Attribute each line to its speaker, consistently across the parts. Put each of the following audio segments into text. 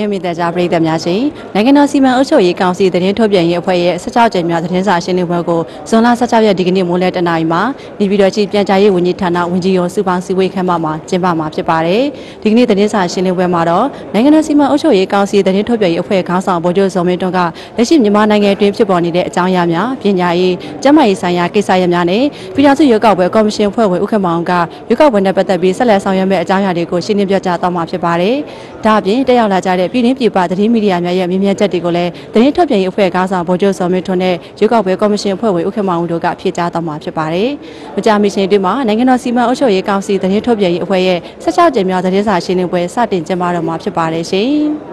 Speaker 1: ညီမရုံမိသက်ကြားပရိသတ်များရှင်နိုင်ငံတော်စီမံအုပ်ချုပ်ရေးကောင်စီသတင်းထုတ်ပြန်ရေးအဖွဲ့ရဲ့16ကြိမ်မြောက်သတင်းစာရှင်းလင်းပွဲကိုဇွန်လ16ရက်ဒီကနေ့မိုးလယ်တနာရီမှာနေပြည်တော်ကြီးပြန်ကြားရေးဝန်ကြီးဌာနဝန်ကြီးရုံးစုပေါင်းစည်းဝေးခန်းမမှာကျင်းပမှာဖြစ်ပါတယ်ဒီကနေ့သတင်းစာရှင်းလင်းပွဲမှာတော့နိုင်ငံတော်စီမံအုပ်ချုပ်ရေးကောင်စီသတင်းထုတ်ပြန်ရေးအဖွဲ့ခေါင်းဆောင်ဗိုလ်ချုပ်ဇော်မင်းတွန်းကလက်ရှိမြန်မာနိုင်ငံအတွင်းဖြစ်ပေါ်နေတဲ့အကြောင်းအရာများပညာရေးကျန်းမာရေးဆိုင်ရာကိစ္စရပ်များနဲ့ပြည်ထောင်စုရွေးကောက်ပွဲကော်မရှင်ဖွဲ့ဝင်ဥက္ကမောင်ကရွေးကောက်ပွဲနဲ့ပတ်သက်ပြီးဆက်လက်ဆောင်ရွက်မယ့်အကြောင်းအရာတွေကိုရှင်းလင်းပြသသွားမှာဖြစ်ပါတယ်ဒါအပြင်တက်ရောက်လာကြတဲ့ပြည်တွင်းပြည်ပသတင်းမီဒီယာများရဲ့မြင်မြင်ချက်တွေကိုလည်းသတင်းထုတ်ပြန်ရေးအဖွဲ့ခေါင်းဆောင်ဗိုလ်ချုပ်စောမင်းထွန်းနဲ့ရွေးကောက်ပွဲကော်မရှင်ဖွဲ့ဝင်ဥက္ကမောင်တို့ကဖြေကြားသွားမှာဖြစ်ပါတယ်။မကြာမီချိန်တွင်မှာနိုင်ငံတော်စီမံအုပ်ချုပ်ရေးကောင်စီသတင်းထုတ်ပြန်ရေးအဖွဲ့ရဲ့16ကြိမ်မြောက်သတင်းစာရှင်းလင်းပွဲစတင်ကျင်းပတော့မှာဖြစ်ပါတယ်ရှင်။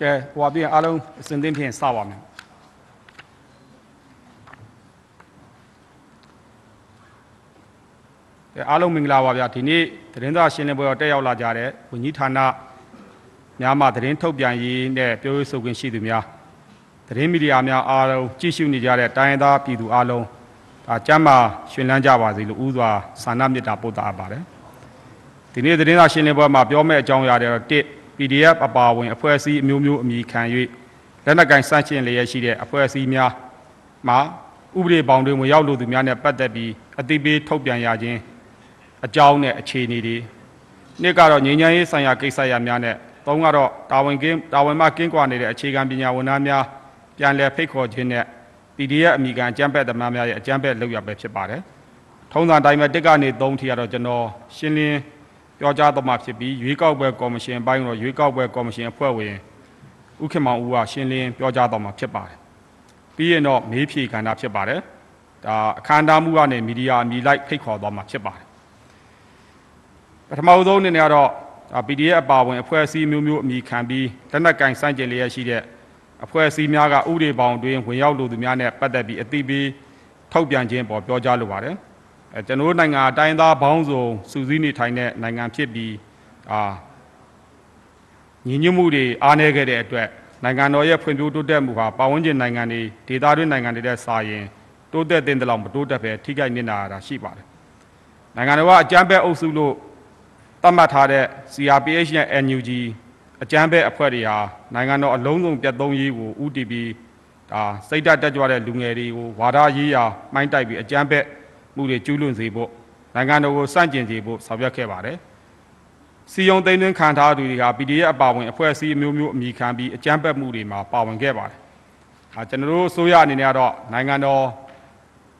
Speaker 2: ကဲဟိုအပြင်အားလုံးအစဉ်သင်းဖြင့်စပါမယ်ကဲအားလုံးမင်္ဂလာပါဗျာဒီနေ့သတင်းစာရှင်းလင်းပွဲတော့တက်ရောက်လာကြတဲ့ဝန်ကြီးဌာနများမှသတင်းထုတ်ပြန်ရေးနဲ့ပြောရေးဆိုခွင့်ရှိသူများသတင်းမီဒီယာများအားလုံးကြည့်ရှုနေကြတဲ့တိုင်းရင်းသားပြည်သူအားလုံးဒါကျမ်းမာရှင်လန်းကြပါစေလို့ဥစွာဆန္ဒမေတ္တာပို့သအပ်ပါတယ်ဒီနေ့သတင်းစာရှင်းလင်းပွဲမှာပြောမယ့်အကြောင်းအရာတွေတော့1 PDF အပါအဝင်အဖွဲ့အစည်းအမျိုးမျိုးအမည်ခံ၍လက်နက်ကင်စန့်ကျင်လျက်ရှိတဲ့အဖွဲ့အစည်းများမှာဥပဒေပေါင်းတွင်ဝင်ရောက်လိုသူများနဲ့ပတ်သက်ပြီးအသိပေးထုတ်ပြန်ရခြင်းအကြောင်းနဲ့အခြေအနေတွေနှစ်ကတော့ငြိမ်းချမ်းရေးဆိုင်ရာကိစ္စရပ်များနဲ့သုံးကတော့တာဝန်ကင်းတာဝန်မှကင်းကွာနေတဲ့အခြေခံပညာဝန်ထမ်းများပြန်လည်ဖိတ်ခေါ်ခြင်းနဲ့ PDF အမည်ခံအကြမ်းဖက်သမားများရဲ့အကြမ်းဖက်လုပ်ရပဲဖြစ်ပါတယ်။ထုံးစံတိုင်းပဲတစ်ကနေ3ထိကတော့ကျွန်တော်ရှင်းလင်း ပြောကြားတော့မှာဖြစ်ပြီးရွေးကောက်ပွဲကော်မရှင်အပိုင်းတော့ရွေးကောက်ပွဲကော်မရှင်အဖွဲ့ဝင်ဥက္ကမောင်ဦးကရှင်းလင်းပြောကြားတော့မှာဖြစ်ပါတယ်။ပြီးရင်တော့မေးဖြေကဏ္ဍဖြစ်ပါတယ်။ဒါအခမ်းအနားမှုကနေမီဒီယာအမီလိုက်ဖိတ်ခေါ်သွားမှာဖြစ်ပါတယ်။ပထမဦးဆုံးအနေနဲ့ကတော့ဒါ PDF အပါအဝင်အဖွဲ့အစည်းမျိုးမျိုးအမည်ခံပြီးလက်နက်ကင်စန့်ကျင်လျက်ရှိတဲ့အဖွဲ့အစည်းများကဥပဒေပေါင်းတွင်ဝင်ရောက်လိုသူများနဲ့ပတ်သက်ပြီးအသိပေးထုတ်ပြန်ခြင်းပေါ်ပြောကြားလိုပါတယ်။ အဲကျွန်တော်တို့နိုင်ငံအတိုင်းသားဘောင်းစုံစူးစီးနေထိုင်တဲ့နိုင်ငံဖြစ်ပြီးအာညီညွတ်မှုတွေအားနည်းခဲ့တဲ့အတွက်နိုင်ငံတော်ရဲ့ဖွံ့ဖြိုးတိုးတက်မှုဟာပတ်ဝန်းကျင်နိုင်ငံတွေဒေသတွင်းနိုင်ငံတွေတဲ့စာရင်တိုးတက်တဲ့တဲ့လောက်မတိုးတက်ပဲထိခိုက်နေတာတာရှိပါတယ်။နိုင်ငံတော်ကအကြမ်းဖက်အုပ်စုလို့သတ်မှတ်ထားတဲ့ CRPH နဲ့ NUG အကြမ်းဖက်အဖွဲ့တွေဟာနိုင်ငံတော်အလုံးစုံပြတ်သုံးရေးကိုဥတီပြီးဒါစိတ်ဓာတ်တက်ကြွတဲ့လူငယ်တွေကိုဝါဒရေးရာမှိုင်းတိုက်ပြီးအကြမ်းဖက် မှုတွေကျူးလွန်စေဖို့နိုင်ငံတော်ကိုစန့်ကျင်စေဖို့ဆောင်ရွက်ခဲ့ပါတယ်။စီယုံသိန်းသွင်းခံထားသူတွေဟာ PDF အပါအဝင်အဖွဲ့အစည်းအမျိုးမျိုးအမိခံပြီးအကြမ်းဖက်မှုတွေမှာပါဝင်ခဲ့ပါတယ်။ဟာကျွန်တော်တို့အစိုးရအနေနဲ့ကတော့နိုင်ငံတော်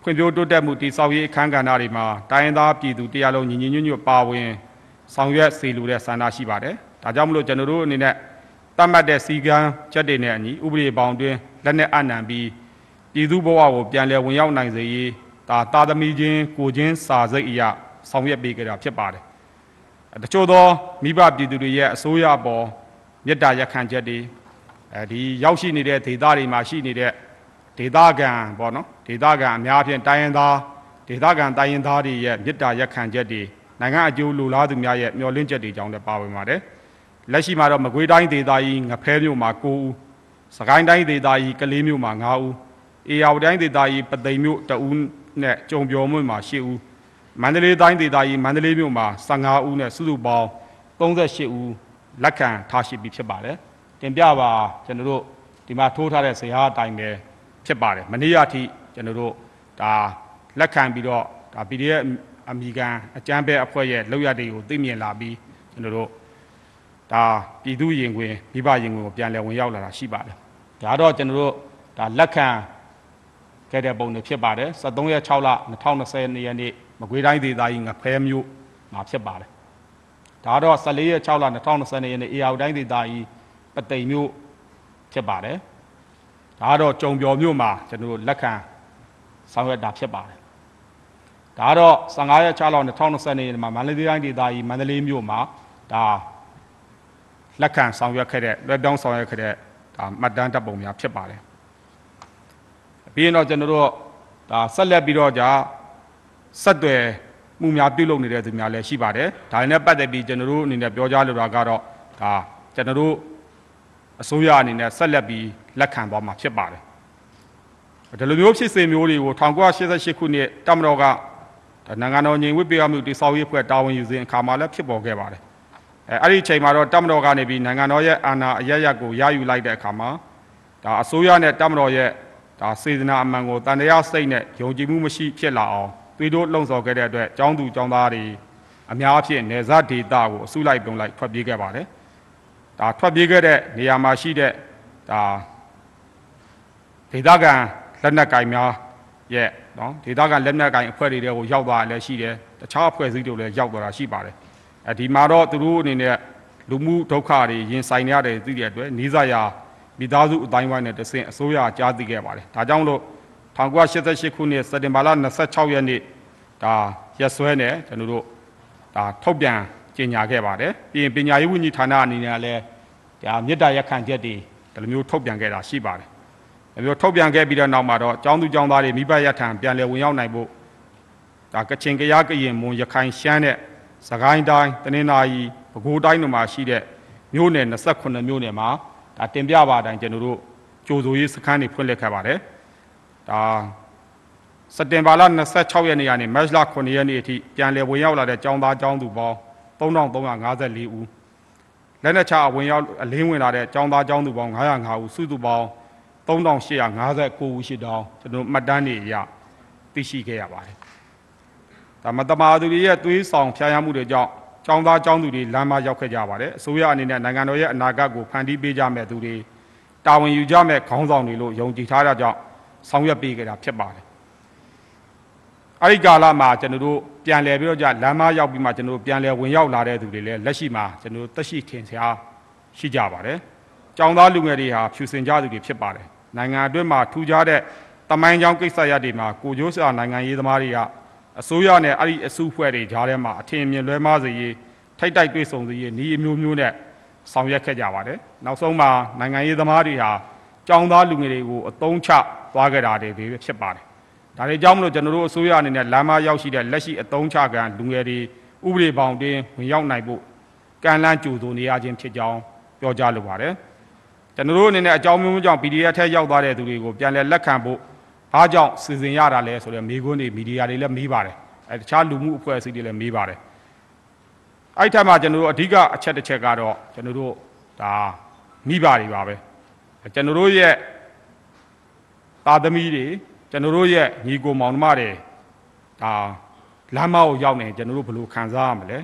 Speaker 2: ဖွံ့ဖြိုးတိုးတက်မှုတည်ဆောက်ရေးအခမ်းကဏ္ဍတွေမှာတိုင်းရင်းသားပြည်သူတရားလုံးညီညီညွတ်ညွတ်ပါဝင်ဆောင်ရွက်စေလိုတဲ့ဆန္ဒရှိပါတယ်။ဒါကြောင့်မလို့ကျွန်တော်တို့အနေနဲ့တတ်မှတ်တဲ့စီကံချက်တွေနဲ့အညီဥပဒေပေါင်းတွင်လက်နက်အနံပြီးပြည်သူဘဝကိုပြန်လည်ဝင်ရောက်နိုင်စေရေး ဒါတာသမီချင်းကိုချင်းစာစိတ်အရာဆောင်ရွက်ပေးကြတာဖြစ်ပါတယ်။တချို့သောမိဘပြည်သူတွေရဲ့အစိုးရပေါ်မေတ္တာရက်ခံချက်တွေအဲဒီရောက်ရှိနေတဲ့ဒေသတွေမှာရှိနေတဲ့ဒေသခံပေါ့နော်ဒေသခံအများဖြင့်တိုင်းရင်းသားဒေသခံတိုင်းရင်းသားတွေရဲ့မြစ်တာရက်ခံချက်တွေနိုင်ငံအကျိုးလိုလားသူများရဲ့မျှော်လင့်ချက်တွေကြောင့်လည်းပါဝင်ပါတယ်လက်ရှိမှာတော့မကွေးတိုင်းဒေသကြီးငဖဲမြို့မှာ9ဦးစကိုင်းတိုင်းဒေသကြီးကလေးမြို့မှာ9ဦးအေရဝတီတိုင်းဒေသကြီးပသိမ်မြို့2ဦး နဲ့ကြုံပြော်မြို့မှာ10ဦးမန္တလေးတိုင်းဒေသကြီးမန္တလေးမြို့မှာ15ဦးနဲ့စုစုပေါင်း38ဦးလက်ခံထားရှိပြီးဖြစ်ပါတယ်တင်ပြပါကျွန်တော်တို့ဒီမှာထိုးထားတဲ့ဇယားအတိုင်းပဲဖြစ်ပါတယ်မနေ့ကအထိကျွန်တော်တို့ဒါလက်ခံပြီးတော့ဒါ PDF အမိကန်အကြမ်းဖက်အဖွဲ့ရဲ့လောက်ရတွေကိုသိမြင်လာပြီးကျွန်တော်တို့ဒါပြည်သူရင်ခွင်မိဘရင်ခွင်ကိုပြန်လည်ဝင်ရောက်လာတာရှိပါတယ်ဒါတော့ကျွန်တော်တို့ဒါလက်ခံ ခဲ့တဲ့ပုံတွေဖြစ်ပါတယ်73ရက်6လ2020ရက်နေ့မကွေးတိုင်းဒေသကြီးငဖဲမြို့မှာဖြစ်ပါတယ်ဒါတော့14ရက်6လ2020ရက်နေ့အေရတိုင်းဒေသကြီးပသိမ်မြို့ဖြစ်ပါတယ်ဒါတော့ကြုံပြော်မြို့မှာကျွန်တော်တို့လက်ခံဆောင်ရွက်တာဖြစ်ပါတယ်ဒါကတော့15ရက်6လ2020年မှာမန္တလေးတိုင်းဒေသကြီးမန္တလေးမြို့မှာဒါလက်ခံဆောင်ရွက်ခဲ့တဲ့လွှဲပြောင်းဆောင်ရွက်ခဲ့တဲ့ဒါမှတ်တမ်းတပ်ပုံများဖြစ်ပါတယ် ပြီးရင်တော့ကျွန်တော်တို့ဒါဆက်လက်ပြီးတော့じゃဆက်သွယ်မှုများပြုလုပ်နေတဲ့သူများလည်းရှိပါတယ်ဒါနဲ့ပတ်သက်ပြီးကျွန်တော်တို့အနေနဲ့ပြောကြားလိုတာကတော့ဒါကျွန်တော်တို့အစိုးရအနေနဲ့ဆက်လက်ပြီးလက်ခံသွားမှာဖြစ်ပါတယ်ဒီလိုမျိုးဖြစ်စဉ်မျိုးတွေကို1988ခုနှစ်တမတော်ကဒါနိုင်ငံတော်ညီဝိပေရမှုတိဆောက်ရေးအဖွဲ့တာဝန်ယူစဉ်အခါမှာလည်းဖြစ်ပေါ်ခဲ့ပါတယ်အဲအဲ့ဒီအချိန်မှာတော့တပ်မတော်ကနေပြီးနိုင်ငံတော်ရဲ့အာဏာအရရက်ကိုရယူလိုက်တဲ့အခါမှာဒါအစိုးရနဲ့တပ်မတော်ရဲ့ ဒါစေတနာအမှန်ကိုတန်တရားစိတ်နဲ့ယုံကြည်မှုမရှိဖြစ်လာအောင်သွေးတို့လှုံ့ဆော်ခဲ့တဲ့အတွက်ចောင်းသူចောင်းသားတွေအများအဖြစ်နေဇတ်ဒေတာကိုအစုလိုက်ပုံလိုက်ထွက်ပြေးခဲ့ပါတယ်ဒါထွက်ပြေးခဲ့တဲ့နေရာမှာရှိတဲ့ဒါဒေသခံလက်နက်ကင်များရဲ့နော်ဒေသခံလက်နက်ကိုင်အဖွဲ့တွေတွေကိုရောက်သွားလည်းရှိတယ်တခြားအဖွဲ့အစည်းတွေလည်းရောက်သွားတာရှိပါတယ်အဲဒီမှာတော့သူတို့အနေနဲ့လူမှုဒုက္ခတွေရင်ဆိုင်နေရတယ်သိတဲ့အတွက်နီးစပ်ရာ မိသားစုအတိုင်းဝိုင်းနဲ့တဆင့်အစိုးရကြားသိခဲ့ပါတယ်ဒါကြောင့်လို့1988ခုနှစ်စက်တင်ဘာလ26ရက်နေ့ဒါရက်စွဲနဲ့ကျွန်တော်တို့ဒါထုတ်ပြန်ကြေညာခဲ့ပါတယ်ပြီးရင်ပညာရေးဝန်ကြီးဌာနအနေနဲ့လည်းဒါမြစ်တာရက်ခံချက်တွေဒီလိုမျိုးထုတ်ပြန်ခဲ့တာရှိပါတယ်အဲမျိုးထုတ်ပြန်ခဲ့ပြီးတဲ့နောက်မှာတော့ចောင်းသူចောင်းသားတွေမိဘရထံပြန်လည်ဝင်ရောက်နိုင်ဖို့ဒါကချင်ကရားကရင်မွန်ရခိုင်ရှမ်းတဲ့စကိုင်းတိုင်းတနင်္သာရီပဲခူးတိုင်းတို့မှာရှိတဲ့မြို့နယ်28မြို့နယ်မှာ ဒါတင်ပြပါတိုင်းကျွန်တော်တို့ကြိုဆိုရေးစခန်းတွေဖွင့်လှစ်ခဲ့ပါတယ်ဒါစက်တင်ဘာလ26ရက်နေ့ကနေမတ်လ9ရက်နေ့အထိပြန်လည်ဝင်ရောက်လာတဲ့ចောင်းသားចောင်းသူပေါင်း3354ဦးလက်နက်ချအဝင်ရောက်အလင်းဝင်လာတဲ့ចောင်းသားចောင်းသူပေါင်း905ဦးစုစုပေါင်း 3859ဦးရှိတောင်းကျွန်တော်မှတ်တမ်းတွေအရသိရှိခဲ့ရပါတယ်။ဒါမတမာသူတွေရဲ့သွေးဆောင်ဖျားရမှုတွေကြောင့် ចောင်းသားចောင်းသူတွေလမ်းမရောက်ခဲ့ကြပါတယ်အစိုးရအနေနဲ့နိုင်ငံတော်ရဲ့အနာဂတ်ကိုဖန်တီးပေးကြမဲ့သူတွေတာဝန်ယူကြမဲ့ခေါင်းဆောင်တွေလို့ယုံကြည်ထားတာကြောင့်ဆောင်ရွက်ပေးခဲ့တာဖြစ်ပါတယ်အဲ့ဒီကာလမှာကျွန်တော်တို့ပြန်လည်ပြီးတော့ကြလမ်းမရောက်ပြီးမှကျွန်တော်တို့ပြန်လည်ဝင်ရောက်လာတဲ့သူတွေလည်းလက်ရှိမှာကျွန်တော်တို့တက်ရှိထင်ရှားရှိကြပါတယ်။ကြောင်သားလူငယ်တွေဟာဖြူစင်ကြသူတွေဖြစ်ပါတယ်။နိုင်ငံအတွင်းမှာထူးခြားတဲ့တမိုင်းကြောင်းကိစ္စရပ်တွေမှာကိုကျိုးစာနိုင်ငံရေးသမားတွေက အစိုးရနဲ့အဲ့ဒီအစုအဖွဲ့တွေကြားထဲမှာအထင်အမြင်လွဲမှားစေရေးထိုက်တိုက်တွေ့ဆုံစေရေးဤအမျိုးမျိုးနဲ့ဆောင်ရွက်ခဲ့ကြပါတယ်။နောက်ဆုံးမှာနိုင်ငံရေးသမားတွေဟာကြောင်းသားလူငယ်တွေကိုအတုံးချသွားခဲ့တာတွေပဲဖြစ်ပါတယ်။ဒါတွေကြောင့်မလို့ကျွန်တော်တို့အစိုးရအနေနဲ့လမ်းမရောက်ရှိတဲ့လက်ရှိအတုံးချကံလူငယ်တွေဥပဒေပေါင်းတွင်ဝင်ရောက်နိုင်ဖို့ကံလန်းကြိုဆိုနေရခြင်းဖြစ်ကြောင်းပြောကြားလိုပါတယ်။ကျွန်တော်တို့အနေနဲ့အကြောင်းမျိုးမျိုးကြောင့် PDF ထဲရောက်သွားတဲ့သူတွေကိုပြန်လည်လက်ခံဖို့ ဘာကြောင့်စီစဉ်ရတာလဲဆိုတော့မိကွန်းတွေမီဒီယာတွေလည်းမေးပါတယ်အဲတခြားလူမှုအဖွဲ့အစည်းတွေလည်းမေးပါတယ်အဲ့ထက်မှကျွန်တော်တို့အဓိကအချက်တစ်ချက်ကတော့ကျွန်တော်တို့ဒါမိဘတွေပါပဲကျွန်တော်တို့ရဲ့သားသမီးတွေကျွန်တော်တို့ရဲ့ညီကိုမောင်နှမတွေဒါလမ်းမကိုရောက်နေကျွန်တော်တို့ဘယ်လိုခံစားရမလဲ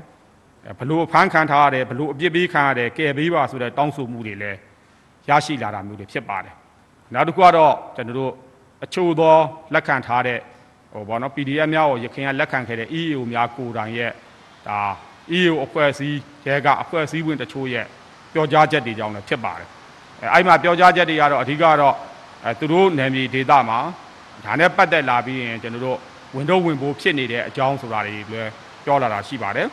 Speaker 2: အဲဘယ်လိုအဖမ်းခံထားရတယ်ဘယ်လိုအပြစ်ပေးခံရတယ်ကဲပေးပါဆိုတဲ့တောင်းဆိုမှုတွေလည်းရရှိလာတာမျိုးတွေဖြစ်ပါတယ်နောက်တစ်ခုကတော့ကျွန်တော်တို့ အချို့သောလက်ခံထားတဲ့ဟိုဘောနော် PDF များကိုရခင်ကလက်ခံခဲ့တဲ့ EAO များကိုယ်တိုင်ရဲ့ဒါ EAO အဖွဲ့အစည်းရဲကအဖွဲ့အစည်းဝင်တချို့ရဲ့ပြောကြားချက်တွေကြောင့်လည်းဖြစ်ပါတယ်အဲအဲ့မှာပြောကြားချက်တွေကတော့အဓိကတော့အဲသူတို့နယ်မြေဒေသမှာဒါနဲ့ပတ်သက်လာပြီးရင်ကျွန်တော်တို့ဝင်တော့ဝင်ဖို့ဖြစ်နေတဲ့အကြောင်းဆိုတာတွေလည်းပြောလာတာရှိပါတယ်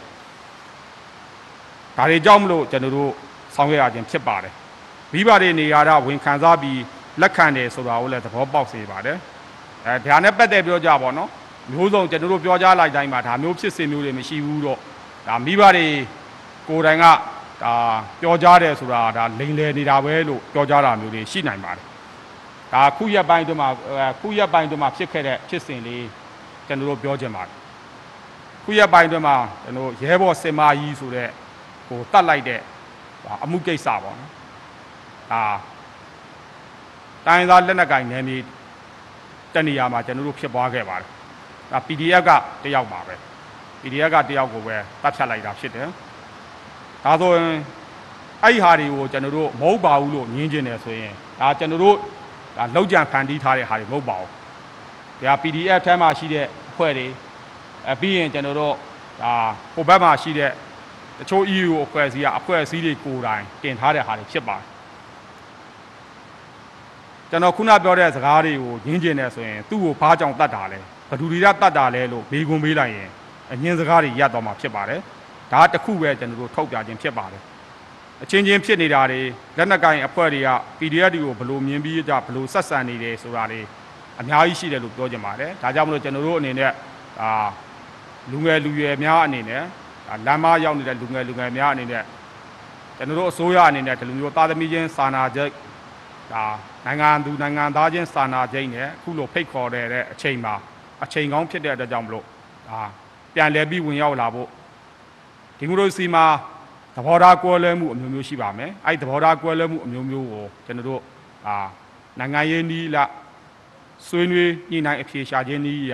Speaker 2: ဒါတွေကြောင့်မလို့ကျွန်တော်တို့ဆောင်ရွက်ရခြင်းဖြစ်ပါတယ်မိဘတွေနေရာတော့ဝင်ခံစားပြီး လက်ခံတယ်ဆိုတာကိုလည်းသဘောပေါက်စေပါတယ်အဲဒါနဲ့ပတ်သက်ပြောကြပါတော့မျိုးစုံကျွန်တော်တို့ပြောကြားလိုက်တိုင်းမှာဒါမျိုးဖြစ်စဉ်မျိုးတွေမရှိဘူးတော့ဒါမိဘတွေကိုယ်တိုင်ကဒါပြောကြားတယ်ဆိုတာဒါလိန်လည်နေတာပဲလို့ပြောကြားတာမျိုးတွေရှိနိုင်ပါတယ်ဒါခုရက်ပိုင်းအတွင်းမှာအဲခုရက်ပိုင်းအတွင်းမှာဖြစ်ခဲ့တဲ့ဖြစ်စဉ်လေးကျွန်တော်တို့ပြောချင်ပါတယ်ခုရက်ပိုင်းအတွင်းမှာကျွန်တော်ရဲဘော်စင်မာကြီးဆိုတဲ့ဟိုတတ်လိုက်တဲ့ဒါအမှုကိစ္စပေါ့နော်ဒါ တိုင်းသားလက်နက်ကင်နယ်မြေတနေရာမှာကျွန်တော်တို့ဖြစ်ပွားခဲ့ပါတယ်ဒါ PDF ကတယောက်ပါပဲ PDF ကတယောက်ကိုပဲတတ်ဖြတ်လိုက်တာဖြစ်တယ်ဒါဆိုရင်အဲ့ဒီဟာတွေကိုကျွန်တော်တို့မဟုတ်ပါဘူးလို့ညင်းကျင်တယ်ဆိုရင်ဒါကျွန်တော်တို့ဒါလောက်ကြံဖန်တီးထားတဲ့ဟာတွေမဟုတ်ပါဘူးဒါ PDF ထဲမှာရှိတဲ့အဖွဲ့တွေအပြီးရင်ကျွန်တော်တို့ဒါဟိုဘက်မှာရှိတဲ့တချို့ EU အဖွဲ့အစည်းကအဖွဲ့အစည်းတွေကိုယ်တိုင်တင်ထားတဲ့ဟာတွေဖြစ်ပါတယ် ကျွန်တော်ခုနပြောတဲ့စကားတွေကိုညင်းကျင်တယ်ဆိုရင်သူ့ကိုဘာကြောင့်တတ်တာလဲဘယ်သူတွေကတတ်တာလဲလို့မေးခွန်းမေးလိုက်ရင်အငင်းစကားတွေရပ်သွားမှာဖြစ်ပါတယ်ဒါတစ်ခုပဲကျွန်တော်တို့ထုတ်ပြခြင်းဖြစ်ပါတယ်အချင်းချင်းဖြစ်နေတာတွေလက်နက်ကင်အဖွဲ့တွေက PDF တွေကိုဘယ်လိုမြင်ပြီးကြဘယ်လိုဆက်ဆံနေတယ်ဆိုတာတွေအများကြီးရှိတယ်လို့ပြောချင်ပါတယ်ဒါကြောင့်မလို့ကျွန်တော်တို့အနေနဲ့ဒါလူငယ်လူရွယ်များအနေနဲ့ဒါလမ်းမရောက်နေတဲ့လူငယ်လူငယ်များအနေနဲ့ကျွန်တော်တို့အစိုးရအနေနဲ့ဒီလိုမျိုးသားသမီးချင်းစာနာချက်ဒါ နိုင်ငံသူနိုင်ငံသားချင်းစာနာခြင်းနဲ့အခုလိုဖိတ်ခေါ်တဲ့တဲ့အချိန်မှာအချိန်ကောင်းဖြစ်တဲ့အတွက်ကြောင့်မလို့ဒါပြန်လည်ပြီးဝင်ရောက်လာဖို့ဒီမိုကရေစီမှာသဘောထားကွဲလွဲမှုအမျိုးမျိုးရှိပါမယ်အဲ့ဒီသဘောထားကွဲလွဲမှုအမျိုးမျိုးကိုကျွန်တော်တို့အာနိုင်ငံရေးနည်းလဆွေးနွေးညှိနှိုင်းအဖြေရှာခြင်းနည်းရ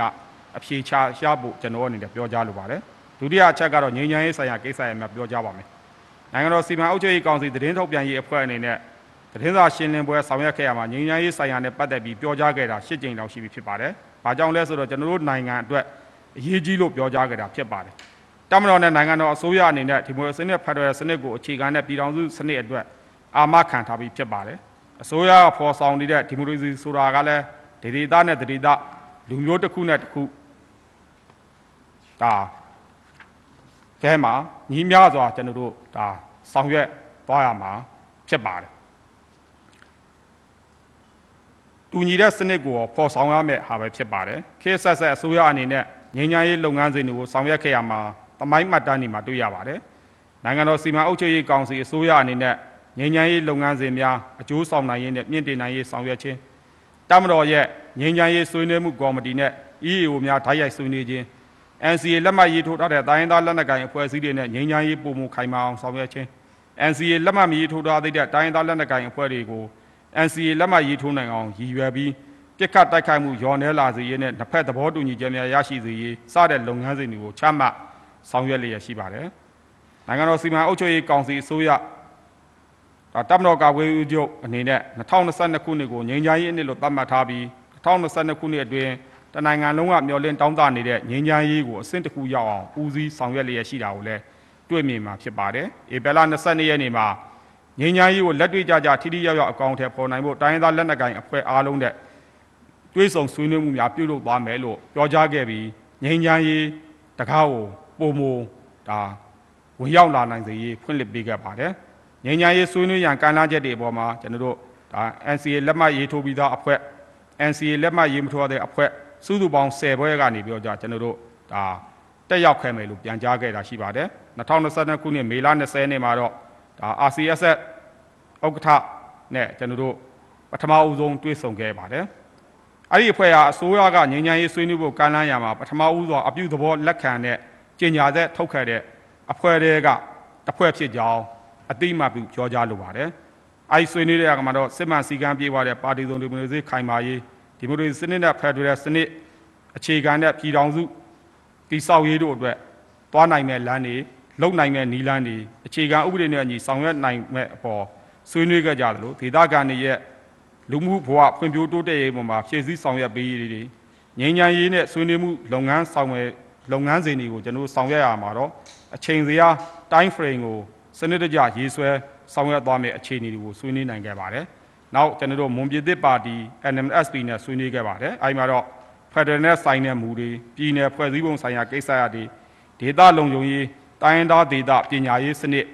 Speaker 2: အဖြေချရှာဖို့ကျွန်တော်အနေနဲ့ပြောကြားလိုပါတယ်ဒုတိယအချက်ကတော့ငြိမ်းချမ်းရေးဆိုင်ရာကိစ္စရမှာပြောကြားပါမယ်နိုင်ငံတော်စီမံအုပ်ချုပ်ရေးကောင်စီသတင်းထုတ်ပြန်ရေးအဖွဲ့အနေနဲ့ သတင်းစာရှင်းလင်းပွဲဆောင်ရွက်ခဲ့ရမှာငြိမ်းချမ်းရေးဆိုင်ရာနဲ့ပတ်သက်ပြီးပြောကြားခဲ့တာ၈ကြိမ်လောက်ရှိပြီဖြစ်ပါတယ်။ဘာကြောင့်လဲဆိုတော့ကျွန်တော်တို့နိုင်ငံအတွက်အရေးကြီးလို့ပြောကြားခဲ့တာဖြစ်ပါတယ်။တမတော်နဲ့နိုင်ငံတော်အစိုးရအနေနဲ့ဒီမိုကရေစီနဲ့ဖက်ဒရယ်စနစ်ကိုအခြေခံတဲ့ပြည်ထောင်စုစနစ်အတွက်အာမခံထားပြီးဖြစ်ပါတယ်။အစိုးရကဖော်ဆောင်နေတဲ့ဒီမိုကရေစီဆိုတာကလည်းဒေသနဲ့ဒေသလူမျိုးတစ်ခုနဲ့တစ်ခုဒါကဲမှာညီးများစွာကျွန်တော်တို့ဒါဆောင်ရွက်သွားရမှာဖြစ်ပါတယ် တူညီတဲ့စနစ်ကိုပေါ်ဆောင်ရမယ့်ဟာပဲဖြစ်ပါတယ်ခေတ်ဆက်ဆက်အစိုးရအနေနဲ့ငြိမ်းချမ်းရေးလုပ်ငန်းစဉ်တွေကိုဆောင်ရွက်ခဲ့ရမှာတမိုင်းမှတ်တမ်းတွေမှာတွေ့ရပါတယ်နိုင်ငံတော်စီမံအုပ်ချုပ်ရေးကောင်စီအစိုးရအနေနဲ့ငြိမ်းချမ်းရေးလုပ်ငန်းစဉ်များအကျိုးဆောင်နိုင်ရေးနဲ့မြင့်တင်နိုင်ရေးဆောင်ရွက်ခြင်းတမတော်ရဲ့ငြိမ်းချမ်းရေးဆွေးနွေးမှုကော်မတီနဲ့ EAO များဓာတ်ရိုက်ဆွေးနွေးခြင်း NCA လက်မှတ်ရေးထိုးထားတဲ့တိုင်းရင်းသားလက်နက်ကိုင်အဖွဲ့အစည်းတွေနဲ့ငြိမ်းချမ်းရေးပုံမှုခိုင်မာအောင်ဆောင်ရွက်ခြင်း NCA လက်မှတ်မရေးထိုးထားသေးတဲ့တိုင်းရင်းသားလက်နက်ကိုင်အဖွဲ့တွေကို NCA လက်မှတ်ရေးထိုးနိုင်အောင်ရည်ရွယ်ပြီးပြစ်ခတ်တိုက်ခိုက်မှုရောနှဲလာစေရေးနဲ့နှစ်ဖက်သဘောတူညီချက်များရရှိစေရေးစတဲ့လုပ်ငန်းစဉ်တွေကိုချမှတ်ဆောင်ရွက်လျက်ရှိပါတယ်။နိုင်ငံတော်စီမံအုပ်ချုပ်ရေးကောင်စီအစိုးရဒါတပ်မတော်ကာကွယ်ရေးချုပ်အနေနဲ့2022ခုနှစ်ကိုငြိမ်းချမ်းရေးနှစ်လို့သတ်မှတ်ထားပြီး2022ခုနှစ်အတွင်းတနိုင်ငံလုံးကမျှော်လင့်တောင်းတနေတဲ့ငြိမ်းချမ်းရေးကိုအဆင့်တစ်ခုရောက်အောင်ဦးစီးဆောင်ရွက်လျက်ရှိတာကိုလည်းတွေ့မြင်မှာဖြစ်ပါတယ်။ဧပြီလ22ရက်နေ့မှာ ငြိမ်းချမ်းရေးကိုလက်တွေ့ကြကြထိထိရောက်ရောက်အကောင့်ထဲပေါ်နိုင်ဖို့တိုင်းရင်းသားလက်နက်ကိုင်အဖွဲ့အားလုံးနဲ့တွေးဆောင်ဆွေးနွေးမှုများပြုလုပ်သွားမယ်လို့ပြောကြားခဲ့ပြီးငြိမ်းချမ်းရေးတကားကိုပုံမဒါဝင်ရောက်လာနိုင်စေရေးဖွင့်လှစ်ပေးခဲ့ပါတယ်။ငြိမ်းချမ်းရေးဆွေးနွေးရန်ကမ်းလှမ်းချက်တွေအပေါ်မှာကျွန်တော်တို့ဒါ NCA လက်မှတ်ရေးထိုးပြီးသားအဖွဲ့ NCA လက်မှတ်ရေးမထိုးတဲ့အဖွဲ့စုစုပေါင်း10ဘွဲကနေပြောကြကျွန်တော်တို့ဒါတက်ရောက်ခဲ့မယ်လို့ပြန်ကြားခဲ့တာရှိပါတယ်2022ခုနှစ်မေလ20နှစ်မှာတော့ ဒါ RCSS ဥက္ကဋ္ဌနဲ့ကျွန်တော်တို့ပထမအဦးဆုံးတွေ့ဆုံခဲ့ပါတယ်အဲ့ဒီအဖွဲ့ကအစိုးရကငြိမ်းချမ်းရေးဆွေးနွေးဖို့ကမ်းလှမ်းရမှာပထမဦးစွာအပြုသဘောလက်ခံတဲ့ကြေညာချက်ထုတ်ခဲ့တဲ့အဖွဲ့တွေကတစ်ဖွဲ့ဖြစ်ကြောင်းအတိအမှပြုပြောကြားလိုပါတယ်အဲ့ဒီဆွေးနွေးတဲ့အခါမှာတော့စစ်မှန်စည်းကမ်းပြေးသွားတဲ့ပါတီစုံဒီမိုကရေစီခိုင်မာရေးဒီမိုကရေစီစနစ်နဲ့ဖက်ဒရယ်စနစ်အခြေခံတဲ့ပြည်ထောင်စုတည်ဆောက်ရေးတို့အတွက်သွားနိုင်မဲ့လမ်းတွေ လုံနိုင်မဲ့နီးလန်းတွေအခြေခံဥပဒေနဲ့အညီဆောင်ရွက်နိုင်မဲ့အပေါ်ဆွေးနွေးကြကြသလိုဒေသခံတွေရဲ့လူမှုဘဝဖွံ့ဖြိုးတိုးတက်ရေးပေါ်မှာဖြည့်ဆည်းဆောင်ရွက်ပေးရေးတွေငြိမ်းချမ်းရေးနဲ့ဆွေးနွေးမှုလုပ်ငန်းဆောင်ရွက်လုပ်ငန်းစဉ်တွေကိုကျွန်တော်ဆောင်ရွက်ရမှာတော့အချိန်စရာ time frame ကိုစနစ်တကျရေးဆွဲဆောင်ရွက်သွားမယ့်အခြေအနေတွေကိုဆွေးနွေးနိုင်ခဲ့ပါတယ်။နောက်ကျွန်တော်တို့မွန်ပြည်သစ်ပါတီ NMSP နဲ့ဆွေးနွေးခဲ့ပါတယ်။အဲဒီမှာတော့ Federal နဲ့ဆိုင်တဲ့မူတွေပြည်내ဖွဲ့စည်းပုံဆိုင်ရာကိစ္စရပ်တွေဒေသလုံခြုံရေး တိုင်းရင်းသားဒေသပညာရေးစနစ်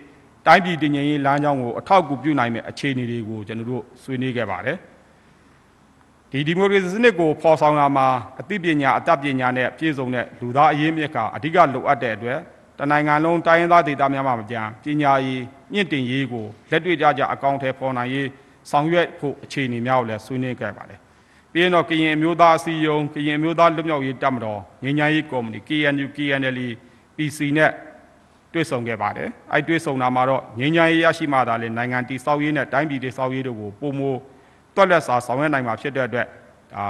Speaker 2: တိုင်းပြည်တည်ငြိမ်ရေးလမ်းကြောင်းကိုအထောက်အကူပြုနိုင်မယ့်အခြေအနေတွေကိုကျွန်တော်တို့ဆွေးနွေးခဲ့ပါတယ်။ဒီဒီဒီမိုကရေစီစနစ်ကိုဖော်ဆောင်လာမှာအသိပညာအတတ်ပညာနဲ့ပြည့်စုံတဲ့လူသားအရင်းမြစ်ကအဓိကလိုအပ်တဲ့အတွက်တနိုင်ငံလုံးတိုင်းရင်းသားဒေသများမှာမကြမ်းပညာရေးမြင့်တင်ရေးကိုလက်တွေ့ကြကြအကောင့်ထဲပေါ်နိုင်ရေးဆောင်ရွက်ဖို့အခြေအနေများကိုလည်းဆွေးနွေးခဲ့ပါတယ်။ပြီးရင်တော့ကရင်အမျိုးသားအစည်းအရုံးကရင်အမျိုးသားလွတ်မြောက်ရေးတပ်မတော်ငញ្ញရေးကော်မတီ KNU KNL PC နဲ့ တွေ့ဆုံခဲ့ပါတယ်။အဲ့တွေ့ဆုံတာမှာတော့ငញ្ញရေးရရှိမှသာလေနိုင်ငံတည်ဆောက်ရေးနဲ့တိုင်းပြည်တည်ဆောက်ရေးတို့ကိုပုံမတွက်လက်စာဆောင်ရွက်နိုင်မှာဖြစ်တဲ့အတွက်ဒါ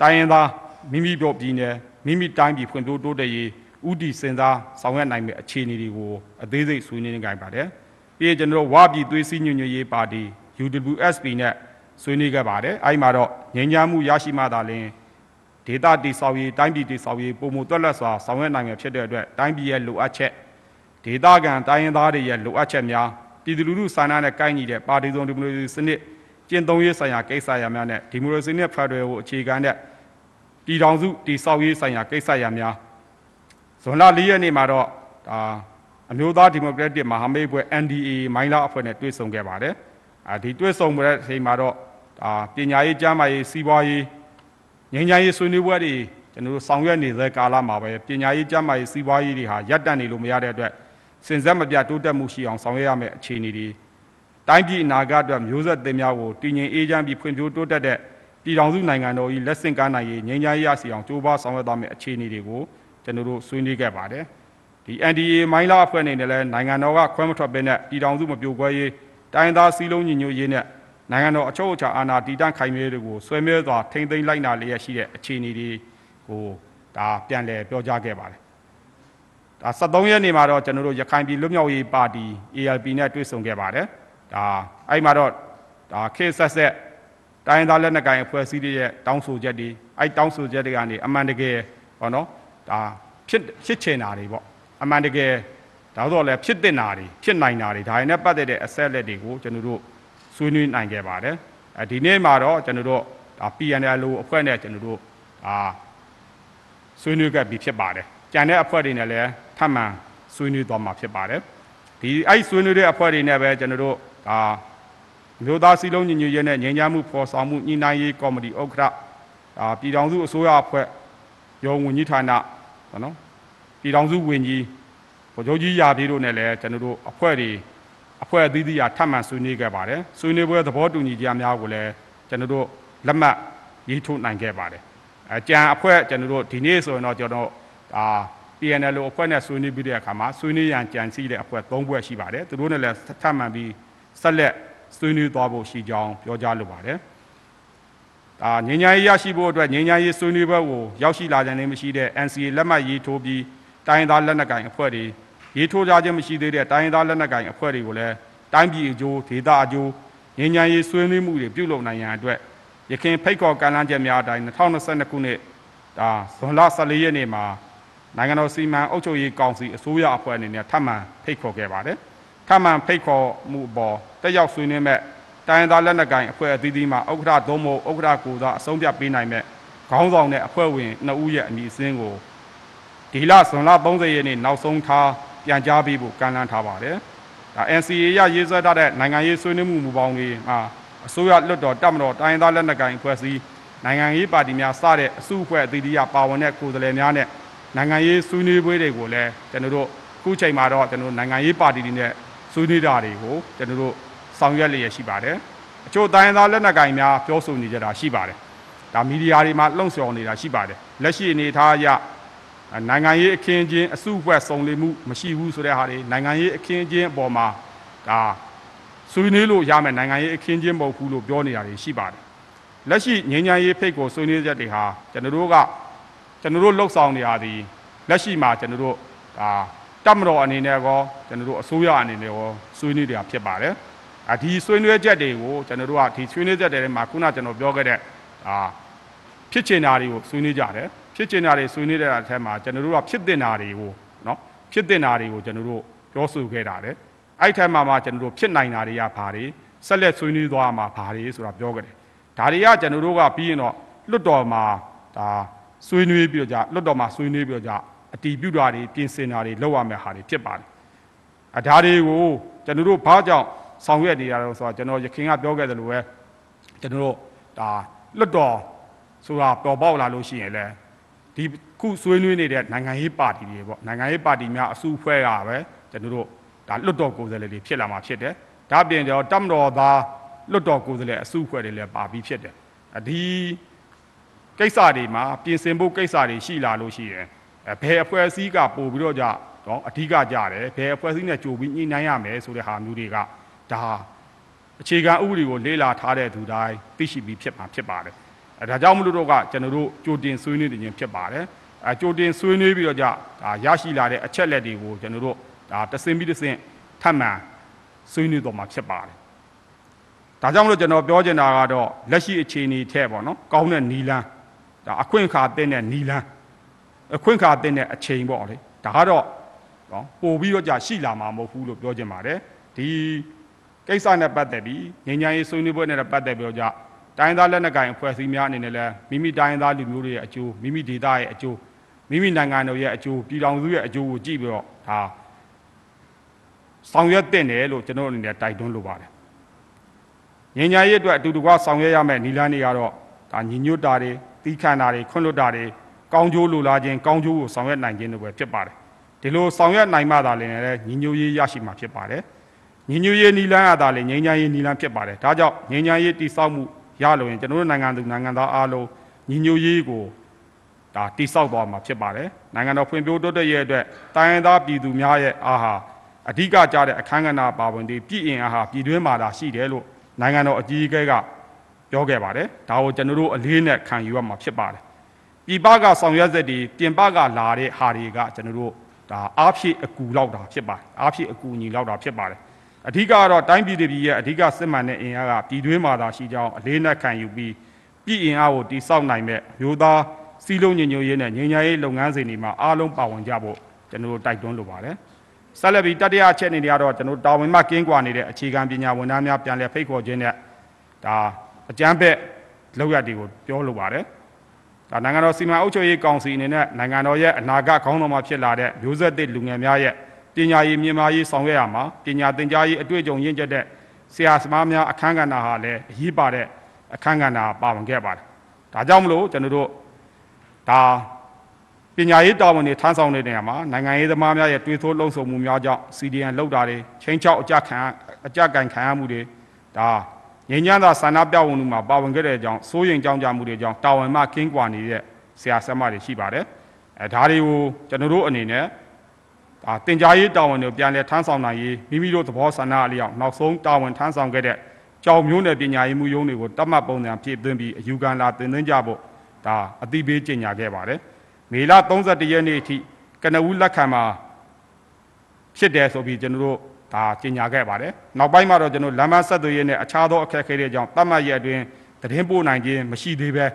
Speaker 2: တိုင်းရင်းသားမိမိတို့ပြည်နယ်မိမိတိုင်းပြည်ဖွံ့ဖြိုးတိုးတက်ရေးဥတီစင်စားဆောင်ရွက်နိုင်မယ့်အခြေအနေတွေကိုအသေးစိတ်ဆွေးနွေးနေကြပါတယ်။ပြီးရင်ကျွန်တော်တို့ဝပြည်သွေးစည်းညွညွတ်ရေးပါတီ UWSP နဲ့ဆွေးနွေးခဲ့ပါတယ်။အဲဒီမှာတော့ငြိမ်းချမ်းမှုရရှိမှသာလျှင် ဒေတာတိဆောက်ရေးတိုင်းပြည်တိဆောက်ရေးပုံမှုတွက်လက်စွာဆောင်ရွက်နိုင်မှာဖြစ်တဲ့အတွက်တိုင်းပြည်ရဲ့လိုအပ်ချက်ဒေတာကန်တိုင်းရင်းသားတွေရဲ့လိုအပ်ချက်များပြည်သူလူထုစာနာနဲ့ကိုက်ညီတဲ့ပါတီစုံဒီမိုကရေစီစနစ်ကျင့်သုံးရေးဆိုင်ရာကိစ္စရပ်များနဲ့ဒီမိုကရေစီနဲ့ဖက်ဒရယ်ကိုအခြေခံတဲ့ပြည်ထောင်စုတည်ဆောက်ရေးဆိုင်ရာကိစ္စရပ်များဇွန်လ၄ရက်နေ့မှာတော့ဒါအမျိုးသားဒီမိုကရက်တစ်မဟာမိတ်ဘွဲ NDA မိုင်းလာအဖွဲ့နဲ့တွေ့ဆုံခဲ့ပါတယ်။အာဒီတွေ့ဆုံမှုတဲ့အချိန်မှာတော့ဒါပညာရေးကျန်းမာရေးစီးပွားရေး ငြိမ်းချမ်းရေးဆွေးနွေးပွဲတွေကျွန်တော်တို့ဆောင်ရွက်နေတဲ့ကာလမှာပဲပညာရေးကျန်းမာရေးစီးပွားရေးတွေဟာရပ်တန့်နေလို့မရတဲ့အတွက်စင်ဆက်မပြတ်တိုးတက်မှုရှိအောင်ဆောင်ရွက်ရမယ့်အခြေအနေတွေတိုင်းပြည်အနာဂတ်အတွက်မျိုးဆက်သစ်များကိုတည်ငြိမ်အေးချမ်းပြီးဖွံ့ဖြိုးတိုးတက်တဲ့ပြည်ထောင်စုနိုင်ငံတော်၏လက်ဆင့်ကမ်းနိုင်ရေးငြိမ်းချမ်းရေးရစီအောင်ကြိုးပမ်းဆောင်ရွက်သွားမယ့်အခြေအနေတွေကိုကျွန်တော်တို့ဆွေးနွေးခဲ့ပါတယ်ဒီ NDA မိုင်းလာအဖွဲ့အနေနဲ့လည်းနိုင်ငံတော်ကခွဲမထွက်ဘဲနဲ့ပြည်ထောင်စုမပြိုကွဲရေးတိုင်းသားစည်းလုံးညီညွတ်ရေးနဲ့ နိုင်ငံတော်အချုပ်အခြာအာဏာတည်တံ့ခိုင်မြဲတွေကိုဆွဲမြဲစွာထိမ့်သိမ်းလိုက်နာလျက်ရှိတဲ့အခြေအနေတွေကိုဒါပြန်လည်ပြောကြားခဲ့ပါတယ်ဒါ73ရက်နေ့မှာတော့ကျွန်တော်တို့ရခိုင်ပြည်လွတ်မြောက်ရေးပါတီ ALP နဲ့တွေ့ဆုံခဲ့ပါတယ်ဒါအဲ့မှာတော့ဒါခေတ်ဆက်ဆက်တိုင်းသားလက်နက်ကိုင်အဖွဲ့အစည်းတွေရဲ့တောင်းဆိုချက်တွေအဲ့တောင်းဆိုချက်တွေကနေအမှန်တကယ်ဟောနော်ဒါဖြစ်ဖြစ်ချင်တာတွေပေါ့အမှန်တကယ်ဒါတော့လည်းဖြစ်တင်တာတွေဖြစ်နိုင်တာတွေဒါတွေနဲ့ပတ်သက်တဲ့အဆက်လက်တွေကိုကျွန်တော်တို့ ဆွေးနွေးနိုင်ခဲ့ပါတယ်အဲဒီနေ့မှာတော့ကျွန်တော်တို့ဒါ PNL အဖွဲ့နဲ့ကျွန်တော်တို့ဒါဆွေးနွေးခဲ့ပြီးဖြစ်ပါတယ်ကြံတဲ့အဖွဲ့တွေနဲ့လည်းထပ်မံဆွေးနွေးသွားမှာဖြစ်ပါတယ်ဒီအဲ့ဆွေးနွေးတဲ့အဖွဲ့တွေနဲ့ပဲကျွန်တော်တို့ဒါမြို့သားစည်းလုံးညီညွတ်ရေးနဲ့ငြိမ်းချမ်းမှုဖော်ဆောင်မှုညှိနှိုင်းရေးကော်မတီဥက္ကဋ္ဌဒါပြည်ထောင်စုအစိုးရအဖွဲ့ရုံးဝန်ကြီးဌာနပေါ့နော်ပြည်ထောင်စုဝန်ကြီးဗိုလ်ချုပ်ကြီးရာပြည်တို့နဲ့လည်းကျွန်တော်တို့အဖွဲ့တွေ အဖွဲ့အသီးသီးအားထပ်မံဆွေးနွေးခဲ့ပါတယ်ဆွေးနွေးပွဲသဘောတူညီကြများကိုလည်းကျွန်တော်တို့လက်မှတ်ရေးထိုးနိုင်ခဲ့ပါတယ်အကြံအဖွဲ့ကျွန်တော်တို့ဒီနေ့ဆိုရင်တော့ကျွန်တော်ဒါ PNL အဖွဲ့နဲ့ဆွေးနွေးပြီးတဲ့အခါမှာဆွေးနွေးရန်ကြံစည်တဲ့အဖွဲ့၃ဖွဲ့ရှိပါတယ်သူတို့နဲ့လည်းထပ်မံပြီးဆက်လက်ဆွေးနွေးသွားဖို့ရှိကြောင်းပြောကြားလိုပါတယ်ဒါငញ្ញရေးရရှိဖို့အတွက်ငញ្ញရေးဆွေးနွေးပွဲကိုရောက်ရှိလာကြတဲ့မရှိတဲ့ NCA လက်မှတ်ရေးထိုးပြီးတိုင်းသားလက်နက်ကိုင်အဖွဲ့တွေ ရေးထိုးကြခြင်းမရှိသေးတဲ့တိုင်းသားလက်နက်ကိုင်အဖွဲ့တွေကိုလည်းတိုင်းပြည်အကျိုးဒေသအကျိုးငញ្ញရေးဆွေးနွေးမှုတွေပြုလုပ်နိုင်ရန်အတွက်ရခိုင်ဖိတ်ခေါ်ကမ်းလှမ်းချက်များအတိုင်း2022ခုနှစ်ဒါဇွန်လ14ရက်နေ့မှာနိုင်ငံတော်စီမံအုပ်ချုပ်ရေးကောင်စီအစိုးရအဖွဲ့အနေနဲ့ထပ်မံဖိတ်ခေါ်ခဲ့ပါတယ်ထပ်မံဖိတ်ခေါ်မှုအပေါ်တက်ရောက်ဆွေးနွေးမဲ့တိုင်းသားလက်နက်ကိုင်အဖွဲ့အသီးသီးမှဥက္ကဋ္ဌသို့မဟုတ်ဥက္ကဋ္ဌကိုယ်စားအဆုံးဖြတ်ပေးနိုင်မဲ့ခေါင်းဆောင်တဲ့အဖွဲ့ဝင်2ဦးရဲ့အမည်အစင်းကိုဒီလဇွန်လ30ရက်နေ့နောက်ဆုံးထား ပြန်ကြားပေးဖို့ကမ်းလှမ်းထားပါတယ်။ဒါ NCA ရရေးဆွဲထားတဲ့နိုင်ငံရေးဆွေးနွေးမှုမူပေါင်းတွေမှာအစိုးရလွတ်တော်တပ်မတော်တိုင်းသားလက်နက်ကိုင်အဖွဲ့အစည်းနိုင်ငံရေးပါတီများစတဲ့အစုအဖွဲ့အသီးသီးကပါဝင်တဲ့ကိုယ်စားလှယ်များနဲ့နိုင်ငံရေးဆွေးနွေးပွဲတွေကိုလည်းကျွန်တော်တို့အခုချိန်မှာတော့ကျွန်တော်တို့နိုင်ငံရေးပါတီတွေနဲ့ဆွေးနွေးတာတွေကိုကျွန်တော်တို့ဆောင်ရွက်လျက်ရှိပါတယ်။အချို့တိုင်းသားလက်နက်ကိုင်များပြောဆိုနေကြတာရှိပါတယ်။ဒါမီဒီယာတွေမှာလှုံ့ဆော်နေတာရှိပါတယ်။လက်ရှိအနေအထားအရ နိုင်ငံရေးအခင်းချင်းအစုအဖွဲ့စုံလင်မှုမရှိဘူးဆိုတဲ့ဟာတွေနိုင်ငံရေးအခင်းချင်းအပေါ်မှာဒါဆွေးနွေးလို့ရမယ်နိုင်ငံရေးအခင်းချင်းမဟုတ်ဘူးလို့ပြောနေတာတွေရှိပါတယ်လက်ရှိငြိမ်းချမ်းရေးဖိတ်ကိုဆွေးနွေးချက်တွေဟာကျွန်တော်တို့ကကျွန်တော်တို့လှုပ်ဆောင်နေရသည်လက်ရှိမှာကျွန်တော်တို့ဒါတပ်မတော်အနေနဲ့ကောကျွန်တော်တို့အစိုးရအနေနဲ့ကောဆွေးနွေးနေတာဖြစ်ပါတယ်အဒီဆွေးနွေးချက်တွေကိုကျွန်တော်တို့ကဒီဆွေးနွေးချက်တွေထဲမှာခုနကျွန်တော်ပြောခဲ့တဲ့အာဖြစ်ချင်တာတွေကိုဆွေးနွေးကြတယ် ဖြစ်ချင်တာတွေဆွေးနွေးတဲ့အထက်မှာကျွန်တော်တို့ကဖြစ်တင်တာတွေကိုနော်ဖြစ်တင်တာတွေကိုကျွန်တော်တို့ပြောဆိုခဲ့တာတယ်အဲ့ထက်မှာမှကျွန်တော်တို့ဖြစ်နိုင်တာတွေကဘာတွေဆက်လက်ဆွေးနွေးသွားမှာဘာတွေဆိုတာပြောခဲ့တယ်ဒါတွေကကျွန်တော်တို့ကပြီးရင်တော့လွတ်တော်မှာဒါဆွေးနွေးပြီးတော့ကြလွတ်တော်မှာဆွေးနွေးပြီးတော့ကြအတီးပြုတာတွေပြင်ဆင်တာတွေလုပ်ရမယ့်ဟာတွေဖြစ်ပါတယ်အဒါတွေကိုကျွန်တော်တို့ဘာကြောင့်ဆောင်ရွက်နေရတော့ဆိုတော့ကျွန်တော်ရခင်ကပြောခဲ့သလိုပဲကျွန်တော်တို့ဒါလွတ်တော်ဆိုတာပေါ်ပေါက်လာလို့ရှိရင်လည်း ဒီခုဆွေးနွေးနေတဲ့နိုင်ငံရေးပါတီတွေပေါ့နိုင်ငံရေးပါတီများအစုအဖွဲ့ကပဲကျွန်တော်တို့ဒါလွတ်တော်ကိုယ်စားလှယ်တွေဖြစ်လာမှာဖြစ်တယ်ဒါပြင်တော့တမတော်သားလွတ်တော်ကိုယ်စားလှယ်အစုအဖွဲ့တွေလည်းပါပြီးဖြစ်တယ်အဒီကိစ္စတွေမှာပြင်ဆင်ဖို့ကိစ္စတွေရှိလာလို့ရှိရင်အဲဘယ်အဖွဲ့အစည်းကပို့ပြီးတော့ကြတော့အဓိကကြတယ်ဘယ်အဖွဲ့အစည်းနဲ့ကြိုပြီးညှိနှိုင်းရမယ်ဆိုတဲ့ဟာမျိုးတွေကဒါအခြေခံဥပဒေကိုလေ့လာထားတဲ့သူတိုင်းသိရှိပြီးဖြစ်မှာဖြစ်ပါတယ် အဲဒါကြောင့်မလို့တော့ကကျွန်တော်တို့ကြိုတင်ဆွေးနွေးနေခြင်းဖြစ်ပါတယ်အဲကြိုတင်ဆွေးနွေးပြီးတော့ကြဒါရရှိလာတဲ့အချက်လက်တွေကိုကျွန်တော်တို့ဒါတဆင်ပြီးတဆင်ထပ်မံဆွေးနွေးတော့မှာဖြစ်ပါတယ်ဒါကြောင့်မလို့ကျွန်တော်ပြောချင်တာကတော့လက်ရှိအခြေအနေထက်ပေါ့နော်ကောင်းတဲ့နီလန်းဒါအခွင့်အခါတဲ့တဲ့နီလန်းအခွင့်အခါတဲ့တဲ့အချိန်ပေါ့လေဒါကတော့နော်ပို့ပြီးတော့ကြာရှိလာမှာမဟုတ်ဘူးလို့ပြောချင်ပါတယ်ဒီကိစ္စနဲ့ပတ်သက်ပြီးငញ្ញရေးဆွေးနွေးပွဲနဲ့ပတ်သက်ပြီးတော့ကြ တိုင်းသားလက်နက်ကိုင်အဖွဲ့အစည်းများအနေနဲ့လည်းမိမိတိုင်းသားလူမျိုးတွေရဲ့အကျိုးမိမိဒေသရဲ့အကျိုးမိမိနိုင်ငံတော်ရဲ့အကျိုးပြည်ထောင်စုရဲ့အကျိုးကိုကြည့်ပြီးတော့ဒါဆောင်ရွက်တဲ့တယ်လို့ကျွန်တော်အနေနဲ့တိုက်တွန်းလိုပါတယ်ငញ្ញရေးအတွက်အတူတကွဆောင်ရွက်ရမယ့်နည်းလမ်းတွေကတော့ဒါညီညွတ်တာတွေတီးခန့်တာတွေခွင့်လွတ်တာတွေကောင်းကျိုးလိုလားခြင်းကောင်းကျိုးကိုဆောင်ရွက်နိုင်ခြင်းတို့ပဲဖြစ်ပါတယ်ဒီလိုဆောင်ရွက်နိုင်မှသာလျှင်လည်းညီညွတ်ရေးရရှိမှာဖြစ်ပါတယ်ညီညွတ်ရေးနီလန်းအသာလေငြိမ်းချမ်းရေးနီလန်းဖြစ်ပါတယ်ဒါကြောင့်ငြိမ်းချမ်းရေးတည်ဆောက်မှု ရလို့ရင်ကျွန်တော်တို့နိုင်ငံသူနိုင်ငံသားအားလုံးညီညွတ်ရေးကိုဒါတည်ဆောက်သွားမှာဖြစ်ပါတယ်နိုင်ငံတော်ဖွံ့ဖြိုးတိုးတက်ရေးအတွက်တိုင်းရင်းသားပြည်သူများရဲ့အားဟာအဓိကကြတဲ့အခမ်းကဏ္ဍပါဝင်ပြီးပြည်အင်အားဟာပြည်တွင်းမှာသာရှိတယ်လို့နိုင်ငံတော်အကြီးအကဲကပြောခဲ့ပါတယ်ဒါကိုကျွန်တော်တို့အလေးနဲ့ခံယူရမှာဖြစ်ပါတယ်ပြည်ပကဆောင်ရွက်ချက်တွေပြင်ပကလာတဲ့ဟာတွေကကျွန်တော်တို့ဒါအားဖြည့်အကူလောက်တာဖြစ်ပါတယ်အားဖြည့်အကူညီလောက်တာဖြစ်ပါတယ် အဓိကကတော့တိုင်းပြည်တွေရဲ့အဓိကစစ်မှန်တဲ့အင်အားကပြည်တွင်းမှာသာရှိကြောင်းအလေးနက်ခံယူပြီးပြည်အင်အားကိုတိစောက်နိုင်မဲ့မျိုးသားစီးလုံးညညရေးနဲ့ငြိမ်းချမ်းရေးလုပ်ငန်းစဉ်တွေမှာအားလုံးပါဝင်ကြဖို့ကျွန်တော်တို့တိုက်တွန်းလိုပါတယ်။ဆက်လက်ပြီးတတိယအချက်အနေနဲ့ကတော့ကျွန်တော်တာဝန်မှကင်းကွာနေတဲ့အခြေခံပညာဝန်ထမ်းများပြန်လည်ဖိတ်ခေါ်ခြင်းနဲ့ဒါအကြမ်းဖက်လောက်ရတွေကိုပြောလိုပါတယ်။ဒါနိုင်ငံတော်စီမံအုပ်ချုပ်ရေးကောင်စီအနေနဲ့နိုင်ငံတော်ရဲ့အနာဂတ်ခေါင်းဆောင်မှဖြစ်လာတဲ့မျိုးဆက်သစ်လူငယ်များရဲ့ ပညာရေးမြင့်မားရေးဆောင်ရွက်ရမှာပညာသင်ကြားရေးအတွေ့အကြုံရင့်ကျက်တဲ့ဆရာစမားများအခန်းကဏ္ဍဟာလည်းအရေးပါတဲ့အခန်းကဏ္ဍပါဝင်ခဲ့ပါတယ်။ဒါကြောင့်မလို့ကျွန်တော်တို့ဒါပညာရေးတာဝန်တွေထမ်းဆောင်တဲ့နေရာမှာနိုင်ငံရေးသမားများရဲ့တွေးထိုးလှုံ့ဆော်မှုများကြောင့် CDN လောက်တာတွေချင်းချောက်အကြခံအကြကန်ခံရမှုတွေဒါငြိမ်းချမ်းသာဆန္ဒပြဝင်မှုမှာပါဝင်ခဲ့တဲ့အကြောင်းစိုးရိမ်ကြောင်းကြမှုတွေကြောင့်တာဝန်မှကင်းကွာနေတဲ့ဆရာဆရာမတွေရှိပါတယ်။အဲဒါတွေကိုကျွန်တော်တို့အနေနဲ့ ဒါတင် जा ရေးတာဝန်တွေပြန်လည်ထမ်းဆောင်နိုင်ရေးမိမိတို့သဘောဆန္ဒအလျောက်နောက်ဆုံးတာဝန်ထမ်းဆောင်ခဲ့တဲ့ကြောင်မျိုးနယ်ပညာရေးမှုရုံးတွေကိုတတ်မှတ်ပုံစံဖြည့်သွင်းပြီးအယူခံလာတင်သွင်းကြဖို့ဒါအတိပေးကြေညာခဲ့ပါတယ်။မေလ31ရက်နေ့အထိကနဦးလက်ခံမှာဖြစ်တယ်ဆိုပြီးကျွန်တော်တို့ဒါကြေညာခဲ့ပါတယ်။နောက်ပိုင်းမှာတော့ကျွန်တော်လမ်းမဆက်သွယ်ရေးနဲ့အခြားသောအခက်အခဲတွေကြောင့်တတ်မှတ်ရက်အတွင်းသတင်းပို့နိုင်ခြင်းမရှိသေးပဲ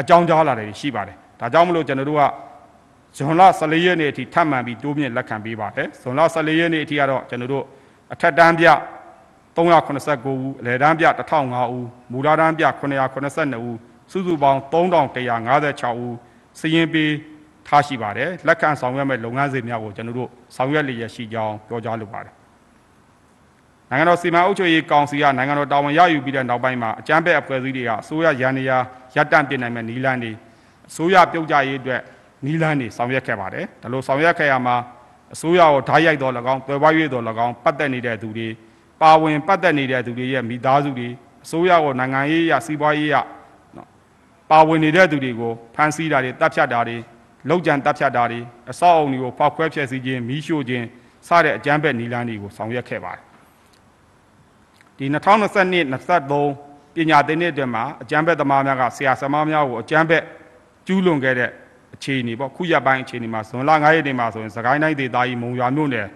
Speaker 2: အကြောင်းကြားလာတယ်ရှိပါတယ်။ဒါကြောင့်မလို့ကျွန်တော်တို့က ဇွန်လ14ရက်နေ့အထိထပ်မံပြီးတိုးမြင့်လက်ခံပေးပါတယ်ဇွန်လ14ရက်နေ့အထိကတော့ကျွန်တော်တို့အထက်တန်းပြ389ဦးအလယ်တန်းပြ1005ဦးမူလတန်းပြ982ဦးစုစုပေါင်း3156ဦးစည်ရင်ပေးထားရှိပါတယ်လက်ခံဆောင်ရွက်မဲ့လုပ်ငန်းစဉ်များကိုကျွန်တော်တို့ဆောင်ရွက်လျက်ရှိကြောင်းပြောကြားလိုပါတယ်နိုင်ငံတော်စီမံအုပ်ချုပ်ရေးကောင်စီကနိုင်ငံတော်တာဝန်ရယူပြီးတဲ့နောက်ပိုင်းမှာအကြမ်းဖက်အဖွဲ့အစည်းတွေကအစိုးရရန်နေရာရပ်တန့်ပြင်နိုင်မဲ့နီလန်းတွေအစိုးရပြုတ်ကြရေးအတွက် နီလန်းနေဆောင်ရွက်ခဲ့ပါတယ်ဒါလို့ဆောင်ရွက်ခဲ့ရမှာအစိုးရကိုဓာတ်ရိုက်တော်၎င်းတွယ်ပွား၍တော်၎င်းပတ်သက်နေတဲ့သူတွေပါဝင်ပတ်သက်နေတဲ့သူတွေရဲ့မိသားစုတွေအစိုးရကိုနိုင်ငံရေးရစီးပွားရေးရနော်ပါဝင်နေတဲ့သူတွေကိုဖမ်းဆီးတာတွေတပ်ဖြတ်တာတွေလောက်ကျန်တပ်ဖြတ်တာတွေအဆောက်အုံတွေကိုဖောက်ခွဲဖျက်ဆီးခြင်းမီးရှို့ခြင်းစတဲ့အကြမ်းဖက်နီလန်းတွေကိုဆောင်ရွက်ခဲ့ပါတယ်ဒီ2022 23ပညာသင်နှစ်အတွင်းမှာအကြမ်းဖက်သမားများကဆရာဆမားများကိုအကြမ်းဖက်ကျူးလွန်ခဲ့တဲ့ အခြေအနေပေါ့ခုရက်ပိုင်းအခြေအနေမှာဇွန်လ9ရက်နေ့မှာဆိုရင်စကိုင်းတိုင်းဒေသကြီးမုံရွာမြို့နယ်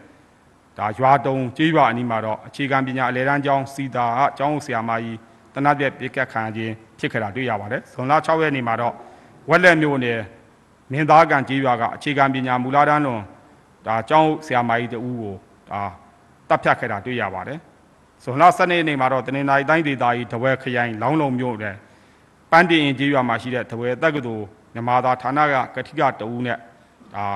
Speaker 2: ဒါရွာတုံကျေးရွာအနီးမှာတော့အခြေခံပညာအလဲတန်းကျောင်းစီတာအကျောင်းဆရာမကြီးတနတ်ပြက်ပြစ်ကတ်ခံခြင်းဖြစ်ခဲ့တာတွေ့ရပါတယ်ဇွန်လ6ရက်နေ့မှာတော့ဝက်လက်မြို့နယ်မင်းသားကန်ကျေးရွာကအခြေခံပညာမူလတန်းလွန်ဒါကျောင်းဆရာမကြီးတဦးကိုဒါတပ်ဖြတ်ခဲ့တာတွေ့ရပါတယ်ဇွန်လ7ရက်နေ့မှာတော့တနင်္လာရီတိုင်းဒေသကြီးတဝဲခရိုင်လောင်းလုံးမြို့နယ်ပန်းတင်ရင်ကျေးရွာမှာရှိတဲ့တဝဲတက္ကသိုလ် မြန်မာသားဌာနကကတိကတဦးနဲ့ဒါ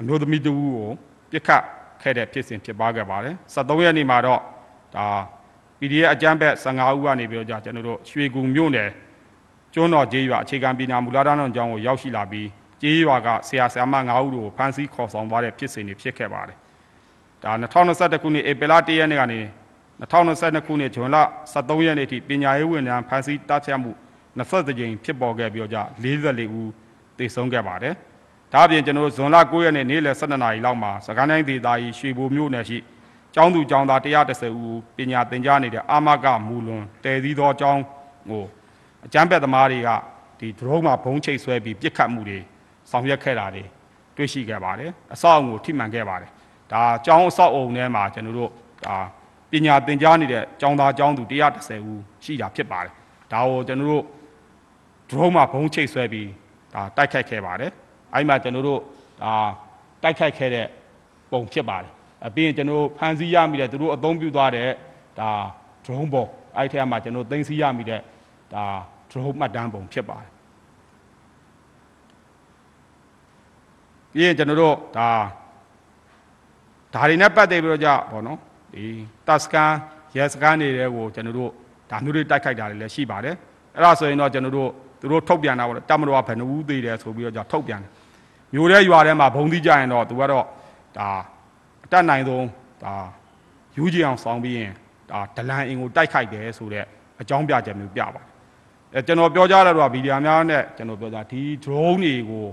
Speaker 2: အမျိုးသမီးတဦးကိုပြစ်ခတ်ခဲ့တဲ့ဖြစ်စဉ်ဖြစ်ပါခဲ့ပါတယ်73ရက်နေ့မှာတော့ဒါ PDF အကြမ်းဖက်15ဦးကနေပြီးတော့ကြာကျွန်တော်တို့ရွှေကူမြို့နယ်ကျွန်းတော်ကျေးရွာအခြေခံပညာမူလတန်းတော်ကျောင်းကိုရောက်ရှိလာပြီးကျေးရွာကဆရာဆရာမ9ဦးတို့ကိုဖမ်းဆီးခေါ်ဆောင်သွားတဲ့ဖြစ်စဉ်တွေဖြစ်ခဲ့ပါတယ်။ဒါ2021ခုနှစ်ဧပြီလ1ရက်နေ့ကနေ2022ခုနှစ်ဇွန်လ23ရက်နေ့ထိပညာရေးဝန်ထမ်းဖမ်းဆီးတပ်ဖြတ်မှု 20ကြိမ်ဖြစ်ပေါ်ခဲ့ပြီးတော့ကြ44ဦးသေဆုံးခဲ့ပါတယ်။ဒါအပြင်ကျွန်တော်တို့ဇွန်လ9ရက်နေ့နေ့လယ်12နာရီလောက်မှာစကိုင်းတိုင်းဒေသကြီးရွှေဘိုမြို့နယ်ရှိကျောင်းသူကျောင်းသား130ဦးပညာသင်ကြားနေတဲ့အာမကမူလွန်တည်သီးသောကျောင်းကိုအကြမ်းဖက်သမားတွေကဒီဒရုန်းမှာဘုံချိတ်ဆွဲပြီးပြစ်ခတ်မှုတွေဆောင်ရွက်ခဲ့တာတွေတွေ့ရှိခဲ့ပါတယ်အဆောက်အအုံကိုထိမှန်ခဲ့ပါတယ်ဒါကျောင်းအဆောက်အအုံထဲမှာကျွန်တော်တို့ဒါပညာသင်ကြားနေတဲ့ကျောင်းသားကျောင်းသူ130ဦးရှိတာဖြစ်ပါတယ်ဒါကိုကျွန်တော်တို့ ဒရုန်းမှာဘုံချိတ်ဆွဲပြီးဒါတိုက်ခိုက်ခဲ့ပါတယ်အဲ့မှာကျွန်တော်တို့ဒါတိုက်ခိုက်ခဲ့တဲ့ပုံဖြစ်ပါတယ်အပြင်ကျွန်တော်တို့ဖန်ဆီးရမိတဲ့သူတို့အသုံးပြုသွားတဲ့ဒါ drone ပုံအဲ့ထဲမှာကျွန်တော်သိမ်းဆည်းရမိတဲ့ဒါ drone မှတ်တမ်းပုံဖြစ်ပါတယ်ပြီးရင်ကျွန်တော်တို့ဒါဒါတွေနဲ့ပတ်သက်ပြီးတော့ကြပေါ့နော်ဒီတပ်စကန်ရဲစကန်တွေကိုကျွန်တော်တို့ဒါမျိုးတွေတိုက်ခိုက်တာတွေလည်းရှိပါတယ်အဲ့ဒါဆိုရင်တော့ကျွန်တော်တို့ သူတို့ထုတ်ပြန်တာပေါ့တမတော်ကဘယ်နှဦးသေးတယ်ဆိုပြီးတော့ကြထုတ်ပြန်တယ်မျိုးတဲ့ရွာထဲမှာဘုံသီးကြရင်တော့သူကတော့ဒါအတက်နိုင်ဆုံးဒါယူကြည်အောင်ဆောင်ပြီးရင်ဒါဒလန်အင်ကိုတိုက်ခိုက်တယ်ဆိုတဲ့အကြောင်းပြချက်မျိုးပြပါတယ်အဲကျွန်တော်ပြောကြရတော့ဗီဒီယိုများနဲ့ကျွန်တော်ပြောကြဒီ drone တွေကို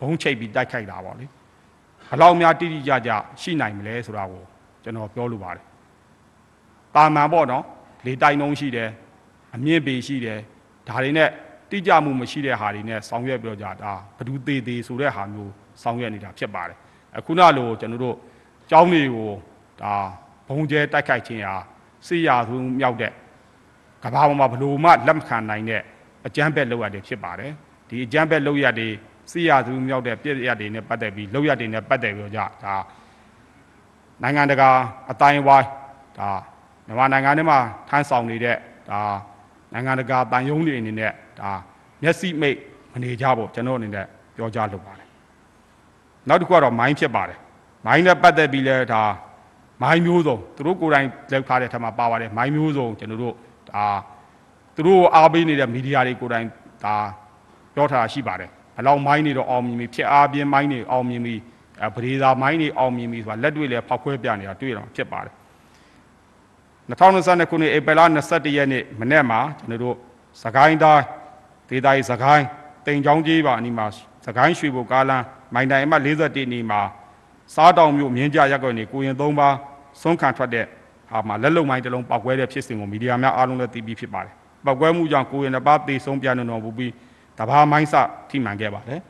Speaker 2: ဘုံချိတ်ပြီးတိုက်ခိုက်တာပေါ့လေဘယ်လောက်များတိတိကျကျရှိနိုင်မလဲဆိုတာကိုကျွန်တော်ပြောလိုပါတယ်တာမန်ပေါ့နော်လေတိုင်နှုံးရှိတယ်အမြင့်ပေရှိတယ်ဒါတွေနဲ့ တိကျမှုမရှိတဲ့ဟာတွေနဲ့ဆောင်ရွက်ပြီးတော့ကြဒါဘဒူသေးသေးဆိုတဲ့ဟာမျိုးဆောင်ရွက်နေတာဖြစ်ပါတယ်အခုနလိုကျွန်တော်တို့ကျောင်းတွေကိုဒါဘုံကျဲတိုက်ခိုက်ခြင်းဟာစိရသူမြောက်တဲ့ကဘာပေါ်မှာဘလို့မှလက်မခံနိုင်တဲ့အကြမ်းဖက်လုပ်ရတယ်ဖြစ်ပါတယ်ဒီအကြမ်းဖက်လုပ်ရတဲ့စိရသူမြောက်တဲ့ပြည့်ရတွေနဲ့ပတ်သက်ပြီးလုပ်ရတွေနဲ့ပတ်သက်ပြီးတော့ကြဒါနိုင်ငံတကာအတိုင်းဝိုင်းဒါမြန်မာနိုင်ငံထဲမှာထမ်းဆောင်နေတဲ့ဒါ နိုင်ငံတကာတန်ယုံတွေအနေနဲ့ဒါမျက်စိမိတ်မနေကြဖို့ကျွန်တော်အနေနဲ့ပြောကြားလိုပါတယ်နောက်တစ်ခုကတော့မိုင်းဖြစ်ပါတယ်မိုင်းနဲ့ပတ်သက်ပြီးလဲဒါမိုင်းမျိုးစုံသူတို့ကိုယ်တိုင်လောက်ထားတဲ့ထက်မှာပါပါတယ်မိုင်းမျိုးစုံကျွန်တော်တို့ဒါသူတို့အားပေးနေတဲ့မီဒီယာတွေကိုယ်တိုင်ဒါပြောထားတာရှိပါတယ်ဘယ်လောက်မိုင်းနေတော့အောင်မြင်ပြီဖြစ်အားပြင်းမိုင်းနေအောင်မြင်ပြီအဲပရိသာမိုင်းနေအောင်မြင်ပြီဆိုတာလက်တွေ့လဲဖောက်ခွဲပြနေတာတွေ့ရမှာဖြစ်ပါတယ် 2022ခုနှစ်ဧပြီလ21ရက်နေ့မနေ့မှာကျွန်တော်တို့စကိုင်းတိုင်းဒေသကြီးစကိုင်းတိမ်ချောင်းကြီးပါအနီးမှာစကိုင်းရွှေဘုကားလန်းမိုင်တိုင်အမှတ်41နီမှာစားတောင်မြို့မြင်းကြရက်ကွက်နေကိုရင်သုံးပါဆွန့်ခံထွက်တဲ့ဟာမှာလက်လုံမိုင်းတစ်လုံးပောက်ကွဲတဲ့ဖြစ်စဉ်ကိုမီဒီယာများအားလုံးလည်းသိပြီးဖြစ်ပါတယ်ပောက်ကွဲမှုကြောင့်ကိုရင်တစ်ပါးသေဆုံးပြန်တော်မူပြီးတဘာမိုင်းစထိမှန်ခဲ့ပါတယ်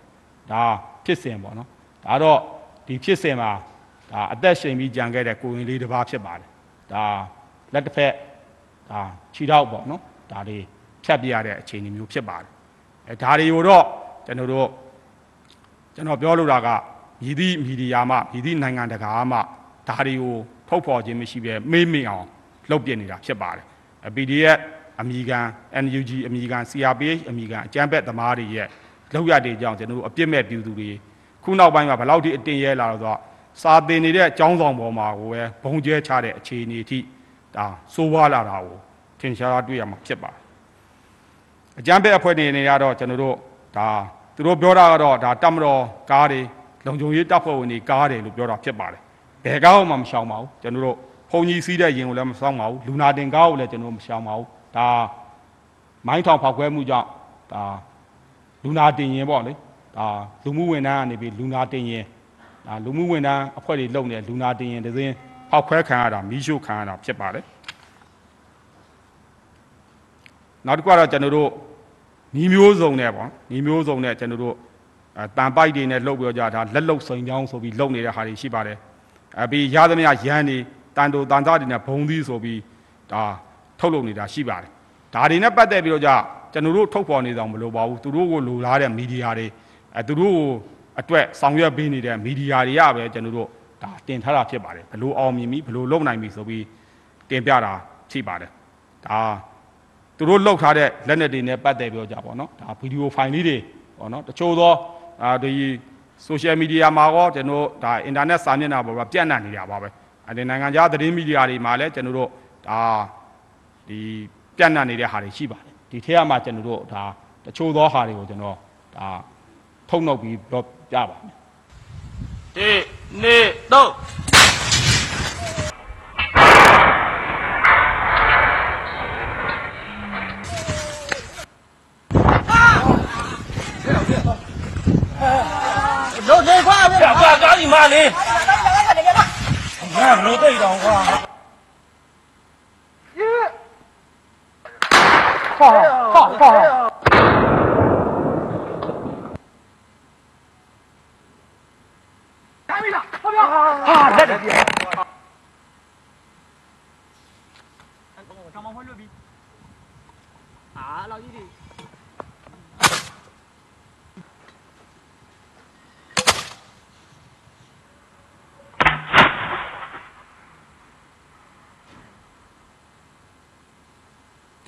Speaker 2: ဒါဖြစ်စဉ်ပေါ့နော်ဒါတော့ဒီဖြစ်စဉ်မှာဒါအသက်ရှင်ပြီးကြံခဲ့တဲ့ကိုရင်လေးတစ်ပါးဖြစ်ပါတယ်ဒါ လက်တစ်ဖက်ဒါခြေထောက်ပေါ့နော်ဒါတွေဖြတ်ပြရတဲ့အခြေအနေမျိုးဖြစ်ပါတယ်အဲဒါတွေကိုတော့ကျွန်တော်တို့ကျွန်တော်ပြောလိုတာကမြည်သည့်မီဒီယာမှမြည်သည့်နိုင်ငံတကာမှဒါတွေကိုထုတ်ဖော်ခြင်းမရှိပဲမေးမေးအောင်လုပ်ပြနေတာဖြစ်ပါတယ် PDF အမိကန် NUG အမိကန် CRPH အမိကန်အကြမ်းဖက်သမားတွေရဲ့လောက်ရတဲ့ကြောင့်ကျွန်တော်တို့အပြစ်မဲ့ပြည်သူတွေခုနောက်ပိုင်းမှာဘယ်လောက်ထိအတင်ရဲလာတော့စာသင်နေတဲ့အကြောင်းဆောင်ပေါ်မှာကိုပဲဘုံကျဲချတဲ့အခြေအနေအထိ ဒါစိုးဝါလာတာကိုထင်ရှားတွေ့ရမှာဖြစ်ပါတယ်အကြမ်းဖက်အဖွဲ့တွေနေရတော့ကျွန်တော်တို့ဒါသူတို့ပြောတာကတော့ဒါတမတော်ကားတွေလုံခြုံရေးတပ်ဖွဲ့ဝင်တွေကားတယ်လို့ပြောတာဖြစ်ပါတယ်ဘယ်ကားမှမရှောင်ပါဘူးကျွန်တော်တို့ဖုန်ကြီးစီးတဲ့ရင်ကိုလည်းမဆောင်ပါဘူးလူနာတင်ကားကိုလည်းကျွန်တော်မရှောင်ပါဘူးဒါမိုင်းထောင်ဖောက်ခွဲမှုကြောင့်ဒါလူနာတင်ရင်ပေါ့လေဒါလူမှုဝန်ထမ်းကနေပြီးလူနာတင်ရင်ဒါလူမှုဝန်ထမ်းအဖွဲ့တွေလုပ်နေလူနာတင်ရင်တစ်စင်း ဖောက်ခွဲခံရတာမီးရှို့ခံရတာဖြစ်ပါတယ်နောက်တစ်ခုကတော့ကျွန်တော်တို့ညီမျိုးစုံနဲ့ပေါ့ညီမျိုးစုံနဲ့ကျွန်တော်တို့အဲတန်ပိုက်တွေနဲ့လှုပ်ပြောကြတာလက်လုတ်စိန်ချောင်းဆိုပြီးလှုပ်နေတဲ့ဟာတွေရှိပါတယ်အပြီးရသမျှရန်တွေတန်တူတန်သားတွေနဲ့ဘုံသီးဆိုပြီးဒါထုတ်လုပ်နေတာရှိပါတယ်ဒါတွေနဲ့ပတ်သက်ပြီးတော့ကြကျွန်တော်တို့ထုတ်ဖော်နေဆောင်မလို့ပါဘူးသူတို့ကိုလိုလားတဲ့မီဒီယာတွေအဲသူတို့ကိုအတွက်ဆောင်ရွက်ပေးနေတဲ့မီဒီယာတွေကပဲကျွန်တော်တို့ ဒါတင်ထားတာဖြစ်ပါတယ်ဘလို့အောင်မြင်ပြီဘလို့လုပ်နိုင်ပြီဆိုပြီးတင်ပြတာရှိပါတယ်ဒါသူတို့လောက်ထားတဲ့လက်နက်တွေနဲ့ပတ်သက်ပြီးတော့ကြပါတော့ဒါဗီဒီယိုဖိုင်လေးတွေပေါ့နော်တချို့သောအာဒီ social media မှာကောကျွန်တော်ဒါ internet စာမျက်နှာပေါ်မှာပြန့်နှံ့နေတာပါပဲအဲဒီနိုင်ငံခြားသတင်းမီဒီယာတွေမှာလည်းကျွန်တော်တို့ဒါဒီပြန့်နှံ့နေတဲ့ဟာတွေရှိပါတယ်ဒီထက်ကမှကျွန်တော်တို့ဒါတတချို့သောဟာတွေကိုကျွန်တော်ဒါထုတ်နှုတ်ပြီးတော့ပြပါမယ်
Speaker 3: ဒီနေ့တော့
Speaker 4: လုံးနေခွာဗျာ
Speaker 3: ပြပါကားကြီးမလေးငါလို့တိတ်တောင်ကွာ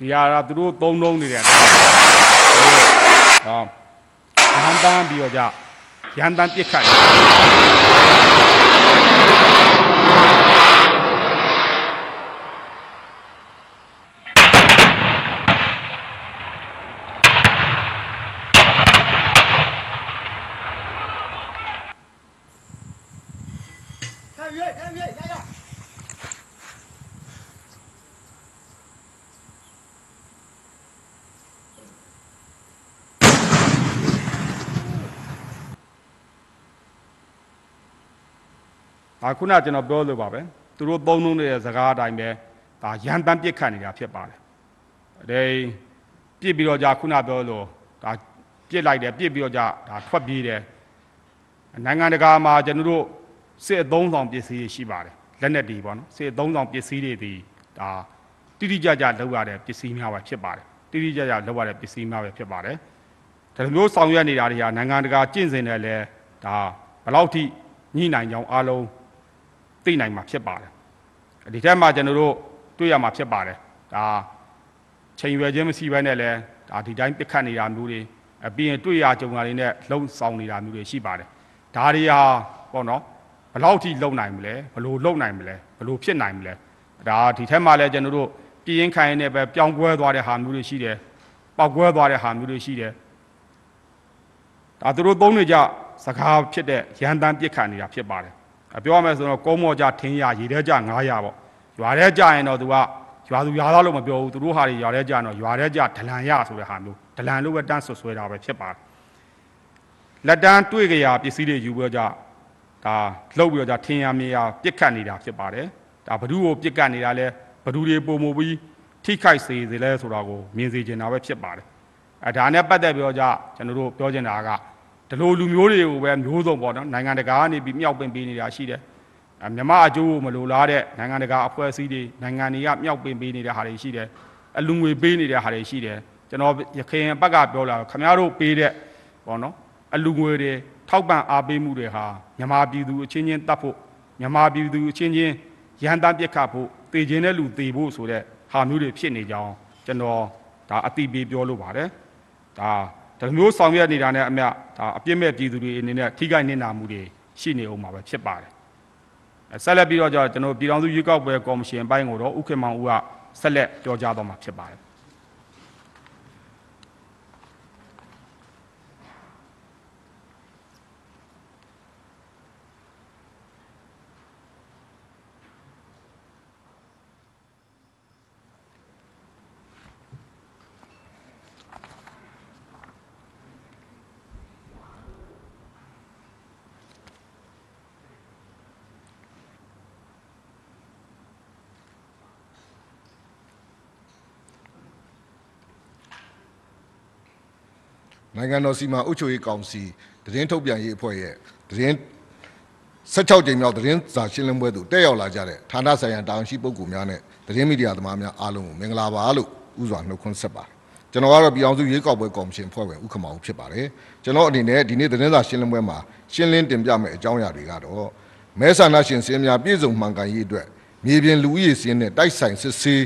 Speaker 2: ဒီဟာကသူတို့သုံးလုံးနေတယ်ဟောရန်တန်းပြီးတော့ကြရန်တန်းပြစ်ခတ်တယ် ခုနကျွန်တော်ပြောလို့ပါပဲသူတို့သုံးလုံးနေတဲ့စကားအတိုင်းပဲဒါရန်တန်းပြစ်ခတ်နေတာဖြစ်ပါတယ်အဲပြစ်ပြီးတော့ကြခုနပြောလို့ဒါပြစ်လိုက်တယ်ပြစ်ပြီးတော့ကြဒါထွက်ပြေးတယ်နိုင်ငံတကာမှာကျွန်တော်တို့စစ်အသုံးဆောင်ပစ္စည်းတွေရှိပါတယ်လက်နက်တွေပေါ့နော်စစ်အသုံးဆောင်ပစ္စည်းတွေဒီဒါတိတိကျကျလောက်ရတဲ့ပစ္စည်းများပဲဖြစ်ပါတယ်တိတိကျကျလောက်ရတဲ့ပစ္စည်းများပဲဖြစ်ပါတယ်ဒါလိုမျိုးဆောင်ရွက်နေတာတွေဟာနိုင်ငံတကာကျင့်စဉ်နဲ့လည်းဒါဘယ်လောက်ထိညှိနိုင်ကြောင်းအားလုံး သိနိုင်မှာဖြစ်ပါတယ်ဒီထက်မှကျွန်တော်တို့တွေ့ရမှာဖြစ်ပါတယ်ဒါချိန်ရွယ်ခြင်းမရှိဘဲနဲ့လည်းဒါဒီတိုင်းပြစ်ခတ်နေတာမျိုးတွေအပြီးရင်တွေ့ရကြုံတာတွေနဲ့လုံဆောင်နေတာမျိုးတွေရှိပါတယ်ဒါတွေဟာပေါ့နော်ဘယ်လောက်ထိလုံနိုင်မလဲဘယ်လိုလုံနိုင်မလဲဘယ်လိုဖြစ်နိုင်မလဲဒါဒီထက်မှလည်းကျွန်တော်တို့ပြင်းခိုင်းနေပဲပြောင်းကွဲသွားတဲ့ဟာမျိုးတွေရှိတယ်ပောက်ကွဲသွားတဲ့ဟာမျိုးတွေရှိတယ်ဒါသူတို့သုံးနေကြစကားဖြစ်တဲ့ရန်တန်းပြစ်ခတ်နေတာဖြစ်ပါတယ်အ ပြောရမယ်ဆိုတော့ကုန်းမော်ကြထင်းရရေထဲကြ900ပေါ့ရွာထဲကြရင်တော့သူကရွာသူရွာသားလို့မပြောဘူးသူတို့ဟာတွေရွာထဲကြရင်တော့ရွာထဲကြဒလန်ရဆိုတဲ့ဟာမျိုးဒလန်လို့ပဲတန်းဆွဆွဲတာပဲဖြစ်ပါတယ်လက်တန်းတွေ့ကြရပစ္စည်းတွေယူပြီးတော့ကြဒါလှုပ်ပြီးတော့ကြထင်းရမြေရပြစ်ခတ်နေတာဖြစ်ပါတယ်ဒါဘ ᱹ ကိုပြစ်ကတ်နေတာလဲဘ ᱹ တွေပုံမူပြီးထိခိုက်စေစေလဲဆိုတာကိုမြင်စေချင်တာပဲဖြစ်ပါတယ် အဲဒါနဲ့ပတ်သက်ပြီးတော့じゃကျွန်တော်တို့ပြောချင်တာက ဒီလိုလူမျိုးတွေကိုပဲမျိုးစုံပေါ့နော်နိုင်ငံတကာကနေပြီးမြောက်ပင်ပေးနေတာရှိတယ်အဲမြမအကျိုးကိုမလိုလားတဲ့နိုင်ငံတကာအဖွဲ့အစည်းတွေနိုင်ငံတွေကမြောက်ပင်ပေးနေတဲ့ဟာတွေရှိတယ်အလူငွေပေးနေတဲ့ဟာတွေရှိတယ်ကျွန်တော်ရခိုင်ဘက်ကပြောလာခမရတို့ပေးတဲ့ပေါ့နော်အလူငွေတွေထောက်ပံ့အားပေးမှုတွေဟာမြန်မာပြည်သူအချင်းချင်းတတ်ဖို့မြန်မာပြည်သူအချင်းချင်းရန်တမ်းပြစ်ခတ်ဖို့တည်ခြင်းတဲ့လူတည်ဖို့ဆိုတဲ့ဟာမျိုးတွေဖြစ်နေကြောင်းကျွန်တော်ဒါအတိပေးပြောလို့ပါတယ်ဒါ ဒီလိုမျိုးဆောင်ရွက်နေတာနဲ့အမျှဒါအပြစ်မဲ့ပြည်သူတွေအနေနဲ့ထိခိုက်နစ်နာမှုတွေရှိနေအောင်မှာပဲဖြစ်ပါတယ်အဲဆက်လက်ပြီးတော့ကျွန်တော်ပြည်ထောင်စုရွေးကောက်ပွဲကော်မရှင်အပိုင်းကိုတော့ဥက္ကမောင်ဦးကဆက်လက်ပြောကြားတော့မှာဖြစ်ပါတယ်
Speaker 5: နိုင်ငံတော်စီမံအုပ်ချုပ်ရေးကောင်စီတရင်ထုတ်ပြန်ရေးအဖွဲ့ရဲ့တရင်16ကြိမ်မြောက်တရင်စာရှင်းလင်းပွဲသို့တက်ရောက်လာကြတဲ့ဌာနဆိုင်ရာတာဝန်ရှိပုဂ္ဂိုလ်များနဲ့တရင်မီဒီယာသမားများအားလုံးကိုမင်္ဂလာပါလို့ဥစွာနှုတ်ခွန်းဆက်ပါတယ်ကျွန်တော်ကတော့ပြည်အောင်စုရွေးကောက်ပွဲကော်မရှင်ဖွဲ့ဝင်ဥက္ကမောင်ဖြစ်ပါတယ်ကျွန်တော်အနေနဲ့ဒီနေ့တရင်စာရှင်းလင်းပွဲမှာရှင်းလင်းတင်ပြမယ့်အကြောင်းအရာတွေကတော့မဲဆန္ဒရှင်စည်းများပြည်စုံမှန်ကန်ရေးအတွက်မြေပြင်လူဦးရေစည်းနဲ့တိုက်ဆိုင်စစ်ဆေး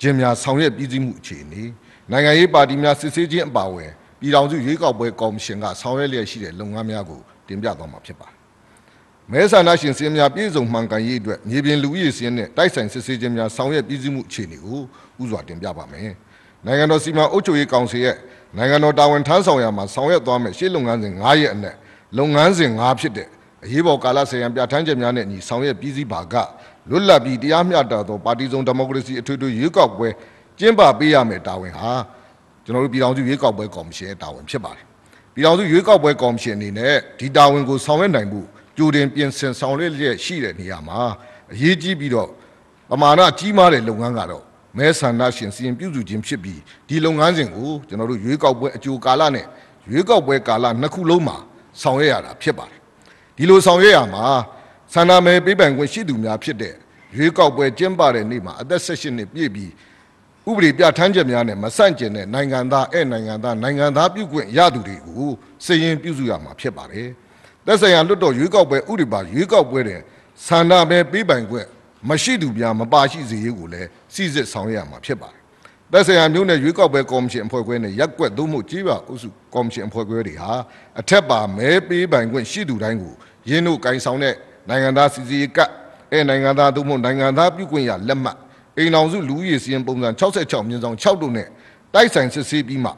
Speaker 5: ခြင်းများဆောင်ရွက်ပြည်စည်းမှုအခြေအနေနိုင်ငံရေးပါတီများစစ်ဆေးခြင်းအပါအဝင် ပြည်ထောင်စုရွေးကောက်ပွဲကော်မရှင်ကဆောင်ရွက်လျက်ရှိတဲ့လုပ်ငန်းများကိုတင်ပြသွားမှာဖြစ်ပါတယ်။မဲဆန္ဒရှင်စည်းများပြည်စုံမှန်ကန်ရေးအတွက်မြေပြင်လူဦးရေစည်းနဲ့တိုက်ဆိုင်စစ်ဆေးခြင်းများဆောင်ရွက်ပြည်စည်းမှုအခြေအနေကိုဥစွာတင်ပြပါမယ်။နိုင်ငံတော်စီမံအုပ်ချုပ်ရေးကောင်စီရဲ့နိုင်ငံတော်တာဝန်ထမ်းဆောင်ရမှာဆောင်ရွက်သွားမယ်ရှေ့လုပ်ငန်းစဉ်9ရက်အနက်လုပ်ငန်းစဉ်9ဖြစ်တဲ့အရေးပေါ်ကာလဆိုင်ရာပြဋ္ဌာန်းချက်များနဲ့ညီဆောင်ရွက်ပြီးစီးပါကလွတ်လပ်ပြီးတရားမျှတသောပါတီစုံဒီမိုကရေစီအထွေထွေရွေးကောက်ပွဲကျင်းပပေးရမယ်တာဝန်ဟာ ကျွန်တော်တို့ပြည်ထောင်စုရွေးကောက်ပွဲကော်မရှင်ရဲ့တာဝန်ဖြစ်ပါတယ်ပြည်ထောင်စုရွေးကောက်ပွဲကော်မရှင်အနေနဲ့ဒီတာဝန်ကိုဆောင်ရွက်နိုင်မှုကြိုတင်ပြင်ဆင်ဆောင်ရွက်လျက်ရှိတဲ့နေရာမှာအရေးကြီးပြီးတော့ပမာဏကြီးမားတဲ့လုပ်ငန်းကတော့မဲဆန္ဒရှင်စီရင်ပြုစုခြင်းဖြစ်ပြီးဒီလုပ်ငန်းစဉ်ကိုကျွန်တော်တို့ရွေးကောက်ပွဲအကြိုကာလနဲ့ရွေးကောက်ပွဲကာလနှစ်ခုလုံးမှာဆောင်ရွက်ရတာဖြစ်ပါတယ်ဒီလိုဆောင်ရွက်ရမှာဆန္ဒမဲပေးပိုင်ခွင့်ရှိသူများဖြစ်တဲ့ရွေးကောက်ပွဲကျင်းပတဲ့နေ့မှာအသက်16နှစ်ပြည့်ပြီး ဥပဒေပြဋ္ဌာန်းချက်များနဲ့မဆန့်ကျင်တဲ့နိုင်ငံသားဧည့်နိုင်ငံသားနိုင်ငံသားပြုခွင့်ရသူတွေကိုစည်ရင်ပြုစုရမှာဖြစ်ပါတယ်သက်ဆိုင်ရာလွတ်တော်ရွေးကောက်ပွဲဥပဒေပါရွေးကောက်ပွဲတဲ့ဆန္ဒမဲပေးပိုင်ခွင့်မရှိသူများမပါရှိစေရေးကိုလည်းစီစစ်ဆောင်ရွက်ရမှာဖြစ်ပါတယ်။သက်ဆိုင်ရာမျိုးနဲ့ရွေးကောက်ပွဲကော်မရှင်အဖွဲ့ခွဲနဲ့ရက်ကွက်သို့မဟုတ်ကြီးပါအုပ်စုကော်မရှင်အဖွဲ့ခွဲတွေဟာအထက်ပါမဲပေးပိုင်ခွင့်ရှိသူတိုင်းကိုရင်းတို့ကင်ဆောင်တဲ့နိုင်ငံသားစီစီကတ်အဲနိုင်ငံသားသို့မဟုတ်နိုင်ငံသားပြုခွင့်ရလက်မှတ် အိမ်အောင်စုလူဦးရေစီရင်ပုံစံ66မြင်းဆောင်6တို့နဲ့တိုက်ဆိုင်စစ်ဆေးပြီးမှ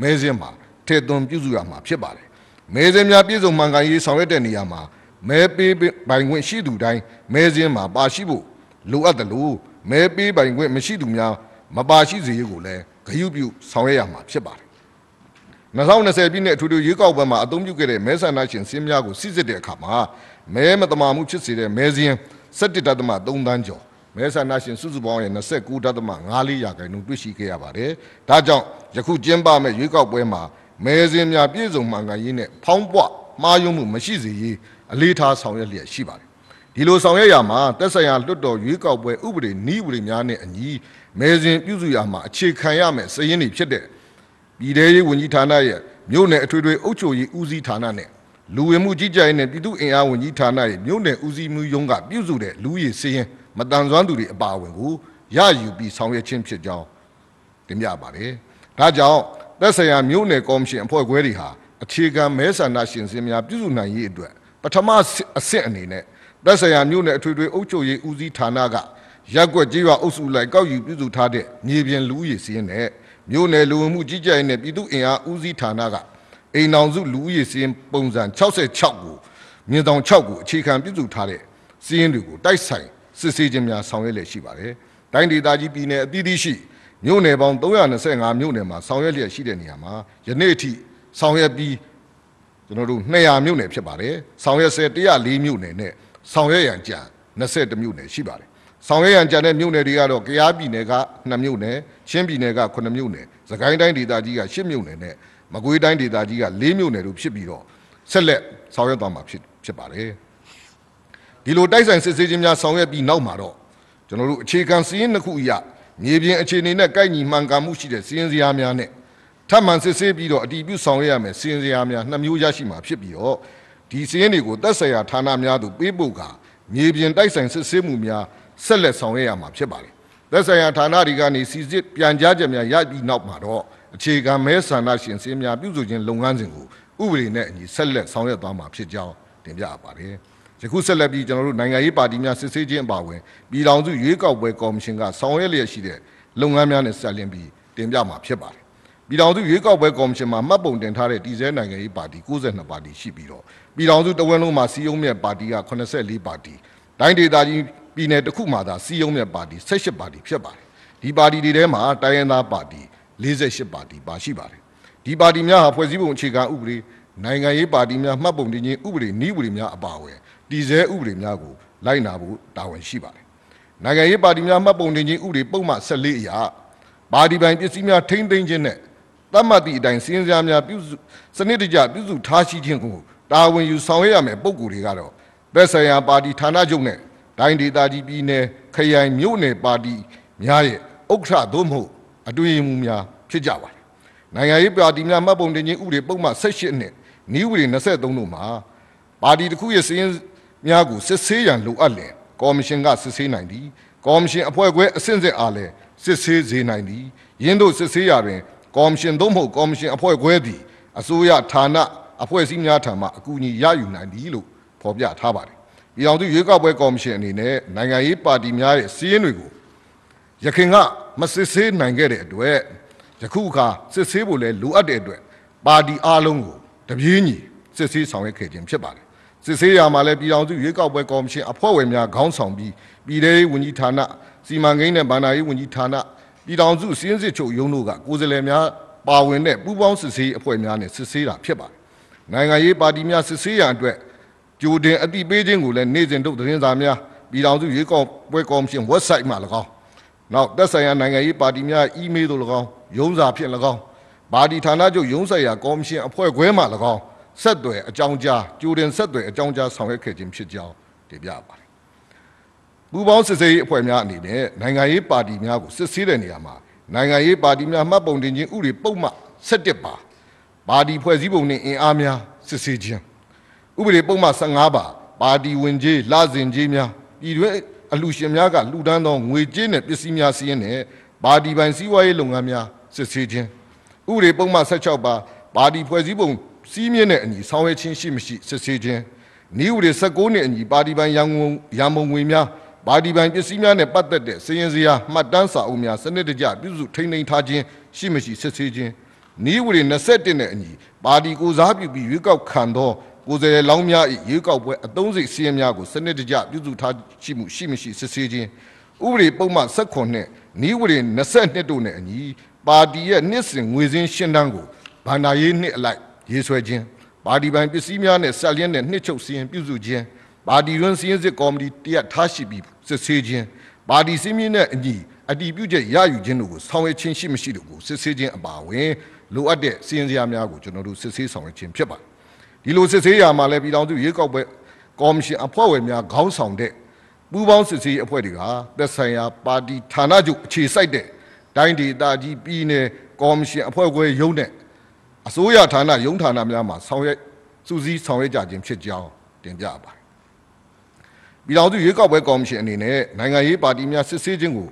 Speaker 5: မဲစင်းမှာထည့်သွင်းပြုစုရမှာဖြစ်ပါတယ်။မဲစင်းများပြည်စုံမှန်ကန်ရေးဆောင်ရွက်တဲ့နေရာမှာမဲပေးပိုင်ခွင့်ရှိသူတိုင်းမဲစင်းမှာပါရှိဖို့လိုအပ်တယ်လို့မဲပေးပိုင်ခွင့်မရှိသူများမပါရှိစေရေးကိုလည်းဂရုပြုဆောင်ရွက်ရမှာဖြစ်ပါတယ်2020ပြည့်နှစ်အထူးထူးရွေးကောက်ပွဲမှာအသုံးပြုခဲ့တဲ့မဲဆန္ဒရှင်စင်းများကိုစစ်စစ်တဲ့အခါမှာမဲမတမာမှုဖြစ်စေတဲ့မဲစင်း17.3တန်းကျော် မဲဆန္ဒရှင်စုစုပေါင်းရဲ့29.54ရာခိုင်နှုန်းတွေ့ရှိခဲ့ရပါတယ်။ဒါကြောင့်ယခုကျင်းပမဲ့ရွေးကောက်ပွဲမှာမဲစင်းများပြည့်စုံမှန်ကန်ရေးနဲ့ဖောင်းပွမှားယွင်းမှုမရှိစေရေးအလေးထားဆောင်ရွက်လျက်ရှိပါတယ်။ဒီလိုဆောင်ရွက်ရမှာတက်ဆိုင်ရာလွတ်တော်ရွေးကောက်ပွဲဥပဒေနည်းဥပဒေများနဲ့အညီမဲစဉ်ပြုစုရမှာအခြေခံရမယ်စည်ရင်းတွေဖြစ်တဲ့ပြည်ထရေးဝန်ကြီးဌာနရဲ့မြို့နယ်အထွေထွေအုပ်ချုပ်ရေးဦးစီးဌာနနဲ့လူဝင်မှုကြီးကြပ်ရေးနဲ့ပြည်သူ့အင်အားဝန်ကြီးဌာနရဲ့မြို့နယ်ဦးစီးမှုရုံးကပြုစုတဲ့လူရေးစည်ရင် မတန်ဆွမ်းသူတွေအပါအဝင်ကိုရယူပြီးဆောင်ရွက်ခြင်းဖြစ်ကြောင်းတင်ပြပါတယ်။ဒါကြောင့်သက်ဆိုင်ရာမြို့နယ်ကော်မရှင်အဖွဲ့ခွဲတွေဟာအခြေခံမဲဆန္ဒရှင်စင်များပြုစုနိုင်ရေးအတွက်ပထမအဆင့်အနေနဲ့သက်ဆိုင်ရာမြို့နယ်အထွေထွေအုပ်ချုပ်ရေးဦးစီးဌာနကရက်ကွက်ကြေးရွာအုပ်စုလိုက်ကောက်ယူပြုစုထားတဲ့မြေပြင်လူဦးရေစီးရင်နဲ့မြို့နယ်လူဝင်မှုကြီးကြပ်ရေးနဲ့ပြည်သူ့အင်အားဦးစီးဌာနကအိမ်အောင်စုလူဦးရေစီးရင်ပုံစံ66ကိုမြင်းတောင်6ကိုအခြေခံပြုစုထားတဲ့စီးရင်တွေကိုတိုက်ဆိုင် စစ်ဆေးခြင်းများဆောင်ရွက်လျက်ရှိပါတယ်။တိုင်းဒေသကြီးပြည်နယ်အသီးသီးရှိမြို့နယ်ပေါင်း325မြို့နယ်မှာဆောင်ရွက်လျက်ရှိတဲ့နေရာမှာယနေ့အထိဆောင်ရွက်ပြီးကျွန်တော်တို့200မြို့နယ်ဖြစ်ပါတယ်ဆောင်ရွက်ဆဲ104မြို့နယ်နဲ့ဆောင်ရွက်ရန်ကြံ21မြို့နယ်ရှိပါတယ်ဆောင်ရွက်ရန်ကြံတဲ့မြို့နယ်တွေကတော့ကယားပြည်နယ်က2မြို့နယ်ချင်းပြည်နယ်က9မြို့နယ်စကိုင်းတိုင်းဒေသကြီးက10မြို့နယ်နဲ့မကွေးတိုင်းဒေသကြီးက4မြို့နယ်တို့ဖြစ်ပြီးတော့ဆက်လက်ဆောင်ရွက်သွားမှာဖြစ်ဖြစ်ပါတယ် ဒီလိုတိုက်ဆိုင်စစ်ဆေးခြင်းများဆောင်ရွက်ပြီးနောက်မှာတော့ကျွန်တော်တို့အခြေခံစည်းရင်းတစ်ခုအရမြေပြင်အခြေအနေနဲ့ကိုက်ညီမှန်ကန်မှုရှိတဲ့စည်းရင်းစရာများနဲ့ထပ်မံစစ်ဆေးပြီးတော့အတည်ပြုဆောင်ရွက်ရမယ်စီရင်စရာများနှစ်မျိုးရရှိမှာဖြစ်ပြီးတော့ဒီစီရင်တွေကိုသက်ဆိုင်ရာဌာနများသို့ပေးပို့ကမြေပြင်တိုက်ဆိုင်စစ်ဆေးမှုများဆက်လက်ဆောင်ရွက်ရမှာဖြစ်ပါတယ်သက်ဆိုင်ရာဌာနတွေကနေစီစစ်ပြန်ကြားချက်များရပြီးနောက်မှာတော့အခြေခံမဲဆန္ဒရှင်စည်းများပြုစုခြင်းလုပ်ငန်းစဉ်ကိုဥပဒေနဲ့အညီဆက်လက်ဆောင်ရွက်သွားမှာဖြစ်ကြောင်းတင်ပြအပ်ပါတယ် ယခုဆက်လက်ပြီးကျွန်တော်တို့နိုင်ငံရေးပါတီများစစ်ဆေးခြင်းအပါအဝင်ပြည်ထောင်စုရွေးကောက်ပွဲကော်မရှင်ကဆောင်ရွက်လျက်ရှိတဲ့လုပ်ငန်းများနဲ့ဆက်လင်းပြီးတင်ပြမှာဖြစ်ပါတယ်ပြည်ထောင်စုရွေးကောက်ပွဲကော်မရှင်မှာမှတ်ပုံတင်ထားတဲ့တည်ဆဲနိုင်ငံရေးပါတီ62ပါတီရှိပြီးတော့ပြည်ထောင်စုတဝန်းလုံးမှာစီယုံမြတ်ပါတီက84ပါတီတိုင်းဒေသကြီးပြည်နယ်တစ်ခုမှာသာစီယုံမြတ်ပါတီ18ပါတီဖြစ်ပါတယ်ဒီပါတီတွေထဲမှာတိုင်းရင်းသားပါတီ48ပါတီပါရှိပါတယ်ဒီပါတီများဟာဖွဲ့စည်းပုံအခြေခံဥပဒေနိုင်ငံရေးပါတီများမှတ်ပုံတင်ခြင်းဥပဒေနည်းဥပဒေများအပါအဝင် တည်ဆဲဥပဒေများကိုလိုက်နာဖို့တာဝန်ရှိပါတယ်နိုင်ငံရေးပါတီများမှတ်ပုံတင်ခြင်းဥပဒေပုံမှန်14အရာပါတီပိုင်ပစ္စည်းများထိမ့်သိမ်းခြင်းနဲ့တတ်မှတ်သည့်အတိုင်းစင်းစရာများပြုစုစနစ်တကျပြုစုထားရှိခြင်းကိုတာဝန်ယူဆောင်ရွက်ရမယ်ပုံကိုယ်တွေကတော့သက်ဆိုင်ရာပါတီဌာနချုပ်နဲ့ဒိုင်းဒေသကြီးပြည်နယ်ခရိုင်မြို့နယ်ပါတီများရဲ့ဥက္ကဋ္ဌသို့မဟုတ်အတွင်းမှုများဖြစ်ကြပါတယ်။နိုင်ငံရေးပါတီများမှတ်ပုံတင်ခြင်းဥပဒေပုံမှန်18နှစ်နည်းဥပဒေ23တို့မှာပါတီတစ်ခုရဲ့စည်း များကိုစစ်ဆေးရန်လိုအပ်လင်ကော်မရှင်ကစစ်ဆေးနိုင်သည်ကော်မရှင်အဖွဲ့ခွဲအဆင့်ဆင့်အားလည်းစစ်ဆေးစေနိုင်သည်ယင်းတို့စစ်ဆေးရာတွင်ကော်မရှင်သို့မဟုတ်ကော်မရှင်အဖွဲ့ခွဲသည်အစိုးရဌာနအဖွဲ့အစည်းများထံမှအကူအညီရယူနိုင်သည်လို့ဖော်ပြထားပါတယ်။ပြည်အောင်စုရွေးကောက်ပွဲကော်မရှင်အနေနဲ့နိုင်ငံရေးပါတီများရဲ့စီးရင်တွေကိုရခိုင်ကမစစ်ဆေးနိုင်ခဲ့တဲ့အတွက်ယခုအခါစစ်ဆေးဖို့လည်းလိုအပ်တဲ့အတွက်ပါတီအားလုံးကိုတပြေးညီစစ်ဆေးဆောင်ရွက်ခဲ့ခြင်းဖြစ်ပါတယ် စစ်ဆေးရမှာလည်းပြည်ထောင်စုရွေးကောက်ပွဲကော်မရှင်အဖွဲ့ဝင်များခေါင်းဆောင်ပြီးပြည်ထောင်စုဝန်ကြီးဌာနစီမံကိန်းနဲ့ဗန္ဒာရေးဝန်ကြီးဌာနပြည်ထောင်စုစည်းစစ်ချုပ်ရုံးတို့ကကိုယ်စားလှယ်များပါဝင်တဲ့ပူးပေါင်းစစ်ဆေးအဖွဲ့များနဲ့စစ်ဆေးတာဖြစ်ပါတယ်နိုင်ငံရေးပါတီများစစ်ဆေးရန်အတွက်ကြိုတင်အတိပေးခြင်းကိုလည်းနေ့စဉ်တို့သတင်းစာများပြည်ထောင်စုရွေးကောက်ပွဲကော်မရှင် website မှာ၎င်းနောက်သက်ဆိုင်ရာနိုင်ငံရေးပါတီများ email တို့၎င်းရုံးစာဖြင့်၎င်းပါတီဌာနချုပ်ရုံးဆိုင်ရာကော်မရှင်အဖွဲ့ခွဲမှ၎င်း ဆက်သွယ်အကြောင်းကြားကြိုတင်ဆက်သွယ်အကြောင်းကြားဆောင်ရွက်ခဲ့ခြင်းဖြစ်ကြောင်းတင်ပြပါတယ်ပူးပေါင်းစစ်ဆေးရေးအဖွဲ့များအနေနဲ့နိုင်ငံရေးပါတီများကိုစစ်ဆေးတဲ့နေရာမှာနိုင်ငံရေးပါတီများမှတ်ပုံတင်ခြင်းဥပဒေပုံမှန်17ပါပါတီဖွဲ့စည်းပုံနှင့်အင်အားများစစ်ဆေးခြင်းဥပဒေပုံမှန်15ပါပါတီဝင်ကြီးလစဉ်ကြီးများပြည်တွင်းအလူရှင်များကလှူဒန်းသောငွေကြေးနဲ့ပစ္စည်းများစီးရင်နဲ့ပါတီပိုင်စီးပွားရေးလုပ်ငန်းများစစ်ဆေးခြင်းဥပဒေပုံမှန်16ပါပါတီဖွဲ့စည်းပုံ စီးမြင့်တဲ့အညီဆောင်ရွက်ခြင်းရှိမရှိစစ်ဆေးခြင်းဤဥပဒေ19နှစ်အညီပါတီပိုင်ရန်ကုန်ရန်ပုံငွေများပါတီပိုင်ပစ္စည်းများနဲ့ပတ်သက်တဲ့စည်ရင်စရာမှတ်တမ်းစာအုပ်များစနစ်တကျပြုစုထိန်းသိမ်းထားခြင်းရှိမရှိစစ်ဆေးခြင်းနီးဝရီ21နဲ့အညီပါတီကိုစားပြုပြီးရွေးကောက်ခံသောကိုယ်စားလှယ်လောင်းများ၏ရွေးကောက်ပွဲအသုံးစိတ်စီးရင်များကိုစနစ်တကျပြုစုထားရှိမှုရှိမရှိစစ်ဆေးခြင်းဥပဒေပုံမှန်16နဲ့နီးဝရီ22တို့နဲ့အညီပါတီရဲ့နှစ်စဉ်ငွေစင်းရှင်းတန်းကိုဗန္ဒာရေးနှစ်အလိုက် ရေးဆွဲခြင်းပါတီပိုင်ပစ္စည်းများနဲ့ဆက်လျင်းတဲ့နှစ်ချုပ်စီရင်ပြုစုခြင်းပါတီတွင်စီရင်စစ်ကော်မတီတရက်ထားရှိပြီးစစ်ဆေးခြင်းပါတီစည်းမျဉ်းနဲ့အညီအတည်ပြုချက်ရယူခြင်းတို့ကိုဆောင်ရွက်ခြင်းရှိမရှိတို့ကိုစစ်ဆေးခြင်းအပါအဝင်လိုအပ်တဲ့စီရင်စရာများကိုကျွန်တော်တို့စစ်ဆေးဆောင်ရွက်ခြင်းဖြစ်ပါတယ်ဒီလိုစစ်ဆေးရမှာလည်းပြည်ထောင်စုရွေးကောက်ပွဲကော်မရှင်အဖွဲ့ဝင်များခေါင်းဆောင်တဲ့ပူးပေါင်းစစ်ဆေးရေးအဖွဲ့တွေကသက်ဆိုင်ရာပါတီဌာနချုပ်အခြေစိုက်တဲ့တိုင်းဒေသကြီးပြည်နယ်ကော်မရှင်အဖွဲ့ခွဲရုံးတဲ့ အစိုးရဌာနရုံးဌာနများမှာဆောင်ရွက်စူးစီးဆောင်ရွက်ကြခြင်းဖြစ်ကြောင်းတင်ပြပါတယ်ပြည်ထောင်စုရွေးကောက်ပွဲကော်မရှင်အနေနဲ့နိုင်ငံရေးပါတီများစစ်ဆေးခြင်းကို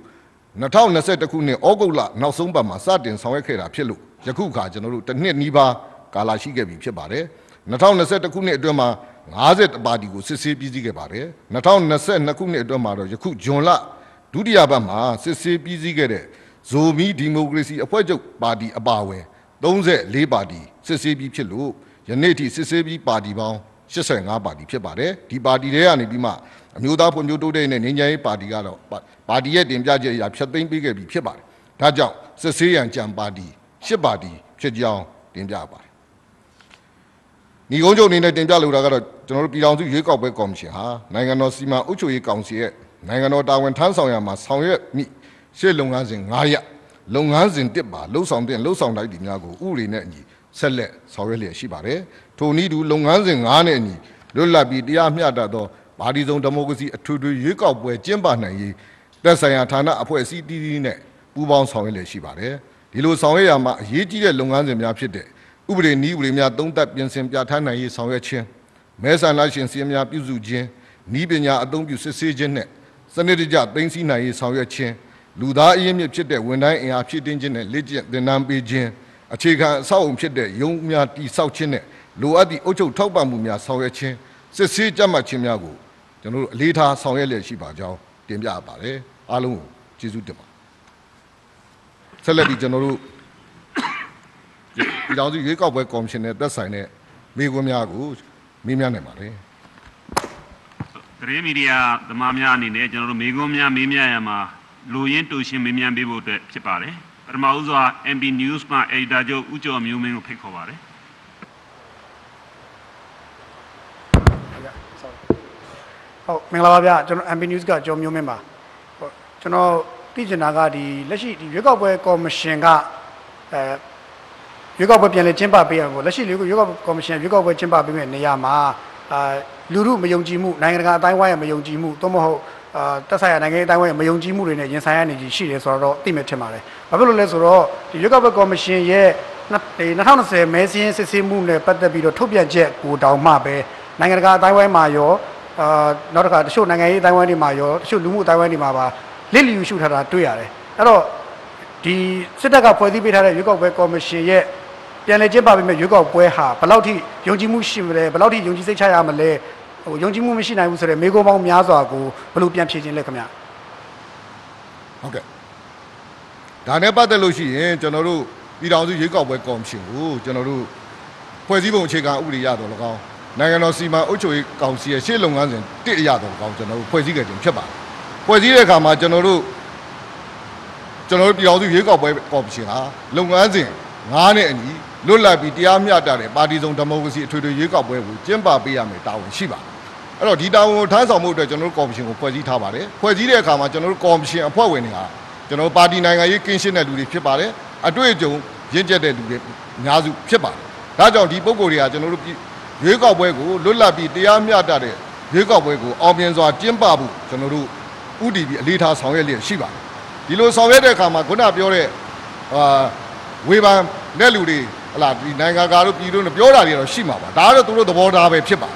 Speaker 5: 2021ခုနှစ်ဩဂုတ်လနောက်ဆုံးပတ်မှာစတင်ဆောင်ရွက်ခဲ့တာဖြစ်လို့ယခုအခါကျွန်တော်တို့တစ်နှစ်နီးပါးကာလရှိခဲ့ပြီဖြစ်ပါတယ်2021ခုနှစ်အတွင်းမှာ50ပါတီကိုစစ်ဆေးပြီးစီးခဲ့ပါတယ်2022ခုနှစ်အတွင်းမှာတော့ယခုဂျွန်လဒုတိယပတ်မှာစစ်ဆေးပြီးစီးခဲ့တဲ့ဇိုမီဒီမိုကရေစီအဖွဲ့ချုပ်ပါတီအပါအဝင် 34ပါတီစစ်ဆေးပြီးဖြစ်လို့ယနေ့ထိစစ်ဆေးပြီးပါတီပေါင်း85ပါတီဖြစ်ပါတယ်ဒီပါတီတွေကနေပြီးမှအမျိုးသားဖွံ့ဖြိုးတိုးတက်ရေးနဲ့ငြိမ်းချမ်းရေးပါတီကတော့ပါပါတီရဲ့တင်ပြချက်အရာဖျက်သိမ်းပေးခဲ့ပြီးဖြစ်ပါတယ်ဒါကြောင့်စစ်ဆေးရန်ကြံပါတီ10ပါတီဖြစ်ကြောင်းတင်ပြပါတယ်ညီကုန်းချုပ်အနေနဲ့တင်ပြလိုတာကတော့ကျွန်တော်တို့ပြည်ထောင်စုရွေးကောက်ပွဲကော်မရှင်ဟာနိုင်ငံတော်စီမံအုပ်ချုပ်ရေးကောင်စီရဲ့နိုင်ငံတော်တာဝန်ထမ်းဆောင်ရမှာဆောင်ရွက်မိရှေ့လုပ်ငန်းစဉ်9ရပ် လုပ်ငန်းစဉ်1ပါလှုပ်ဆောင်တဲ့လှုပ်ဆောင်တိုက်တွေများကိုဥပဒေနဲ့အညီဆက်လက်ဆောင်ရွက်လျက်ရှိပါတယ်ထိုနည်းတူလုပ်ငန်းစဉ်9နဲ့အညီလွတ်လပ်ပြီးတရားမျှတသောဗာတီစုံဒီမိုကရေစီအထွေထွေရွေးကောက်ပွဲကျင်းပနိုင်ရေးသက်ဆိုင်ရာဌာနအဖွဲ့အစည်းတည်တည်နဲ့ပူးပေါင်းဆောင်ရွက်လျက်ရှိပါတယ်ဒီလိုဆောင်ရွက်ရမှာအရေးကြီးတဲ့လုပ်ငန်းစဉ်များဖြစ်တဲ့ဥပဒေနည်းဥပဒေများသုံးသပ်ပြင်ဆင်ပြဋ္ဌာန်းနိုင်ရေးဆောင်ရွက်ခြင်းမဲဆန္ဒရှင်စီရင်များပြုစုခြင်းဤပညာအသုံးပြုစစ်ဆေးခြင်းနဲ့စနစ်တကျသိသိနိုင်ရေးဆောင်ရွက်ခြင်း လူသားအရင်းမြစ်ဖြစ်တဲ့ဝန်တိုင်းအင်အားဖြစ်တင်းခြင်းနဲ့လက်ကျင့်သင်တန်းပေးခြင်းအခြေခံအဆောက်အုံဖြစ်တဲ့ယုံများတိဆောက်ခြင်းနဲ့လိုအပ်သည့်အုပ်ချုပ်ထောက်ပံ့မှုများဆောင်ရွက်ခြင်းစစ်ဆေးကြမှတ်ခြင်းများကိုကျွန်တော်တို့အလေးထားဆောင်ရွက်လျက်ရှိပါကြောင်းတင်ပြပါတယ်အားလုံးကိုကျေးဇူးတင်ပါတယ်ဆက်လက်ပြီးကျွန်တော်တို့ပြည်ထောင်စုရွေးကောက်ပွဲကော်မရှင်နဲ့သက်ဆိုင်တဲ့မိကွန်းများကိုမေးမြန်းနိုင်ပါတယ်
Speaker 6: သတင်းမီဒီယာသမားများအနေနဲ့ကျွန်တော်တို့မေကွန်းများမေးမြန်းရမှာ လူရင်းတူရှင်မေးမြန်းပေးဖို့အတွက်ဖြစ်ပါတယ်ပထမဦးစွာ MB News မှ Editor ချုပ်ဦးကျော်မျိုးမင်းကိုဖိတ်ခေါ်ပါတယ်
Speaker 4: ဟုတ်မင်္ဂလာပါဗျာကျွန်တော် MB News ကကျော်မျိုးမင်းပါဟုတ်ကျွန်တော်သိချင်တာကဒီလက်ရှိဒီရွေးကောက်ပွဲကော်မရှင်ကအဲရွေးကောက်ပွဲပြန်လည်ကျင်းပပေးရမှာပေါ့လက်ရှိရွေးကောက်ပွဲကော်မရှင်ရွေးကောက်ပွဲကျင်းပပေးမယ့်နေရာမှာအာလူမှုမယုံကြည်မှုနိုင်ငံတကာအတိုင်းဝိုင်းရဲ့မယုံကြည်မှုသို့မဟုတ် အာတက်ဆိုင်ရာနိုင်ငံရေးအတိုင်းဝိုင်းရဲ့မယုံကြည်မှုတွေနဲ့ရင်ဆိုင်ရနေကြီးရှိတယ်ဆိုတော့သိမယ်ထင်ပါတယ်ဘာဖြစ်လို့လဲဆိုတော့ဒီရွေးကောက်ပွဲကော်မရှင်ရဲ့2020မဲစင်းစစ်ဆေးမှုနဲ့ပတ်သက်ပြီးတော့ထုတ်ပြန်ချက်ကိုတောင်မှပဲနိုင်ငံတကာအတိုင်းဝိုင်းမှာရောအာနောက်တစ်ခါတချို့နိုင်ငံရေးအတိုင်းဝိုင်းတွေမှာရောတချို့လူမှုအတိုင်းဝိုင်းတွေမှာပါလစ်လျူရှုထားတာတွေ့ရတယ်အဲ့တော့ဒီစစ်တပ်ကဖွဲ့စည်းပေးထားတဲ့ရွေးကောက်ပွဲကော်မရှင်ရဲ့ပြန်လည်ကျင်းပပေးမဲ့ရွေးကောက်ပွဲဟာဘယ်လောက်ထိယုံကြည်မှုရှိမလဲဘယ်လောက်ထိယုံကြည်စိတ်ချရမလဲ ဟိုယုံကြည်မှုမရှိနိုင်ဘူးဆိုတဲ့မိကုံးပေါင်းများစွာကိုဘယ်လိုပြန်ဖြေခြင်းလဲခင်ဗျ
Speaker 5: ဟုတ်ကဲ့ဒါနဲ့ပတ်သက်လို့ရှိရင်ကျွန်တော်တို့ပြည်ထောင်စုရွေးကောက်ပွဲကော်မရှင်ကိုကျွန်တော်တို့ဖွဲ့စည်းပုံအခြေခံဥပဒေရတော့၎င်းနိုင်ငံတော်စီမံအုပ်ချုပ်ရေးကောင်စီရဲ့ရှေ့လုပ်ငန်းစဉ်တစ်အရတော့၎င်းကျွန်တော်တို့ဖွဲ့စည်းခဲ့ခြင်းဖြစ်ပါတယ်ဖွဲ့စည်းတဲ့အခါမှာကျွန်တော်တို့ကျွန်တော်တို့ပြည်တော်စုရွေးကောက်ပွဲကော်မရှင်ဟာလုပ်ငန်းစဉ်9နဲ့အညီလွတ်လပ်ပြီးတရားမျှတတဲ့ပါတီစုံဒီမိုကရေစီအထွေထွေရွေးကောက်ပွဲကိုကျင်းပပေးရမယ်တာဝန်ရှိပါတယ်။ အဲ့တော့ဒီတာဝန်ကိုထမ်းဆောင်မှုအတွက်ကျွန်တော်တို့ကော်မရှင်ကိုဖွဲ့စည်းထားပါတယ်။ဖွဲ့စည်းတဲ့အခါမှာကျွန်တော်တို့ကော်မရှင်အဖွဲ့ဝင်တွေဟာကျွန်တော်တို့ပါတီနိုင်ငံရေးကင်းရှင်းတဲ့လူတွေဖြစ်ပါတယ်။အတွေ့အကြုံရင့်ကျက်တဲ့လူတွေအများစုဖြစ်ပါတယ်။ဒါကြောင့်ဒီပုံကိုယ်တွေကကျွန်တော်တို့ပြည်ရွေးကောက်ပွဲကိုလွတ်လပ်ပြီးတရားမျှတတဲ့ရွေးကောက်ပွဲကိုအောင်မြင်စွာကျင်းပဖို့ကျွန်တော်တို့ဥတီပြီးအလေးထားဆောင်ရွက်လျက်ရှိပါတယ်။ဒီလိုဆောင်ရွက်တဲ့အခါမှာခုနပြောတဲ့အာဝေဖန်တဲ့လူတွေဟလာဒီနိုင်ငံကာတို့ပြည်တို့နဲ့ပြောတာတွေတော့ရှိမှာပါဒါကတော့သူတို့သဘောထားပဲဖြစ်ပါ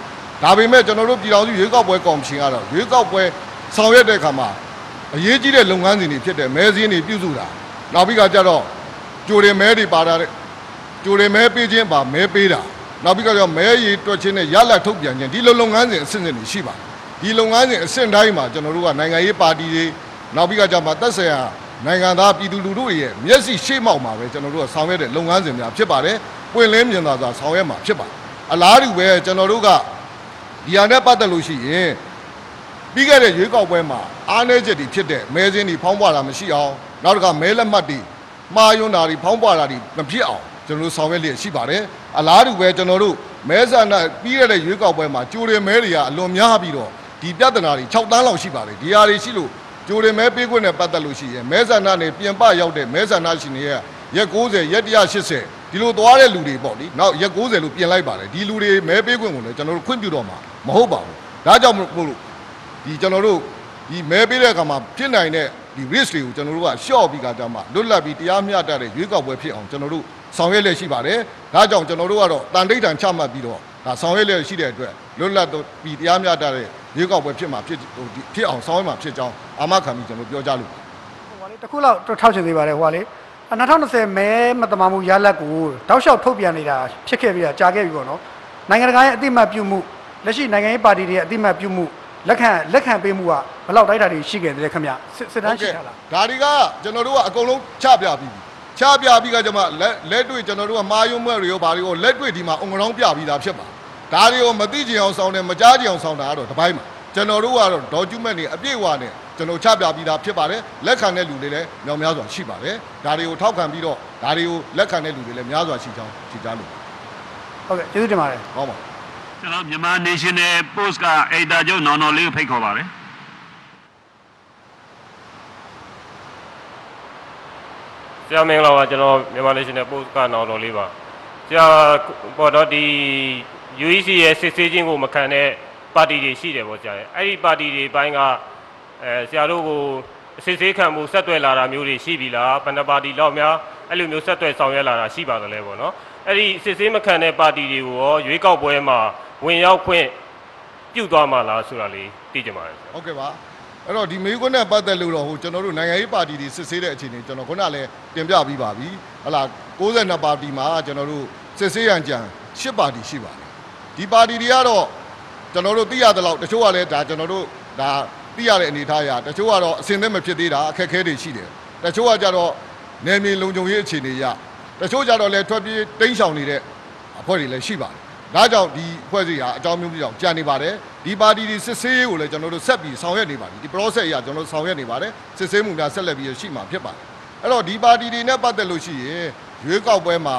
Speaker 5: ဒါပေမဲ့ကျွန်တော်တို့ပြည်တော်စုရွေးကောက်ပွဲကော်မရှင်ကတော့ရွေးကောက်ပွဲဆောင်ရွက်တဲ့အခါမှာအရေးကြီးတဲ့လုပ်ငန်းစဉ်တွေဖြစ်တဲ့မဲစင်းတွေပြုစုတာနောက်ပြီးကကြတော့ကြိုတယ်မဲတွေပါတာတဲ့ကြိုတယ်မဲပေးခြင်းပါမဲပေးတာနောက်ပြီးကကြတော့မဲရည်တွက်ခြင်းနဲ့ရလက်ထုတ်ပြန်ခြင်းဒီလိုလုပ်ငန်းစဉ်အဆင့်ဆင့်တွေရှိပါဒီလုပ်ငန်းစဉ်အဆင့်တိုင်းမှာကျွန်တော်တို့ကနိုင်ငံရေးပါတီတွေနောက်ပြီးကကြမှာသက်ဆိုင်ရာနိုင်ငံသားပြည်သူလူထုရဲ့မျက်စိရှေ့မှောက်မှာပဲကျွန်တော်တို့ကဆောင်ရွက်တဲ့လုပ်ငန်းစဉ်များဖြစ်ပါတယ်။ပွင့်လင်းမြင်သာစွာဆောင်ရွက်မှာဖြစ်ပါတယ်။အလားတူပဲကျွန်တော်တို့က ဒီဟာနဲ့ပတ်သက်လို့ရှိရင်ပြီးခဲ့တဲ့ရွေးကောက်ပွဲမှာအားနည်းချက်တွေဖြစ်တဲ့မဲစင်းတွေဖောင်းပွားတာမရှိအောင်နောက်တစ်ခါမဲလက်မှတ်တွေမှားယွန်းတာတွေဖောင်းပွားတာတွေမဖြစ်အောင်ကျွန်တော်တို့ဆောင်ရွက်လျက်ရှိပါတယ်။အလားတူပဲကျွန်တော်တို့မဲဆန္ဒပြီးခဲ့တဲ့ရွေးကောက်ပွဲမှာကြိုးရမဲတွေကအလွန်များပြီးတော့ဒီပြဿနာတွေ6တန်းလောက်ရှိပါတယ်။ဒီဟာတွေရှိလို့ကြိုတယ်မဲပေးခွင့်နဲ့ပတ်သက်လို့ရှိရင်မဲဆန္ဒနဲ့ပြင်ပရောက်တဲ့မဲဆန္ဒရှင်တွေရဲ့ရက်90ရက်180ဒီလိုသွားတဲ့လူတွေပေါ့လေနောက်ရက်90လို့ပြင်လိုက်ပါတယ်ဒီလူတွေမဲပေးခွင့်ကိုလည်းကျွန်တော်တို့ခွင့်ပြုတော့မှာ မဟုတ်ပါဘူးဒါကြောင့်မို့လို့ဒီကျွန်တော်တို့ဒီမဲပေးတဲ့အခါမှာဖြစ်နိုင်တဲ့ဒီ risk တွေကိုကျွန်တော်တို့ကရှော့ပြီးကကြမှာလွတ်လပ်ပြီးတရားမျှတတဲ့ရွေးကောက်ပွဲဖြစ်အောင်ကျွန်တော်တို့ဆောင်ရွက်လက်ရှိပါတယ်ဒါကြောင့်ကျွန်တော်တို့ကတော့တန်တိတ်တန်ချမှတ်ပြီးတော့ဒါဆောင်ရွက်လက်ရှိတဲ့အတွက်လွတ်လပ်ပြီးတရားမျှတတဲ့ရွေးကောက်ပွဲဖြစ်မှာဖြစ်ဟိုဒီဖြစ်အောင်ဆောင်ရွက်မှာဖြစ်ကြောင်းအာမခံပြီးကျွန်တော်ပြောကြလို့
Speaker 4: ဟိုပါလေတစ်ခုလောက်တော့ထောက်ချင်သေးပါတယ်ဟိုပါလေအ2020မဲမတမာမှုရလက်ကိုတောက်လျှောက်ထုတ်ပြန်နေတာဖြစ်ခဲ့ပြီးတာကြာခဲ့ပြီပေါ့နော်နိုင်ငံတကာရဲ့အတိမတ်ပြုမှု လက်ရှိနိုင်ငံရေးပါတီတွေရဲ့အတိမတ်ပြုမှုလက်ခံလက်ခံပေးမှုကဘယ်လောက်တိုက်တာတွေရှိခဲ့တယ်ခင်ဗျစစ်စစ်တမ်းရှိတာလား
Speaker 5: ဒါတွေကကျွန်တော်တို့ကအကုန်လုံးချပြပြီးပြီချပြပြီးကကျွန်မလက်လက်တွေ့ကျွန်တော်တို့ကမာယုံမဲ့တွေရောဘာတွေရောလက်တွေ့ဒီမှာအုံကလောင်းပြပြီးသားဖြစ်ပါဒါတွေကိုမသိကြအောင်ဆောင်းတယ်မကြားကြအောင်ဆောင်းတာကတော့တစ်ပိုင်းပါကျွန်တော်တို့ကတော့ document တွေအပြည့်အဝနဲ့ကျွန်တော်ချပြပြီးသားဖြစ်ပါတယ်လက်ခံတဲ့လူတွေလည်းမြောင်များစွာရှိပါတယ်ဒါတွေကိုထောက်ခံပြီးတော့ဒါတွေကိုလက်ခံတဲ့လူတွေလည်းများစွာရှိချောင်းရှိကြလို့
Speaker 4: ဟုတ်ကဲ့ကျေးဇူးတင်ပါတယ်
Speaker 5: ဟောပါ
Speaker 6: ကျွန်တော်မြန်မာ National Post ကအေဒါချုပ်နောင်တော်လေးကိုဖိတ်ခေါ်ပါတယ်
Speaker 7: ဆရာမင်္ဂလာပါကျွန်တော်မြန်မာ National Post ကနောက်တော်လေးပါဆရာပေါ်တော့ဒီ UEC ရဲ့စစ်ဆေးခြင်းကိုမခံတဲ့ပါတီတွေရှိတယ်ပေါ့ဆရာရဲ့အဲ့ဒီပါတီတွေဘိုင်းကအဲဆရာတို့ကိုစစ်ဆေးခံမှုဆက်သွယ်လာတာမျိုးတွေရှိပြီလားဘဏ္ဍပါတီလောက်များအဲ့လိုမျိုးဆက်သွယ်ဆောင်ရွက်လာတာရှိပါသလဲပေါ့နော်အဲ့ဒီစစ်ဆေးမခံတဲ့ပါတီတွေကိုရောရွေးကောက်ပွဲမှာ ဝင်ရောက်ခွင့်ပြုသွားမှာလားဆိုတာလေးသိကြပါရစေ
Speaker 5: ဟုတ်ကဲ့ပါအဲ့တော့ဒီမေကွန်းနဲ့ပတ်သက်လို့တော့ဟိုကျွန်တော်တို့နိုင်ငံရေးပါတီတွေစစ်ဆေးတဲ့အခြေအနေကျွန်တော်ခုနလည်းတင်ပြပြီးပါပြီဟလာ62ပါတီမှာကျွန်တော်တို့စစ်ဆေးရန်ကြံ10ပါတီရှိပါတယ်ဒီပါတီတွေကတော့ကျွန်တော်တို့သိရသလောက်တချို့ကလည်းဒါကျွန်တော်တို့ဒါသိရတဲ့အနေအထားအရတချို့ကတော့အစင်သက်မဖြစ်သေးတာအခက်အခဲတွေရှိတယ်တချို့ကကြတော့နယ်မြေလုံခြုံရေးအခြေအနေရတချို့ကြတော့လည်းထွက်ပြေးတိမ်းရှောင်နေတဲ့အဖွဲ့တွေလည်းရှိပါတယ် ဒါကြောင့်ဒီအဖွဲ့အစည်းဟာအကြောင်းမျိုးမျိုးကြောင့်ကြာနေပါတယ်ဒီပါတီဒီစစ်ဆေးရေးကိုလည်းကျွန်တော်တို့ဆက်ပြီးဆောင်ရွက်နေပါတယ်ဒီ process အရကျွန်တော်တို့ဆောင်ရွက်နေပါတယ်စစ်ဆေးမှုများဆက်လက်ပြီးရှိမှာဖြစ်ပါတယ်အဲ့တော့ဒီပါတီတွေနဲ့ပတ်သက်လို့ရှိရင်ရွေးကောက်ပွဲမှာ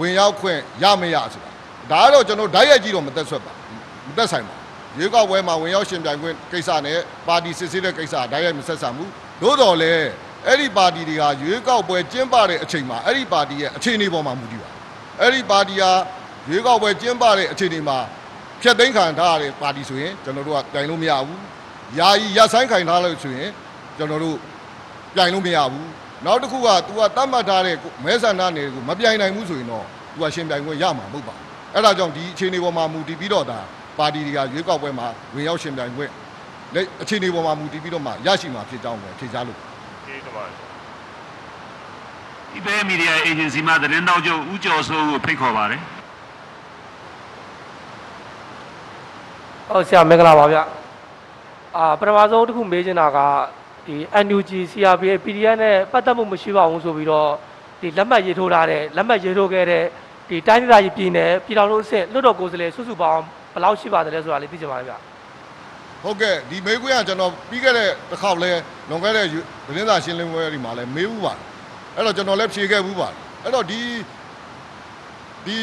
Speaker 5: ဝင်ရောက်ခွင့်ရမရဆိုတာဒါကတော့ကျွန်တော်ဓာတ်ရိုက်ကြီးတော့မသက်ဆွက်ပါဘူးမသက်ဆိုင်ပါဘူးရွေးကောက်ပွဲမှာဝင်ရောက်ရှင်ပြိုင်ခွင့်ကိစ္စနဲ့ပါတီစစ်ဆေးတဲ့ကိစ္စဓာတ်ရိုက်မဆက်ဆံဘူးသို့တော်လည်းအဲ့ဒီပါတီတွေကရွေးကောက်ပွဲကျင်းပတဲ့အချိန်မှာအဲ့ဒီပါတီရဲ့အခြေအနေပေါ်မှာမူတည်ပါအဲ့ဒီပါတီဟာ ရွေးကောက်ပွဲကျင်းပတဲ့အခြေအနေမှာဖျက်သိမ်းခံထားရတဲ့ပါတီဆိုရင်ကျွန်တော်တို့ကပြိုင်လို့မရဘူး။ယာယီရပ်ဆိုင်းခံထားလို့ဆိုရင်ကျွန်တော်တို့ပြိုင်လို့မရဘူး။နောက်တစ်ခုက तू ကတတ်မှတ်ထားတဲ့မဲဆန္ဒနယ်ကိုမပြိုင်နိုင်ဘူးဆိုရင်တော့ तू ကရှင်ပြိုင်ခွင့်ရမှာမဟုတ်ပါဘူး။အဲ့ဒါကြောင့်ဒီအခြေအနေပေါ်မှာမူတည်ပြီးတော့ဒါပါတီတွေကရွေးကောက်ပွဲမှာဝင်ရောက်ရှင်ပြိုင်ခွင့်လက်အခြေအနေပေါ်မှာမူတည်ပြီးတော့မှရရှိမှာဖြစ်ကြောင်းပဲဖြေကြားလို့
Speaker 7: ကျေးဇူးတင်ပါတယ်
Speaker 6: ဒီဘဲမီဒီယာအေဂျင်စီမှသတင်းတောက်ချုပ်ဦးကျော်စိုးကိုဖိတ်ခေါ်ပါတယ်
Speaker 8: ဟုတ်ဆရာမင်္ဂလာပါဗျအာပထမဆုံးတစ်ခုမေးချင်တာကဒီ NUG CRPA PDF နဲ့ပတ်သက်မှုမရှိပါဘူးဆိုပြီးတော့ဒီလက်မှတ်ရေးထိုးထားတဲ့လက်မှတ်ရေးထိုးခဲ့တဲ့ဒီတိုင်းဒေသကြီးပြည်နယ်ပြည်ထောင်စုအဆင့်လွှတ်တော်ကိုယ်စားလှယ်စုစုပေါင်းဘယ်လောက်ရှိပါသလဲဆိုတာလေးသိချင်ပါတယ်ဗျ
Speaker 5: ဟုတ်ကဲ့ဒီမေးခွန်းကကျွန်တော်ပြီးခဲ့တဲ့တစ်ခေါက်လဲလွန်ခဲ့တဲ့သတင်းစာရှင်းလင်းပွဲဒီမှာလဲမေးဘူးပါတယ်အဲ့တော့ကျွန်တော်လည်းဖြေခဲ့ဘူးပါတယ်အဲ့တော့ဒီ ဒီ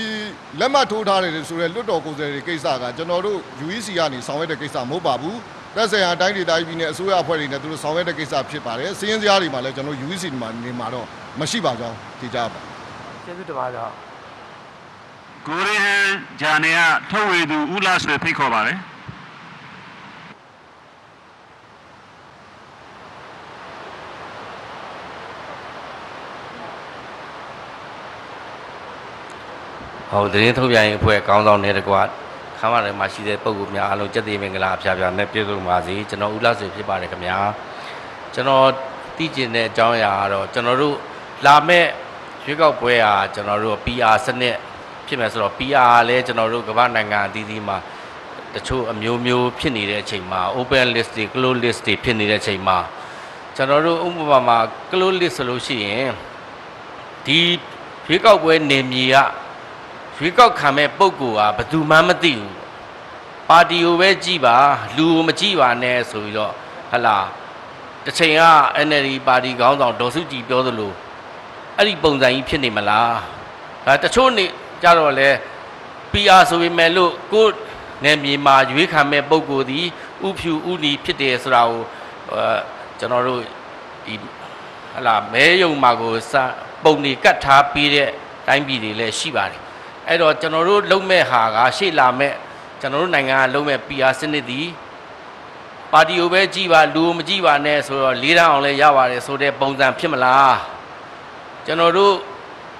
Speaker 5: လက်မှတ်ထိုးထားတယ်ဆိုရဲလွတ်တော်ကိုယ်စားလှယ်တွေကိစ္စကကျွန်တော်တို့ UEC ကနေဆောင်ရွက်တဲ့ကိစ္စမဟုတ်ပါဘူးသက်ဆိုင်ရာတိုင်းဒေသကြီးပြည်နယ်အစိုးရအဖွဲ့တွေနဲ့သူတို့ဆောင်ရွက်တဲ့ကိစ္စဖြစ်ပါတယ်စီးရင်စရာတွေမှာလည်းကျွန်တော် UEC ဒီမှာနေမှာတော့မရှိပါကြောင်းသိကြပါ
Speaker 8: ကျေးဇူးတင်ပါတယ်ဗျ
Speaker 6: ကိုရီဟန်ဂျာနေကထုတ်ဝေသူဦးလာဆွေဖိတ်ခေါ်ပါတယ်
Speaker 9: ဟောသတင်းထုတ်ပြန်ရေးအဖွဲ့ကောင်းဆောင်တဲ့တကွာခမ်းမထဲမှာရှိတဲ့ပုံကူများအားလုံးကြက်သေးမင်္ဂလာအဖျားဖျားနဲ့ပြည့်စုံပါစေကျွန်တော်ဦးလာဆွေဖြစ်ပါတယ်ခင်ဗျာကျွန်တော်သိကျင်တဲ့အကြောင်းအရာကတော့ကျွန်တော်တို့လာမဲ့ရွေးကောက်ပွဲဟာကျွန်တော်တို့ PR စနစ်ဖြစ်မယ်ဆိုတော့ PR လည်းကျွန်တော်တို့ကမ္ဘာနိုင်ငံအသီးသီးမှာတချို့အမျိုးမျိုးဖြစ်နေတဲ့အချိန်မှာ open list တွေ close list တွေဖြစ်နေတဲ့အချိန်မှာကျွန်တော်တို့ဥပမာမှာ close list ဆိုလို့ရှိရင်ဒီရွေးကောက်ပွဲနေမြေက ရွေးကောက်ခံမဲ့ပုံကူကဘယ်သူမှမသိဘူးပါတီကိုပဲကြည်ပါလူကိုမကြည်ပါနဲ့ဆိုပြီးတော့ဟလာတစ်ချိန်က NLD ပါတီခေါင်းဆောင်ဒေါ်စုကြည်ပြောသလိုအဲ့ဒီပုံစံကြီးဖြစ်နေမလားဒါတချို့နေကြတော့လဲ PR ဆိုပေမဲ့လို့ကိုယ်နယ်မြေမှာရွေးခံမဲ့ပုံကူသည်ဥဖြူဥနီဖြစ်တယ်ဆိုတာကိုအဲကျွန်တော်တို့ဒီဟလာမဲယုံမှာကိုစပုံနေကတ်ထားပြီးတဲ့တိုင်းပြည်တွေလည်းရှိပါတယ် အဲ့တော့ကျွန်တော်တို့လုံမဲ့ဟာကရှေ့လာမဲ့ကျွန်တော်တို့နိုင်ငံကလုံမဲ့ PR စနစ်ဒီပါတီကိုပဲကြည်ပါလူကိုမကြည်ပါနဲ့ဆိုတော့လေးတန်းအောင်လဲရပါတယ်ဆိုတဲ့ပုံစံဖြစ်မလားကျွန်တော်တို့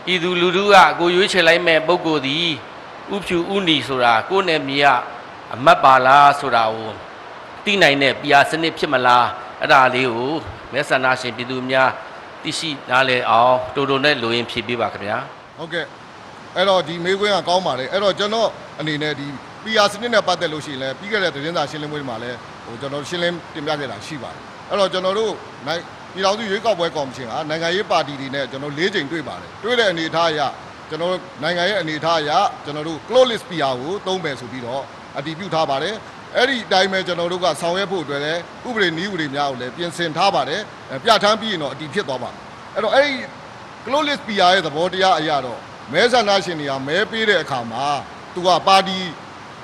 Speaker 9: ပြည်သူလူထုကကိုရွေးချယ်လိုက်မဲ့ပုံကိုယ်ဒီဥဖြူဥနီဆိုတာကိုယ်နဲ့မြေကအမတ်ပါလားဆိုတာကိုသိနိုင်တဲ့ PR စနစ်ဖြစ်မလားအဲ့ဒါလေးကိုမဲဆန္ဒရှင်ပြည်သူများသိရှိနားလည်အောင်တူတူနဲ့လိုရင်းဖြည့်ပေးပါခင်ဗျာ
Speaker 5: ဟုတ်ကဲ့ အဲ့တော့ဒီမေးခွန်းကကောင်းပါတယ်အဲ့တော့ကျွန်တော်အနေနဲ့ဒီ PR စနစ်နဲ့ပတ်သက်လို့ရှိရင်လည်းပြီးခဲ့တဲ့သတင်းစာရှင်းလင်းပွဲတွေမှာလည်းဟိုကျွန်တော်ရှင်းလင်းတင်ပြခဲ့တာရှိပါတယ်အဲ့တော့ကျွန်တော်တို့နိုင်ပြည်တော်စုရွေးကောက်ပွဲကော်မရှင်ကနိုင်ငံရေးပါတီတွေနဲ့ကျွန်တော်၄ချိန်တွေ့ပါတယ်တွေ့တဲ့အနေအထားအရကျွန်တော်နိုင်ငံရဲ့အနေအထားအရကျွန်တော်တို့ close list PR ကိုသုံးမယ်ဆိုပြီးတော့အတည်ပြုထားပါတယ်အဲ့ဒီအတိုင်းပဲကျွန်တော်တို့ကဆောင်ရွက်ဖို့အတွက်လည်းဥပဒေနည်းဥပဒေများကိုလည်းပြင်ဆင်ထားပါတယ်အဲပြဋ္ဌာန်းပြီးရင်တော့အတည်ဖြစ်သွားပါအဲ့တော့အဲ့ဒီ close list PR ရဲ့သဘောတရားအရတော့ မဲဆန္ဒရှင်တွေကမဲပေးတဲ့အခါမှာသူကပါတီ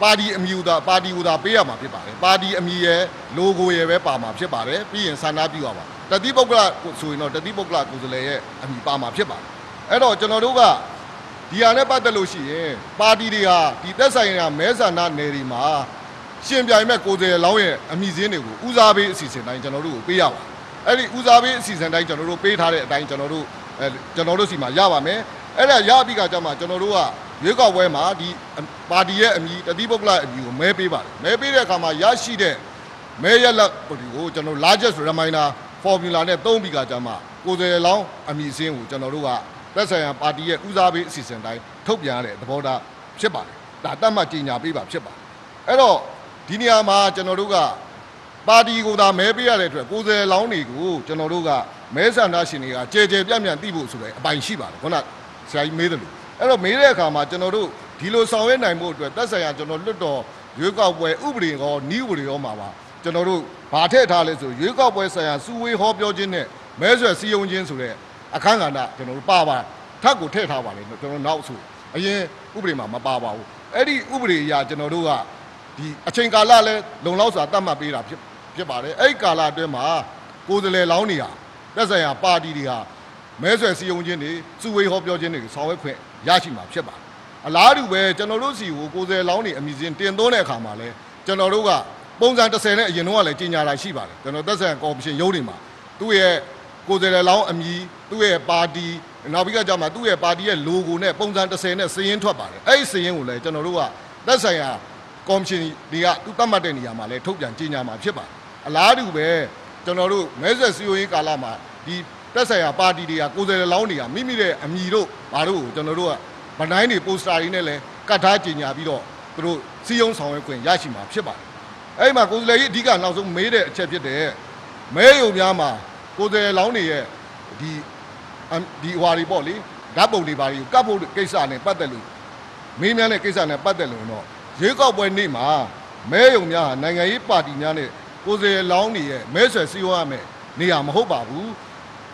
Speaker 5: ပါတီအမည်သာပါတီဟူသာပေးရမှာဖြစ်ပါတယ်ပါတီအမည်ရဲ့ logo ရဲ့ပဲပါမှာဖြစ်ပါတယ်ပြီးရင်ဆန္ဒပြုရပါတတိပုဂ္ဂလဆိုရင်တော့တတိပုဂ္ဂလကိုယ်စားလှယ်ရဲ့အမည်ပါမှာဖြစ်ပါတယ်အဲ့တော့ကျွန်တော်တို့ကဒီဟာနဲ့ပတ်သက်လို့ရှိရင်ပါတီတွေဟာဒီသက်ဆိုင်ရာမဲဆန္ဒနယ်တွေမှာရှင်ပြိုင်မဲ့ကိုယ်စားလှယ်လောင်းရဲ့အမည်စင်းတွေကိုဦးစားပေးအစီအစဉ်တိုင်းကျွန်တော်တို့ကိုပေးရပါတယ်အဲ့ဒီဦးစားပေးအစီအစဉ်တိုင်းကျွန်တော်တို့ပေးထားတဲ့အတိုင်းကျွန်တော်တို့အဲကျွန်တော်တို့စီမှာရပါမယ် အဲ့ဒါရပြီးကကြမှာကျွန်တော်တို့ကရွေးကောက်ပွဲမှာဒီပါတီရဲ့အမည်တတိပုဂ္ဂလအမည်ကိုမဲပေးပါတယ်မဲပေးတဲ့အခါမှာရရှိတဲ့မဲရက်လက်ကိုကျွန်တော် largest reminder formula နဲ့သုံးပြီးကကြမှာကိုယ်စားလှယ်လောင်းအမည်စင်းကိုကျွန်တော်တို့ကသက်ဆိုင်ရာပါတီရဲ့ဦးစားပေးအစီအစဉ်တိုင်းထုတ်ပြန်ရတဲ့သဘောထားဖြစ်ပါတယ်ဒါတတ်မှတ်ကြေညာပေးပါဖြစ်ပါတယ်အဲ့တော့ဒီနေရာမှာကျွန်တော်တို့ကပါတီကိုသာမဲပေးရတဲ့အတွက်ကိုယ်စားလှယ်လောင်းတွေကိုကျွန်တော်တို့ကမဲဆန္ဒရှင်တွေကကြဲကြဲပြန့်ပြန့်သိဖို့ဆိုတဲ့အပိုင်ရှိပါတယ်ခုန ဆရာကြီးမေးတယ်လို့အဲ့တော့မေးတဲ့အခါမှာကျွန်တော်တို့ဒီလိုဆောင်ရွက်နိုင်ဖို့အတွက်သက်ဆိုင်ရာကျွန်တော်လွတ်တော်ရွေးကောက်ပွဲဥပဒေရောနှီးဥပဒေရောမှာပါကျွန်တော်တို့ဗာထည့်ထားလဲဆိုရွေးကောက်ပွဲဆိုင်ရာစုဝေးဟောပြောခြင်းနဲ့မဲဆွယ်စည်းရုံးခြင်းဆိုတဲ့အခန်းကဏ္ဍကျွန်တော်တို့ပါပါထပ်ကိုထည့်ထားပါလေကျွန်တော်နောက်ဆိုအရင်ဥပဒေမှာမပါပါဘူးအဲ့ဒီဥပဒေအရာကျွန်တော်တို့ကဒီအချိန်ကာလလဲလုံလောက်စွာတတ်မှတ်ပေးတာဖြစ်ဖြစ်ပါတယ်အဲ့ဒီကာလအတွင်းမှာကိုယ်စားလှယ်လောင်းနေဟာသက်ဆိုင်ရာပါတီတွေဟာ မဲဆွယ်စည်းရုံးခြင်းတွေစုဝေးဟောပြောခြင်းတွေဆောင်ရွက်ခွင့်ရရှိမှာဖြစ်ပါတယ်အလားတူပဲကျွန်တော်တို့စီကိုကိုယ်စားလှယ်လောင်းနေအမည်စဉ်တင်သွင်းတဲ့အခါမှာလဲကျွန်တော်တို့ကပုံစံ30နဲ့အရင်တော့ကလည်းကြီးညာလာရှိပါတယ်ကျွန်တော်သက်ဆိုင်ရာကော်မရှင်ရုံးတွေမှာသူ့ရဲ့ကိုယ်စားလှယ်လောင်းအမည်သူ့ရဲ့ပါတီနောက်ပြီးကကြမှာသူ့ရဲ့ပါတီရဲ့ logo နဲ့ပုံစံ30နဲ့စည်ရင်းထွက်ပါတယ်အဲ့ဒီစည်ရင်းကိုလည်းကျွန်တော်တို့ကသက်ဆိုင်ရာကော်မရှင်တွေကသူသတ်မှတ်တဲ့နေရာမှာလည်းထုတ်ပြန်ကြေညာမှာဖြစ်ပါတယ်အလားတူပဲကျွန်တော်တို့မဲဆွယ်စည်းရုံးရေးကာလမှာဒီ တက်ဆိုင်ရာပါတီတွေကကိုယ်စားလှယ်လောင်းတွေကမိမိရဲ့အမည်တို့ဘာတို့ကိုကျွန်တော်တို့ကဗတိုင်းတွေပိုစတာတွေနဲ့လည်းကတ်ထားကြေညာပြီးတော့သူတို့စည်းရုံးဆောင်ရွက်ခွင့်ရရှိမှာဖြစ်ပါတယ်အဲ့ဒီမှာကိုယ်စားလှယ်ကြီးအဓိကနောက်ဆုံးမေးတဲ့အချက်ဖြစ်တဲ့မဲယုံများမှာကိုယ်စားလှယ်လောင်းတွေရဲ့ဒီအအမ်ဒီဟွာတွေပေါ့လေဓာတ်ပုံတွေပါတွေကိုကပ်ဖို့ကိစ္စနဲ့ပတ်သက်လို့မင်းများတဲ့ကိစ္စနဲ့ပတ်သက်လို့တော့ရွေးကောက်ပွဲနေ့မှာမဲယုံများဟာနိုင်ငံရေးပါတီများနဲ့ကိုယ်စားလှယ်လောင်းတွေရဲ့မဲဆွယ်စည်းရုံးရမယ်နေရာမဟုတ်ပါဘူး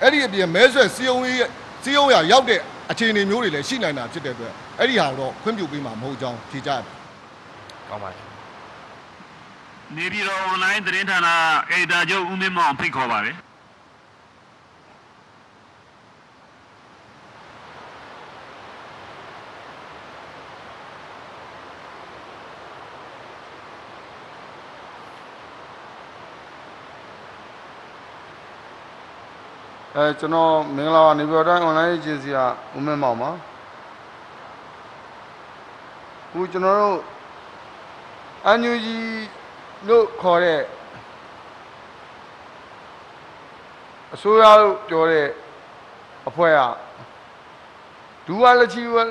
Speaker 5: အဲ့ဒီအပြင်မဲဆွယ်စည်းရုံးရေးစည်းရုံးရရောက်တဲ့အခြေအနေမျိုးတွေလည်းရှိနိုင်တာဖြစ်တဲ့အတွက်အဲ့ဒီဟာကိုတော့ခွင့်ပြုပေးမှာမဟုတ်ကြောင်းဖြေကြရတယ်
Speaker 9: ကောင်းပါတယ်
Speaker 6: နေပြည်တော် online သတင်းဌာနအေဒါချုပ်ဦးမင်းမောင်ဖိတ်ခေါ်ပါတယ်
Speaker 10: အဲကျွန်တော်မင်္ဂလာပါနေပြည်တော်တိုင်း online agency ကဦးမင်းမောင်ပါခုကျွန်တော်တို့အန်ယူဂျီလို့ခေါ်တဲ့အစိုးရလို့ပြောတဲ့အဖွဲ့ကဒူဝါလက်ချီဝါ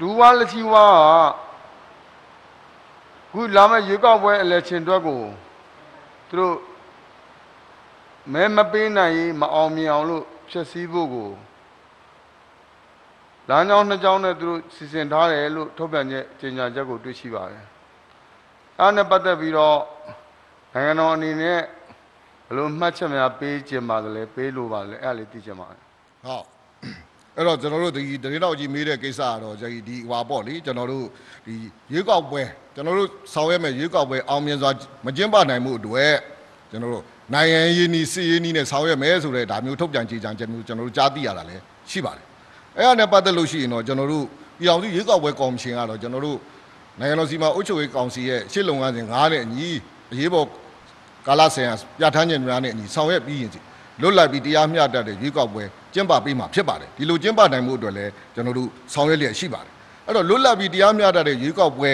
Speaker 10: ဒူဝါလက်ချီဝါကခုလာမယ့်ရွေးကောက်ပွဲအလဲချင်းအတွက်ကိုသူတို့ မဲမပေးနိုင်ရင်မအောင်မြင်အောင်လို့ဖြည့်ဆည်းဖို့ကိုလမ်းကြောင်းနှစ်ကြောင်းနဲ့သူတို့စီစဉ်ထားတယ်လို့ထုတ်ပြန်ချက်ကြေညာချက်ကိုတွေ့ရှိပါတယ်။အဲနဲ့ပတ်သက်ပြီးတော့နိုင်ငံတော်အနေနဲ့ဘယ်လိုမှတ်ချက်များပေးခြင်းပါလဲပေးလို့ပါလဲအဲ့ဒါလေးသိချင်ပါတယ်
Speaker 5: ဟုတ်အဲ့တော့ကျွန်တော်တို့ဒီတရင်တော်ကြီးမေးတဲ့ကိစ္စကတော့ဒီဒီဟွာပေါ့လေကျွန်တော်တို့ဒီရွေးကောက်ပွဲကျွန်တော်တို့ဆောင်ရွက်မဲ့ရွေးကောက်ပွဲအောင်မြင်စွာမကျင်းပနိုင်မှုအတွက်ကျွန်တော်တို့ နိုင်ငံရေးနီးစီရေးနီးနဲ့ဆောင်ရွက်မယ်ဆိုတဲ့ဒါမျိုးထုတ်ပြန်ကြေညာချက်မျိုးကျွန်တော်တို့ကြားသိရတာလည်းရှိပါတယ်အဲ့ဒါနဲ့ပတ်သက်လို့ရှိရင်တော့ကျွန်တော်တို့ပြည်အောင်စုရွေးကောက်ပွဲကော်မရှင်ကတော့ကျွန်တော်တို့နိုင်ငံတော်စီမံအုပ်ချုပ်ရေးကောင်စီရဲ့ရှစ်လုံငန်းစဉ်9နဲ့အညီအရေးပေါ်ကာလဆိုင်ရာပြဋ္ဌာန်းချက်များနဲ့အညီဆောင်ရွက်ပြီးရင်စီလွတ်လပ်ပြီးတရားမျှတတဲ့ရွေးကောက်ပွဲကျင်းပပေးမှာဖြစ်ပါတယ်ဒီလိုကျင်းပနိုင်မှုအတွက်လည်းကျွန်တော်တို့ဆောင်ရွက်လျက်ရှိပါတယ်အဲ့တော့လွတ်လပ်ပြီးတရားမျှတတဲ့ရွေးကောက်ပွဲ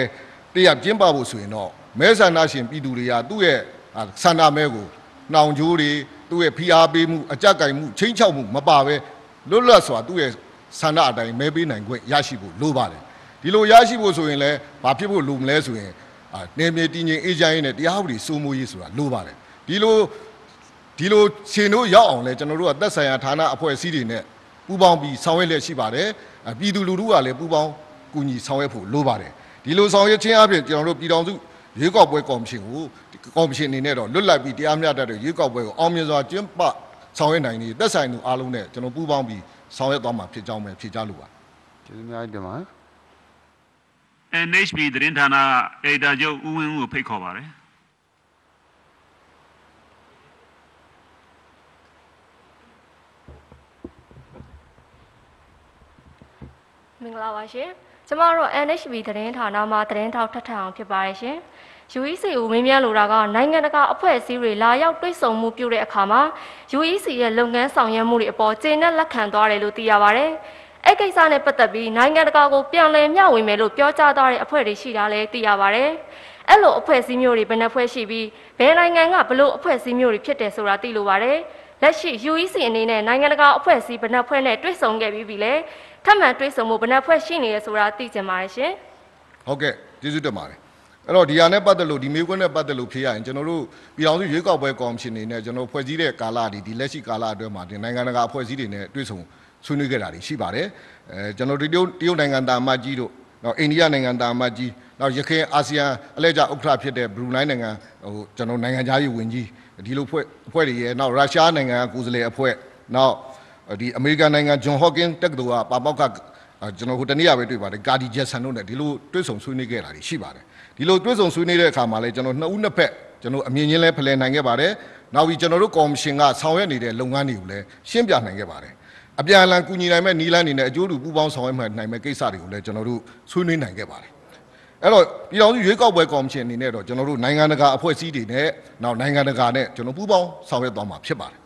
Speaker 5: တရားကျင်းပဖို့ဆိုရင်တော့မဲဆန္ဒရှင်ပြည်သူတွေကသူ့ရဲ့အာဆန္ဒမဲကို နှောင်ကြိုးတွေသူ့ရဲ့ဖိအားပေးမှုအကြက်ကင်မှုချင်းချောက်မှုမပါပဲလွတ်လပ်စွာသူ့ရဲ့ဆန္ဒအတိုင်းမဲပေးနိုင်ခွင့်ရရှိဖို့လိုပါတယ်ဒီလိုရရှိဖို့ဆိုရင်လည်းဘာဖြစ်ဖို့လိုမလဲဆိုရင်အာနေမြေတည်ငြိမ်အေးချမ်းရေးနဲ့တရားဥပဒေစိုးမိုးရေးဆိုတာလိုပါတယ်ဒီလိုဒီလိုရှင်တို့ရောက်အောင်လဲကျွန်တော်တို့ကသက်ဆိုင်ရာဌာနအဖွဲ့အစည်းတွေနဲ့ပူးပေါင်းပြီးဆောင်ရွက်လျက်ရှိပါတယ်အပြည်သူလူထုကလည်းပူးပေါင်းကူညီဆောင်ရွက်ဖို့လိုပါတယ်ဒီလိုဆောင်ရွက်ခြင်းအပြင်ကျွန်တော်တို့ပြည်တော်စုရွေးကောက်ပွဲကော်မရှင်ကို ကော်မရှင်အနေနဲ့တော့လွတ်လပ်ပြီးတရားမျှတတဲ့ရွေးကောက်ပွဲကိုအောင်မြင်စွာကျင်းပဆောင်ရွက်နိုင်နေသက်ဆိုင်သူအားလုံးနဲ့ကျွန်တော်ပူးပေါင်းပြီးဆောင်ရွက်သွားမှာဖြစ်ကြောင်းပဲဖြေကြားလိုပါတယ်
Speaker 10: ကျေးဇူးအများကြီးတင်ပါတယ်
Speaker 6: NHB သတင်းဌာနအေဒါချုပ်ဦးဝင်းဦးကိုဖိတ်ခေါ်ပါတယ်
Speaker 11: မင်္ဂလာပါရှင်။ကျမတို့ NHB သတင်းဌာနမှသတင်းထောက်ထထအောင်ဖြစ်ပါတယ်ရှင်။ UEC ကိုမင်းမြလိုတာကနိုင်ငံတကာအဖွဲ့အစည်းတွေလာရောက်တွေ့ဆုံမှုပြုတဲ့အခါမှာ UEC ရဲ့လုပ်ငန်းဆောင်ရွက်မှုတွေအပေါ်ကျေနပ်လက်ခံသွားတယ်လို့သိရပါတယ်။အဲ့ကိစ္စနဲ့ပတ်သက်ပြီးနိုင်ငံတကာကိုပြန်လည်မျှဝေမယ်လို့ပြောကြားသွားတဲ့အဖွဲ့တွေရှိတာလည်းသိရပါတယ်။အဲ့လိုအဖွဲ့အစည်းမျိုးတွေဘယ်နှဖွဲ့ရှိပြီးဘယ်နိုင်ငံကဘလို့အဖွဲ့အစည်းမျိုးတွေဖြစ်တယ်ဆိုတာသိလိုပါတယ်။လက်ရှိ UEC အနေနဲ့နိုင်ငံတကာအဖွဲ့အစည်းဘယ်နှဖွဲ့နဲ့တွေ့ဆုံခဲ့ပြီးပြီလဲထပ်မံတွေ့ဆုံမှုဘယ်နှဖွဲ့ရှိနေရဆိုတာသိကြပါတယ်ရှင်
Speaker 5: ဟုတ်ကဲ့ကျေးဇူးတင်ပါတယ် အဲ့တော့ဒီဟာနဲ့ပတ်သက်လို့ဒီမေးခွန်းနဲ့ပတ်သက်လို့ဖြေရရင်ကျွန်တော်တို့ပြည်အောင်စုရွေးကောက်ပွဲကော်မရှင်နေနဲ့ကျွန်တော်ဖွဲ့စည်းတဲ့ကာလဒီဒီလက်ရှိကာလအတွင်းမှာဒီနိုင်ငံတကာအဖွဲ့အစည်းတွေနဲ့တွေ့ဆုံဆွေးနွေးခဲ့တာတွေရှိပါတယ်အဲကျွန်တော်တို့တရုတ်တရုတ်နိုင်ငံသားအမတ်ကြီးတို့နောက်အိန္ဒိယနိုင်ငံသားအမတ်ကြီးနောက်ရခိုင်အာဆီယံအလဲကျဥက္ကဋ္ဌဖြစ်တဲ့ဘရူနိုင်းနိုင်ငံဟိုကျွန်တော်နိုင်ငံသားရေးဝန်ကြီးဒီလိုဖွဲ့အဖွဲ့တွေရဲ့နောက်ရုရှားနိုင်ငံကကိုယ်စားလှယ်အဖွဲ့နောက်ဒီအမေရိကန်နိုင်ငံဂျွန်ဟော့ကင်တက္ကသိုလ်ကပါမောက္ခအဲကျွန်တော်ဟိုတနေ့ကပဲတွေ့ပါတယ်ကာဒီဂျက်ဆန်တို့နဲ့ဒီလိုတွေ့ဆုံဆွေးနွေးခဲ့တာတွေရှိပါတယ် ဒီလိုတွေ့ဆုံဆွေးနွေးတဲ့အခါမှာလည်းကျွန်တော်နှစ်ဦးနှစ်ဖက်ကျွန်တော်အမြင်ချင်းလဲဖလှယ်နိုင်ခဲ့ပါတယ်နောက်ပြီးကျွန်တော်တို့ကော်မရှင်ကဆောင်ရွက်နေတဲ့လုပ်ငန်းတွေကိုလည်းရှင်းပြနိုင်ခဲ့ပါတယ်အပြန်အလှန်ကူညီနိုင်မဲ့နီးလန်းနေနဲ့အကျိုးတူပူးပေါင်းဆောင်ရွက်နိုင်မဲ့ကိစ္စတွေကိုလည်းကျွန်တော်တို့ဆွေးနွေးနိုင်ခဲ့ပါတယ်အဲ့တော့ပြည်တော်စုရွေးကောက်ပွဲကော်မရှင်အနေနဲ့တော့ကျွန်တော်တို့နိုင်ငံတကာအဖွဲ့အစည်းတွေနဲ့နောက်နိုင်ငံတကာနဲ့ကျွန်တော်ပူးပေါင်းဆောင်ရွက်သွားမှာဖြစ်ပါတယ်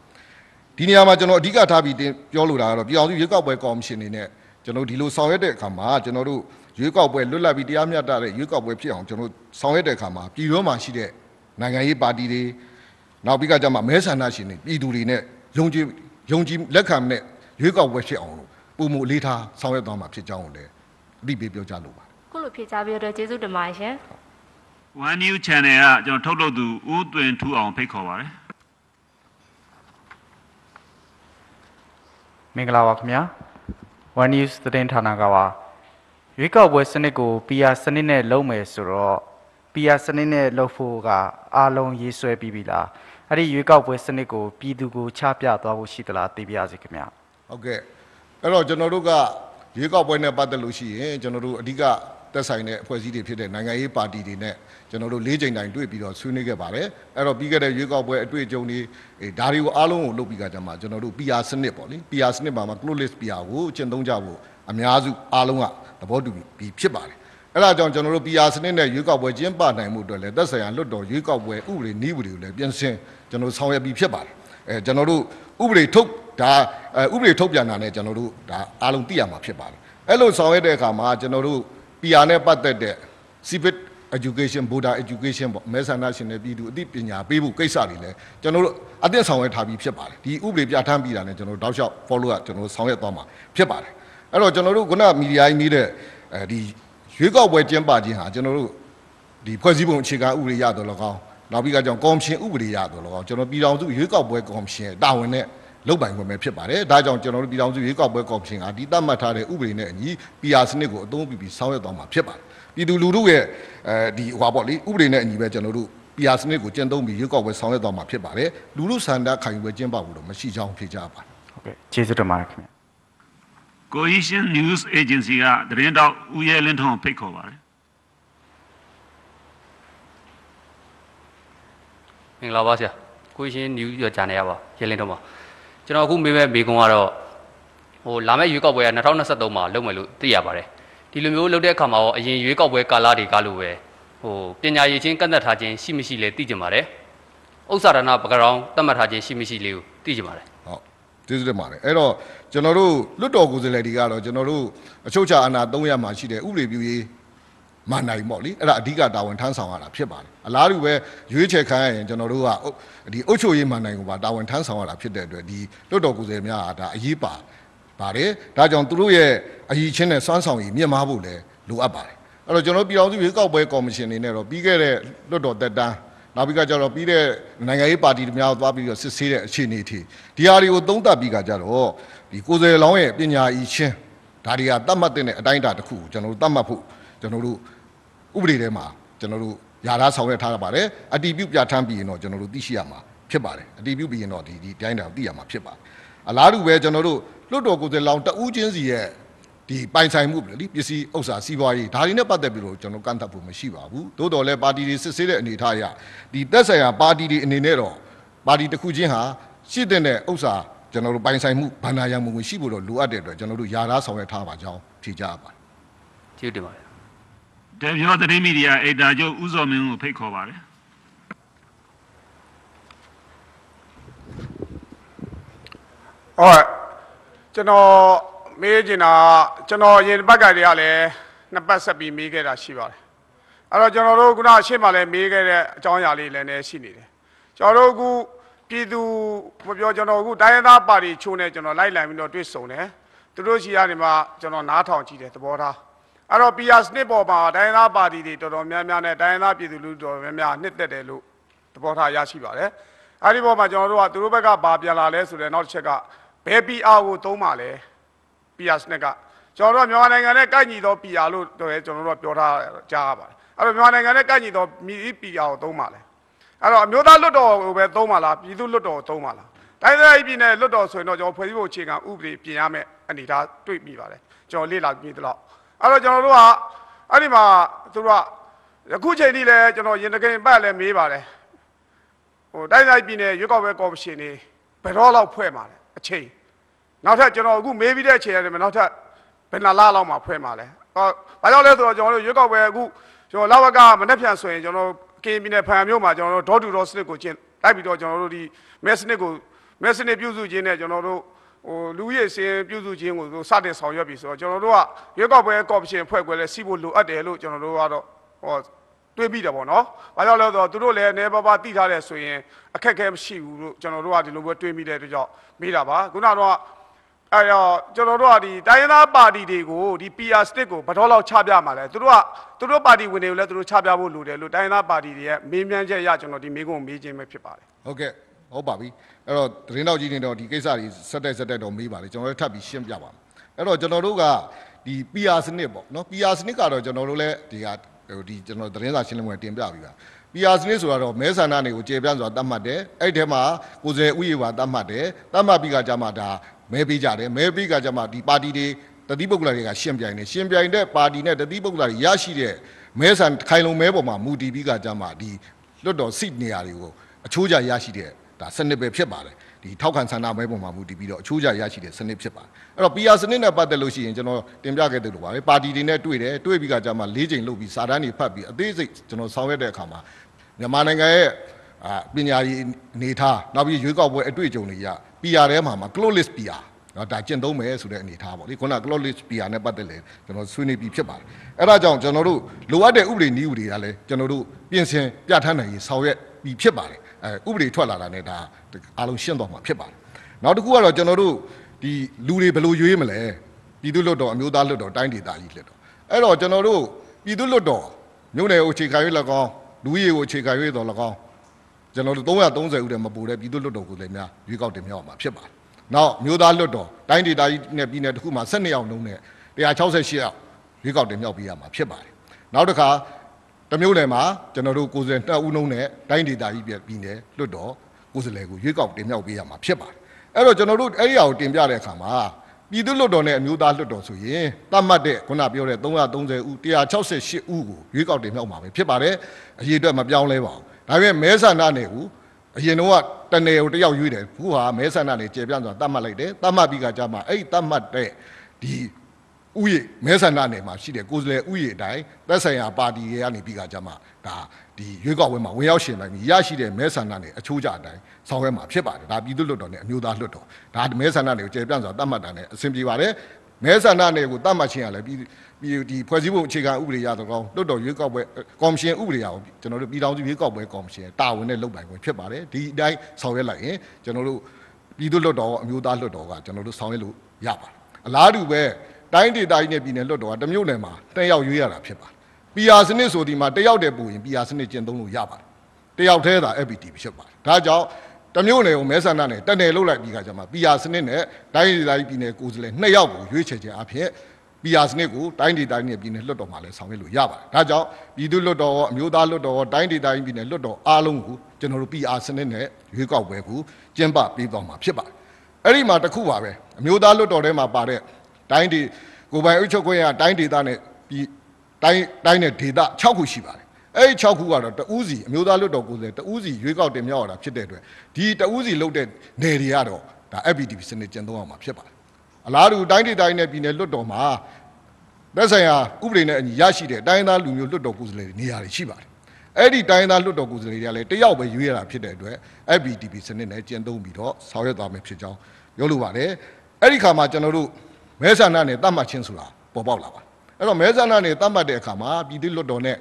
Speaker 5: ဒီနေရာမှာကျွန်တော်အဓိကထားပြီးတင်ပြောလိုတာကတော့ပြည်အောင်စုရွေးကောက်ပွဲကော်မရှင်နေနဲ့ကျွန်တော်ဒီလိုဆောင်ရွက်တဲ့အခါမှာကျွန်တော်တို့ ရွေးကောက်ပွဲလွတ်လပ်ပြီးတရားမျှတတဲ့ရွေးကောက်ပွဲဖြစ်အောင်ကျွန်တော်ဆောင်ရွက်တဲ့အခါမှာပြည်ရောမှာရှိတဲ့နိုင်ငံရေးပါတီတွေနောက်ပြီးကကြမှာမဲဆန္ဒရှင်တွေပြည်သူတွေနဲ့ယုံကြည်ယုံကြည်လက်ခံတဲ့ရွေးကောက်ပွဲဖြစ်အောင်လို့ပုံမှုအလေးထားဆောင်ရွက်သွားမှာဖြစ်ကြောင်းကိုလည်းအသိပေးပြောကြားလိုပါတယ်။
Speaker 11: ခုလိုဖြေကြားပြီးတော့ကျေးဇူးတင်ပါတယ်ရှင်။
Speaker 6: One New Channel ကကျွန်တော်ထုတ်လုပ်သူဦးသွင်ထူအောင်ဖိတ်ခေါ်ပါတယ်
Speaker 12: မင်္ဂလာပါခင်ဗျာ One News သတင်းဌာနကပါ ရွေးကောက်ပွဲစနစ်ကို PR စနစ်နဲ့လုပ်မယ်ဆိုတော့ PR စနစ်နဲ့လုပ်ဖို့ကအားလုံးရေးဆွဲပြီးပြီလားအဲ့ဒီရွေးကောက်ပွဲစနစ်ကိုပြည်သူကိုချပြသွားဖို့ရှိသလားသိပါရစေခင်ဗျာ
Speaker 5: ဟုတ်ကဲ့အဲ့တော့ကျွန်တော်တို့ကရွေးကောက်ပွဲနဲ့ပတ်သက်လို့ရှိရင်ကျွန်တော်တို့အဓိကသက်ဆိုင်တဲ့အဖွဲ့အစည်းတွေဖြစ်တဲ့နိုင်ငံရေးပါတီတွေနဲ့ကျွန်တော်တို့လေးချိန်တိုင်တွေ့ပြီးတော့ဆွေးနွေးခဲ့ပါတယ်အဲ့တော့ပြီးခဲ့တဲ့ရွေးကောက်ပွဲအတွေ့အကြုံတွေအဲဒါတွေကိုအားလုံးကိုလုပ်ပြီးကြကြမှာကျွန်တော်တို့ PR စနစ်ပေါ့လေ PR စနစ်မှာမှာ close list PR ကိုကျင့်သုံးကြဖို့အများစုအားလုံးက သဘောတူပြီးဖြစ်ပါတယ်အဲ့ဒါကြောင့်ကျွန်တော်တို့ PR စနစ်နဲ့ရွေးကောက်ပွဲကျင်းပနိုင်မှုအတွက်လည်းသက်ဆိုင်ရာလွတ်တော်ရွေးကောက်ပွဲဥပဒေနည်းဥပဒေကိုလည်းပြင်ဆင်ကျွန်တော်တို့ဆောင်ရွက်ပြီးဖြစ်ပါတယ်အဲကျွန်တော်တို့ဥပဒေထုတ်ဒါအဲဥပဒေထုတ်ပြန်တာနဲ့ကျွန်တော်တို့ဒါအားလုံးသိရမှာဖြစ်ပါတယ်အဲ့လိုဆောင်ရွက်တဲ့အခါမှာကျွန်တော်တို့ PR နဲ့ပတ်သက်တဲ့ civic education voter education ပေါ့မဲဆန္ဒရှင်တွေပြည်သူအသိပညာပေးဖို့ကိစ္စတွေလည်းကျွန်တော်တို့အသင့်ဆောင်ရွက်ထားပြီးဖြစ်ပါတယ်ဒီဥပဒေပြဋ္ဌာန်းပြီးတာနဲ့ကျွန်တော်တို့တောက်လျှောက် follow up ကျွန်တော်တို့ဆောင်ရွက်သွားမှာဖြစ်ပါတယ် အဲ့တော့ကျွန်တော်တို့ခုနမီဒီယာကြီးမိတဲ့အဲဒီရွေးကောက်ပွဲကျင်းပခြင်းဟာကျွန်တော်တို့ဒီဖွဲ့စည်းပုံအခြေခံဥပဒေရတော့၎င်းနောက်ပြီးကကြောင့်ကော်မရှင်ဥပဒေရတော့၎င်းကျွန်တော်ပြည်ထောင်စုရွေးကောက်ပွဲကော်မရှင်တာဝန်နဲ့လုပ်ပိုင်ခွင့်ပဲဖြစ်ပါတယ်ဒါကြောင့်ကျွန်တော်တို့ပြည်ထောင်စုရွေးကောက်ပွဲကော်မရှင်ကဒီသတ်မှတ်ထားတဲ့ဥပဒေနဲ့အညီ PR စနစ်ကိုအသုံးပြုပြီးဆောင်ရွက်သွားမှာဖြစ်ပါတယ်ပြည်သူလူထုရဲ့အဲဒီဟွာပေါ့လေဥပဒေနဲ့အညီပဲကျွန်တော်တို့ PR စနစ်ကိုကျင့်သုံးပြီးရွေးကောက်ပွဲဆောင်ရွက်သွားမှာဖြစ်ပါတယ်လူထုဆန္ဒခံယူပွဲကျင်းပဖို့တော့မရှိကြောင်းဖြေကြားပါတယ်
Speaker 12: ဟုတ်ကဲ့ကျေးဇူးတင်ပါတယ်ခင်ဗျာ
Speaker 6: Cohesion News Agency ကသတင်းတောက်ဦးရဲလင်းထွန်းကိုဖိတ်ခေါ်ပါတယ်
Speaker 13: မင်္ဂလာပါဆရာကိုရှင်နယူးရဂျာနယ်ရပါရဲလင်းတော့ပါကျွန်တော်အခုမေးမဲ့မေကွန်ကတော့ဟိုလာမယ့်ရွေးကောက်ပွဲက2023မှာလုပ်မယ်လို့သိရပါတယ်ဒီလိုမျိုးလုပ်တဲ့အခါမှာရောအရင်ရွေးကောက်ပွဲကာလတွေကလို့ပဲဟိုပညာရေးချင်းကန့်သက်ထားခြင်းရှိမရှိလဲသိကြပါတယ်ဥစ္စာဒနာပကရောင်းတတ်မှတ်ထားခြင်းရှိမရှိလေးကိုသိကြပါတယ်
Speaker 5: ဟုတ် ကျေးဇူးတင်ပါတယ်အဲ့တော့ကျွန်တော်တို့လွတ်တော်ကိုယ်စားလှယ်တွေကတော့ကျွန်တော်တို့အချုပ်ချာအာဏာ300မှာရှိတဲ့ဥပဒေပြုရေးမန်နိုင်ပေါ့လေအဲ့ဒါအဓိကတာဝန်ထမ်းဆောင်ရတာဖြစ်ပါတယ်အလားတူပဲရွေးချယ်ခံရရင်ကျွန်တော်တို့ကဒီအုပ်ချုပ်ရေးမန်နိုင်ကိုပါတာဝန်ထမ်းဆောင်ရတာဖြစ်တဲ့အတွက်ဒီလွတ်တော်ကိုယ်စားလှယ်များကဒါအရေးပါပါတယ်ဒါကြောင့်သူတို့ရဲ့အရေးချင်းနဲ့စွမ်းဆောင်ရည်မြင့်မားဖို့လည်းလိုအပ်ပါတယ်အဲ့တော့ကျွန်တော်ပြည်အောင်စုရွေးကောက်ပွဲကော်မရှင်နေနဲ့တော့ပြီးခဲ့တဲ့လွတ်တော်သက်တမ်း နောက်ပြီးကကြတော့ပြီးတဲ့နိုင်ငံရေးပါတီတွေများကိုသွားပြီးတော့စစ်ဆေးတဲ့အခြေအနေအထိဒီဟာတွေကိုသုံးသပ်ပြီးကကြတော့ဒီကိုယ်စားလှယ်လောင်းရဲ့ပညာအီချင်းဒါတွေကတတ်မှတ်တဲ့အတိုင်းအတာတစ်ခုကိုကျွန်တော်တို့တတ်မှတ်ဖို့ကျွန်တော်တို့ဥပဒေထဲမှာကျွန်တော်တို့ယာထားဆောင်ရွက်ထားရပါတယ်အတီးပြုပြဋ္ဌာန်းပြီးရင်တော့ကျွန်တော်တို့သိရှိရမှာဖြစ်ပါတယ်အတီးပြုပြီးရင်တော့ဒီဒီတိုင်းတာကိုသိရမှာဖြစ်ပါတယ်အလားတူပဲကျွန်တော်တို့လွတ်တော်ကိုယ်စားလှယ်လောင်းတဦးချင်းစီရဲ့ ဒီပိုင်ဆိုင်မှုပဲလေပစ္စည်းဥစ္စာစီးပွားရေးဒါတွေနဲ့ပတ်သက်ပြီးတော့ကျွန်တော်ကန့်သတ်ဖို့မရှိပါဘူးသို့တော်လည်းပါတီတွေစစ်ဆေးတဲ့အနေအထားအရဒီသက်ဆိုင်ရာပါတီတွေအနေနဲ့တော့ပါတီတစ်ခုချင်းဟာရှိတဲ့ဥစ္စာကျွန်တော်တို့ပိုင်ဆိုင်မှုဗန္ဒာရမှုကိုရှိဖို့တော့လိုအပ်တဲ့အတွက်ကျွန်တော်တို့ယာထားဆောင်ရွက်ထားပါကြောင်းဖြေကြားပါ
Speaker 13: ကျေးဇူးတင်ပါတယ်
Speaker 6: ဒေပြောသတင်းမီဒီယာအေဒါချုပ်ဦးစောမင်းကိုဖိတ်ခေါ်ပါတယ်
Speaker 14: ဟုတ်ကျွန်တော် မေးချင်တာကကျွန်တော်ရင်ဘက်ကတည်းကလည်းနှစ်ပတ်ဆက်ပြီးမေးခဲ့တာရှိပါတယ်အဲ့တော့ကျွန်တော်တို့ခုနအရှိမှလည်းမေးခဲ့တဲ့အကြောင်းအရာလေးလည်းနည်းရှိနေတယ်ကျွန်တော်တို့အခုပြည်သူမပြောကျွန်တော်အခုတိုင်းရင်းသားပါတီချိုးနဲ့ကျွန်တော်လိုက်လံပြီးတော့တွေ့ဆုံတယ်သူတို့ရှိရနေမှာကျွန်တော်နားထောင်ကြည့်တယ်သဘောထားအဲ့တော့ PR စနစ်ပေါ်မှာတိုင်းရင်းသားပါတီတွေတော်တော်များများနဲ့တိုင်းရင်းသားပြည်သူလူထုတော်တော်များများနှစ်သက်တယ်လို့သဘောထားရရှိပါတယ်အဲ့ဒီပေါ်မှာကျွန်တော်တို့ကသူတို့ဘက်ကဘာပြန်လာလဲဆိုတဲ့နောက်တစ်ချက်ကဘယ် PR ကိုသုံးပါလဲ PR စနစ်ကကျွန်တော်တို့ကမြန်မာနိုင်ငံနဲ့ကိုက်ညီသော PR လို့တော့ကျွန်တော်တို့ကပြောထားကြားရပါတယ်အဲ့တော့မြန်မာနိုင်ငံနဲ့ကိုက်ညီသောမြည် PR ကိုသုံးပါလဲအဲ့တော့အမျိုးသားလွတ်တော်ကိုပဲသုံးပါလားပြည်သူလွတ်တော်ကိုသုံးပါလားတိုင်းဒေသကြီးပြည်နယ်လွတ်တော်ဆိုရင်တော့ကျွန်တော်ဖွဲ့စည်းပုံအခြေခံဥပဒေပြင်ရမယ်အနေဒါတွေ့မိပါတယ်ကျွန်တော်လေ့လာပြီးတော့အဲ့တော့ကျွန်တော်တို့ကအဲ့ဒီမှာသူတို့ကအခုချိန်ထိလည်းကျွန်တော်ရင်တကင်ပတ်လည်းမေးပါတယ်ဟိုတိုင်းဒေသကြီးပြည်နယ်ရွေးကောက်ပွဲကော်မရှင်နေဘယ်တော့လောက်ဖွဲ့မှာလဲအချိန် နောက်ထပ်ကျွန်တော်အခုမေးပြီးတဲ့အချိန်ရတယ်မနောက်ထပ်ဘယ်နှလားလောက်မှဖွဲ့မှာလဲဟောဘာကြောင့်လဲဆိုတော့ကျွန်တော်တို့ရွေးကောက်ပွဲအခုကျွန်တော်လာဝကမနေ့ပြန်ဆိုရင်ကျွန်တော်ကင်းပြည်နယ်ဖန်မြို့မှာကျွန်တော်တို့ဒေါ်တူဒေါ်စနစ်ကိုကျင့်လိုက်ပြီးတော့ကျွန်တော်တို့ဒီမဲစနစ်ကိုမဲစနစ်ပြုစုခြင်းနဲ့ကျွန်တော်တို့ဟိုလူရည်စင်ပြုစုခြင်းကိုစတင်ဆောင်ရွက်ပြီဆိုတော့ကျွန်တော်တို့ကရွေးကောက်ပွဲကော်မရှင်ဖွဲ့ခွဲလဲစီးဖို့လိုအပ်တယ်လို့ကျွန်တော်တို့ကတော့ဟောတွေးပြီးတယ်ပေါ့နော်။ဘာကြောင့်လဲဆိုတော့သူတို့လည်းအနေပါပါတိထားတယ်ဆိုရင်အခက်အခဲမရှိဘူးလို့ကျွန်တော်တို့ကဒီလိုပဲတွေးမိတဲ့အတွက်ကြောင့်မေးတာပါ။ခုနကတော့ အဲတော့ကျွန်တော်တို့ကဒီတိုင်းရင်းသားပါတီတွေကိုဒီ PR stick ကိုဘယ်တော့လောက်ချပြမှာလဲသူတို့ကသူတို့ပါတီဝင်တွေကိုလည်းသူတို့ချပြဖို့လိုတယ်လို့တိုင်းရင်းသားပါတီတွေရဲ့မေးမြန်းချက်အရကျွန်တော်ဒီမေးခွန်းကိုမေးခြင်းပဲဖြစ်ပါတယ်
Speaker 5: ဟုတ်ကဲ့ဟုတ်ပါပြီအဲ့တော့သတင်းတော်ကြီးနေတော့ဒီကိစ္စတွေဆက်တက်ဆက်တက်တော့မေးပါလေကျွန်တော်လည်းထပ်ပြီးရှင်းပြပါမယ်အဲ့တော့ကျွန်တော်တို့ကဒီ PR စနစ်ပေါ့နော် PR စနစ်ကတော့ကျွန်တော်တို့လည်းဒီကဟိုဒီကျွန်တော်သတင်းစာရှင်းလင်းပွဲတင်ပြပြီးပါ PR စနစ်ဆိုတော့မဲဆန္ဒတွေကိုကျေပြန့်စွာတတ်မှတ်တယ်အဲ့ဒီထဲမှာကိုယ်စားဥယျာဉ်ပါတတ်မှတ်တယ်တတ်မှတ်ပြီးကကြမှာဒါ မဲပေးကြတယ်မဲပေးကကြမှာဒီပါတီတွေတတိပုဂ္ဂလတွေကရှင်းပြိုင်တယ်ရှင်းပြိုင်တဲ့ပါတီနဲ့တတိပုဂ္ဂလတွေရရှိတဲ့မဲဆန္ဒခိုင်လုံမဲပေါ်မှာမူတည်ပြီးကကြမှာဒီလွတ်တော်စစ်နေရာတွေကိုအချိုးကျရရှိတဲ့ဒါစနစ်ပဲဖြစ်ပါတယ်ဒီထောက်ခံဆန္ဒမဲပေါ်မှာမူတည်ပြီးတော့အချိုးကျရရှိတဲ့စနစ်ဖြစ်ပါတယ်အဲ့တော့ PR စနစ်နဲ့ပတ်သက်လို့ရှိရင်ကျွန်တော်တင်ပြခဲ့တဲ့လိုပါပဲပါတီတွေနဲ့တွေ့တယ်တွေ့ပြီးကကြမှာ၄ချိန်လုပ်ပြီးစာတမ်းတွေဖတ်ပြီးအသေးစိတ်ကျွန်တော်ဆောင်ရွက်တဲ့အခါမှာမြန်မာနိုင်ငံရဲ့အာပညာရေးအနေထားနောက်ပြီးရွေးကောက်ပွဲအတွေ့အကြုံတွေရ PR ထဲမှာမှာ close list PR နော်ဒါကျင့်သုံးမယ်ဆိုတဲ့အနေထားပေါ့လေခုနက close list PR နဲ့ပတ်သက်လဲကျွန်တော်ဆွေးနွေးပြီးဖြစ်ပါတယ်အဲ့ဒါကြောင့်ကျွန်တော်တို့လိုအပ်တဲ့ဥပဒေနည်းဥပဒေကလည်းကျွန်တော်တို့ပြင်ဆင်ပြဋ္ဌာန်းနိုင်ရေးဆောင်ရွက်ပြီးဖြစ်ပါတယ်အဲဥပဒေထွက်လာတာနဲ့ဒါအားလုံးရှင်းသွားမှာဖြစ်ပါတယ်နောက်တစ်ခုကတော့ကျွန်တော်တို့ဒီလူတွေဘယ်လိုရွေးမလဲပြည်သူ့လွတ်တော်အမျိုးသားလွတ်တော်တိုင်းဒေသကြီးလွတ်တော်အဲ့တော့ကျွန်တော်တို့ပြည်သူ့လွတ်တော်မြို့နယ်ကိုအခြေခံ၍၎င်းလူကြီးကိုအခြေခံ၍တော်၎င်း ကျွန်တော်တို့330ဦးတည်းမပူတဲ့ပြည်သူ့လွတ်တော်ကိုလည်းများရွေးကောက်တင်မြှောက်မှာဖြစ်ပါတယ်နောက်မြို့သားလွတ်တော်တိုင်းဒေသကြီးနဲ့ပြည်နယ်တစ်ခုမှာ12ယောက်လုံးနဲ့168ယောက်ရွေးကောက်တင်မြှောက်ပေးရမှာဖြစ်ပါတယ်နောက်တစ်ခါတမျိုးနယ်မှာကျွန်တော်တို့92ဦးလုံးနဲ့တိုင်းဒေသကြီးပြည်နယ်လွတ်တော်ကိုယ်စားလှယ်ကိုရွေးကောက်တင်မြှောက်ပေးရမှာဖြစ်ပါတယ်အဲ့တော့ကျွန်တော်တို့အဲ့ဒီအရာကိုတင်ပြတဲ့အခါမှာပြည်သူ့လွတ်တော်နဲ့အမျိုးသားလွတ်တော်ဆိုရင်တတ်မှတ်တဲ့ခုနပြောတဲ့330ဦး168ဦးကိုရွေးကောက်တင်မြှောက်မှာပဲဖြစ်ပါတယ်အရေးအတွက်မပြောင်းလဲပါဘူး ဒါပေမဲ့မဲဆန္ဒနယ်ကိုအရင်တော့တနယ်ကိုတယောက်ရွေးတယ်ခုဟာမဲဆန္ဒနယ်ကျေပြန့်စွာတတ်မှတ်လိုက်တယ်တတ်မှတ်ပြီးကကြမှာအဲ့ဒီတတ်မှတ်တဲ့ဒီဥယျမဲဆန္ဒနယ်မှာရှိတဲ့ကိုယ်စားလှယ်ဥယျအတိုင်းသက်ဆိုင်ရာပါတီတွေကနေပြီးကကြမှာဒါဒီရွေးကောက်ပွဲမှာဝင်ရောက်ရှင်နိုင်ပြီးရရှိတဲ့မဲဆန္ဒနယ်အချိုးကျအတိုင်းဆောင်ရွက်မှာဖြစ်ပါတယ်ဒါပြည်သူ့လွတ်တော်နဲ့အမျိုးသားလွတ်တော်ဒါမဲဆန္ဒနယ်ကိုကျေပြန့်စွာတတ်မှတ်တာနဲ့အဆင်ပြေပါတယ်မဲဆန္ဒနယ်ကိုတတ်မှတ်ခြင်းရလဲပြီးပြီး ဒီဖွဲ့စည်းပုံအခြေခံဥပဒေရတော့ကောင်းလွတ်တော်ရွေးကောက်ပွဲကော်မရှင်ဥပဒေရအောင်ကျွန်တော်တို့ပြည်ထောင်စုရွေးကောက်ပွဲကော်မရှင်တာဝန်နဲ့လုပ်ပိုင်ခွင့်ဖြစ်ပါတယ်ဒီအတိုင်းဆောင်ရွက်လိုက်ရင်ကျွန်တော်တို့ပြည်သူ့လွတ်တော်အမျိုးသားလွတ်တော်ကကျွန်တော်တို့ဆောင်ရွက်လို့ရပါတယ်အလားတူပဲတိုင်းဒေသကြီးနဲ့ပြည်နယ်လွတ်တော်ကတမျိုးနယ်မှာတက်ရောက်ရွေးရတာဖြစ်ပါတယ် PR စနစ်ဆိုဒီမှာတယောက်တည်းပူရင် PR စနစ်ကျင့်သုံးလို့ရပါတယ်တယောက်တည်းသာ FPT ဖြစ်ပါတယ်ဒါကြောင့်တမျိုးနယ်ကိုမဲဆန္ဒနယ်တက်နယ်လုတ်လိုက်ပြီးခါကျမှ PR စနစ်နဲ့တိုင်းဒေသကြီးပြည်နယ်ကိုယ်စားလှယ်နှစ်ယောက်ကိုရွေးချယ်ခြင်းအဖြစ် PR စနစ်ကိုတိုင်းဒေသကြီးနဲ့ပြည်နယ်လွှတ်တော်မှာလည်းဆောင်ရွက်လို့ရပါတယ်ဒါကြောင့်ပြည်သူ့လွှတ်တော်ရောအမျိုးသားလွှတ်တော်ရောတိုင်းဒေသကြီးပြည်နယ်လွှတ်တော်အားလုံးကိုကျွန်တော်တို့ PR စနစ်နဲ့ရွေးကောက်ပွဲကိုကျင်းပပေးသွားမှာဖြစ်ပါတယ်အဲ့ဒီမှာတစ်ခုပါပဲအမျိုးသားလွှတ်တော်ထဲမှာပါတဲ့တိုင်းဒေကိုယ်ပိုင်အုပ်ချုပ်ခွင့်ရတိုင်းဒေသနဲ့ပြည်တိုင်းတိုင်းနဲ့ဒေသ6ခုရှိပါတယ်အဲ့ဒီ6ခုကတော့တဦးစီအမျိုးသားလွတ်တော်ကိုယ်စားလှယ်တဦးစီရွေးကောက်တင်မြှောက်ရတာဖြစ်တဲ့အတွက်ဒီတဦးစီလုပ်တဲ့နယ်တွေကတော့ဒါ FPTP စနစ်ကျင့်သုံးအောင်မှာဖြစ်ပါတယ်အလားတူတိုင်းဒေသကြီးနဲ့ပြည်နယ်လွတ်တော်မှာ သက်ဆိုင်ရာဥပဒေနဲ့အညီရရှိတဲ့တိုင်းသားလူမျိုးလွတ်တော်ကိုယ်စားလှယ်တွေနေရာတွေရှိပါတယ်အဲ့ဒီတိုင်းသားလွတ်တော်ကိုယ်စားလှယ်တွေကလည်းတယောက်ပဲရွေးရတာဖြစ်တဲ့အတွက် FPTP စနစ်နဲ့ကျင့်သုံးပြီးတော့ဆောင်ရွက်သွားမယ်ဖြစ်ကြောင်းပြောလိုပါတယ်အဲ့ဒီခါမှာကျွန်တော်တို့မဲဆန္ဒနဲ့တတ်မှတ်ခြင်းဆိုတာပေါ်ပေါက်လာပါအဲ့တော့မဲဆန္ဒနဲ့တတ်မှတ်တဲ့အခါမှာပြည်သူ့လွတ်တော်နဲ့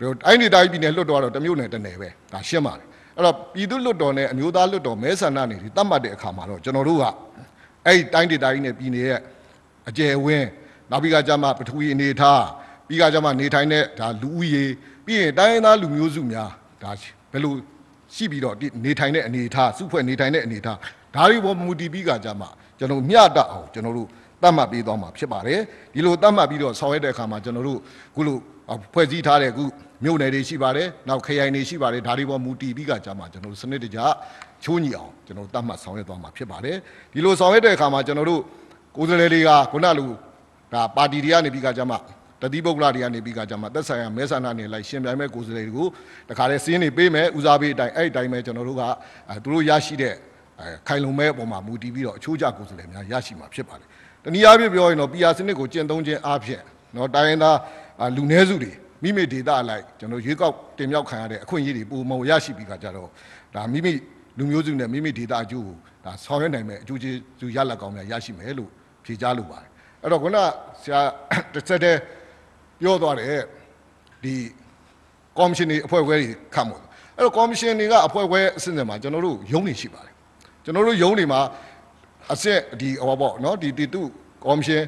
Speaker 5: တိုင်းဒေသကြီးပြည်နယ်လွတ်တော်ကတော့တစ်မျိုးနဲ့တစ်နယ်ပဲဒါရှင်းပါတယ်အဲ့တော့ပြည်သူ့လွတ်တော်နဲ့အမျိုးသားလွတ်တော်မဲဆန္ဒနဲ့ဒီတတ်မှတ်တဲ့အခါမှာတော့ကျွန်တော်တို့ကအဲ့ဒီတိုင်းဒေသကြီးနဲ့ပြည်နယ်ရဲ့အကျယ်ဝင်း နောက်ပြီးကကြမှာပထဝီအနေထားပြီးကကြမှာနေထိုင်တဲ့ဒါလူဦးရေပြီးရင်တိုင်းရင်းသားလူမျိုးစုများဒါဘယ်လိုရှိပြီးတော့ဒီနေထိုင်တဲ့အနေအထားစုဖွဲ့နေထိုင်တဲ့အနေအထားဒါတွေပေါ်မူတည်ပြီးကကြမှာကျွန်တော်မျှတအောင်ကျွန်တော်တို့တတ်မှတ်ပေးသွားမှာဖြစ်ပါတယ်ဒီလိုတတ်မှတ်ပြီးတော့ဆောင်ရွက်တဲ့အခါမှာကျွန်တော်တို့ခုလိုဖွဲ့စည်းထားတဲ့ခုမြို့နယ်တွေရှိပါတယ်နောက်ခရိုင်တွေရှိပါတယ်ဒါတွေပေါ်မူတည်ပြီးကကြမှာကျွန်တော်တို့စနစ်တကျချိုးညီအောင်ကျွန်တော်တို့တတ်မှတ်ဆောင်ရွက်သွားမှာဖြစ်ပါတယ်ဒီလိုဆောင်ရွက်တဲ့အခါမှာကျွန်တော်တို့ကိုယ်စားလှယ်တွေကခုနလို ဒါပါတီတွေကနေပြီးကကြမှာတတိပုဂ္ဂလတွေကနေပြီးကကြမှာသက်ဆိုင်ရာမဲဆန္ဒနယ်လိုက်ရှင်ပြိုင်မဲ့ကိုယ်စားလှယ်တွေကိုတခါလဲစင်းနေပေးမယ်ဦးစားပေးအတိုင်းအဲ့ဒီအတိုင်းပဲကျွန်တော်တို့ကအဲသူတို့ရရှိတဲ့အဲခိုင်လုံမဲ့အပေါ်မှာမူတည်ပြီးတော့အချိုးကျကိုယ်စားလှယ်များရရှိမှာဖြစ်ပါတယ်တနည်းအားဖြင့်ပြောရင်တော့ PR စနစ်ကိုကျင့်သုံးခြင်းအားဖြင့်နော်တိုင်းရင်းသားလူနည်းစုတွေမိမိဒေတာအလိုက်ကျွန်တော်ရွေးကောက်တင်မြှောက်ခံရတဲ့အခွင့်အရေးတွေပုံမှန်ရရှိပြီးခါကြတော့ဒါမိမိလူမျိုးစုနဲ့မိမိဒေတာအကျိုးကိုဒါဆောင်ရွက်နိုင်မဲ့အကျိုးကျေးဇူးရလဒ်ကောင်းများရရှိမယ်လို့ဖြေကြားလိုပါတယ် အဲ့တော့ခုနဆရာတစ်ဆက်တည်းပြောသွားတယ်ဒီကော်မရှင်တွေအဖွဲ့အစည်းတွေခတ်မို့အဲ့တော့ကော်မရှင်တွေကအဖွဲ့အစည်းအဆင့်ဆင့်မှာကျွန်တော်တို့ရုံးနေရှိပါတယ်ကျွန်တော်တို့ရုံးတွေမှာအဆက်ဒီဟောပေါ့နော်ဒီတီတုကော်မရှင်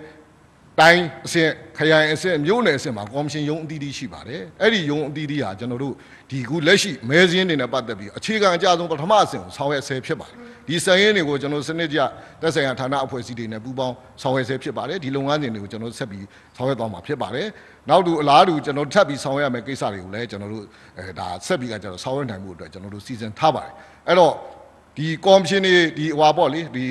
Speaker 5: တိုင်းအဆင့်ခရိုင်အဆင့်မြို့နယ်အဆင့်မှာကော်မရှင်ရုံးအသီးသီးရှိပါတယ်အဲ့ဒီရုံးအသီးသီးဟာကျွန်တော်တို့ဒီခုလက်ရှိမဲစင်းတွေနဲ့ပတ်သက်ပြီးအခြေခံအကြဆုံးပထမအဆင့်ကိုဆောင်ရွက်ဆဲဖြစ်ပါတယ်ဒီစံရင်းတွေကိုကျွန်တော်စနစ်ကြသက်ဆိုင်ရာဌာနအဖွဲ့အစည်းတွေနဲ့ပူးပေါင်းဆောင်ရွက်ဆဲဖြစ်ပါတယ်ဒီလုပ်ငန်းစဉ်တွေကိုကျွန်တော်ဆက်ပြီးဆောင်ရွက်သွားမှာဖြစ်ပါတယ်နောက်တူအလားတူကျွန်တော်ထပ်ပြီးဆောင်ရွက်ရမယ့်ကိစ္စတွေကိုလည်းကျွန်တော်တို့အဲဒါဆက်ပြီးကကျွန်တော်ဆောင်ရွက်နိုင်မှုအတွက်ကျွန်တော်တို့စီစဉ်ထားပါတယ်အဲ့တော့ဒီကော်မရှင်တွေဒီဟွာပေါ့လေဒီ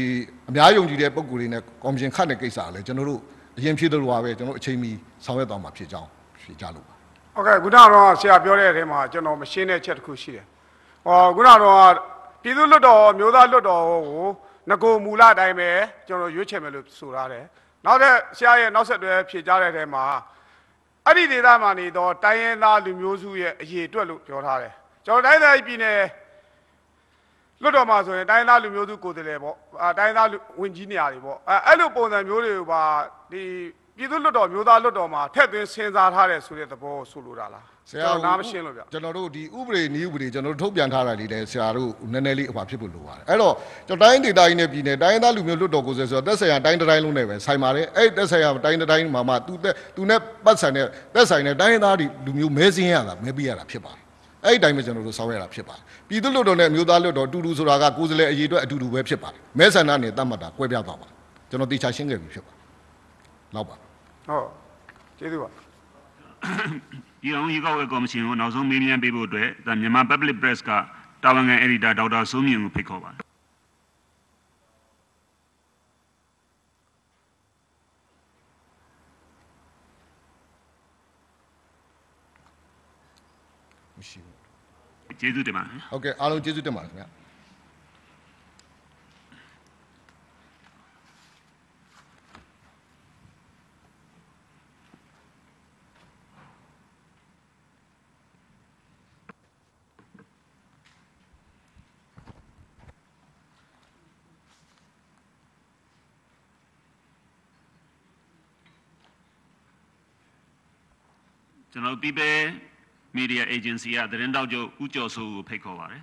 Speaker 5: အများယုံကြည်တဲ့ပုံကိုယ်တွေနဲ့ကော်မရှင်ခတ်တဲ့ကိစ္စကလည်းကျွန်တော်တို့ အရင်ဖြစ်သလိုပါပဲကျွန်တော်တို့အချိန်မီဆောင်ရွက်သွားမှာဖြစ်ကြောင်းဖြေကြလို့ပါ
Speaker 14: ဟုတ်ကဲ့ခုနကတော့ဆရာပြောတဲ့အထဲမှာကျွန်တော်မရှင်းတဲ့ချက်တစ်ခုရှိတယ်။ဟောခုနကတော့ပြည်သူ့လွတ်တော်မျိုးသားလွတ်တော်ကိုငကိုမူလအတိုင်းပဲကျွန်တော်ရွေးချယ်မယ်လို့ဆိုထားတယ်။နောက်တဲ့ဆရာရဲ့နောက်ဆက်တွဲဖြေကြားတဲ့အထဲမှာအဲ့ဒီဒေသမှာနေတော့တိုင်းရင်းသားလူမျိုးစုရဲ့အရေးအတွက်လို့ပြောထားတယ်။ကျွန်တော်တိုင်းသားပြည်နယ် လွတ်တော်မှာဆိုရင်တိုင်းသားလူမျိုးစုကိုယ်တည်းလေပေါ့အာတိုင်းသားလူဝင်ကြီးနေရာတွေပေါ့အဲအဲ့လိုပုံစံမျိုးတွေကိုပါဒီပြည်သူ့လွတ်တော်မျိုးသားလွတ်တော်မှာထည့်သွင်းစဉ်းစားထားတဲ့ဆိုတဲ့သဘောကိုဆိုလိုတာလား
Speaker 5: ဆရာ
Speaker 14: ကျွန်တော်နားမရှင်းလို့ဗျ
Speaker 5: ကျွန်တော်တို့ဒီဥပဒေနည်းဥပဒေကျွန်တော်တို့ထုတ်ပြန်ထားတာလေးလည်းဆရာတို့နည်းနည်းလေးအပါဖြစ်ဖို့လိုပါတယ်အဲ့တော့ကျွန်တော်တိုင်းဒေသကြီးနဲ့ပြည်နယ်တိုင်းဒေသလူမျိုးလွတ်တော်ကိုယ်စားဆိုတော့သက်ဆိုင်ရာတိုင်းတိုင်းလုံးနဲ့ပဲဆိုင်ပါတယ်အဲ့သက်ဆိုင်ရာတိုင်းတိုင်းမှာမှသူတက်သူနဲ့ပတ်ဆိုင်တဲ့သက်ဆိုင်တဲ့တိုင်းဒေသလူမျိုးမဲစင်းရတာမဲပေးရတာဖြစ်ပါတယ် အဲ့ဒီတိုင်းပဲကျွန်တော်တို့ဆောင်ရွက်ရတာဖြစ်ပါတယ်ပြည်သူ့လွတ်တော်နဲ့မျိုးသားလွတ်တော်အတူတူဆိုတာကကိုယ်စားလှယ်အရေးအတွက်အတူတူပဲဖြစ်ပါတယ်မဲဆန္ဒနဲ့တတ်မှတ်တာကွဲပြားသွားပါတယ်ကျွန်တော်တေချာရှင်းခဲ့ပြီဖြစ်ပါတယ်လောက်ပါ
Speaker 14: ဟုတ်ကျေးဇူးပါ
Speaker 6: ဒီအောင်ရေကောက်ဝဲကော်မရှင်ကိုနောက်ဆုံးမေးမြန်းပေးဖို့အတွက်ဒါမြန်မာ Public Press ကတာဝန်ခံ editor ဒေါက်တာစိုးမြင့်ကိုဖိတ်ခေါ်ပါတယ် ကျေးဇူးတင်ပါတယ်
Speaker 5: ဟုတ်ကဲ့အားလုံးကျေးဇူးတင်ပါတယ်ခင်ဗျာ
Speaker 6: ကျွန်တော် People Media Agency ကသတင်းတောက်ချုပ်ဦးကျော်စိုးကိုဖိတ်ခေါ်ပါတယ်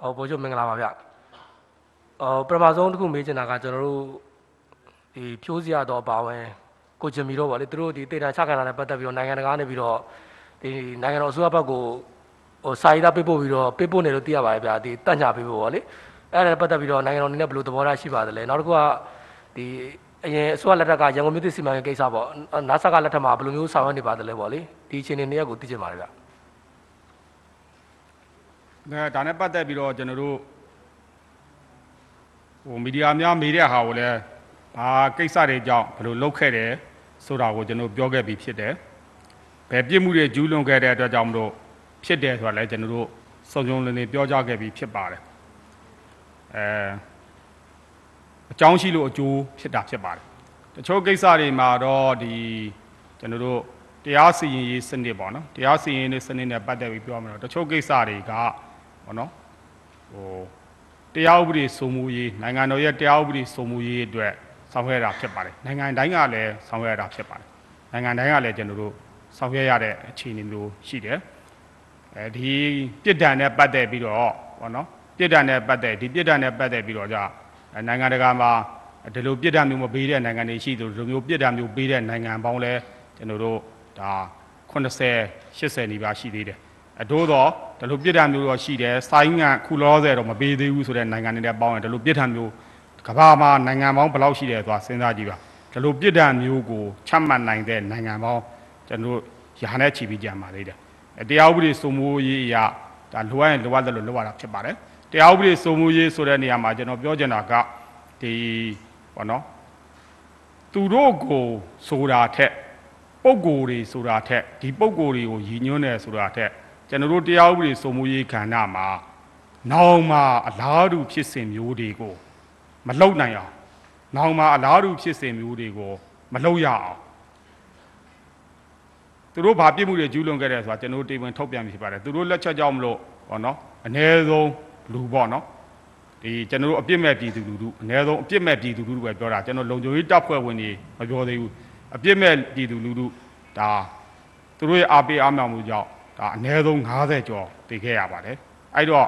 Speaker 8: ဟောဘိုးချုပ်မင်္ဂလာပါဗျအော်ပထမဆုံးတစ်ခုမေးချင်တာကကျွန်တော်တို့ဒီဖြိုးစရာတော့ပါဝင်ကိုဂျင်မီတော့ဗောလေသူတို့ဒီတေတံချခံတာနဲ့ပတ်သက်ပြီးတော့နိုင်ငံတကာနေပြီးတော့ဒီနိုင်ငံတော်အစိုးရဘက်ကိုဟိုစာရေးသားပေးပို့ပြီးတော့ပေးပို့နေလို့သိရပါတယ်ဗျာဒီတက်ညာပေးဖို့ဗောလေအဲ့ဒါနဲ့ပတ်သက်ပြီးတော့နိုင်ငံတော်အနေနဲ့ဘယ်လိုသဘောထားရှိပါသလဲနောက်တစ်ခုကဒီ အရင်အစိုးရလက်ထက်ကရန်ကုန်မြို့သစ်စီမံကိန်းကိစ္စပေါ့နာဆာကလက်ထက်မှာဘယ်လိုမျိုးဆောင်ရွက်နေပါသလဲဗောလေဒီအချိန်နေနေရက်ကိုသိချင်ပါတယ်ဗျ
Speaker 2: ဒါဒါနဲ့ပတ်သက်ပြီးတော့ကျွန်တော်တို့ဟိုမီဒီယာများမေးတဲ့ဟာကိုလည်းဘာကိစ္စတွေကြောင့်ဘယ်လိုလုပ်ခဲ့တယ်ဆိုတာကိုကျွန်တော်ပြောခဲ့ပြီးဖြစ်တယ်။ဘယ်ပြစ်မှုတွေကျူးလွန်ခဲ့တဲ့အတွက်ကြောင့်မလို့ဖြစ်တယ်ဆိုတာလည်းကျွန်တော်တို့စုံစုံလင်လင်ပြောကြားခဲ့ပြီးဖြစ်ပါတယ်။အဲ အကြောင်းရှိလို့အကျိုးဖြစ်တာဖြစ်ပါတယ်။တချို့ကိစ္စတွေမှာတော့ဒီကျွန်တော်တို့တရားစီရင်ရေးစနစ်ပေါ့နော်။တရားစီရင်ရေးစနစ်နဲ့ပတ်သက်ပြီးပြောမှာတော့တချို့ကိစ္စတွေကပေါ့နော်ဟိုတရားဥပဒေစိုးမိုးရေးနိုင်ငံတော်ရဲ့တရားဥပဒေစိုးမိုးရေးအတွက်ဆောင်ရွက်ရတာဖြစ်ပါတယ်။နိုင်ငံတိုင်းကလည်းဆောင်ရွက်ရတာဖြစ်ပါတယ်။နိုင်ငံတိုင်းကလည်းကျွန်တော်တို့ဆောင်ရွက်ရတဲ့အခြေအနေမျိုးရှိတယ်။အဲဒီပြစ်ဒဏ်နဲ့ပတ်သက်ပြီးတော့ပေါ့နော်ပြစ်ဒဏ်နဲ့ပတ်သက်ဒီပြစ်ဒဏ်နဲ့ပတ်သက်ပြီးတော့じゃအဲ နိုင်ငံတကာမှာဒီလိုပြစ်ဒဏ်မျိုးမပေးတဲ့နိုင်ငံတွေရှိသလိုဒီလိုမျိုးပြစ်ဒဏ်မျိုးပေးတဲ့နိုင်ငံပေါင်းလဲကျွန်တော်တို့ဒါ80 80နီးပါးရှိသေးတယ်အတိုးတော့ဒီလိုပြစ်ဒဏ်မျိုးတော့ရှိတယ်ဆိုင်းငံခုလောဆယ်တော့မပေးသေးဘူးဆိုတဲ့နိုင်ငံတွေနဲ့ပေါင်းရင်ဒီလိုပြစ်ဒဏ်မျိုးကမ္ဘာမှာနိုင်ငံပေါင်းဘယ်လောက်ရှိတယ်ဆိုတာစဉ်းစားကြည့်ပါဒီလိုပြစ်ဒဏ်မျိုးကိုချမှတ်နိုင်တဲ့နိုင်ငံပေါင်းကျွန်တော်တို့ရာနဲ့ချီပြီးကြံပါသေးတယ်အဲတရားဥပဒေစိုးမိုးရေးအရာဒါလိုအပ်ရင်လိုအပ်တယ်လို့လုပ်ရတာဖြစ်ပါတယ် တရားဥပဒေစိုးမိုးရေးဆိုတဲ့နေရာမှာကျွန်တော်ပြောချင်တာကဒီဘောနော်သူတို့ကိုဆိုတာထက်ပုံကိုယ်တွေဆိုတာထက်ဒီပုံကိုယ်တွေကိုရည်ညွှန်းတယ်ဆိုတာထက်ကျွန်တော်တို့တရားဥပဒေစိုးမိုးရေးခန္ဓာမှာနောင်မှာအလားတူဖြစ်စဉ်မျိုးတွေကိုမလုံနိုင်အောင်နောင်မှာအလားတူဖြစ်စဉ်မျိုးတွေကိုမလုံရအောင်သူတို့ဘာပြစ်မှုတွေကျူးလွန်ခဲ့တယ်ဆိုတာကျွန်တော်တို့တေဝင်ထုတ်ပြန်ဖြစ်ပါတယ်သူတို့လက်ချက်ကြောင့်မလို့ဟောနော်အ ਨੇ ဆုံး လူပေါ့နော်ဒီကျွန်တော်တို့အပြစ်မဲ့ပြည်သူလူထုအ ਨੇ ဆုံးအပြစ်မဲ့ပြည်သူလူထုပဲပြောတာကျွန်တော်လုံခြုံရေးတပ်ဖွဲ့ဝင်တွေမပြောသေးဘူးအပြစ်မဲ့ပြည်သူလူထုဒါသူတို့ရဲ့အားပေးအားမြောက်မှုကြောင့်ဒါအ ਨੇ ဆုံး90ကျော်တည်ခဲ့ရပါတယ်အဲ့တော့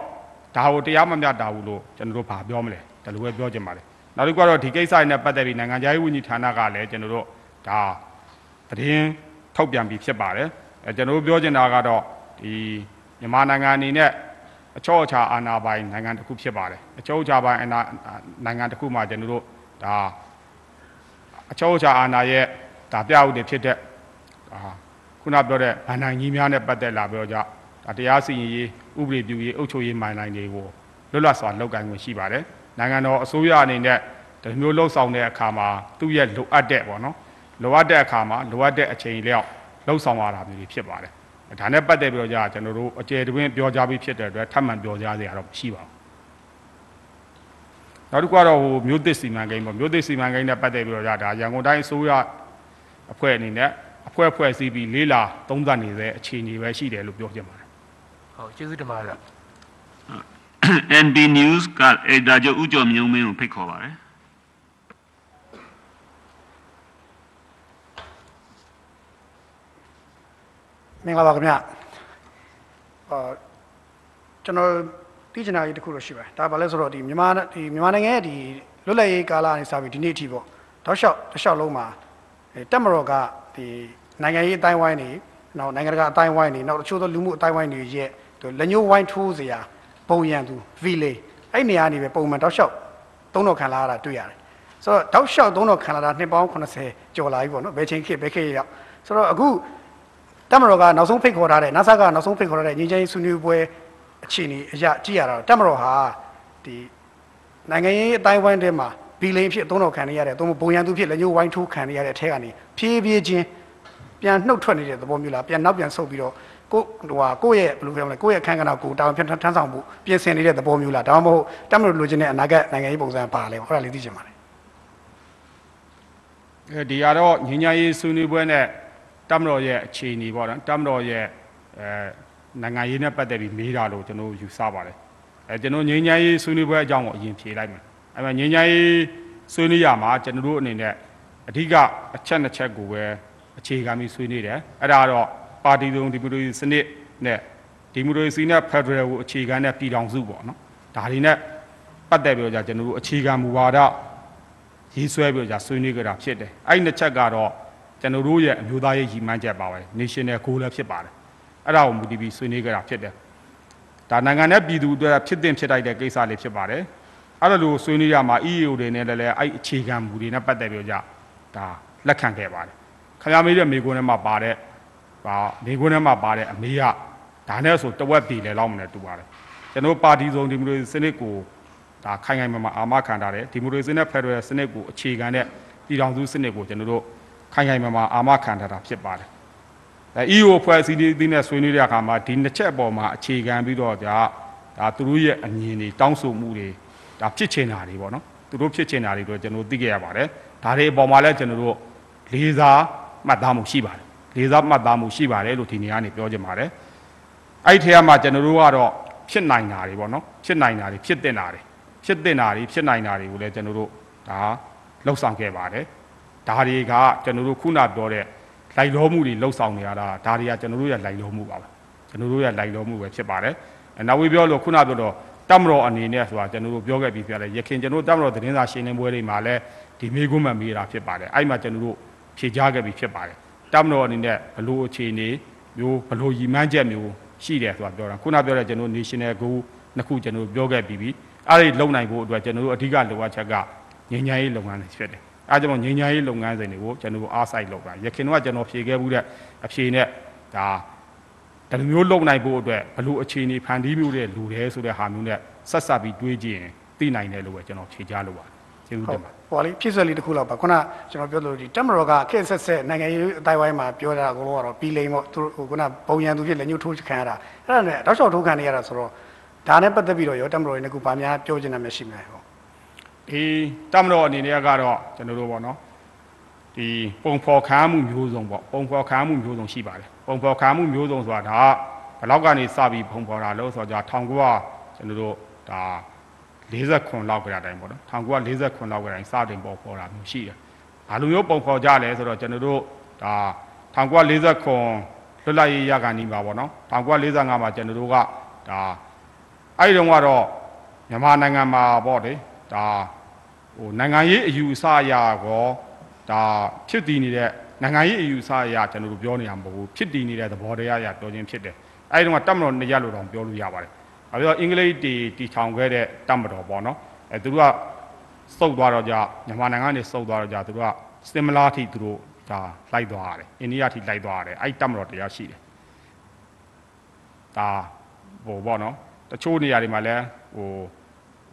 Speaker 2: ဒါကိုတရားမမျှတာဘူးလို့ကျွန်တော်တို့ဘာပြောမလဲဒါလိုပဲပြောချင်ပါတယ်နောက်တစ်ခုကတော့ဒီကိစ္စတွေနဲ့ပတ်သက်ပြီးနိုင်ငံခြားရေးဝန်ကြီးဌာနကလည်းကျွန်တော်တို့ဒါသတင်းထုတ်ပြန်ပြီးဖြစ်ပါတယ်အဲကျွန်တော်တို့ပြောချင်တာကတော့ဒီမြန်မာနိုင်ငံအနေနဲ့ အချောအချာအာဏာပိုင်နိုင်ငံတစ်ခုဖြစ်ပါတယ်အချောအချာပိုင်အာဏာနိုင်ငံတစ်ခုမှာကျွန်တော်တို့ဒါအချုပ်အခြာအာဏာရဲ့ဒါပြဥတွေဖြစ်တဲ့ဒါခုနပြောတဲ့ဗန်နိုင်ကြီးများနဲ့ပတ်သက်လာပြီးတော့ကြဒါတရားစီရင်ရေးဥပဒေပြုရေးအုပ်ချုပ်ရေးမိုင်လိုင်းတွေကိုလွတ်လပ်စွာလုပ်ကိုင်ခွင့်ရှိပါတယ်နိုင်ငံတော်အစိုးရအနေနဲ့ဒီမျိုးလှုပ်ဆောင်တဲ့အခါမှာသူ့ရဲ့လိုအပ်တဲ့ပေါ့နော်လိုအပ်တဲ့အခါမှာလိုအပ်တဲ့အချိန်လျောက်လှုပ်ဆောင်ရတာမျိုးတွေဖြစ်ပါတယ် ဒါနဲ့ပတ်သက်ပြီးတော့ကြကျွန်တော်တို့အကျယ်တွင်ပြောကြားပြီးဖြစ်တဲ့အတွက်ထပ်မံပြောကြားစရာတော့မရှိပါဘူးနောက်တစ်ခုကတော့ဟိုမြို့သစ်စီမံကိန်းပေါ့မြို့သစ်စီမံကိန်းနဲ့ပတ်သက်ပြီးတော့ဒါရန်ကုန်တိုင်းအစိုးရအဖွဲ့အနေနဲ့အဖွဲ့ဖွဲ့စည်းပြီးလေးလာသုံးသပ်နေတဲ့အခြေအနေပဲရှိတယ်လို့ပြောချင်ပါတယ်
Speaker 8: ဟုတ်ကျေးဇူးတင်ပါတယ်ဗျ
Speaker 6: NB News ကအဲဒါကြောင့်ဥကြော်မျိုးမင်းကိုဖိတ်ခေါ်ပါတယ်
Speaker 4: မင်္ဂလာပါခင်ဗျအာကျွန်တော်သိချင်တာကြီးတစ်ခုတော့ရှိပါတယ်ဒါဘာလဲဆိုတော့ဒီမြန်မာဒီမြန်မာနိုင်ငံရဲ့ဒီလွတ်လပ်ရေးကာလအနေစပြီးဒီနေ့အထိပေါ့တောက်လျှောက်တစ်လျှောက်လုံးမှာအဲတက်မတော်ကဒီနိုင်ငံရေးအတိုင်းဝိုင်းနေနောက်နိုင်ငံတကာအတိုင်းဝိုင်းနေနောက်တချို့သောလူမှုအတိုင်းဝိုင်းတွေရဲ့ဒီလက်ညှိုးဝိုင်းထိုးစရာပုံရံသူဗီလေအဲ့နေရာနေပဲပုံမှန်တောက်လျှောက်သုံးတော်ခံလာရတာတွေ့ရတယ်ဆိုတော့တောက်လျှောက်သုံးတော်ခံလာတာနှစ်ပေါင်း80ကျော်လာပြီပေါ့နော်ဘယ်ချိန်ခေတ်ဘယ်ခေတ်ရောက်ဆိုတော့အခု တက်မတော်ကနောက်ဆုံးဖိတ်ခေါ်ထားတဲ့ NASA ကနောက်ဆုံးဖိတ်ခေါ်ထားတဲ့ညီချင်းဆွေးနွေးပွဲအခြေအနေအရကြည့်ရတာတော့တက်မတော်ဟာဒီနိုင်ငံရေးအတိုင်းဝိုင်းထဲမှာဘီလိန်ဖြစ်အသုံးတော်ခံနေရတဲ့သုံးဘုံရန်သူဖြစ်လက်ညှိုးဝိုင်းထိုးခံနေရတဲ့အထက်ကနေဖြည်းဖြည်းချင်းပြန်နှုတ်ထွက်နေတဲ့သဘောမျိုးလားပြန်နောက်ပြန်ဆုတ်ပြီးတော့ကိုဟိုဟာကိုယ့်ရဲ့ဘယ်လိုပြောမလဲကိုယ့်ရဲ့အခန်းကဏ္ဍကိုတာဝန်ထမ်းထမ်းဆောင်မှုပြင်ဆင်နေတဲ့သဘောမျိုးလားဒါမှမဟုတ်တက်မတော်လိုချင်တဲ့အနာဂတ်နိုင်ငံရေးပုံစံပါလဲဟောတာလေးသိချင်ပါတယ်
Speaker 2: အဲဒီကတော့ညီညာရေးဆွေးနွေးပွဲနဲ့ တမတော်ရဲ့အခြေအနေပေါ့နော်တမတော်ရဲ့အဲနိုင်ငံရေးနဲ့ပတ်သက်ပြီးမေးတာလို့ကျွန်တော်ယူဆပါတယ်အဲကျွန်တော်ညီညာရေးဆွေးနွေးပွဲအကြောင်းကိုအရင်ဖြေလိုက်မယ်အဲမှာညီညာရေးဆွေးနွေးရမှာကျွန်တော်တို့အနေနဲ့အဓိကအချက်နှစ်ချက်ကိုပဲအခြေခံပြီးဆွေးနွေးတယ်အဲ့ဒါကတော့ပါတီစုံဒီမိုကရေစီစနစ်နဲ့ဒီမိုကရေစီနဲ့ဖက်ဒရယ်ကိုအခြေခံတဲ့ပြည်ထောင်စုပေါ့နော်ဒါတွေနဲ့ပတ်သက်ပြီးတော့ကျွန်တော်တို့အခြေခံမူဝါဒရေးဆွဲပြီးတော့じゃဆွေးနွေးကြတာဖြစ်တယ်အဲ့ဒီနှစ်ချက်ကတော့ ကျွန်တော်တို့ရဲ့အမျိုးသားရေးရည်မှန်းချက်ပါပဲ national goal လည်းဖြစ်ပါတယ်အဲ့ဒါကိုမူတည်ပြီးဆွေးနွေးကြတာဖြစ်တယ်ဒါနိုင်ငံနဲ့ပြည်သူအတွက်ဖြစ်တင်ဖြစ်တိုက်တဲ့ကိစ္စလေးဖြစ်ပါတယ်အဲ့ဒါလို့ဆွေးနွေးရမှာ EAO တွေနဲ့လည်းလည်းအဲ့အခြေခံမူတွေနဲ့ပတ်သက်ပြီးတော့じゃဒါလက်ခံခဲ့ပါတယ်ခင်ဗျားမေးတဲ့မေကွန်းထဲမှာပါတဲ့ဟာမေကွန်းထဲမှာပါတဲ့အမေးကဒါနဲ့ဆိုတဝက်ပြည်လေလောက်မနဲ့တူပါတယ်ကျွန်တော်ပါတီစုံဒီမိုကရေစီစနစ်ကိုဒါခိုင်ခိုင်မာမာအာမခံထားတယ်ဒီမိုကရေစီနဲ့ဖက်ဒရယ်စနစ်ကိုအခြေခံတဲ့ပြည်ထောင်စုစနစ်ကိုကျွန်တော်တို့ ခိုင်ခိုင်မာမာအာမခံထားတာဖြစ်ပါတယ်အဲ EU ဖွဲ့စည်းပြီးနဲ့ဆွေးနွေးတဲ့အခါမှာဒီနှစ်ချက်အပေါ်မှာအခြေခံပြီးတော့ကြာဒါသူတို့ရဲ့အမြင်တွေတောင်းဆိုမှုတွေဒါဖြစ်ချင်တာတွေပေါ့နော်သူတို့ဖြစ်ချင်တာတွေတော့ကျွန်တော်သိခဲ့ရပါတယ်ဒါတွေအပေါ်မှာလည်းကျွန်တော်တို့လေးစားမှတ်သားမှုရှိပါတယ်လေးစားမှတ်သားမှုရှိပါတယ်လို့ဒီနေရာနေပြောချင်ပါတယ်အဲ့ဒီထဲမှာကျွန်တော်တို့ကတော့ဖြစ်နိုင်တာတွေပေါ့နော်ဖြစ်နိုင်တာတွေဖြစ်တင်တာတွေဖြစ်တင်တာတွေဖြစ်နိုင်တာတွေကိုလည်းကျွန်တော်တို့ဒါလှုပ်ဆောင်ခဲ့ပါတယ် ဒါတွေကကျွန်တော်တို့ခုနပြောတဲ့လိုက်လောမှုတွေလှုပ်ဆောင်နေရတာဒါတွေကကျွန်တော်တို့ရဲ့လိုက်လောမှုပါပဲကျွန်တော်တို့ရဲ့လိုက်လောမှုပဲဖြစ်ပါတယ်အဲနောက်ဝေးပြောလို့ခုနပြောတော့တမတော်အနေနဲ့ဆိုတာကျွန်တော်တို့ပြောခဲ့ပြီးပြတယ်ရခင်ကျွန်တော်တို့တမတော်သတင်းစာရှင်းလင်းပွဲတွေမှာလည်းဒီမေးခွန်းမှမေးတာဖြစ်ပါတယ်အဲ့မှာကျွန်တော်တို့ဖြေကြားခဲ့ပြီးဖြစ်ပါတယ်တမတော်အနေနဲ့ဘလို့အခြေအနေမျိုးဘလို့ရည်မှန်းချက်မျိုးရှိတယ်ဆိုတာပြောတာခုနပြောတဲ့ကျွန်တော် national goal နှစ်ခုကျွန်တော်တို့ပြောခဲ့ပြီးပြီအဲ့ဒီလုံနိုင်ဖို့အတွက်ကျွန်တော်တို့အဓိကလိုအပ်ချက်ကငြိမ်းချမ်းရေးလုပ်ငန်းတွေဖြစ်တယ်။ အဲဒါကြောင့်ငြိမ်းချမ်းရေးလုပ်ငန်းစဉ်တွေကိုကျွန်တော်တို့အားစိုက်လုပ်တာ။ရခင်တော့ကျွန်တော်ဖြေခဲ့မှုတဲ့အဖြေနဲ့ဒါဒီလိုမျိုးလုံနိုင်ဖို့အတွက်ဘလို့အခြေအနေဖန်တီးမှုတဲ့လူတယ်ဆိုတဲ့ဟာမျိုးနဲ့ဆက်ဆက်ပြီးတွေးကြည့်ရင်သိနိုင်တယ်လို့ပဲကျွန်တော်ဖြေကြားလိုပါတယ်။ကျေးဇူးတင်ပါတယ်
Speaker 4: ဟိုလေဖြစ်ဆွဲလေးတစ်ခုလောက်ပါခုနကျွန်တော်ပြောလို့ဒီတက်မတော်ကခက်ဆက်ဆက်နိုင်ငံရေးအတိုင်းဝိုင်းမှာပြောတာအကုန်လုံးကတော့ပြီးလိမ့်ပေါ့သူဟိုခုနပုံရန်သူဖြစ်လက်ညှိုးထိုးခံရတာအဲ့ဒါနဲ့တောက်လျှောက်ထိုးခံနေရတာဆိုတော့ဒါနဲ့ပတ်သက်ပြီးတော့ရောတက်မတော်ရဲ့ကဘာများပြောချင်တာမျိုးရှိမလဲဟော။
Speaker 2: ဒီတမတော်အနေနဲ့ကတော့ကျွန်တော်တို့ပေါ့နော်။ဒီပုံဖော်ခမ်းမှုမျိုးစုံပေါ့ပုံဖော်ခမ်းမှုမျိုးစုံရှိပါတယ်။ပုံဖော်ခမ်းမှုမျိုးစုံဆိုတာဒါဘယ်လောက်ကနေစပြီးပုံဖော်တာလို့ဆိုတော့1900ကျွန်တော်တို့ဒါ49လောက်ကရတိုင်းပေါ့နော်1949လောက်ကတိုင်းစတင်ပေါ်ဖော်တာမျိုးရှိတယ်။ဘာလိုမျိုးပုံဖော်ကြလဲဆိုတော့ကျွန်တော်တို့ဒါ1949လွတ်လပ်ရေးရကန်ဒီမှာပေါ့နော်1945မှာကျွန်တော်တို့ကဒါအဲ့ဒီတုန်းကတော့မြန်မာနိုင်ငံမှာပေါ့လေ ဒါဟိုနိုင်ငံရေးအယူအဆအရာကောဒါဖြစ်တည်နေတဲ့နိုင်ငံရေးအယူအဆအရာကျွန်တော်တို့ပြောနေရမှာမဟုတ်ဘူးဖြစ်တည်နေတဲ့သဘောတရားအရာပြောချင်းဖြစ်တယ်အဲဒီတော့တပ်မတော်နေရလို့တော့ပြောလို့ရပါတယ်ဘာဖြစ်လို့အင်္ဂလိပ်တီတီထောင်ခဲ့တဲ့တပ်မတော်ပေါ့နော်အဲသူတို့ကစုပ်သွားတော့ကြမြန်မာနိုင်ငံကနေစုပ်သွားတော့ကြသူတို့ကစင်မလာထိသူတို့ဒါလိုက်သွားရတယ်အိန္ဒိယထိလိုက်သွားရတယ်အဲ့တပ်မတော်တရားရှိတယ်ဒါဟိုပေါ့နော်တချို့နေရာတွေမှာလည်းဟို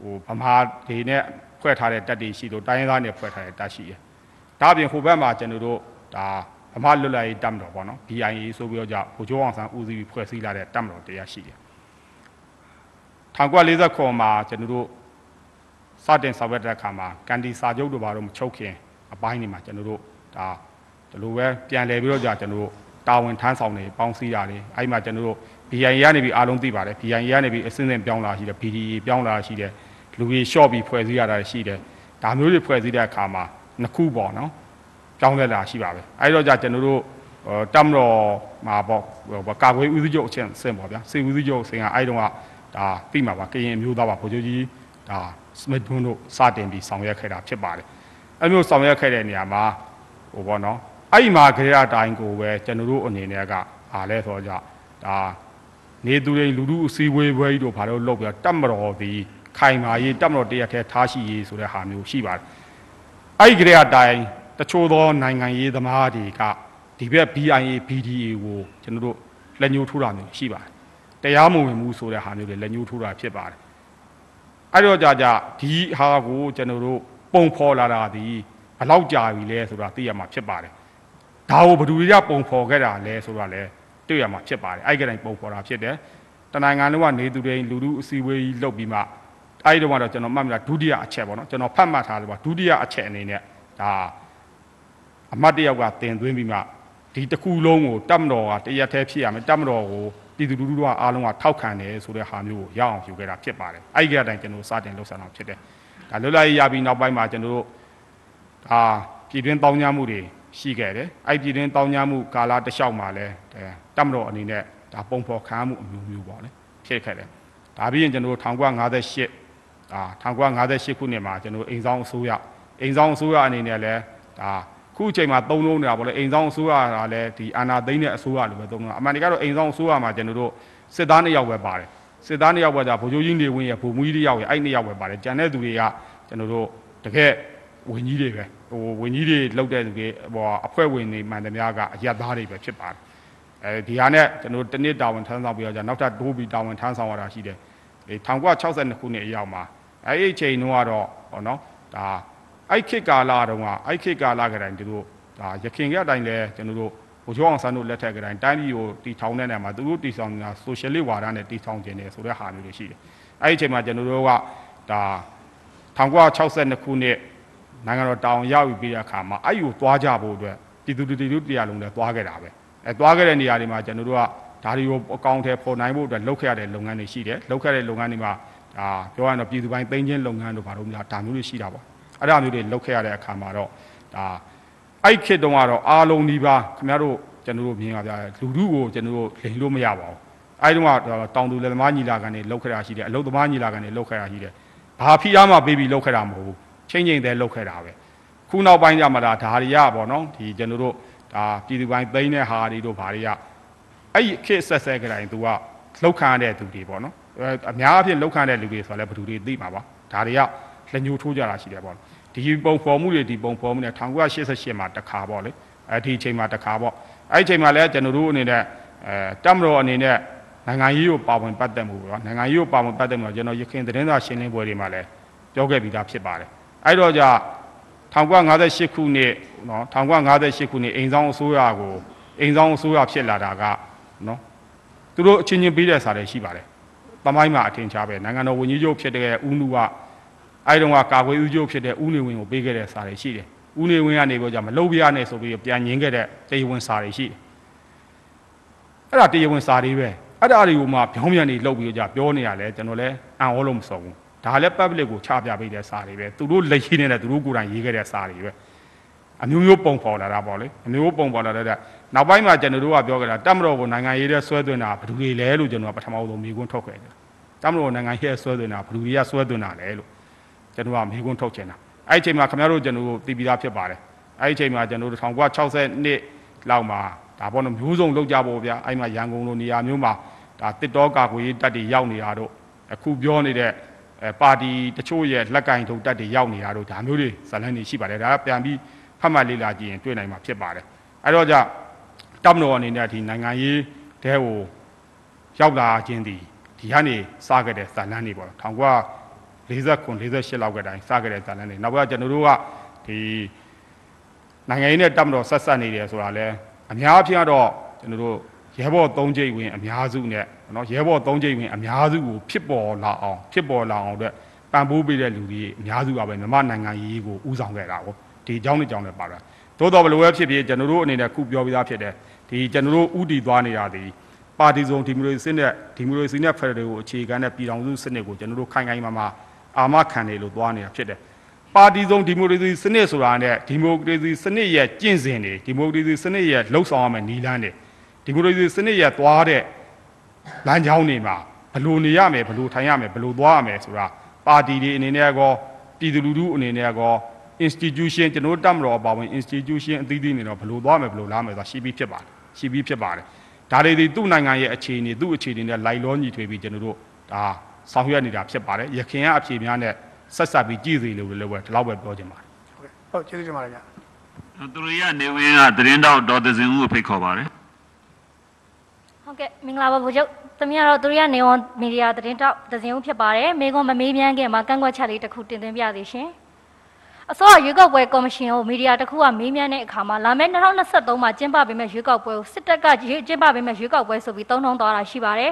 Speaker 2: ဟိုဗမာတွေနဲ့ဖွဲ့ထားတဲ့တပ်တွေရှိလို့တိုင်းရင်းသားနဲ့ဖွဲ့ထားတဲ့တပ်ရှိတယ်ဒါအပြင်ဟိုဘက်မှာကျွန်တော်တို့ဒါဗမာလွတ်လပ်ရေးတပ်မတော်ပေါ့နော် BIA ဆိုပြီးတော့ကြဗိုလ်ချုပ်အောင်ဆန်းဦးစီးပြီးဖွဲ့စည်းလာတဲ့တပ်မတော်တရားရှိတယ်1940ခုမှာကျွန်တော်တို့စတင်ဆောင်ရွက်တဲ့အခါမှာကန်ဒီစာချုပ်တို့ဘာလို့မချုပ်ခင်အပိုင်းတွေမှာကျွန်တော်တို့ဒါဒီလိုပဲပြန်လည်ပြီးတော့ကြာကျွန်တော်တို့တာဝန်ထမ်းဆောင်နေပေါင်းစည်းတာတွေအဲ့မှာကျွန်တော်တို့ BIA ကနေပြီးအားလုံးသိပါတယ် BIA ကနေပြီးအစင်းစင်ပြောင်းလာရှိတယ် BDA ပြောင်းလာရှိတယ် လူကြီးရှော့ပြီးဖွဲ့စည်းရတာရှိတယ်ဒါမျိုးတွေဖွဲ့စည်းတဲ့အခါမှာနှစ်ခုပေါ့နော်ပြောင်းလဲလာရှိပါပဲအဲ့တော့ကြာကျွန်တော်တို့တမ်တော်မှာပေါ့ကာကွယ်ဦးစီးချုပ်အချင်းစင်ပေါ့ဗျာစေဦးစီးချုပ်စင်ကအဲ့တုန်းကဒါသိမှာပါကရင်မျိုးသားပါဗိုလ်ချုပ်ကြီးဒါစမစ်ဘွန်းတို့စတင်ပြီးဆောင်ရွက်ခဲ့တာဖြစ်ပါတယ်အဲ့မျိုးဆောင်ရွက်ခဲ့တဲ့နေရာမှာဟိုပေါ့နော်အဲ့ဒီမှာကြရတိုင်းကိုပဲကျွန်တော်တို့အနေနဲ့ကအားလဲဆိုကြဒါနေသူတွေလူလူအစည်းအဝေးပွဲကြီးတို့ဘာလို့လုပ်ပြတတ်မတော်ဒီ ခိုင်မာရေးတတ်မတော်တရက်ထဲထားရှိရေးဆိုတဲ့ဟာမျိုးရှိပါတယ်အဲ့ဒီကြရတိုင်းတချို့သောနိုင်ငံရေးသမားတွေကဒီဘက် BIA BDA ကိုကျွန်တော်တို့လက်ညှိုးထိုးတာမျိုးရှိပါတယ်တရားမဝင်မှုဆိုတဲ့ဟာမျိုးတွေလက်ညှိုးထိုးတာဖြစ်ပါတယ်အဲ့တော့ကြာကြာဒီဟာကိုကျွန်တော်တို့ပုံဖော်လာတာဒီဘယ်လောက်ကြာပြီလဲဆိုတာသိရမှာဖြစ်ပါတယ်ဒါကိုဘယ်သူတွေကပုံဖော်ခဲ့တာလဲဆိုတာလဲတွေ့ရမှာဖြစ်ပါတယ်အဲ့ဒီတိုင်းပုံဖော်တာဖြစ်တယ်တနိုင်ငံလုံးကနေသူတွေလူလူအစည်းအဝေးကြီးလုပ်ပြီးမှ အဲ့ဒီတော့ကတော့ကျွန်တော်မှတ်မိတာဒုတိယအချက်ပေါ့နော်ကျွန်တော်ဖတ်မှတ်ထားတယ်ပေါ့ဒုတိယအချက်အနေနဲ့ဒါအမတ်တယောက်ကတင်သွင်းပြီးမှဒီတစ်ခုလုံးကိုတတ်မတော်ကတရက်တည်းဖြစ်ရမယ်တတ်မတော်ကိုပြည်သူလူထုကအားလုံးကထောက်ခံတယ်ဆိုတဲ့ဟာမျိုးကိုရအောင်ယူခဲ့တာဖြစ်ပါတယ်အဲ့ဒီကအတိုင်းကျွန်တော်စတင်လှုပ်ဆောင်တာဖြစ်တယ်ဒါလွတ်လပ်ရေးရပြီးနောက်ပိုင်းမှာကျွန်တော်တို့ဒါပြည်တွင်းတောင်းကြမှုတွေရှိခဲ့တယ်အဲ့ပြည်တွင်းတောင်းကြမှုကာလတစ်လျှောက်မှာလဲတတ်မတော်အနေနဲ့ဒါပုံဖော်ခံမှုအမျိုးမျိုးပေါ့လေဖြစ်ခဲ့တယ်ဒါပြီးရင်ကျွန်တော်တို့1958 ဒါ1958ခုနှစ်မှာကျွန်တော်အိမ်ဆောင်အစိုးရအိမ်ဆောင်အစိုးရအနေနဲ့လည်းဒါခုအချိန်မှာသုံးလုံးနေတာပေါ့လေအိမ်ဆောင်အစိုးရကလည်းဒီအာနာသိန်းတဲ့အစိုးရလိုပဲသုံးလုံးအမှန်တကယ်တော့အိမ်ဆောင်အစိုးရမှာကျွန်တော်တို့စစ်သားနှစ်ယောက်ပဲပါတယ်စစ်သားနှစ်ယောက်ပဲဒါဗိုလ်ချုပ်ကြီးနေဝင်ရဗိုလ်မှူးကြီးတစ်ယောက်ရအဲ့နှစ်ယောက်ပဲပါတယ်ကြံတဲ့သူတွေကကျွန်တော်တို့တကယ်ဝင်ကြီးတွေပဲဟိုဝင်ကြီးတွေလောက်တဲ့သူတွေဟိုအဖွဲ့ဝင်တွေမှန်သမျှကအရက်သားတွေပဲဖြစ်ပါတယ်အဲဒီဟာနဲ့ကျွန်တော်တနစ်တာဝန်ထမ်းဆောင်ပြီးတော့じゃနောက်ထပ်ဒိုးပြီးတာဝန်ထမ်းဆောင်ရတာရှိတယ်1962ခုနှစ်အရောက်မှာ အဲ့ဒီအချိန်တုန်းကတော့ဟောနော်ဒါအဲ့ခေတ်ကာလတုန်းကအဲ့ခေတ်ကာလကတိုင်းသူတို့ဒါရခင်ကအတိုင်းလဲကျွန်တော်တို့ဘိုးကျောင်းအောင်ဆန်းတို့လက်ထက်ကတိုင်းတိုင်းပြည်ကိုတီထောင်တဲ့နေရာမှာသူတို့တီဆောင်နေတာဆိုရှယ်လစ်ဝါဒနဲ့တီထောင်ခြင်းတယ်ဆိုတဲ့ဟာမျိုးတွေရှိတယ်အဲ့ဒီအချိန်မှာကျွန်တော်တို့ကဒါ1962ခုနှစ်နိုင်ငံတော်တောင်ရောက်ပြီးတဲ့အခါမှာအဲ့ယူသွားကြဖို့အတွက်ပြည်သူတွေတို့တရားလုံးလည်းသွားခဲ့တာပဲအဲသွားခဲ့တဲ့နေရာတွေမှာကျွန်တော်တို့ကဒါတွေကိုအကောင့်ထဲပေါ်နိုင်ဖို့အတွက်လုပ်ခဲ့ရတဲ့လုပ်ငန်းတွေရှိတယ်လုပ်ခဲ့တဲ့လုပ်ငန်းတွေမှာ ဒါပြောရရင်တော့ပြည်သူပိုင်းသိမ်းချင်းလုပ်ငန်းတို့ဘာလို့များဒါမျိုးတွေရှိတာပေါ့အဲ့ဒါမျိုးတွေလုပ်ခဲ့ရတဲ့အခါမှာတော့ဒါအဲ့ခေတ်တုန်းကတော့အားလုံးဒီပါခင်ဗျားတို့ကျွန်တော်တို့မြင်ပါဗျာလူလူကိုကျွန်တော်တို့လိန်လို့မရပါဘူးအဲ့တုန်းကတောင်သူလက်သမားညီလာခံတွေလုပ်ခဲ့တာရှိတယ်အလုပ်သမားညီလာခံတွေလုပ်ခဲ့တာရှိတယ်ဘာဖိအားမှပေးပြီးလုပ်ခဲ့တာမဟုတ်ဘူးချင်းချင်းသေးလုပ်ခဲ့တာပဲခုနောက်ပိုင်းကျမှဒါဓာရီရပေါ့နော်ဒီကျွန်တော်တို့ဒါပြည်သူပိုင်းသိမ်းတဲ့ဟာတွေတို့ဘာတွေကအဲ့ဒီခေတ်ဆက်ဆက်ကတိုင်းသူကလောက်ခံရတဲ့သူတွေပေါ့နော် အများအပြားလောက်ခံတဲ့လူတွေဆိုတော့လည်းဘယ်သူတွေသိမှာပါဒါတွေကလက်ညှိုးထိုးကြတာရှိတယ်ပေါ့ဒီပုံဖော်မှုတွေဒီပုံဖော်မှုတွေ1988မှာတစ်ခါပေါ့လေအဲဒီအချိန်မှာတစ်ခါပေါ့အဲ့ဒီအချိန်မှာလည်းကျွန်တော်တို့အနေနဲ့အဲတက်မတော်အနေနဲ့နိုင်ငံရေးကိုပါဝင်ပတ်သက်မှုပေါ့နိုင်ငံရေးကိုပါဝင်ပတ်သက်မှုကျွန်တော်ရခိုင်သတင်းစာရှင်းလင်းပွဲတွေမှာလည်းပြောခဲ့ပြီးသားဖြစ်ပါတယ်အဲ့တော့じゃ1958ခုနှစ်နော်1958ခုနှစ်အိမ်ဆောင်အစိုးရကိုအိမ်ဆောင်အစိုးရဖြစ်လာတာကနော်သူတို့အချင်းချင်းပေးတဲ့စာတွေရှိပါတယ်။ တမိုင်းမှာအထင်ရှားပဲနိုင်ငံတော်ဝန်ကြီးချုပ်ဖြစ်တဲ့ဦးနုကအဲဒီတော့ကကာကွယ်ဦးချုပ်ဖြစ်တဲ့ဦးနေဝင်းကိုပေးခဲ့တဲ့စာတွေရှိတယ်။ဦးနေဝင်းကနေပြောကြမလှုပ်ပြရနဲ့ဆိုပြီးပြန်ညင်းခဲ့တဲ့တရားဝင်စာတွေရှိတယ်။အဲ့ဒါတရားဝင်စာတွေပဲ။အဲ့ဒါတွေကိုမှပြောင်းပြန်နေလှုပ်ပြီးကြပြောနေရလဲကျွန်တော်လည်းအံ့ဩလို့မစုံဘူး။ဒါလည်း public ကိုချပြပေးတဲ့စာတွေပဲ။သူတို့လက်ရှိနေတဲ့သူတို့ကိုယ်တိုင်ရေးခဲ့တဲ့စာတွေပဲ။အမျိုးမျိုးပုံဖော်လာတာပေါ့လေ။အမျိုးမျိုးပုံဖော်လာတဲ့ နောက်ပိုင်းမှာကျွန်တော်တို့ကပြောကြတာတက်မတော်ကိုနိုင်ငံရေးတဲ့ဆွဲသွင်းတာဘယ်သူတွေလဲလို့ကျွန်တော်ကပထမဆုံးမေးခွန်းထုတ်ခဲ့တယ်။တက်မတော်နိုင်ငံရေးဆွဲသွင်းတာဘယ်သူတွေကဆွဲသွင်းတာလဲလို့ကျွန်တော်ကမေးခွန်းထုတ်ချင်တာအဲ့ဒီအချိန်မှာခင်ဗျားတို့ကျွန်တော်တို့သိပြီးသားဖြစ်ပါတယ်အဲ့ဒီအချိန်မှာကျွန်တော်တို့1960နှစ်လောက်မှာဒါပေါ့နော်မျိုးစုံလောက်ကြဖို့ဗျာအဲ့မှာရန်ကုန်လိုနေရာမျိုးမှာဒါတစ်တော်ကာကွယ်ရေးတပ်တွေရောက်နေတာတို့အခုပြောနေတဲ့အဲပါတီတချို့ရဲ့လက်ကင်ထုံတက်တွေရောက်နေတာတို့ဒါမျိုးတွေဇလန်းတွေရှိပါတယ်ဒါကပြန်ပြီးဖတ်မှတ်လေ့လာကြည့်ရင်တွေ့နိုင်မှာဖြစ်ပါတယ်အဲ့တော့じゃ တပ်မတော်အနေနဲ့ဒီနိုင်ငံရေးတဲကိုရောက်လာခြင်းဒီဒီကနေစခဲ့တဲ့ဇလန်းတွေပေါ့1949 48လောက်ကတိုင်စခဲ့တဲ့ဇလန်းတွေနောက်ကကျွန်တော်တို့ကဒီနိုင်ငံရေးနဲ့တပ်မတော်ဆက်ဆက်နေတယ်ဆိုတာလဲအများအပြားတော့ကျွန်တော်တို့ရဲဘော်၃ကြိမ်ဝင်အများစုနဲ့နော်ရဲဘော်၃ကြိမ်ဝင်အများစုကိုဖြစ်ပေါ်လာအောင်ဖြစ်ပေါ်လာအောင်အတွက်ပံ့ပိုးပေးတဲ့လူတွေအများစုကပဲမြန်မာနိုင်ငံရေးကိုဥဆောင်ခဲ့တာကိုဒီအကြောင်းနဲ့အကြောင်းနဲ့ပါတာသို့တော်ဘယ်လိုပဲဖြစ်ဖြစ်ကျွန်တော်တို့အနေနဲ့ခုပြောပြသားဖြစ်တယ် ဒီကျွန်တော်တို့ဥတီသွားနေတာဒီပါတီစုံဒီမိုကရေစီနဲ့ဒီမိုကရေစီနဲ့ဖက်ဒရယ်ကိုအခြေခံတဲ့ပြည်ထောင်စုစနစ်ကိုကျွန်တော်တို့ခိုင်ခိုင်မာမာအာမခံနေလို့သွားနေတာဖြစ်တယ်ပါတီစုံဒီမိုကရေစီစနစ်ဆိုတာနဲ့ဒီမိုကရေစီစနစ်ရဲ့ကျင့်စဉ်တွေဒီမိုကရေစီစနစ်ရဲ့လှုပ်ဆောင်ရမယ့်နည်းလမ်းတွေဒီမိုကရေစီစနစ်ရဲ့သွားတဲ့လမ်းကြောင်းတွေမှာဘယ်လိုနေရမယ်ဘယ်လိုထိုင်ရမယ်ဘယ်လိုသွားရမယ်ဆိုတာပါတီတွေအနေနဲ့ကောပြည်သူလူထုအနေနဲ့ကော institution ကျွန်တော်တို့တက်မတော်ပါဝင် institution အသီးသီးနေတော့ဘယ်လိုသွားမယ်ဘယ်လိုလာမယ်ဆိုတာရှိပြီးဖြစ်ပါတယ် ရှိပြီးဖြစ်ပါတယ်ဒါတွေဒီသူ့နိုင်ငံရဲ့အခြေအနေသူ့အခြေအနေနဲ့လိုက်လောညီထွေပြီးကျွန်တော်တို့ဒါဆောင်ရွက်နေတာဖြစ်ပါတယ်ရခင်ကအဖြေများနဲ့ဆက်ဆက်ပြီးကြည့်စီလို့လည်းပဲဒီလောက်ပဲပြောချင်ပါတယ်
Speaker 4: ဟုတ်ကဲ့ဟုတ်ကျေးဇူးတင်ပါတယ်ဗျ
Speaker 6: သူတို့ရနေဝင်ကသတင်းတော့ဒေါ်သစင်ဦးကိုဖိတ်ခေါ်ပါတယ်
Speaker 15: ဟုတ်ကဲ့မင်္ဂလာပါဗိုလ်ချုပ်သမီးကတော့သူရိယနေဝန်မီဒီယာသတင်းတောက်သဇင်ဦးဖြစ်ပါတယ်မိကုံမမေးမြန်းခင်မှာကန့်ကွက်ချက်လေးတစ်ခုတင်သွင်းပြသေးရှင် အစောရွေးကောက်ပွဲကော်မရှင်ကိုမီဒီယာတစ်ခုကမေးမြန်းတဲ့အခါမှာလာမယ့်2023မှာကျင်းပပေးမယ့်ရွေးကောက်ပွဲကိုစစ်တပ်ကကျင်းပပေးမယ့်ရွေးကောက်ပွဲဆိုပြီးတုံ့နှောင်းသွားတာရှိပါတယ်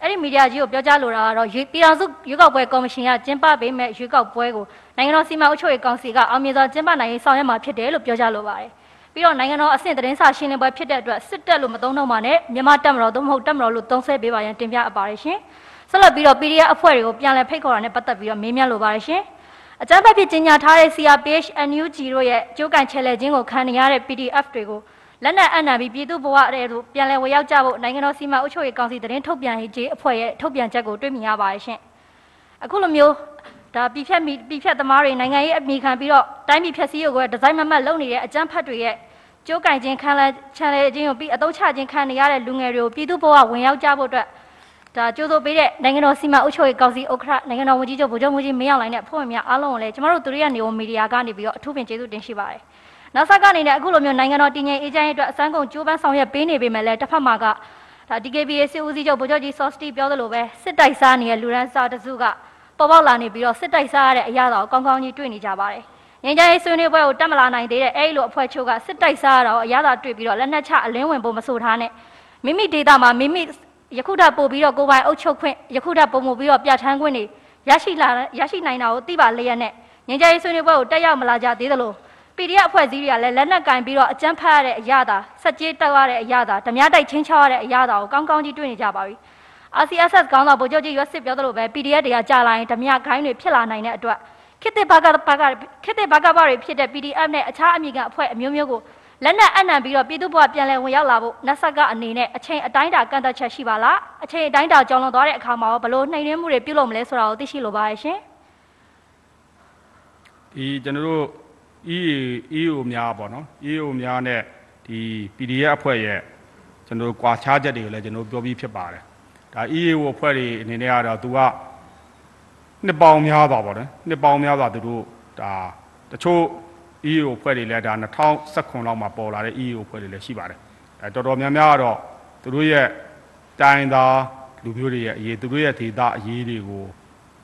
Speaker 15: အဲ့ဒီမီဒီယာကြီးကိုပြောကြားလိုတာကတော့ရွေးပြည်တော်စုရွေးကောက်ပွဲကော်မရှင်ကကျင်းပပေးမယ့်ရွေးကောက်ပွဲကိုနိုင်ငံတော်စီမံအုပ်ချုပ်ရေးကောင်စီကအောင်မြင်စွာကျင်းပနိုင်ရေးဆောင်ရွက်မှာဖြစ်တယ်လို့ပြောကြားလိုပါတယ်ပြီးတော့နိုင်ငံတော်အဆင့်သတင်းစာရှင်းလင်းပွဲဖြစ်တဲ့အတွက်စစ်တပ်လို့မသုံးတော့မှနဲ့မြန်မာတပ်မတော်သို့မဟုတ်တပ်မတော်လို့သုံးဆွဲပေးပါရန်တင်ပြအပ်ပါတယ်ရှင်ဆက်လက်ပြီးတော့ PDF အဖွဲ့တွေကိုပြန်လည်ဖိတ်ခေါ်တာနဲ့ပတ်သက်ပြီးတော့မေးမြန်းလိုပါတယ်ရှင် အကြမ်းဖက်ဖြစ်ကြီးညာထားတဲ့ CRPH NUG တို့ရဲ့ကြိုးကန်ချဲလဲခြင်းကိုခံနေရတဲ့ PDF တွေကိုလက်နက်အံ့နံပြီးပြည်သူ့ဘဝတဲ့သို့ပြန်လည်ဝေရောက်ကြဖို့နိုင်ငံတော်စီမံအုပ်ချုပ်ရေးကောင်စီသတင်းထုတ်ပြန်ရေးအဖွဲ့ရဲ့ထုတ်ပြန်ချက်ကိုတွေ့မြင်ရပါတယ်ရှင်အခုလိုမျိုးဒါပြဖြတ်မိပြဖြတ်သမားတွေနိုင်ငံရေးအမိခံပြီးတော့တိုင်းပြည်ဖြတ်စည်းရုပ်ကိုဒီဇိုင်းမမတ်လုပ်နေတဲ့အကြမ်းဖက်တွေရဲ့ကြိုးကင်ခြင်းခံလဲချန်လဲခြင်းကိုပြီးအသုံးချခြင်းခံနေရတဲ့လူငယ်တွေကိုပြည်သူ့ဘဝဝင်ရောက်ကြဖို့အတွက် ဒါကြိုးစိုးပေးတဲ့နိုင်ငံတော်စီမံအုပ်ချုပ်ရေးကောင်စီဥက္ကဋ္ဌနိုင်ငံတော်ဝန်ကြီးချုပ်ဗိုလ်ချုပ်မှုကြီးမင်းအောင်လှိုင်နဲ့အဖွဲ့ဝင်များအားလုံးကိုလည်းကျမတို့သူရိယနေဝန်မီဒီယာကနေပြီးတော့အထူးပင်ကျေးဇူးတင်ရှိပါတယ်။နောက်ဆက်ကနေလည်းအခုလိုမျိုးနိုင်ငံတော်တည်ငြိမ်အေးချမ်းရေးအတွက်အစမ်းကုန်ကြိုးပမ်းဆောင်ရွက်ပေးနေပေမဲ့လည်းတစ်ဖက်မှာကဒါ DKBA စစ်ဦးစီးချုပ်ဗိုလ်ချုပ်ကြီးစောစတီပြောသလိုပဲစစ်တိုက်စားနေတဲ့လူရန်စာတစုကပေါ်ပေါက်လာနေပြီးတော့စစ်တိုက်စားရတဲ့အရာတော်ကောင်းကောင်းကြီးတွေ့နေကြပါတယ်။ငင်းကြရေးဆွေးနွေးပွဲကိုတက်မလာနိုင်သေးတဲ့အဲ့လိုအဖွဲ့ချုပ်ကစစ်တိုက်စားရတော့အရာတော်တွေ့ပြီးတော့လက်နက်ချအလင်းဝင်ဖို့မဆိုထားနဲ့မိမိဒေတာမှာမိမိ ယခုထပ်ပို့ပြီးတော့ကိုပိုင်အုပ်ချုပ်ခွင့်ယခုထပ်ပုံမှုပြီးတော့ပြဋ္ဌာန်းခွင့်တွေရရှိလာရရှိနိုင်တာကိုသိပါလျက်နဲ့ငင်းကြရေးဆွေးနွေးပွဲကိုတက်ရောက်မလာကြသေးသလို PDF အဖွဲ့အစည်းတွေကလည်းလက်နက်ကင်ပြီးတော့အကြမ်းဖက်ရတဲ့အရာသာစက်ကြီးတက်ရတဲ့အရာသာဓမြတိုက်ချင်းချောရတဲ့အရာသာကိုကောင်းကောင်းကြီးတွေ့နေကြပါပြီ။ RCSS ကောင်းဆောင်ဗိုလ်ချုပ်ကြီးရွက်စစ်ပြောသလိုပဲ PDF တွေကကြာလာရင်ဓမြခိုင်းတွေဖြစ်လာနိုင်တဲ့အတွက်ခေတ်သစ်ဘာကဘာကခေတ်သစ်ဘာကဘာတွေဖြစ်တဲ့ PDF နဲ့အခြားအမိကအဖွဲအမျိုးမျိုးကို လက်နက်အနှံပြီးတော့ပြည်သူ့ဘဝပြန်လည်ဝင်ရောက်လာဖို့နတ်ဆက်ကအနေနဲ့အချိန်အတိုင်းတာကန့်သက်ချက်ရှိပါလားအချိန်အတိုင်းတာကြောင်းလွန်သွားတဲ့အခါမှာရောဘလို့နှိမ်နှင်းမှုတွေပြုလုပ်မလဲဆိုတာကိုသိရှိလိုပါရဲ့ရှင်
Speaker 2: ဒီကျွန်တော်တို့ EA EO များပေါ့နော် EO များနဲ့ဒီ PDF အဖွဲ့ရဲ့ကျွန်တော်တို့ကွာခြားချက်တွေကိုလည်းကျွန်တော်တို့ပြောပြီးဖြစ်ပါတယ်ဒါ EAO အဖွဲ့တွေအနေနဲ့ကတော့သူကနှစ်ပေါင်းများသွားပါတော့နှစ်ပေါင်းများသွားသူတို့ဒါတချို့ EAO အဖွဲ့တွေလည်းဒါ2019လောက်မှာပေါ်လာတဲ့ EAO အဖွဲ့တွေလည်းရှိပါတယ်အဲတော်တော်များများကတော့သူတို့ရဲ့တိုင်းသားလူမျိုးတွေရဲ့အရေးသူတို့ရဲ့ဒေသအရေးတွေကို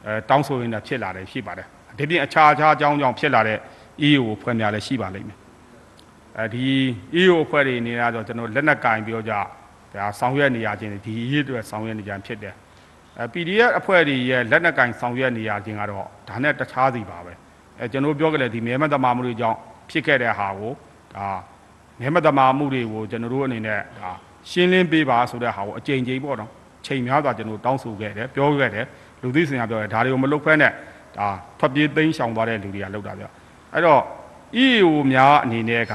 Speaker 2: အဲတောင်းဆိုရင်းနဲ့ဖြစ်လာတယ်ရှိပါတယ်ဒီပြင်အခြားအခြားအကြောင်းကြောင့်ဖြစ်လာတဲ့ EAO အဖွဲ့များလည်းရှိပါလိမ့်မယ်အဲဒီ EAO အဖွဲ့တွေအနေနဲ့တော့ကျွန်တော်လက်နက်ကင်ပြောကြဒါဆောင်ရွက်နေရခြင်းဒီအရေးတွေဆောင်ရွက်နေကြဖြစ်တယ်အဲ PDF အဖွဲ့တွေရဲ့လက်နက်ကင်ဆောင်ရွက်နေရခြင်းကတော့ဒါနဲ့တခြားစီပါပဲ အဲကျွန်တော်ပြောကြလေဒီမဲမတမာမှုတွေကြောင့်ဖြစ်ခဲ့တဲ့ဟာကိုဒါမဲမတမာမှုတွေကိုကျွန်တော်တို့အနေနဲ့ဒါရှင်းလင်းပေးပါဆိုတဲ့ဟာကိုအကြိမ်ကြိမ်ပေါ့နော်ချိန်များစွာကျွန်တော်တောင်းဆိုခဲ့တယ်ပြောခဲ့တယ်လူသိစင်ကပြောတယ်ဒါတွေကိုမလုပ်ဖက်နဲ့ဒါထွက်ပြေးသိမ်းရှောင်သွားတဲ့လူတွေကလောက်တာပြောအဲ့တော့ EAO များအနေနဲ့က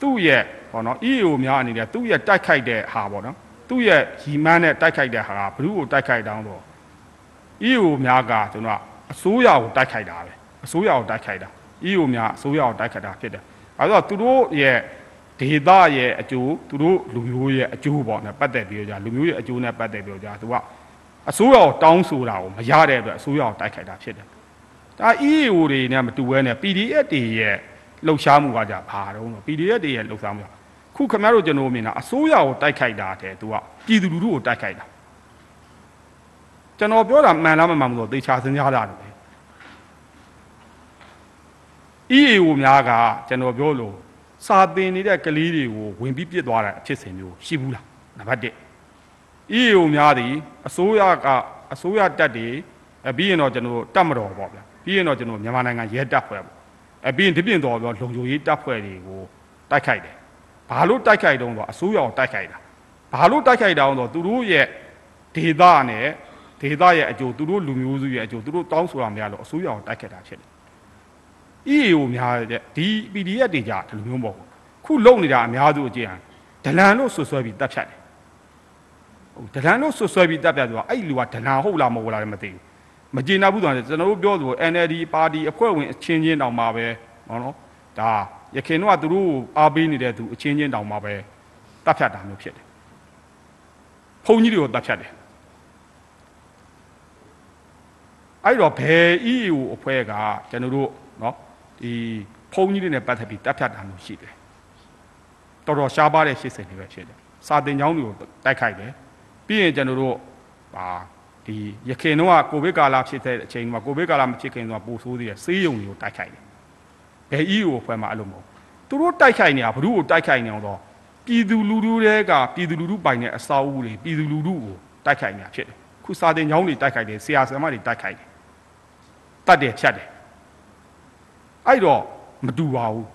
Speaker 2: သူ့ရဲ့ဟောနော် EAO များအနေနဲ့သူ့ရဲ့တိုက်ခိုက်တဲ့ဟာပေါ့နော်သူ့ရဲ့ရီမန်းနဲ့တိုက်ခိုက်တဲ့ဟာကဘ누구ကိုတိုက်ခိုက်တောင်းတော့ EAO များကကျွန်တော်ကအစိုးရကိုတိုက်ခိုက်တာပဲ အစိုးရကိုတိုက်ခိုက်တာ EU များအစိုးရကိုတိုက်ခိုက်တာဖြစ်တယ်အဲဒါဆိုသူတို့ရဲ့ဒေသရဲ့အကျိုးသူတို့လူမျိုးရဲ့အကျိုးပေါ့နော်ပတ်သက်ပြီးတော့ကြာလူမျိုးရဲ့အကျိုးနဲ့ပတ်သက်ပြီးတော့ကြာသူကအစိုးရကိုတောင်းဆိုတာကိုမရတဲ့အတွက်အစိုးရကိုတိုက်ခိုက်တာဖြစ်တယ်ဒါ EAO တွေနဲ့မတူဘဲနဲ့ PDF တွေရဲ့လှုပ်ရှားမှုကကြာဘာတုံးတော့ PDF တွေရဲ့လှုပ်ရှားမှုကခုခင်ဗျားတို့ကျွန်တော်မြင်တာအစိုးရကိုတိုက်ခိုက်တာတဲ့သူကပြည်သူလူထုကိုတိုက်ခိုက်တာကျွန်တော်ပြောတာမှန်လားမမှန်ဘူးတော့သေချာစဉ်းစားတာတယ် EAO များကကျွန်တော်ပြောလို့စာသင်နေတဲ့ကလေးတွေကိုဝင်ပြီးပြစ်သွားတဲ့အဖြစ်စဉ်မျိုးရှိဘူးလားနံပါတ်1 EAO များသည်အစိုးရကအစိုးရတက်တွေအပြီးရင်တော့ကျွန်တော်တက်မတော်ပေါ့ဗျာပြီးရင်တော့ကျွန်တော်မြန်မာနိုင်ငံရဲတပ်ဖွဲ့ပေါ့အပြီးရင်ဒီပြင်တော်ပြောလုံခြုံရေးတပ်ဖွဲ့တွေကိုတိုက်ခိုက်တယ်ဘာလို့တိုက်ခိုက်တုံးဆိုအစိုးရကိုတိုက်ခိုက်တာဘာလို့တိုက်ခိုက်တာအောင်ဆိုသူတို့ရဲ့ဒေသနဲ့ဒေသရဲ့အကျိုးသူတို့လူမျိုးစုရဲ့အကျိုးသူတို့တောင်းဆိုတာမရလို့အစိုးရကိုတိုက်ခိုက်တာဖြစ်တယ် EAO များတဲ့ဒီ PDF တွေကြဒီလိုမျိုးမဟုတ်ဘူးခုလုံနေတာအများစုအကျဉ်းဒလန်လို့ဆွဆွဲပြီးတပ်ဖြတ်တယ်ဟုတ်ဒလန်လို့ဆွဆွဲပြီးတပ်ဖြတ်ဆိုတာအဲ့ဒီလူကဒလန်ဟုတ်လားမဟုတ်လားလည်းမသိဘူးမကျေနပ်ဘူးဆိုတော့ကျွန်တော်တို့ပြောသလို NLD ပါတီအဖွဲ့ဝင်အချင်းချင်းတောင်မှပဲဟောနော်ဒါရခင်တော့သူတို့ကိုအားပေးနေတဲ့သူအချင်းချင်းတောင်မှပဲတပ်ဖြတ်တာမျိုးဖြစ်တယ်ဖုန်ကြီးတွေကိုတပ်ဖြတ်တယ်အဲ့တော့ဘယ် EAO အဖွဲ့ကကျွန်တော်တို့နော် ဒီဖုန်းကြီးတွေနဲ့ပတ်သက်ပြီးတပ်ဖြတ်တာမျိုးရှိတယ်တော်တော်ရှားပါတဲ့ရှေ့စဉ်တွေပဲဖြစ်တယ်စာတင်ကျောင်းတွေကိုတိုက်ခိုက်တယ်ပြီးရင်ကျွန်တော်တို့ဟာဒီရခင်တော့ကိုဗစ်ကာလဖြစ်တဲ့အချိန်မှာကိုဗစ်ကာလမဖြစ်ခင်တော့ပိုဆိုးသေးတယ်ဆေးရုံတွေကိုတိုက်ခိုက်တယ်ဘယ် EAO အဖွဲ့မှာအဲ့လိုမဟုတ်သူတို့တိုက်ခိုက်နေတာဘ누구ကိုတိုက်ခိုက်နေအောင်တော့ပြည်သူလူထုတွေကပြည်သူလူထုပိုင်တဲ့အစာအုပ်တွေပြည်သူလူထုကိုတိုက်ခိုက်နေတာဖြစ်တယ်ခုစာတင်ကျောင်းတွေတိုက်ခိုက်တယ်ဆရာဆရာမတွေတိုက်ခိုက်တယ်တတ်တယ်ဖြတ်တယ် အဲ့တော့မတူပါဘူး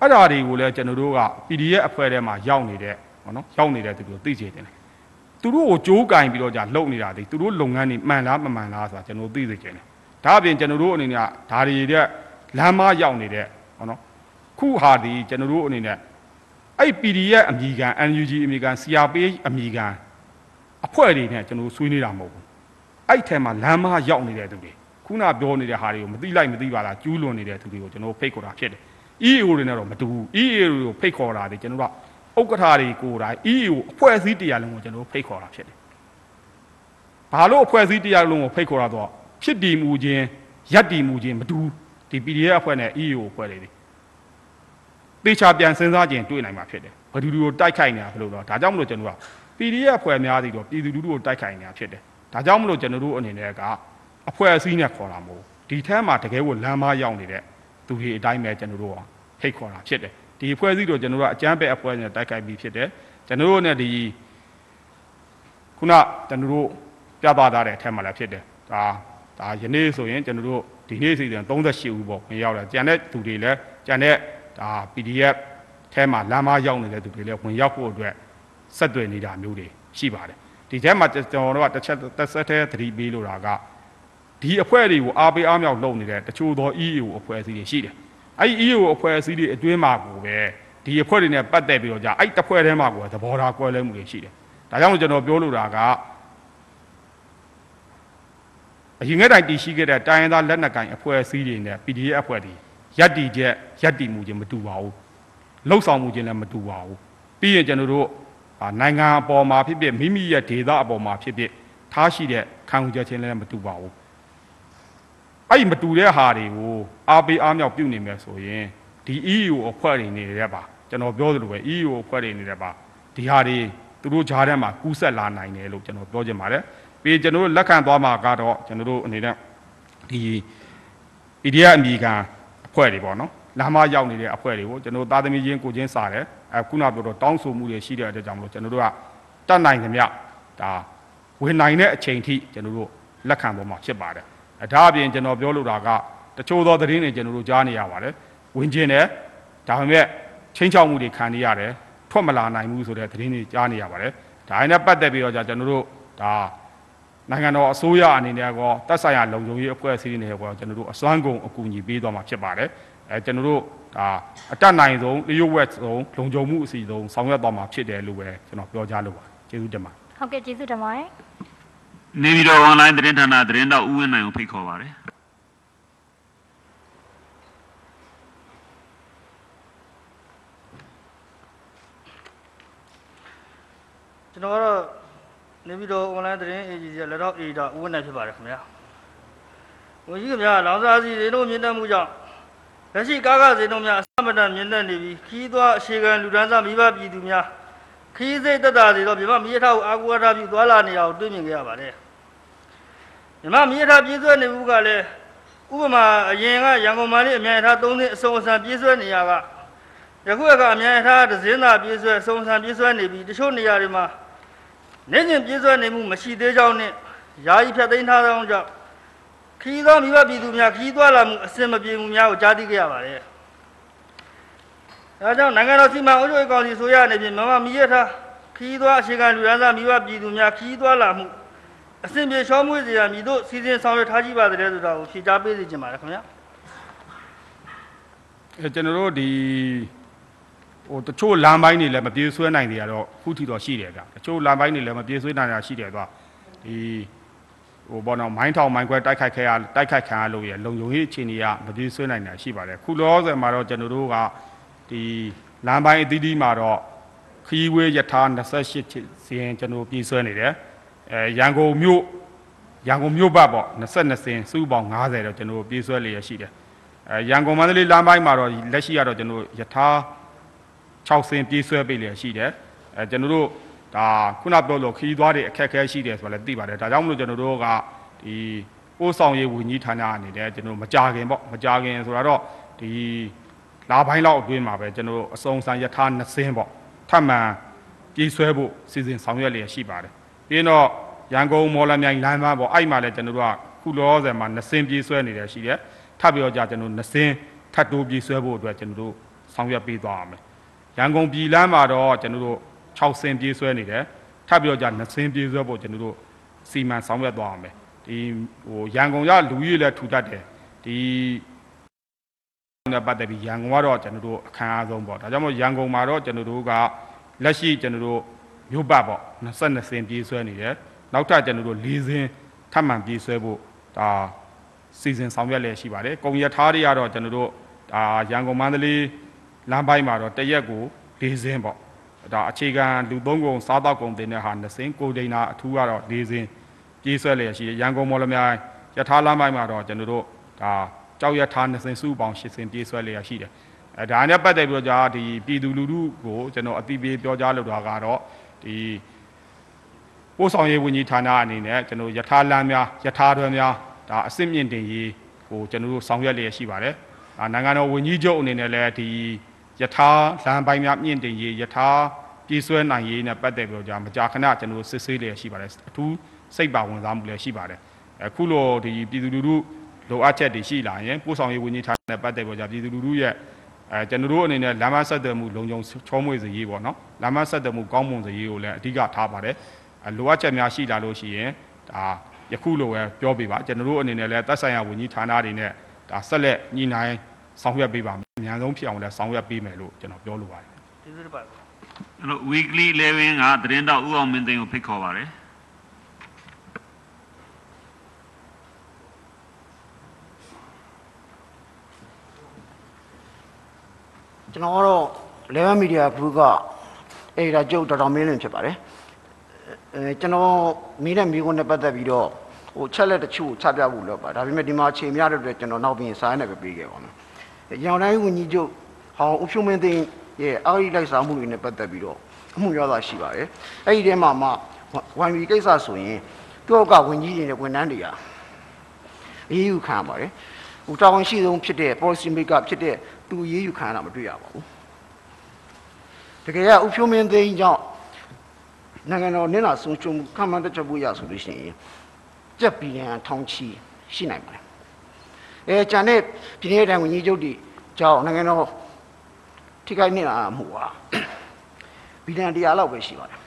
Speaker 2: အဲ့ဓာတွေကိုလည်းကျွန်တော်တို့က PDF အဖွဲ့ထဲမှာရောက်နေတဲ့ဟောနော်ရောက်နေတဲ့သူတို့သိချင်တယ်သူတို့ကိုကြိုးကင်ပြီးတော့じゃလုံနေတာဒီသူတို့လုပ်ငန်းတွေမှန်လားမမှန်လားဆိုတာကျွန်တော်သိသိချင်တယ်ဒါအပြင်ကျွန်တော်တို့အနေနဲ့ဓာတွေတဲ့လမ်းမရောက်နေတဲ့ဟောနော်ခုဟာဒီကျွန်တော်တို့အနေနဲ့အဲ့ PDF အမိခံ NUG အမိခံ CRPH အမိခံအဖွဲ့တွေနဲ့ကျွန်တော်ဆွေးနေတာမဟုတ်ဘူးအဲ့ထဲမှာလမ်းမရောက်နေတဲ့သူတွေ ခုနပြောနေတဲ့ဟာတွေကိုမသိလိုက်မသိပါလားကျူးလွန်နေတဲ့သူတွေကိုကျွန်တော်ဖိတ်ခေါ်တာဖြစ်တယ် EAO တွေနဲ့တော့မတူဘူး EAO တွေကိုဖိတ်ခေါ်တာတွေကျွန်တော်ကဥက္ကဋ္ဌတွေကိုယ်တိုင် EAO အဖွဲ့အစည်းတရားလုံးကိုကျွန်တော်ဖိတ်ခေါ်တာဖြစ်တယ်ဘာလို့အဖွဲ့အစည်းတရားလုံးကိုဖိတ်ခေါ်တာတော့ဖြစ်တည်မှုချင်းရက်တည်မှုချင်းမတူဒီ PDF အဖွဲ့နဲ့ EAO အဖွဲ့တွေတေချာပြန်စဉ်းစားခြင်းတွေ့နိုင်မှာဖြစ်တယ်ဘယ်သူတွေကိုတိုက်ခိုက်နေတာဘယ်လိုတော့ဒါကြောင့်မလို့ကျွန်တော်က PDF အဖွဲ့များစီတော့ပြည်သူလူထုကိုတိုက်ခိုက်နေတာဖြစ်တယ်ဒါကြောင့်မလို့ကျွန်တော်တို့အနေနဲ့က အဖွဲ့အစည်းနဲ့ခေါ်တာမဟုတ်ဒီထဲမှာတကယ်ကိုလမ်းမရောက်နေတဲ့သူတွေအတိုင်းပဲကျွန်တော်တို့ကဖိတ်ခေါ်တာဖြစ်တယ်ဒီအဖွဲ့အစည်းတို့ကျွန်တော်တို့ကအကြမ်းဖက်အဖွဲ့နဲ့တိုက်ခိုက်ပြီးဖြစ်တယ်ကျွန်တော်တို့နဲ့ဒီခုနကျွန်တော်တို့ပြသထားတဲ့အထက်မှာလည်းဖြစ်တယ်ဒါဒါယနေ့ဆိုရင်ကျွန်တော်တို့ဒီနေ့စီစဉ်38ဦးပေါ့ဝင်ရောက်လာကြံတဲ့သူတွေလည်းကြံတဲ့ဒါ PDF ထဲမှာလမ်းမရောက်နေတဲ့သူတွေလည်းဝင်ရောက်ဖို့အတွက်ဆက်သွယ်နေတာမျိုးတွေရှိပါတယ်ဒီထဲမှာကျွန်တော်တို့ကတစ်ချက်တစ်ဆက်တည်းသတိပေးလို့တာက ဒီအဖွဲ့တွေကိုအားပေးအားမြောက်လုပ်နေတဲ့တချို့သော EAO အဖွဲ့အစည်းတွေရှိတယ်။အဲ့ဒီ EAO အဖွဲ့အစည်းတွေအတွင်းမှာကိုပဲဒီအဖွဲ့တွေနဲ့ပတ်သက်ပြီးတော့じゃအဲ့တစ်ဖွဲ့ထဲမှာကိုပဲသဘောထားကွဲလွဲမှုတွေရှိတယ်။ဒါကြောင့်မို့ကျွန်တော်ပြောလိုတာကအရင်ကတိုင်တည်ရှိခဲ့တဲ့တိုင်းရင်းသားလက်နက်ကိုင်အဖွဲ့အစည်းတွေနဲ့ PDF အဖွဲ့တွေရက်တီချက်ရက်တီမှုချင်းမတူပါဘူး။လှုပ်ဆောင်မှုချင်းလည်းမတူပါဘူး။ပြီးရင်ကျွန်တော်တို့နိုင်ငံအပေါ်မှာဖြစ်ဖြစ်မိမိရဲ့ဒေသအပေါ်မှာဖြစ်ဖြစ်ထားရှိတဲ့ခံယူချက်ချင်းလည်းမတူပါဘူး။ အဲ့ဒီမတူတဲ့ဟာတွေကိုအားပေးအားမြောက်ပြုနေမယ်ဆိုရင်ဒီ EU အဖွဲ့တွေနေတဲ့ပါကျွန်တော်ပြောသလိုပဲ EU အဖွဲ့တွေနေတဲ့ပါဒီဟာတွေသူတို့ဂျားထဲမှာကူးဆက်လာနိုင်တယ်လို့ကျွန်တော်ပြောချင်ပါတယ်ပြီးကျွန်တော်တို့လက်ခံသွားမှာကတော့ကျွန်တော်တို့အနေနဲ့ဒီ PDF အမိခံအဖွဲ့တွေပေါ့နော်လာမရောက်နေတဲ့အဖွဲ့တွေကိုကျွန်တော်သားသမီးချင်းကိုချင်းစားတယ်အခုနပြောတော့တောင်းဆိုမှုတွေရှိတဲ့အတွက်ကြောင့်မလို့ကျွန်တော်တို့ကတတ်နိုင်သမျှဒါဝင်နိုင်တဲ့အချိန်ထိကျွန်တော်တို့လက်ခံသွားမှာဖြစ်ပါတယ် အဲဒါအပြင်ကျွန်တော်ပြောလိုတာကတချို့သောသတင်းတွေကျွန်တော်တို့ကြားနေရပါတယ်ဝင်ကျင်တယ်ဒါပေမဲ့ချင်းချောက်မှုတွေခံနေရတယ်ထွက်မလာနိုင်ဘူးဆိုတဲ့သတင်းတွေကြားနေရပါတယ်ဒါနဲ့ပတ်သက်ပြီးတော့じゃကျွန်တော်တို့ဒါနိုင်ငံတော်အစိုးရအနေနဲ့ကောတပ်ဆိုင်ရာလုံခြုံရေးအဖွဲ့အစည်းတွေနဲ့ကောကျွန်တော်တို့အစွမ်းကုန်အကူအညီပေးသွားမှာဖြစ်ပါတယ်အဲကျွန်တော်တို့ဒါအတက်နိုင်ဆုံးလျှို့ဝှက်ဆုံးလုံခြုံမှုအစီအဆုံးဆောင်ရွက်သွားမှာဖြစ်တယ်လို့ပဲကျွန်တော်ပြောကြားလိုပါတယ်ကျေးဇူးတင်ပါတယ်
Speaker 15: ဟုတ်ကဲ့ကျေးဇူးတင်ပါတယ်
Speaker 6: နေပြည်တော် online သတင်းဌာနသတင်းတော့ဦးဝင်းနိုင်ကိုဖိတ်ခေါ်ပါတယ်
Speaker 16: ကျွန်တော်ကတော့နေပြည်တော် online သတင်း agency လက်တော့ editor ဦးဝင်းနိုင်ဖြစ်ပါတယ်ခင်ဗျာဝန်ကြီးခင်ဗျာလောင်စာစီတွေတို့မြင့်တက်မှုကြောင့်လက်ရှိကားကားစီတို့များအစမတန်မြင့်တက်နေပြီးခီးသွွားအခြေခံလူဒန်းစားမိဘပြည်သူများခီးစိတ်တက်တာတွေတော့မြမမီးထားကိုအာကူရတာပြီးသွာလာနေတာကိုတွေ့မြင်ကြရပါတယ် မြမမိရထားပြည့်စွဲနေမှုကလည်းဥပမာအရင်ကရန်ကုန်မှာလေးအမြန်ထား၃သိန်းအစုံအစံပြည့်စွဲနေရကယခုကအမြန်ထားတစ်စင်းသာပြည့်စွဲအစုံအစံပြည့်စွဲနေပြီးတချို့နေရာတွေမှာနေကျင်ပြည့်စွဲနေမှုမရှိသေးကြောင်းနဲ့ယာယီဖြတ်သိမ်းထားသောကြောင့်ခီးသောမိဘပြည်သူများခီးသွားလာမှုအစင်မပြေမှုများကိုကြားသိခဲ့ရပါတယ်။ဒါကြောင့်နိုင်ငံတော်စီမံအုပ်ချုပ်ရေးကောင်စီဆိုရနေဖြင့်မမမီရထားခီးသွားအခြေခံလူရန်စားမိဘပြည်သူများခီးသွားလာမှု အစင်ပြေရှောမွေးစေရမည်တို့စီစဉ်ဆောင်ရွက်ထားကြပါတဲ့ဆိုတာကိုဖြေကြားပေးစီခြင်းပါတယ်ခင်ဗျာ။
Speaker 2: အဲကျွန်တော်တို့ဒီဟိုတချို့လမ်းပိုင်းတွေလည်းမပြေးဆွဲနိုင်တွေကတော့ခုထီတော့ရှိတယ်ဗျတချို့လမ်းပိုင်းတွေလည်းမပြေးဆွဲနိုင်တာရှိတယ်သွားဒီဟိုဘောနော်မိုင်းထောင်မိုင်းခွဲတိုက်ခိုက်ခဲရတိုက်ခိုက်ခံရလို့ရလုံုံရေးအခြေအနေကမပြေးဆွဲနိုင်တာရှိပါတယ်ခုလောဆယ်မှာတော့ကျွန်တော်တို့ကဒီလမ်းပိုင်းအသီးသီးမှာတော့ခီးဝေးယထာ28စီရင်ကျွန်တော်ပြေးဆွဲနေတယ် အဲရန်ကုန်မြို့ရန်ကုန်မြို့ဘက်ပေါ့22စင်စုပေါင်း90တော့ကျွန်တော်ပြေးဆွဲလျက်ရှိတယ်အဲရန်ကုန်မန္တလေးလမ်းပိုင်းမှာတော့လက်ရှိကတော့ကျွန်တော်ယထာ6စင်ပြေးဆွဲပေးလျက်ရှိတယ်အဲကျွန်တော်တို့ဒါခုနပြောလို့ခီးသွားတွေအခက်အခဲရှိတယ်ဆိုတော့လည်းသိပါတယ်ဒါကြောင့်မလို့ကျွန်တော်တို့ကဒီပို့ဆောင်ရေးဝန်ကြီးဌာနအနေနဲ့ကျွန်တော်မကြခင်ပေါ့မကြခင်ဆိုတော့ဒီလာပိုင်းလောက်အတွင်းမှာပဲကျွန်တော်တို့အစုံစံယထာ2စင်ပေါ့ထပ်မံပြေးဆွဲဖို့စီစဉ်ဆောင်ရွက်လျက်ရှိပါတယ် ပြီးရင်တော့ရန်ကုန်မော်လမြိုင်လမ်းမပေါ့အဲ့မှာလည်းကျွန်တော်တို့ကခုလောဆယ်မှာ2စင်ပြေးဆွဲနေတယ်ရှိတယ်ထပ်ပြီးတော့ကြာကျွန်တော်2စင်ထပ်တိုးပြေးဆွဲဖို့အတွက်ကျွန်တော်တို့ဆောင်ရွက်ပေးသွားရမယ်ရန်ကုန်ပြည်လမ်းမှာတော့ကျွန်တော်တို့6စင်ပြေးဆွဲနေတယ်ထပ်ပြီးတော့ကြာ2စင်ပြေးဆွဲဖို့ကျွန်တော်တို့စီမံဆောင်ရွက်သွားရမယ်ဒီဟိုရန်ကုန်ရလူကြီးလည်းထူတတ်တယ်ဒီနဲ့ပတ်သက်ပြီးရန်ကုန်ကတော့ကျွန်တော်တို့အခမ်းအဆုံးပေါ့ဒါကြောင့်မို့ရန်ကုန်မှာတော့ကျွန်တော်တို့ကလက်ရှိကျွန်တော်တို့ မြို့ပတ်ပေါ့22စင်ပြေးဆွဲနေတယ်နောက်ထပ်ကျွန်တော်တို့၄စင်ထပ်မံပြေးဆွဲဖို့ဒါစီစဉ်ဆောင်ရွက်လျက်ရှိပါတယ်ကုံရထားတွေကတော့ကျွန်တော်တို့ဒါရန်ကုန်မန္တလေးလမ်းပိုင်းမှာတော့တရက်ကို၄စင်ပေါ့ဒါအခြေခံလူသုံးကုန်စားတော့ကုန်တင်တဲ့ဟာ2စင်ကိုဒိန်နာအထူးကတော့၄စင်ပြေးဆွဲလျက်ရှိတယ်ရန်ကုန်မော်လမြိုင်ရထားလမ်းပိုင်းမှာတော့ကျွန်တော်တို့ဒါကြောက်ရထားနှစ်စင်စုပေါင်း၈စင်ပြေးဆွဲလျက်ရှိတယ်အဲဒါနဲ့ပတ်သက်ပြီးတော့ကြာဒီပြည်သူလူထုကိုကျွန်တော်အတိပေးပြောကြားလိုတာကတော့ ဒီပို့ဆောင်ရေးဝန်ကြီးဌာနအနေနဲ့ကျွန်တော်ယထာလမ်းများယထာတွဲများဒါအစစ်မြင့်တင်ရေးကိုကျွန်တော်တို့ဆောင်ရွက်လျက်ရှိပါတယ်အာနိုင်ငံတော်ဝန်ကြီးချုပ်အနေနဲ့လည်းဒီယထာလမ်းပိုင်းများမြင့်တင်ရေးယထာပြေးဆွဲနိုင်ရေးနဲ့ပတ်သက်ပြီးတော့ကြာမကြာခဏကျွန်တော်တို့စစ်ဆေးလျက်ရှိပါတယ်အထူးစိတ်ပါဝင်စားမှုလည်းရှိပါတယ်အခုလိုဒီပြည်သူလူထုလိုအပ်ချက်တွေရှိလာရင်ပို့ဆောင်ရေးဝန်ကြီးဌာနနဲ့ပတ်သက်ပြီးကြပြည်သူလူထုရဲ့ အဲကျွန်တော်တို့အနေနဲ့လမ်းမဆက်သွယ်မှုလုံခြုံချောမွေ့စေရေးပေါ့နော်လမ်းမဆက်သွယ်မှုကောင်းမွန်စေရေးကိုလည်းအဓိကထားပါတယ်အဲလိုအပ်ချက်များရှိလာလို့ရှိရင်ဒါယခုလိုပဲပြောပြပါကျွန်တော်တို့အနေနဲ့လည်းသက်ဆိုင်ရာဝန်ကြီးဌာနတွေနဲ့ဒါဆက်လက်ညှိနှိုင်းဆောင်ရွက်ပေးပါမယ်အများဆုံးဖြစ်အောင်လည်းဆောင်ရွက်ပေးမယ်လို့ကျွန်တော်ပြောလိုပါတယ်
Speaker 16: ကျေးဇူးတင်ပါတယ်
Speaker 6: ကျွန်တော် weekly 11ကသတင်းတော့ဦးအောင်မင်းသိန်းကိုဖိတ်ခေါ်ပါတယ်
Speaker 17: ကျွန်တော်ကတော့ Level Media Group ကအေဒါကျုပ်တော်တော်မင်းလင်းဖြစ်ပါတယ်အဲကျွန်တော်မင်းနဲ့မိခွန်းနဲ့ပတ်သက်ပြီးတော့ဟိုချက်လက်တချို့ချပြဖို့လောက်ပါဒါပေမဲ့ဒီမှာချိန်မရတဲ့အတွက်ကျွန်တော်နောက်ပြီးစာရင်းနဲ့ပဲပေးခဲ့ပါမယ်ရောင်တိုင်းဝန်ကြီးချုပ်ဟောင်းဦးဖြိုးမင်းသိန်းရဲ့အာရီလိုက်စားမှုတွေနဲ့ပတ်သက်ပြီးတော့အမှုရတာရှိပါတယ်အဲ့ဒီထဲမှာမှဝန်ကြီးကိစ္စဆိုရင်သူ့ကဝန်ကြီးတွေနဲ့ဝန်ထမ်းတွေဟာအေးအေးခံရပါတယ်ဟိုတာဝန်ရှိဆုံးဖြစ်တဲ့ policy maker ဖြစ်တဲ့ သူရေးယူခံရတာမတွေ့ရပါဘူးတကယ်ကဥဖြိုးမင်းသိန်းကြောင့်နိုင်ငံတော်နင့်လာဆုံးချုံခံမှန်းတချက်ဖို့ရဆိုလို့ရှိရင်ကြက်ဘီလီယံထောင်ချီရှိနိုင်ပါတယ်အဲဂျန်တဲ့ပြည်내တိုင်းဝန်ကြီးချုပ်တွေကြောင့်နိုင်ငံတော်ထိခိုက်နေတာမှုပါဘီလီယံ100လောက်ပဲရှိပါတယ်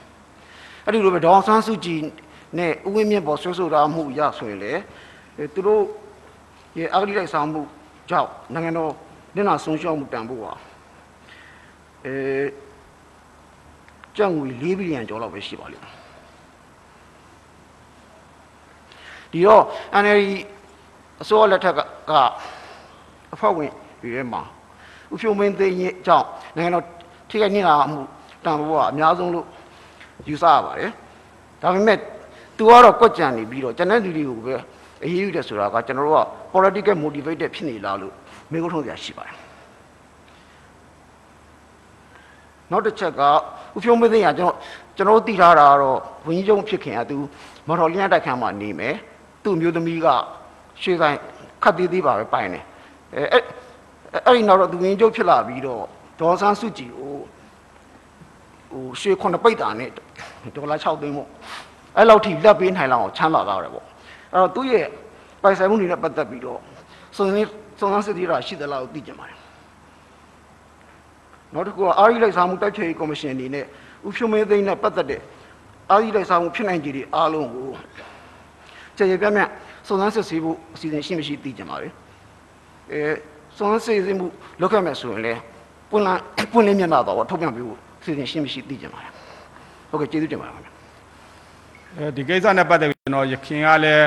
Speaker 17: အဲ့ဒီလိုပဲဒေါအောင်ဆန်းစုကြည်နဲ့ဦးဝင်းမြင့်ပေါ်ဆွဆွတာမှုရဆိုရင်လေသူတို့ရဲ့အဂတိလိုက်ဆောင်မှုကြောင့်နိုင်ငံတော် နင့်နာဆုံးရှုံးမှုတန်ဖို့ပါအဲကျပ်ငွေ4ဘီလီယံကျော်လောက်ပဲရှိပါလိမ့်မယ်ဒီတော့ NLD အစိုးရလက်ထက်ကကအဖွဲ့ဝင်တွေထဲမှာဥဖြိုးမင်းသိန်းရဲ့အကြောင်းနိုင်ငံတော်ထိခိုက်နေတာမှုတန်ဖို့ကအများဆုံးလို့ယူဆရပါတယ်ဒါပေမဲ့ तू ကတော့ကွက်ကြံနေပြီးတော့ကျွန်တဲ့လူတွေကိုပဲအရေးယူတယ်ဆိုတာကကျွန်တော်တို့က political motivated ဖြစ်နေလားလို့ မေးခွန်းထုတ်စရာရှိပါတယ်နောက်တစ်ချက်ကဥဖြုံးမသိရင်ကျွန်တော်ကျွန်တော်တို့သိထားတာကတော့ဝင်းကြီးကျုံဖြစ်ခင်ကသူမော်တော်လျှက်တိုက်ခန်းမှာနေမယ်သူ့မျိုးသမီးကရွှေဆိုင်ခတ်သေးသေးပါပဲပိုင်တယ်အဲအဲ့အဲ့ဒီနောက်တော့သူဝင်းကြီးကျုံဖြစ်လာပြီးတော့ဒေါ်ဆန်းစုကြည်ကိုဟိုရွှေခုနှစ်ပိတ်တာနဲ့ဒေါ်လာ6သိန်းပေါ့အဲ့လောက်ထိလက်ပေးနိုင်လောက်အောင်ချမ်းသာသွားတယ်ပေါ့အဲ့တော့သူ့ရဲ့ပိုင်ဆိုင်မှုတွေနဲ့ပတ်သက်ပြီးတော့စုံစမ်း စုံစမ်းစစ်ဆေးတာရှိသလားကိုသိကြပါတယ်နောက်တစ်ခုကအာရီလိုက်စားမှုတိုက်ဖျက်ရေးကော်မရှင်အနေနဲ့ဥဖြုံမဲသိန်းနဲ့ပတ်သက်တဲ့အာရီလိုက်စားမှုဖြစ်နိုင်ခြေတွေအားလုံးကိုကြေကြေပြန့်ပြန့်စုံစမ်းစစ်ဆေးဖို့အစီအစဉ်ရှိမရှိသိကြပါတယ်အဲစုံစမ်းစစ်ဆေးမှုလုပ်ခဲ့မယ်ဆိုရင်လည်းပွင့်လန်းပွင့်လင်းမျက်နှာတော့ထုတ်ပြန်ပေးဖို့အစီအစဉ်ရှိမရှိသိကြပါတယ်ဟုတ်ကဲ့ကျေးဇူးတင်ပါတယ်ခင်ဗျာ
Speaker 2: အဲဒီကိစ္စနဲ့ပတ်သက်ပြီးကျွန်တော်ရခင်ကလည်း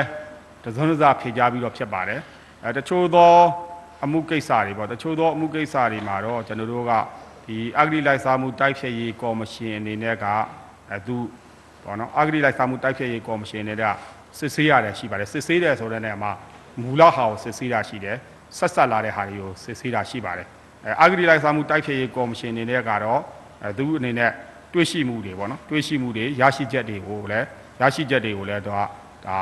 Speaker 2: တစုံတစဖြေကြားပြီးတော့ဖြစ်ပါတယ်အဲတချို့သော အမှုကိစ္စတွေပေါ့တချို့သောအမှုကိစ္စတွေမှာတော့ကျွန်တော်တို့ကဒီအဂတိလိုက်စားမှုတိုက်ဖျက်ရေးကော်မရှင်အနေနဲ့ကအဲသူပေါ့နော်အဂတိလိုက်စားမှုတိုက်ဖျက်ရေးကော်မရှင်နဲ့ကစစ်ဆေးရတယ်ရှိပါတယ်စစ်ဆေးတယ်ဆိုတဲ့နေရာမှာမူလဟာကိုစစ်ဆေးတာရှိတယ်ဆက်ဆက်လာတဲ့ဟာတွေကိုစစ်ဆေးတာရှိပါတယ်အဲအဂတိလိုက်စားမှုတိုက်ဖျက်ရေးကော်မရှင်အနေနဲ့ကတော့အဲသူအနေနဲ့တွေ့ရှိမှုတွေပေါ့နော်တွေ့ရှိမှုတွေရရှိချက်တွေကိုလည်းရရှိချက်တွေကိုလည်းတော့ဒါ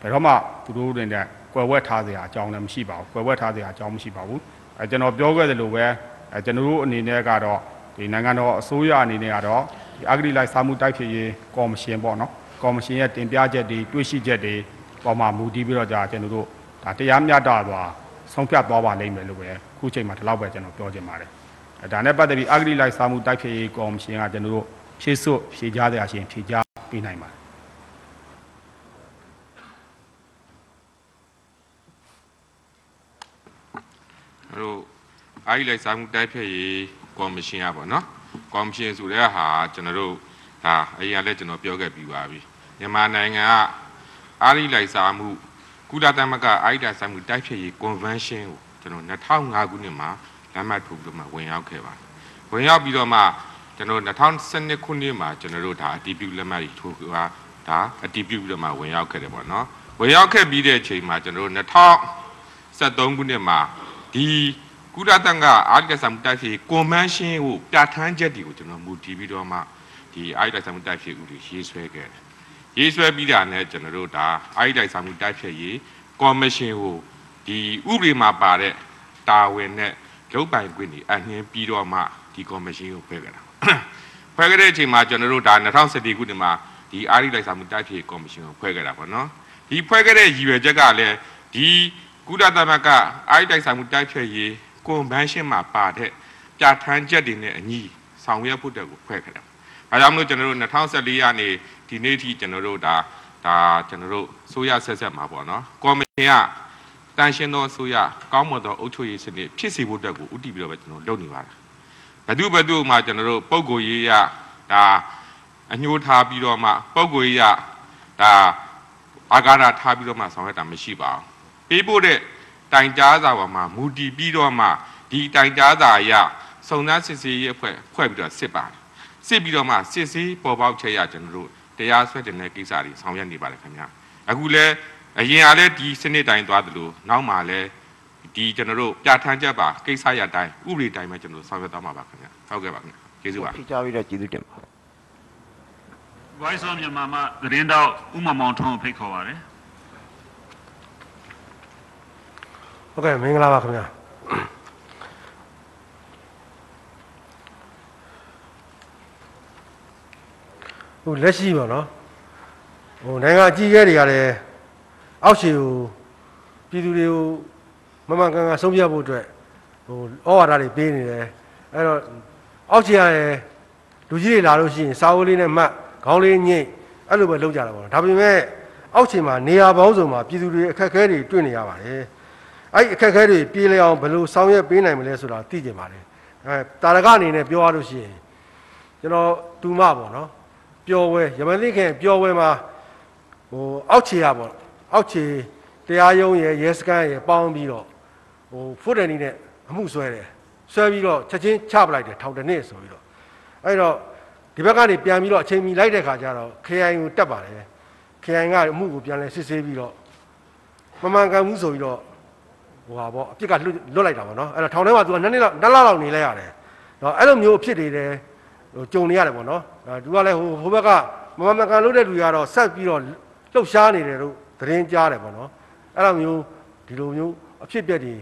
Speaker 2: ဘယ်တော့မှသူတို့တွေနဲ့ ကွယ်ဝဲထားစရာအကြောင်းလည်းမရှိပါဘူးကွယ်ဝဲထားစရာအကြောင်းမရှိပါဘူးအဲကျွန်တော်ပြောခဲ့သလိုပဲအဲကျွန်တော်တို့အနေနဲ့ကတော့ဒီနိုင်ငံတော်အစိုးရအနေနဲ့ကတော့ဒီအဂတိလိုက်စားမှုတိုက်ဖျက်ရေးကော်မရှင်ပေါ့နော်ကော်မရှင်ရဲ့တင်ပြချက်တွေတွေ့ရှိချက်တွေပေါ်မှာမူတည်ပြီးတော့ကြာကျွန်တော်တို့ဒါတရားမျှတစွာဆုံးဖြတ်သွားပါလိမ့်မယ်လို့ပဲအခုချိန်မှာဒီလောက်ပဲကျွန်တော်ပြောချင်ပါတယ်အဲဒါနဲ့ပတ်သက်ပြီးအဂတိလိုက်စားမှုတိုက်ဖျက်ရေးကော်မရှင်ကကျွန်တော်တို့ဖြည့်စွတ်ဖြည့်ကြားတဲ့အရှင်ဖြည့်ကြားပေးနိုင်ပါတယ်
Speaker 18: တော့အားကြီးလိုက်စားမှုတိုက်ဖျက်ရေးကော်မရှင်อ่ะပေါ့နော်ကော်မရှင်ဆိုတဲ့ဟာကျွန်တော်တို့ဒါအရင်ကလည်းကျွန်တော်ပြောခဲ့ပြီးပါပြီမြန်မာနိုင်ငံကအားကြီးလိုက်စားမှုကုလသမဂ္ဂအားကြီးလိုက်စားမှုတိုက်ဖျက်ရေး convention ကိုကျွန်တော်2005ခုနှစ်မှာလက်မှတ်ထိုးပြီးတော့မှဝင်ရောက်ခဲ့ပါတယ်ဝင်ရောက်ပြီးတော့မှကျွန်တော်2012ခုနှစ်မှာကျွန်တော်တို့ဒါအတည်ပြုလက်မှတ်တွေထိုးတာဒါအတည်ပြုပြီးတော့မှဝင်ရောက်ခဲ့တယ်ပေါ့နော်ဝင်ရောက်ခဲ့ပြီးတဲ့အချိန်မှာကျွန်တော်တို့2013ခုနှစ်မှာ ဒီကုလသမဂ္ဂအာရိကဆာမှုတိုက်ဖြည့်ကွန်ဗန်းရှင်းကိုပြဋ္ဌာန်းချက်တွေကိုကျွန်တော်မူတည်ပြီးတော့မှဒီအာရိကဆာမှုတိုက်ဖြည့်ဥပဒေရေးဆွဲခဲ့တယ်။ရေးဆွဲပြီးတာနဲ့ကျွန်တော်တို့ဒါအာရိကဆာမှုတိုက်ဖြည့်ရေးကော်မရှင်ကိုဒီဥပဒေမှာပါတဲ့တာဝန်နဲ့လုပ်ပိုင်ခွင့်တွေအနှင်းပြီးတော့မှဒီကော်မရှင်ကိုဖွဲ့ခဲ့တာ။ဖွဲ့ခဲ့တဲ့အချိန်မှာကျွန်တော်တို့ဒါ2014ခုနှစ်မှာဒီအာရိလိုက်ဆာမှုတိုက်ဖြည့်ကော်မရှင်ကိုဖွဲ့ခဲ့တာပေါ့နော်။ဒီဖွဲ့ခဲ့တဲ့ရည်ရွယ်ချက်ကလည်းဒီ ကုလသမဂ္ဂအာရိတိုက်ဆိုင်မှုတိုက်ဖျက်ရေးကွန်ဗန်းရှင်းမှာပါတဲ့ပြဋ္ဌာန်းချက်တွေနဲ့အညီဆောင်ရွက်ဖို့တက်ကိုဖွဲ့ခဲ့တယ်။ဒါကြောင့်မလို့ကျွန်တော်တို့2014ရာနေဒီနေ့ထိကျွန်တော်တို့ဒါဒါကျွန်တော်တို့ဆိုရဆက်ဆက်မှာပေါ့နော်။ကော်မရှင်ကတန်ရှင်းသောဆိုရကောင်းမွန်သောအုပ်ချုပ်ရေးစနစ်ဖြစ်စေဖို့တက်ကိုဥတည်ပြီးတော့ပဲကျွန်တော်လုပ်နေပါတယ်။ဘယ်သူဘယ်သူမှကျွန်တော်တို့ပုံကိုရေးရဒါအညှိုးထားပြီးတော့မှပုံကိုရေးရဒါအာဃာတထားပြီးတော့မှဆောင်ရွက်တာမရှိပါဘူး။ ပေးဖို့တဲ့တိုင်ကြားစာပေါ်မှာမူတည်ပြီးတော့မှဒီတိုင်ကြားစာအရစုံစမ်းစစ်ဆေးရေးအဖွဲ့ဖွဲ့ပြီးတော့စစ်ပါတယ်စစ်ပြီးတော့မှစစ်ဆေးပေါ်ပေါက်ချက်ရကျွန်တော်တို့တရားစွဲတင်တဲ့ကိစ္စတွေဆောင်ရွက်နေပါတယ်ခင်ဗျာအခုလဲအရင်ကလည်းဒီစနစ်တိုင်းသွားသလိုနောက်မှလည်းဒီကျွန်တော်တို့ပြဋ္ဌာန်းချက်ပါကိစ္စရတိုင်းဥပဒေတိုင်းပဲကျွန်တော်တို့ဆောင်ရွက်သွားမှာပါခင်ဗျာဟုတ်ကဲ့ပါခင်ဗျာကျေးဇူးပါ
Speaker 17: ဖိကြားပြီးတော့ကျေးဇူးတင်ပါ
Speaker 6: Voice of မြန်မာမှာသတင်းတော့ဥမမောင်ထွန်းကိုဖိတ်ခေါ်ပါတယ်
Speaker 8: ဟုတ်ကဲ့မင်္ဂလာပါခင်ဗျာဟိုလက်ရှိပါနော်ဟိုနိုင်ငံအကြီးအကဲတွေကလည်းအောက်ခြေကိုပြည်သူတွေကိုမမှန်ကန်ကန်ဆုံးဖြတ်ဖို့အတွက်ဟိုဩဝါဒတွေပေးနေတယ်အဲ့တော့အောက်ခြေရယ်လူကြီးတွေလာလို့ရှိရင်စာအုပ်လေးနဲ့မှတ်ခေါင်းလေးညိတ်အဲ့လိုပဲလုပ်ကြတာပေါ့နော်ဒါပေမဲ့အောက်ခြေမှာနေရာပေါင်းစုံမှာပြည်သူတွေအခက်အခဲတွေတွေ့နေရပါတယ် အဲ့ဒီအခက်အခဲတွေပြေးလဲအောင်ဘယ်လိုဆောင်ရွက်ပေးနိုင်မလဲဆိုတာသိကြပါတယ်အဲတာရကအနေနဲ့ပြောရလို့ရှိရင်ကျွန်တော်တူမပေါ့နော်ပျော်ဝဲရမန်သိခင်ပျော်ဝဲမှာဟိုအောက်ခြေရပေါ့အောက်ခြေတရားရုံးရယ်ရဲစခန်းရယ်ပေါင်းပြီးတော့ဟိုဖုတ်တယ်နီးနဲ့အမှုဆွဲတယ်ဆွဲပြီးတော့ချက်ချင်းချပလိုက်တယ်ထောင်တစ်နှစ်ဆိုပြီးတော့အဲ့တော့
Speaker 19: ဒီဘက်ကနေပြန်ပြီးတော့အချိန်မီလိုက်တဲ့ခါကျတော့ KI ကိုတက်ပါတယ် KI ကအမှုကိုပြန်လဲစစ်ဆေးပြီးတော့မမှန်ကန်ဘူးဆိုပြီးတော့ ဟိုဟာပေါ့အပြစ်ကလွတ်လွတ်လိုက်တာပေါ့နော်အဲ့တော့ထောင်ထဲမှာသူကနှစ်နှစ်လောက်နှစ်လလောက်နေလဲရတယ်နော်အဲ့လိုမျိုးအဖြစ်တွေတဲ့ဟိုကြုံနေရတယ်ပေါ့နော်အဲသူကလည်းဟိုဟိုဘက်ကမမှန်ကန်လို့တဲ့လူကတော့ဆက်ပြီးတော့လှုပ်ရှားနေတယ်လို့သတင်းကြားတယ်ပေါ့နော်အဲ့လိုမျိုးဒီလိုမျိုးအဖြစ်အပျက်တွေ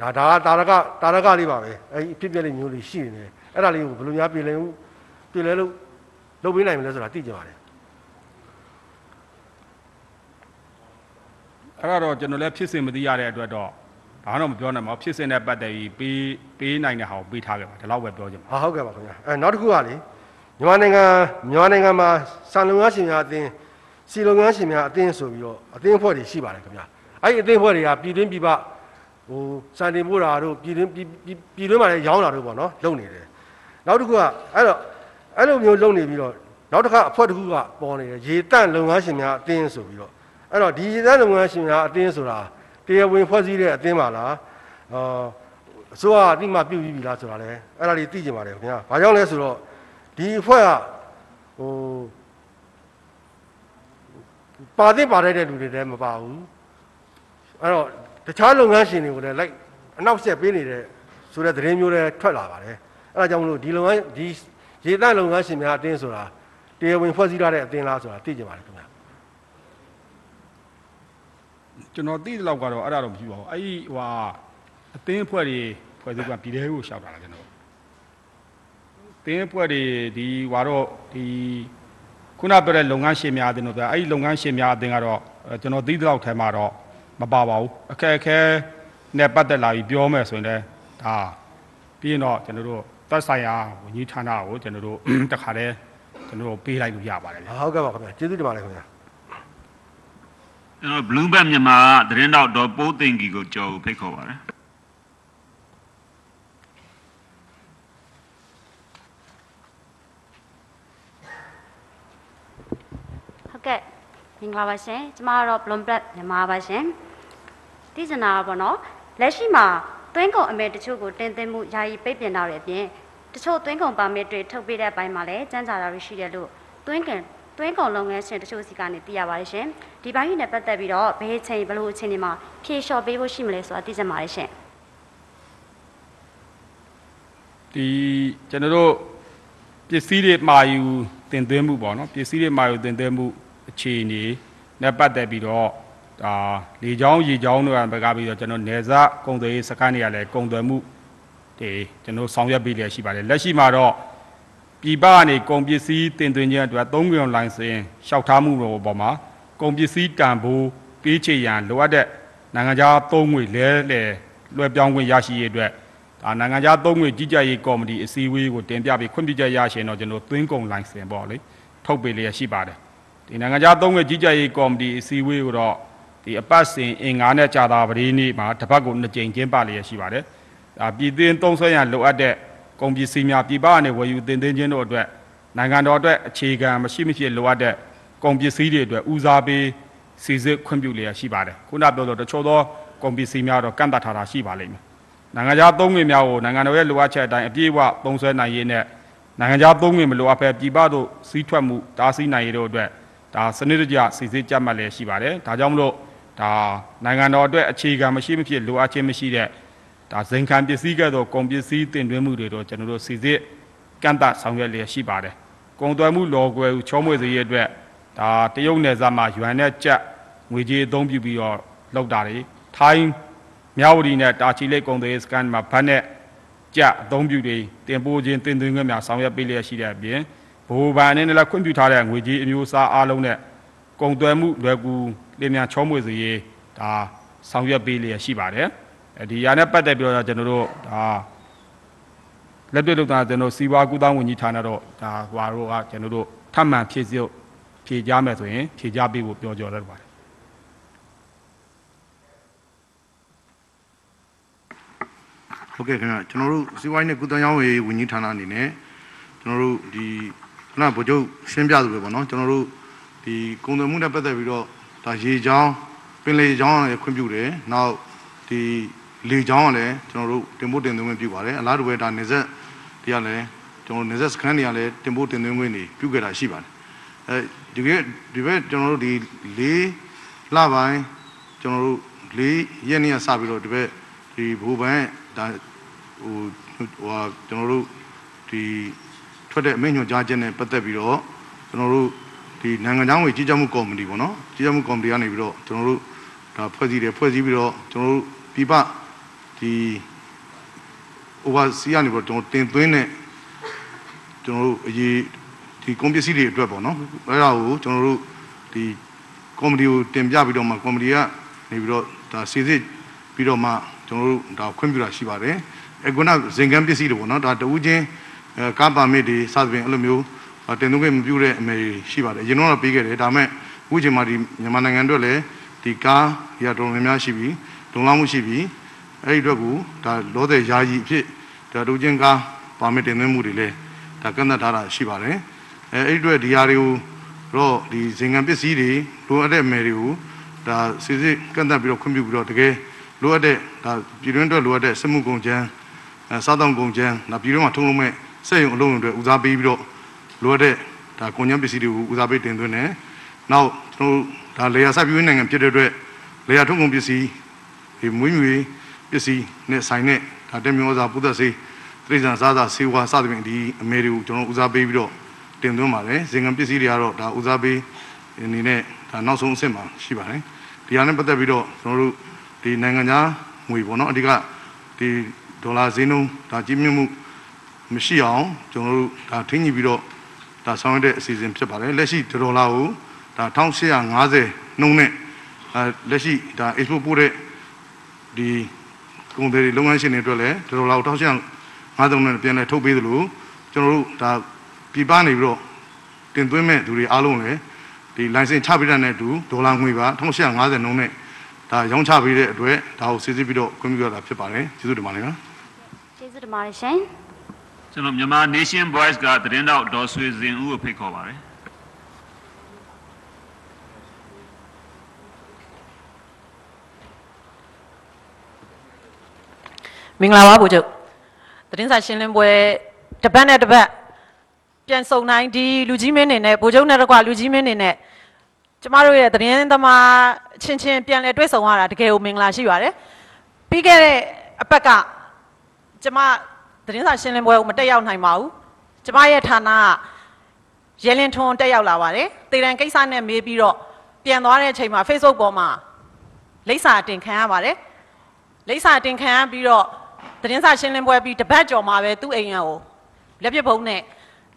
Speaker 19: ဒါဒါတာရကတာရကလေးပါပဲအဲ့ဒီအဖြစ်အပျက်လေးမျိုးလေးရှိနေတယ်အဲ့ဒါလေးကိုဘယ်လိုများပြည်လဲဦးပြည်လဲလို့လုပ်ပေးနိုင်မလဲဆိုတာသိကြပါတယ်
Speaker 2: အဲ့ဒါတော့ကျွန်တော်လည်းဖြစ်စဉ်မသိရတဲ့အတွက်တော့ဘာမှတော့မပြောနိုင်ပါဘူးဖြစ်စဉ်နဲ့ပတ်သက်ပြီးပေးပေးနိုင်တဲ့ဟာကိုပေးထားခဲ့ပါဒီလောက်ပဲပြောချင်ပါ
Speaker 19: ဟာဟုတ်ကဲ့ပါခင်ဗျာအဲနောက်တစ်ခုကလေမြန်မာနိုင်ငံမြန်မာနိုင်ငံမှာစံလုံငန်းရှင်များအသင်းစီလုံငန်းရှင်များအသင်းဆိုပြီးတော့အသင်းအဖွဲ့တွေရှိပါတယ်ခင်ဗျာအဲ့ဒီအသင်းအဖွဲ့တွေကပြည်တွင်းပြည်ပဟိုစံတင်ပို့တာတို့ပြည်တွင်းပြည်ပြည်ပြည်တွင်းမှာလည်းရောင်းတာတို့ပေါ့နော်လုပ်နေတယ်နောက်တစ်ခုကအဲ့တော့အဲ့လိုမျိုးလုပ်နေပြီးတော့နောက်တစ်ခါအဖွဲ့တစ်ခုကပေါ်နေတယ်ရေတန့်လုံငန်းရှင်များအသင်းဆိုပြီးတော့ အဲ့တော့ဒီရေတန့်လုံငန်းရှင်များအသင်းဆိုတာတရားဝင်ဖွဲ့စည်းတဲ့အသင်းပါလားအာအစိုးရအတိမပြုတ်ပြီးပြီလားဆိုတာလဲအဲ့ဒါလေးသိကြပါတယ်ခင်ဗျာဘာကြောင့်လဲဆိုတော့ဒီအဖွဲ့ကဟိုပါတဲ့ပါတဲ့လူတွေလည်းမပါဘူးအဲ့တော့တခြားလုပ်ငန်းရှင်တွေကိုလည်းလိုက်အနောက်ဆက်ပေးနေတဲ့ဆိုတဲ့သတင်းမျိုးတွေထွက်လာပါတယ်အဲ့ဒါကြောင့်မလို့ဒီလုပ်ငန်းဒီရေတန့်လုပ်ငန်းရှင်များအတင်းဆိုတာတရားဝင်ဖွဲ့စည်းထားတဲ့အတင်းလားဆိုတာသိကြပါတယ်ခင်ဗျာ
Speaker 2: ကျွန်တော်သိတဲ့လောက်ကတော့အဲ့ဒါတော့မရှိပါဘူးအဲ့ဒီဟွာအသင်းအဖွဲ့တွေဖွဲ့စည်းကပြည်ထဲကိုရှောက်တာလားကျွန်တော်အသင်းအဖွဲ့တွေဒီဟွာတော့ဒီခုနပြောတဲ့လုပ်ငန်းရှင်များအသင်းတို့ပြောအဲ့ဒီလုပ်ငန်းရှင်များအသင်းကတော့အဲကျွန်တော်သိတဲ့လောက်ထဲမှာတော့မပါပါဘူးအခက်အခဲနဲ့ပတ်သက်လာပြီးပြောမယ်ဆိုရင်လည်းဒါပြီးရင်တော့ကျွန်တော်တို့သက်ဆိုင်ရာဝန်ကြီးဌာနကိုကျွန်တော်တို့တခါတည်းကျွန်တော်တို့ပေးလိုက်လို့ရပါတယ်လေ
Speaker 19: ဟုတ်ကဲ့ပါခင်ဗျာကျေးဇူးတင်ပါတယ်ခင်ဗျာ
Speaker 6: ကျွန်တော် Bloomberg မြန်မာကသတင်းတောက်ဒေါ်ပိုးသိင်ကြီးကိုကြော်ကိုဖိတ်ခေါ်ပါတယ်
Speaker 20: ဟုတ်ကဲ့မင်္ဂလာပါရှင်ကျမကတော့ Bloomberg မြန်မာပါရှင်သိချင်တာကပေါ့နော်လက်ရှိမှာသွင်းကုန်အမဲတချို့ကိုတင်သွင်းမှုယာယီပိတ်ပင်ထားတဲ့အပြင်တချို့သွင်းကုန်ပါမစ်တွေထုတ်ပေးတဲ့အပိုင်းမှာလည်းစံကြာတာတွေရှိတယ်လို့သွင်းကုန် သွင်းကုန်လုပ်ငန်းရှင်တချို့စီကနေသိရပါတယ်ရှင်ဒီပိုင်းနဲ့ပတ်သက်ပြီးတော့ဘယ်အချိန်ဘယ်လိုအချိန်ဒီမှာဖြေလျှော့ပေးဖို့ရှိမလဲဆိုတာသိချင်ပါတယ်ရှင်
Speaker 2: ဒီကျွန်တော်တို့ပစ္စည်းတွေမှာယူတင်သွင်းမှုပေါ့နော်ပစ္စည်းတွေမှာယူတင်သွင်းမှုအခြေအနေနဲ့ပတ်သက်ပြီးတော့ဒါလေချောင်းရေချောင်းတွေကဘက်ကပြီးတော့ကျွန်တော်နေစားကုန်သွယ်ရေးစခန်းတွေကလည်းကုန်သွယ်မှုတွေကျွန်တော်ဆောင်ရွက်ပေးလျက်ရှိပါတယ်လက်ရှိမှာတော့ ပြည်ပကနေကုန်ပစ္စည်းတင်သွင်းခြင်းအတွက်သုံးကြုံလိုင်စင်လျှောက်ထားမှုတို့ပေါ်မှာကုန်ပစ္စည်းတန်ဖိုးပေးချေရန်လိုအပ်တဲ့နိုင်ငံခြားသုံးငွေလဲလှယ်လွှဲပြောင်းခွင့်ရရှိရေးအတွက်ဒါနိုင်ငံခြားသုံးငွေကြီးကြပ်ရေးကော်မတီအစည်းအဝေးကိုတင်ပြပြီးခွင့်ပြုချက်ရရှင်တော့ကျွန်တော်သွင်းကုန်လိုင်စင်ပေါ့လေထုတ်ပေးလျက်ရှိပါတယ်ဒီနိုင်ငံခြားသုံးငွေကြီးကြပ်ရေးကော်မတီအစည်းအဝေးကိုတော့ဒီအပတ်စဉ်အင်္ဂါနဲ့ကြာတာပတိနေ့မှာတစ်ပတ်ကိုနှစ်ကြိမ်ကျင်းပလျက်ရှိပါတယ်ဒါပြည်သွင်းသုံးဆွဲရန်လိုအပ်တဲ့ ကုန်ပစ္စည်းများပြည်ပကနေဝယ်ယူတင်သွင်းခြင်းတို့အတွက်နိုင်ငံတော်အတွက်အခြေခံမရှိမဖြစ်လိုအပ်တဲ့ကုန်ပစ္စည်းတွေအတွက်ဦးစားပေးစီစစ်ခွင့်ပြုလျက်ရှိပါတယ်ခုနပြောလို့တချို့သောကုန်ပစ္စည်းများတော့ကန့်သတ်ထားတာရှိပါလိမ့်မယ်နိုင်ငံခြားသုံးငွေများကိုနိုင်ငံတော်ရဲ့လိုအပ်ချက်အတိုင်းအပြည့်အဝသုံးစွဲနိုင်ရေးနဲ့နိုင်ငံခြားသုံးငွေမလိုအပ်ဘဲပြည်ပသို့စီးထွက်မှုတားဆီးနိုင်ရေးတို့အတွက်ဒါစနစ်တကျစီစစ်ကြမှတ်လည်းရှိပါတယ်။ဒါကြောင့်မလို့ဒါနိုင်ငံတော်အတွက်အခြေခံမရှိမဖြစ်လိုအပ်ခြင်းမရှိတဲ့ ဒါဇင်ခံပစ္စည်းကဲ့သို့ကုန်ပစ္စည်းတင်သွင်းမှုတွေတော့ကျွန်တော်တို့စီစစ်ကန့်သတ်ဆောင်ရွက်လျက်ရှိပါတယ်။ကုန်သွယ်မှုလော်ကွယ်ချောမွေ့စေရေးအတွက်ဒါတရုတ်နယ်စပ်မှာယွမ်နဲ့ကြက်ငွေကြေးအသုံးပြုပြီးတော့လောက်တာတွေထိုင်းမြဝတီနဲ့တာချီလိတ်ကုန်သွယ်ရေးစကန်မှာဗတ်နဲ့ကြအသုံးပြုတွေတင်ပို့ခြင်းတင်သွင်းခွင့်များဆောင်ရွက်ပေးလျက်ရှိတဲ့အပြင်ဘိုးဘန်အနေနဲ့လည်းခွင့်ပြုထားတဲ့ငွေကြေးအမျိုးအစားအားလုံးနဲ့ကုန်သွယ်မှုလွယ်ကူလင်းမြန်ချောမွေ့စေရေးဒါဆောင်ရွက်ပေးလျက်ရှိပါတယ်အဲ ဒီຢာနဲ့ပတ်သက်ပြီးတော့ကျွန်တော်တို့ဒါလက်တွေ့လုပ်တာကျွန်တော်စီးပွားကူးသန်းဝန်ကြီးဌာနတော့ဒါဟွာတို့ကကျွန်တော်တို့ထပ်မံဖြည့်စု့ဖြည့်ကြမယ်ဆိုရင်ဖြည့်ကြပေးဖို့ပြောကြရပါတယ်
Speaker 21: ဟုတ်ကဲ့ခင်ဗျာကျွန်တော်တို့စီးပွားရေးနဲ့ကုသရေးဝန်ကြီးဌာနအနေနဲ့ကျွန်တော်တို့ဒီခုနဗိုလ်ချုပ်ရှင်းပြသူပဲပေါ့နော်ကျွန်တော်တို့ဒီကုန်သွယ်မှုနဲ့ပတ်သက်ပြီးတော့ဒါရေချောင်းပင်လေချောင်းလည်းခွင့်ပြုတယ်နောက်ဒီ လေချောင်းကလည်းကျွန်တော်တို့တင်ဖို့တင်သွင်းခွင့်ပြုပါတယ်အလားတူပဲဒါနေဆက်ဒီကလည်း
Speaker 5: ကျွန်တော်နေဆက်စခန်းတွေကလည်းတင်ဖို့တင်သွင်းခွင့်တွေပြုခဲ့တာရှိပါတယ်အဲဒီကဒီဘက်ကျွန်တော်တို့ဒီ၄လပိုင်းကျွန်တော်တို့၄ရက်နေ့ကစပြီးတော့ဒီဘက်ဒီဘူပန်းဒါဟိုဟိုဟာကျွန်တော်တို့ဒီထွက်တဲ့အမိန့်ညွှန်ကြားချက်နဲ့ပတ်သက်ပြီးတော့ကျွန်တော်တို့ဒီနိုင်ငံခြားငွေကြီးကြပ်မှုကော်မတီပေါ့နော်ကြီးကြပ်မှုကော်မတီကနေပြီးတော့ကျွန်တော်တို့ဒါဖွဲ့စည်းတယ်ဖွဲ့စည်းပြီးတော့ကျွန်တော်တို့ပြပ ဒီ oversee ကနေပြီးတော့ကျွန်တော်တင်သွင်းတဲ့ကျွန်တော်တို့အရေးဒီကွန်ပစ္စည်းတွေအတွက်ပေါ့နော်အဲ့ဒါကိုကျွန်တော်တို့ဒီကော်မတီကိုတင်ပြပြီးတော့မှကော်မတီကနေပြီးတော့ဒါစီစစ်ပြီးတော့မှကျွန်တော်တို့ဒါခွင့်ပြုတာရှိပါတယ်အခုနဇင်ကန်းပစ္စည်းတွေပေါ့နော်ဒါတူးချင်းအဲကားပါမစ်တွေစသဖြင့်အဲ့လိုမျိုးတင်သွင်းခွင့်မပြုတဲ့အမေရှိပါတယ်အရင်တော့ပေးခဲ့တယ်ဒါပေမဲ့အခုချိန်မှာဒီမြန်မာနိုင်ငံအတွက်လည်းဒီကားရတော်များများရှိပြီးလုံလောက်မှုရှိပြီး အဲ့ဒီအတွက်ကိုဒါလောတဲ့ယာယီအဖြစ်ဒါတူးချင်းကားပါမစ်တင်သွင်းမှုတွေလည်းဒါကန့်သတ်ထားတာရှိပါတယ်အဲအဲ့ဒီအတွက်ဒီဟာတွေကိုတော့ဒီဇင်ငံပစ္စည်းတွေလိုအပ်တဲ့အမယ်တွေကိုဒါစစ်စစ်ကန့်သတ်ပြီးတော့ခွင့်ပြုပြီးတော့တကယ်လိုအပ်တဲ့ဒါပြည်တွင်းအတွက်လိုအပ်တဲ့စက်မှုကုန်ကျန်းအဲစားတောင်ကုန်ကျန်းဒါပြည်တွင်းမှာထုံးလုံးမဲ့စက်ရုံအလုံးတွေအတွက်ဦးစားပေးပြီးတော့လိုအပ်တဲ့ဒါကုန်ကျန်းပစ္စည်းတွေကိုဦးစားပေးတင်သွင်းတယ်နောက်ကျွန်တော်တို့ဒါလေယာစိုက်ပျိုးရေးနိုင်ငံဖြစ်တဲ့အတွက်လေယာထုံးကုန်ပစ္စည်းဒီမွေးမြူရေး ပစ္စည်းနဲ့ဆိုင်တဲ့ဒါတက်မျိုးစားပုသက်စေးတိရစ္ဆာန်စားစားဆေးဝါးစသဖြင့်ဒီအမေတွေကိုကျွန်တော်ဦးစားပေးပြီးတော့တင်သွင်းပါတယ်ဇင်ငံပစ္စည်းတွေကတော့ဒါဦးစားပေးအနေနဲ့ဒါနောက်ဆုံးအဆင့်မှာရှိပါတယ်ဒီဟာနဲ့ပတ်သက်ပြီးတော့ကျွန်တော်တို့ဒီနိုင်ငံခြားငွေပေါ့နော်အဓိကဒီဒေါ်လာဈေးနှုန်းဒါကြီးမြင့်မှုမရှိအောင်ကျွန်တော်တို့ဒါထိန်းညှိပြီးတော့ဒါဆောင်ရွက်တဲ့အစီအစဉ်ဖြစ်ပါတယ်လက်ရှိဒေါ်လာကိုဒါ1850နှုန်းနဲ့အဲလက်ရှိဒါ export ပို့တဲ့ဒီ ကုန်သည်တွေလုပ်ငန်းရှင်တွေအတွက်လည်းဒေါ်လာကို1850နဲ့ပြန်လည်ထုတ်ပေးသလိုကျွန်တော်တို့ဒါပြည်ပနေပြီးတော့တင်သွင်းမဲ့သူတွေအားလုံးလည်းဒီ license ချပေးတဲ့တူဒေါ်လာငွေပါ1850နှုန်းနဲ့ဒါရောင်းချပေးတဲ့အတွက်ဒါကိုစစ်စစ်ပြီးတော့ခွင့်ပြုရတာဖြစ်ပါတယ်ကျေးဇူးတင်ပါတယ်နော်
Speaker 20: ကျေးဇူးတင်ပါတယ်ရှင်
Speaker 6: ကျွန်တော်မြန်မာ Nation Voice ကသတင်းတောက်ဒေါ်ဆွေစင်ဦးကိုဖိတ်ခေါ်ပါတယ်
Speaker 22: မင်္ဂလာပါဗိုလ်ချုပ်သတင်းစာရှင်းလင်းပွဲတစ်ပတ်နဲ့တစ်ပတ်ပြန်စုံတိုင်းဒီလူကြီးမင်းနေနဲ့ဗိုလ်ချုပ်နဲ့တကွာလူကြီးမင်းနေနဲ့ကျမတို့ရဲ့သတင်းသမားအချင်းချင်းပြန်လည်တွေ့ဆုံရတာတကယ်ကိုမင်္ဂလာရှိပါတယ်ပြီးခဲ့တဲ့အပတ်ကကျမသတင်းစာရှင်းလင်းပွဲကိုမတက်ရောက်နိုင်ပါဘူးကျမရဲ့ဌာနကရဲလင်းထွန်းတက်ရောက်လာပါတယ်တေတံကိစ္စနဲ့မေးပြီးတော့ပြန်သွားတဲ့အချိန်မှာ Facebook ပေါ်မှာလိပ်စာတင်ခံရပါတယ်လိပ်စာတင်ခံရပြီးတော့ သတင်းစာရှင်းလင်းပွဲပြီးတပတ်ကျော်မှာပဲသူ့အိမ်ရကိုလက်ပစ်ဖုံးနဲ့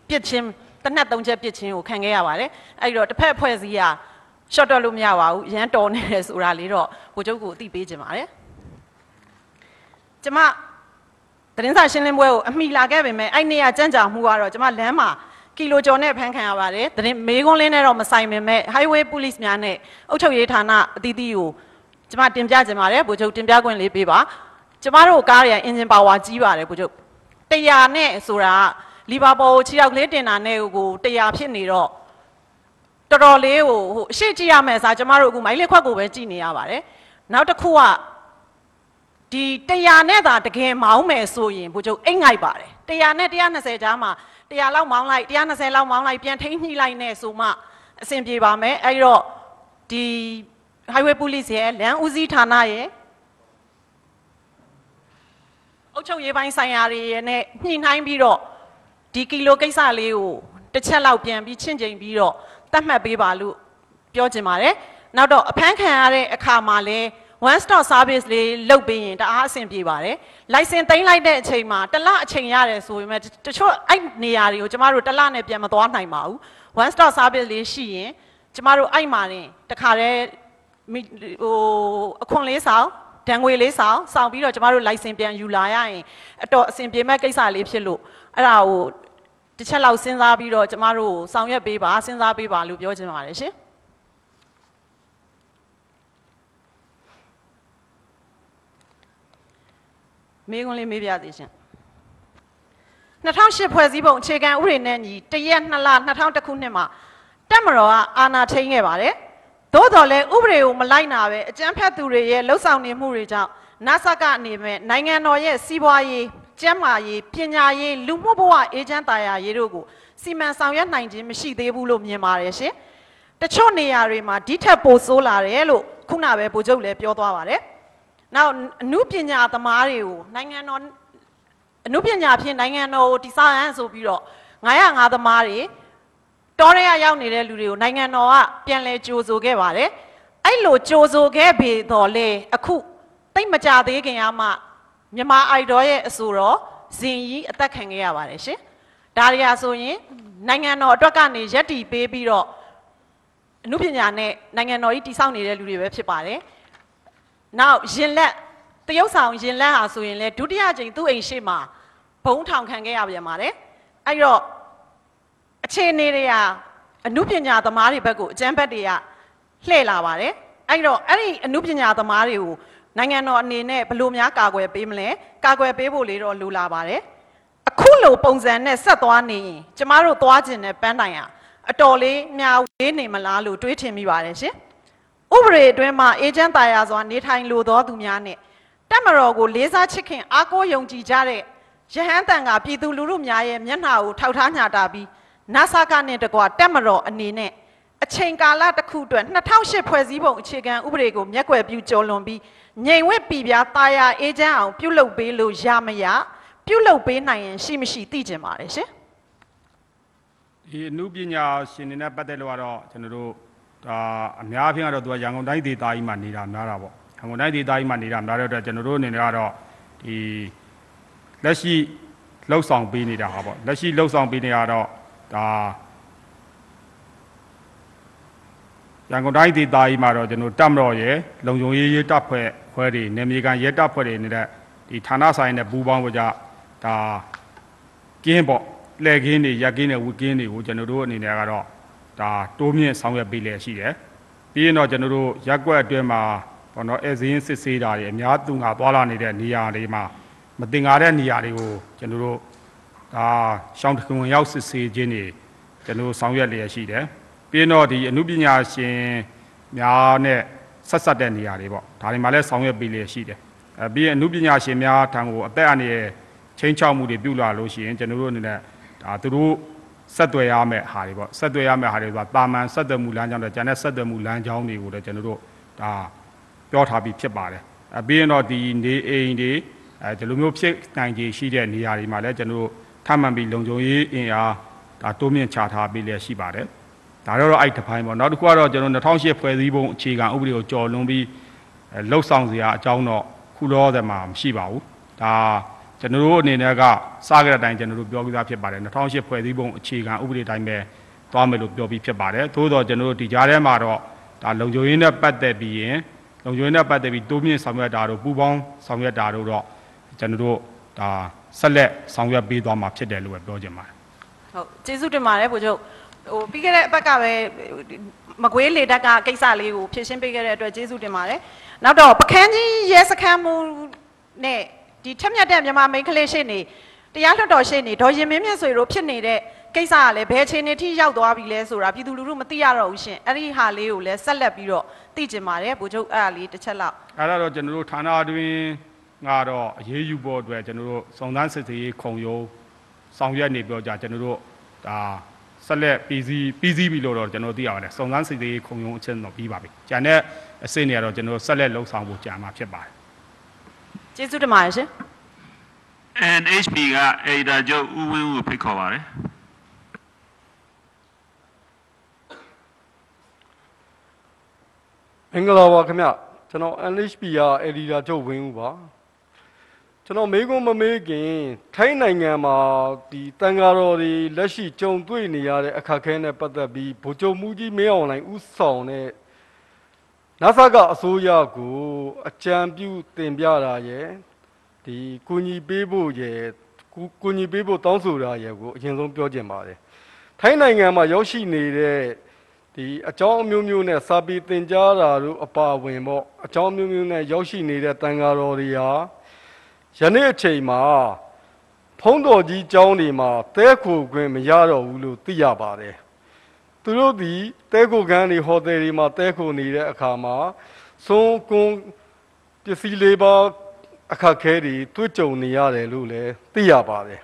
Speaker 22: ပစ်ချင်းတစ်နက်သုံးချက်ပစ်ချင်းကိုခံခဲ့ရပါတယ်အဲ့ဒီတော့တစ်ဖက်အဖွဲ့အစည်းကရှော့တော့လို့မရပါဘူးရန်တော်နေတယ်ဆိုတာလေးတော့ဗိုလ်ချုပ်ကိုအသိပေးခြင်းပါတယ်ကျမသတင်းစာရှင်းလင်းပွဲကိုအမိလာခဲ့ပေမဲ့အဲ့နေ့ကကြံ့ကြာမှုကတော့ကျမလမ်းမှာကီလိုကျော်နဲ့ဖမ်းခံရပါတယ်သတင်းမေကွန်းလင်းနဲ့တော့မဆိုင်ပေမဲ့ highway police များနဲ့အုပ်ချုပ်ရေးဌာနအသီးသီးကိုကျမတင်ပြခြင်းပါတယ်ဗိုလ်ချုပ်တင်ပြခွင့်လေးပေးပါ ကျမတို့ကားရဲ့ engine power ကြီးပါတယ်ဗိုလ်ချုပ်100နဲ့ဆိုတာလီဗာပူးခြေထောက်ကလေးတင်တာနဲ့ကို100ဖြစ်နေတော့တော်တော်လေးကိုဟိုအရှိကြည့်ရမယ်ဆိုကျမတို့အခုမိုင်းလေးခွက်ကိုပဲကြည့်နေရပါတယ်နောက်တစ်ခုကဒီ100နဲ့သာတကယ်မောင်းမယ်ဆိုရင်ဗိုလ်ချုပ်အိတ်ငိုက်ပါတယ်100နဲ့120ကြားမှာ100လောက်မောင်းလိုက်120လောက်မောင်းလိုက်ပြန်ထိန်းညှိလိုက်နဲ့ဆိုမှအဆင်ပြေပါမယ်အဲ့တော့ဒီ highway police ရဲ့လမ်းဦးစီးဌာနရဲ့အု ပ်ချုပ်ရေးပိုင်းဆိုင်ရာတွေရဲ့နဲ့ညှိနှိုင်းပြီးတော့ဒီကီလိုကိစ္စလေးကိုတစ်ချက်လောက်ပြန်ပြီးချင့်ချိန်ပြီးတော့တတ်မှတ်ပေးပါလို့ပြောချင်ပါတယ်နောက်တော့အဖမ်းခံရတဲ့အခါမှာလဲ one stop service လေးလုပ်ပေးရင်တအားအဆင်ပြေပါတယ်။ license သိမ်းလိုက်တဲ့အချိန်မှာတစ်လအချိန်ရတယ်ဆိုပေမဲ့တချို့အဲ့နေရာတွေကိုကျမတို့တစ်လနဲ့ပြန်မသွားနိုင်ပါဘူး။ one stop service လေးရှိရင်ကျမတို့အဲ့မှာတင်တခါတည်းဟိုအခွန်လေးဆောင် ဒဏ်ငွေလေးဆောင်ဆောင်ပြီးတော့ကျမတို့ license ပြန်ယူလာရရင်အတော်အဆင်ပြေမဲ့ကိစ္စလေးဖြစ်လို့အဲ့ဒါကိုတစ်ချက်လောက်စဉ်းစားပြီးတော့ကျမတို့ဆောင်ရွက်ပေးပါစဉ်းစားပေးပါလို့ပြောချင်ပါတယ်ရှင်မေးခွန်းလေးမေးပြသေးရှင်2008ဖွဲ့စည်းပုံအခြေခံဥပဒေနဲ့ညီတရက်2လ2000ခုနှစ်မှာတက်မတော်ကအာဏာထိန်းခဲ့ပါတယ် သို့တော်လည်းဥပဒေကိုမလိုက်နာပဲအကြမ်းဖက်သူတွေရဲ့လှုပ်ဆောင်နေမှုတွေကြောင့်နာဆာကအနေနဲ့နိုင်ငံတော်ရဲ့စီးပွားရေးကျန်းမာရေးပညာရေးလူမှုဘဝအေဂျင့်တာယာရေးတို့ကိုစီမံဆောင်ရွက်နိုင်ခြင်းမရှိသေးဘူးလို့မြင်ပါတယ်ရှင်တချို့နေရာတွေမှာဒီထက်ပိုဆိုးလာတယ်လို့ခုနပဲဗိုလ်ချုပ်လည်းပြောသွားပါတယ်နောက်အမှုပညာသမားတွေကိုနိုင်ငံတော်အမှုပညာဖြင့်နိုင်ငံတော်ကိုတိစောက်ရန်ဆိုပြီးတော့905သမားတွေ တော်ရဲရောက်နေတဲ့လူတွေကိုနိုင်ငံတော်ကပြန်လဲကြိုဆိုခဲ့ပါတယ်အဲ့လိုကြိုဆိုခဲ့ပေတော့လေအခုတိတ်မကြသေးခင်ကမှမြန်မာအိုက်ဒေါ်ရဲ့အဆိုတော်ဇင်ကြီးအသက်ခံခဲ့ရပါတယ်ရှင်ဒါရီယာဆိုရင်နိုင်ငံတော်အတွက်ကနေရက်တီပေးပြီးတော့အမှုပညာနဲ့နိုင်ငံတော်ကြီးတည်ဆောက်နေတဲ့လူတွေပဲဖြစ်ပါတယ်နောက်ရင်လက်တရုတ်ဆောင်ရင်လက်ဟာဆိုရင်လေဒုတိယကြိမ်သူ့အိမ်ရှိမှာဘုံထောင်ခံခဲ့ရပြန်ပါတယ်အဲ့တော့ အခြေအနေတွေကအမှုပညာသမားတွေဘက်ကိုအကျန်းဘက်တွေကလှည့်လာပါတယ်အဲ့တော့အဲ့ဒီအမှုပညာသမားတွေကိုနိုင်ငံတော်အနေနဲ့ဘယ်လိုများကာကွယ်ပေးမလဲကာကွယ်ပေးဖို့လေးတော့လိုလာပါတယ်အခုလိုပုံစံနဲ့ဆက်သွားနေရင်ကျမတို့သွားကျင်တဲ့ပန်းတိုင်ဟာအတော်လေးများဝေးနေမလားလို့တွေးထင်မိပါတယ်ရှင်ဥပဒေအတွင်းမှာအေဂျင့်တာယာစွာနေထိုင်လိုသောသူများနဲ့တက်မတော်ကိုလေးစားချစ်ခင်အားကိုးယုံကြည်ကြတဲ့ရဟန်းတန်ကပြည်သူလူထုများရဲ့မျက်နှာကိုထောက်ထားညတာပြီး နာဆာကနဲ့တကွာတက်မတော်အနေနဲ့အချိန်ကာလတစ်ခုအတွက်2008ဖွဲ့စည်းပုံအခြေခံဥပဒေကိုမျက်ကွယ်ပြုကျော်လွန်ပြီးငြိမ်ဝက်ပြည်ပြားတာယာအေဂျင့်အောင်ပြုလုပ်ပေးလို့ရမရပြုလုပ်ပေးနိုင်ရင်ရှိမရှိသိကျင်ပါတယ်ရှင်
Speaker 2: ဒီအမှုပညာရှင်တွေနဲ့ပတ်သက်လို့ကတော့ကျွန်တော်တို့ဒါအများအပြားကတော့သူကရန်ကုန်တိုင်းဒေသကြီးမှာနေတာများတာပေါ့ရန်ကုန်တိုင်းဒေသကြီးမှာနေတာများတဲ့အတွက်ကျွန်တော်တို့အနေနဲ့ကတော့ဒီလက်ရှိလှုပ်ဆောင်ပေးနေတာဟာပေါ့လက်ရှိလှုပ်ဆောင်ပေးနေတာတော့ ဒါရန်ကုန်တိုင်းဒေသကြီးမှာတော့ကျွန်တော်တပ်မတော်ရဲ့လုံခြုံရေးရေးတပ်ဖွဲ့ဖွဲ့တွေနေမြေကန်ရဲတပ်ဖွဲ့တွေနေတဲ့ဒီဌာနဆိုင်နဲ့ပူးပေါင်းကြဒါကင်းပေါ့လှည့်ကင်းတွေရက်ကင်းတွေဝက်ကင်းတွေကိုကျွန်တော်တို့အနေနဲ့ကတော့ဒါတိုးမြင့်ဆောင်ရွက်ပေးလျက်ရှိတယ်ပြီးရင်တော့ကျွန်တော်တို့ရက်ကွက်အတွင်းမှာဘောနော်အဲဇင်းစစ်ဆေးတာတွေအများသူငါသွားလာနေတဲ့နေရာတွေမှာမတင်ကားတဲ့နေရာတွေကိုကျွန်တော်တို့ ဒါရှောင်းတခွင်ရောက်စစ်ဆေးခြင်းတွေကျွန်တော်တို့ဆောင်ရွက်လျက်ရှိတယ်ပြီးရင်တော့ဒီအမှုပညာရှင်များနဲ့ဆက်ဆက်တဲ့နေရာတွေပေါ့ဒါတွေမှာလည်းဆောင်ရွက်ပေးလျက်ရှိတယ်အဲပြီးရင်အမှုပညာရှင်များထံကိုအသက်အန္တရာယ်ချင်းချောက်မှုတွေပြုလာလို့ရှိရင်ကျွန်တော်တို့အနေနဲ့ဒါသူတို့ဆက်သွယ်ရမယ့်ဟာတွေပေါ့ဆက်သွယ်ရမယ့်ဟာတွေဆိုတာတာမန်ဆက်သွယ်မှုလမ်းကြောင်းတွေကျန်တဲ့ဆက်သွယ်မှုလမ်းကြောင်းတွေကိုလည်းကျွန်တော်တို့ဒါပြောထားပြီးဖြစ်ပါတယ်အဲပြီးရင်တော့ဒီနေအိမ်တွေအဲဒီလိုမျိုးဖြစ်နိုင်ခြေရှိတဲ့နေရာတွေမှာလည်းကျွန်တော်တို့ ထပ်မံပြီးလုံခြုံရေးအင်အားဒါတိုးမြင့်ချထားပေးလျက်ရှိပါတယ်ဒါတော့အဲ့တစ်ပိုင်းပေါ့နောက်တစ်ခုကတော့ကျွန်တော်2008ဖွဲ့စည်းပုံအခြေခံဥပဒေကိုကြော်လွန်ပြီးအဲလှုပ်ဆောင်စရာအကြောင်းတော့ခုလောဆယ်မှာမရှိပါဘူးဒါကျွန်တော်တို့အနေနဲ့ကစားကြတဲ့အတိုင်းကျွန်တော်တို့ပြောပြီးသားဖြစ်ပါတယ်2008ဖွဲ့စည်းပုံအခြေခံဥပဒေတိုင်းပဲသွားမယ်လို့ပြောပြီးဖြစ်ပါတယ်သို့တော့ကျွန်တော်တို့ဒီကြားထဲမှာတော့ဒါလုံခြုံရေးနဲ့ပတ်သက်ပြီးရင်လုံခြုံရေးနဲ့ပတ်သက်ပြီးတိုးမြင့်ဆောင်ရွက်တာတို့ပူးပေါင်းဆောင်ရွက်တာတို့တော့ကျွန်တော်တို့ဒါ ဆက်လက်ဆောင်ရွက်ပေးသွားမှာဖြစ်တယ်လို့ပဲပြောချင်ပါတယ်
Speaker 22: ဟုတ်ကျေးဇူးတင်ပါတယ်ဗိုလ်ချုပ်ဟိုပြီးခဲ့တဲ့အပတ်ကပဲမကွေးလေတက်ကကိစ္စလေးကိုဖြည့်ရှင်းပေးခဲ့တဲ့အတွက်ကျေးဇူးတင်ပါတယ်နောက်တော့ပခန်းကြီးရဲစခန်းမှုနဲ့ဒီထက်မြက်တဲ့မြန်မာမိန်းကလေးရှေ့နေတရားလွှတ်တော်ရှေ့နေဒေါ်ရင်မင်းမြတ်ဆွေတို့ဖြစ်နေတဲ့ကိစ္စကလည်းဘယ်ချိန်နေထိရောက်သွားပြီလဲဆိုတာပြည်သူလူထုမသိရတော့ဘူးရှင်အဲ့ဒီဟာလေးကိုလည်းဆက်လက်ပြီးတော့သိကျင်ပါတယ်ဗိုလ်ချုပ်အဲ့ဒါလေးတစ်ချက်လောက်
Speaker 2: အဲ့ဒါတော့ကျွန်တော်တို့ဌာနအတွင်း ကတော့အရေးယူဖို့အတွက်ကျွန်တော်တို့စုံစမ်းစစ်ဆေးရေးခုံရုံးဆောင်ရွက်နေပြောကြကျွန်တော်တို့ဒါဆက်လက်ပြည်စည်းပြည်စည်းပြီလို့တော့ကျွန်တော်သိရပါတယ်စုံစမ်းစစ်ဆေးရေးခုံရုံးအချက်တော့ပြီးပါပြီ။ကျန်တဲ့အစစ်တွေကတော့ကျွန်တော်တို့ဆက်လက်လှုပ်ဆောင်ဖို့ကြာမှာဖြစ်ပါတယ်
Speaker 22: ကျေးဇူးတင်ပါတယ်ရှင်
Speaker 6: NHP ကအေဒါချုပ်ဦးဝင်းဦးကိုဖိတ်ခေါ်ပါတယ်
Speaker 23: မင်္ဂလာပါခင်ဗျကျွန်တော် NHP က editor ချုပ်ဝင်းဦးပါ ကျွန်တော်မေးခွန်းမမေးခင်ထိုင်းနိုင်ငံမှာဒီတန်ဃာတော်တွေလက်ရှိကြုံတွေ့နေရတဲ့အခက်အခဲနဲ့ပတ်သက်ပြီးဗိုလ်ချုပ်မှုကြီးမင်းအောင်လှိုင်ဥဆောင်တဲ့နာဆာကအစိုးရကိုအကြံပြုတင်ပြတာရယ်ဒီကုညီပေးဖို့ရယ်ကုကုညီပေးဖို့တောင်းဆိုတာရယ်ကိုအရင်ဆုံးပြောချင်ပါတယ်ထိုင်းနိုင်ငံမှာရောက်ရှိနေတဲ့ဒီအကြောင်းအမျိုးမျိုးနဲ့စာပေသင်ကြားတာတို့အပါအဝင်ပေါ့အကြောင်းအမျိုးမျိုးနဲ့ရောက်ရှိနေတဲ့တန်ဃာတော်တွေဟာ ယနေ့အချိန်မှာဖုံးတော်ကြီးကျောင်းတွေမှာတဲခိုခွင့်မရတော့ဘူးလို့သိရပါတယ်သူတို့ဒီတဲခိုခန်းတွေဟိုတယ်တွေမှာတဲခိုနေတဲ့အခါမှာသုံးကွန်းပစ္စည်းလေးပါအခက်ခဲတွေတွေ့ကြုံနေရတယ်လို့လည်းသိရပါတယ်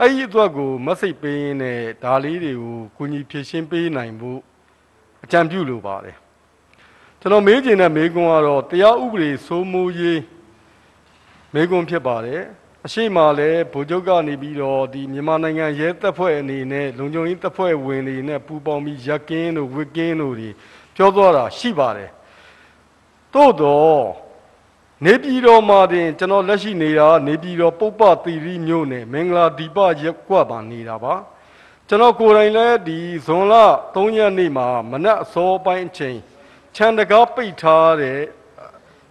Speaker 23: အဲ့ဒီအတွက်ကိုမက်ဆေ့ပေးရင်းနဲ့ဒါလေးတွေကိုကူညီဖြည့်ရှင်းပေးနိုင်ဖို့အကြံပြုလိုပါတယ်ကျွန်တော်မေးချင်တဲ့မေးခွန်းကတော့တရားဥပဒေစိုးမိုးရေး မေးခွန်းဖြစ်ပါတယ်အရှိမလည်းဗိုလ်ချုပ်ကနေပြီးတော့ဒီမြန်မာနိုင်ငံရဲတပ်ဖွဲ့အနေနဲ့လုံခြုံရေးတပ်ဖွဲ့ဝင်တွေနဲ့ပူးပေါင်းပြီးရက်ကင်းတို့ဝစ်ကင်းတို့တွေပြောသွားတာရှိပါတယ်သို့တော့နေပြည်တော်မှာတင်ကျွန်တော်လက်ရှိနေတာနေပြည်တော်ပုပ္ပသီရိမြို့နယ်မင်္ဂလာဒီပရက်ကွက်မှာနေတာပါကျွန်တော်ကိုယ်တိုင်လည်းဒီဇွန်လ3ရက်နေ့မှာမနက်အစောပိုင်းအချိန်ခြံတကားပိတ်ထားတဲ့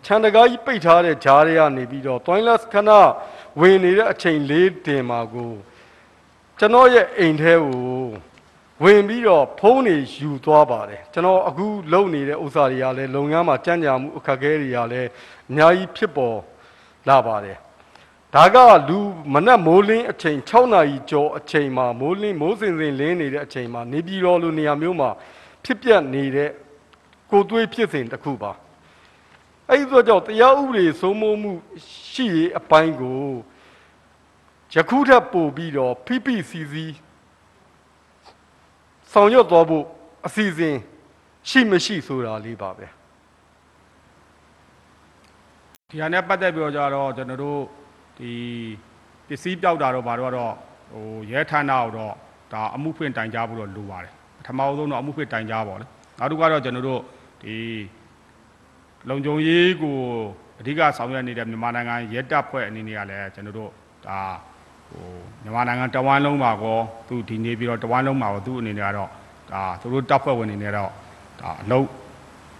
Speaker 23: ခြံတကားကြီးပိတ်ထားတဲ့ဂျားတွေကနေပြီးတော့ toilet ခဏဝင်နေတဲ့အချိန်လေးတင်မှာကိုကျွန်တော်ရဲ့အိမ်ထဲကိုဝင်ပြီးတော့ဖုန်းတွေယူသွားပါတယ်ကျွန်တော်အခုလုပ်နေတဲ့ဥစ္စာတွေကလည်းလုပ်ငန်းမှာကြံ့ကြာမှုအခက်အခဲတွေကလည်းအများကြီးဖြစ်ပေါ်လာပါတယ်ဒါကလူမနက်မိုးလင်းအချိန်6နာရီကျော်အချိန်မှာမိုးလင်းမိုးစင်စင်လင်းနေတဲ့အချိန်မှာနေပြည်တော်လိုနေရာမျိုးမှာဖြစ်ပျက်နေတဲ့ကိုသွေးဖြစ်စဉ်တစ်ခုပါ အဲ့ဒီတော့ကြောင့်တရားဥပဒေစိုးမိုးမှုရှိရေးအပိုင်းကိုယခုထပ်ပို့ပြီးတော့ PPCC ဆောင်ရွက်သွားဖို့အစီအစဉ်ရှိမရှိဆိုတာလေးပါပဲ
Speaker 2: ဒီဟာနဲ့ပတ်သက်ပြီးတော့ကြတော့ကျွန်တော်တို့ဒီပစ္စည်းပြောက်တာတော့ဘာတော့တော့ဟိုရဲဌာနကိုတော့ဒါအမှုဖွင့်တိုင်ကြားဖို့တော့လိုပါတယ်ပထမဆုံးတော့အမှုဖွင့်တိုင်ကြားပါလေနောက်တစ်ခါတော့ကျွန်တော်တို့ဒီ လုံခြုံရေးကိုအဓိကဆောင်ရွက်နေတဲ့မြန်မာနိုင်ငံရဲတပ်ဖွဲ့အနေနဲ့ကလည်းကျွန်တော်တို့ဒါဟိုမြန်မာနိုင်ငံတဝမ်းလုံးမှာကောသူဒီနေပြီးတော့တဝမ်းလုံးမှာကောသူ့အနေနဲ့ကတော့ဒါသူတို့တပ်ဖွဲ့ဝင်အနေနဲ့တော့ဒါအလုပ်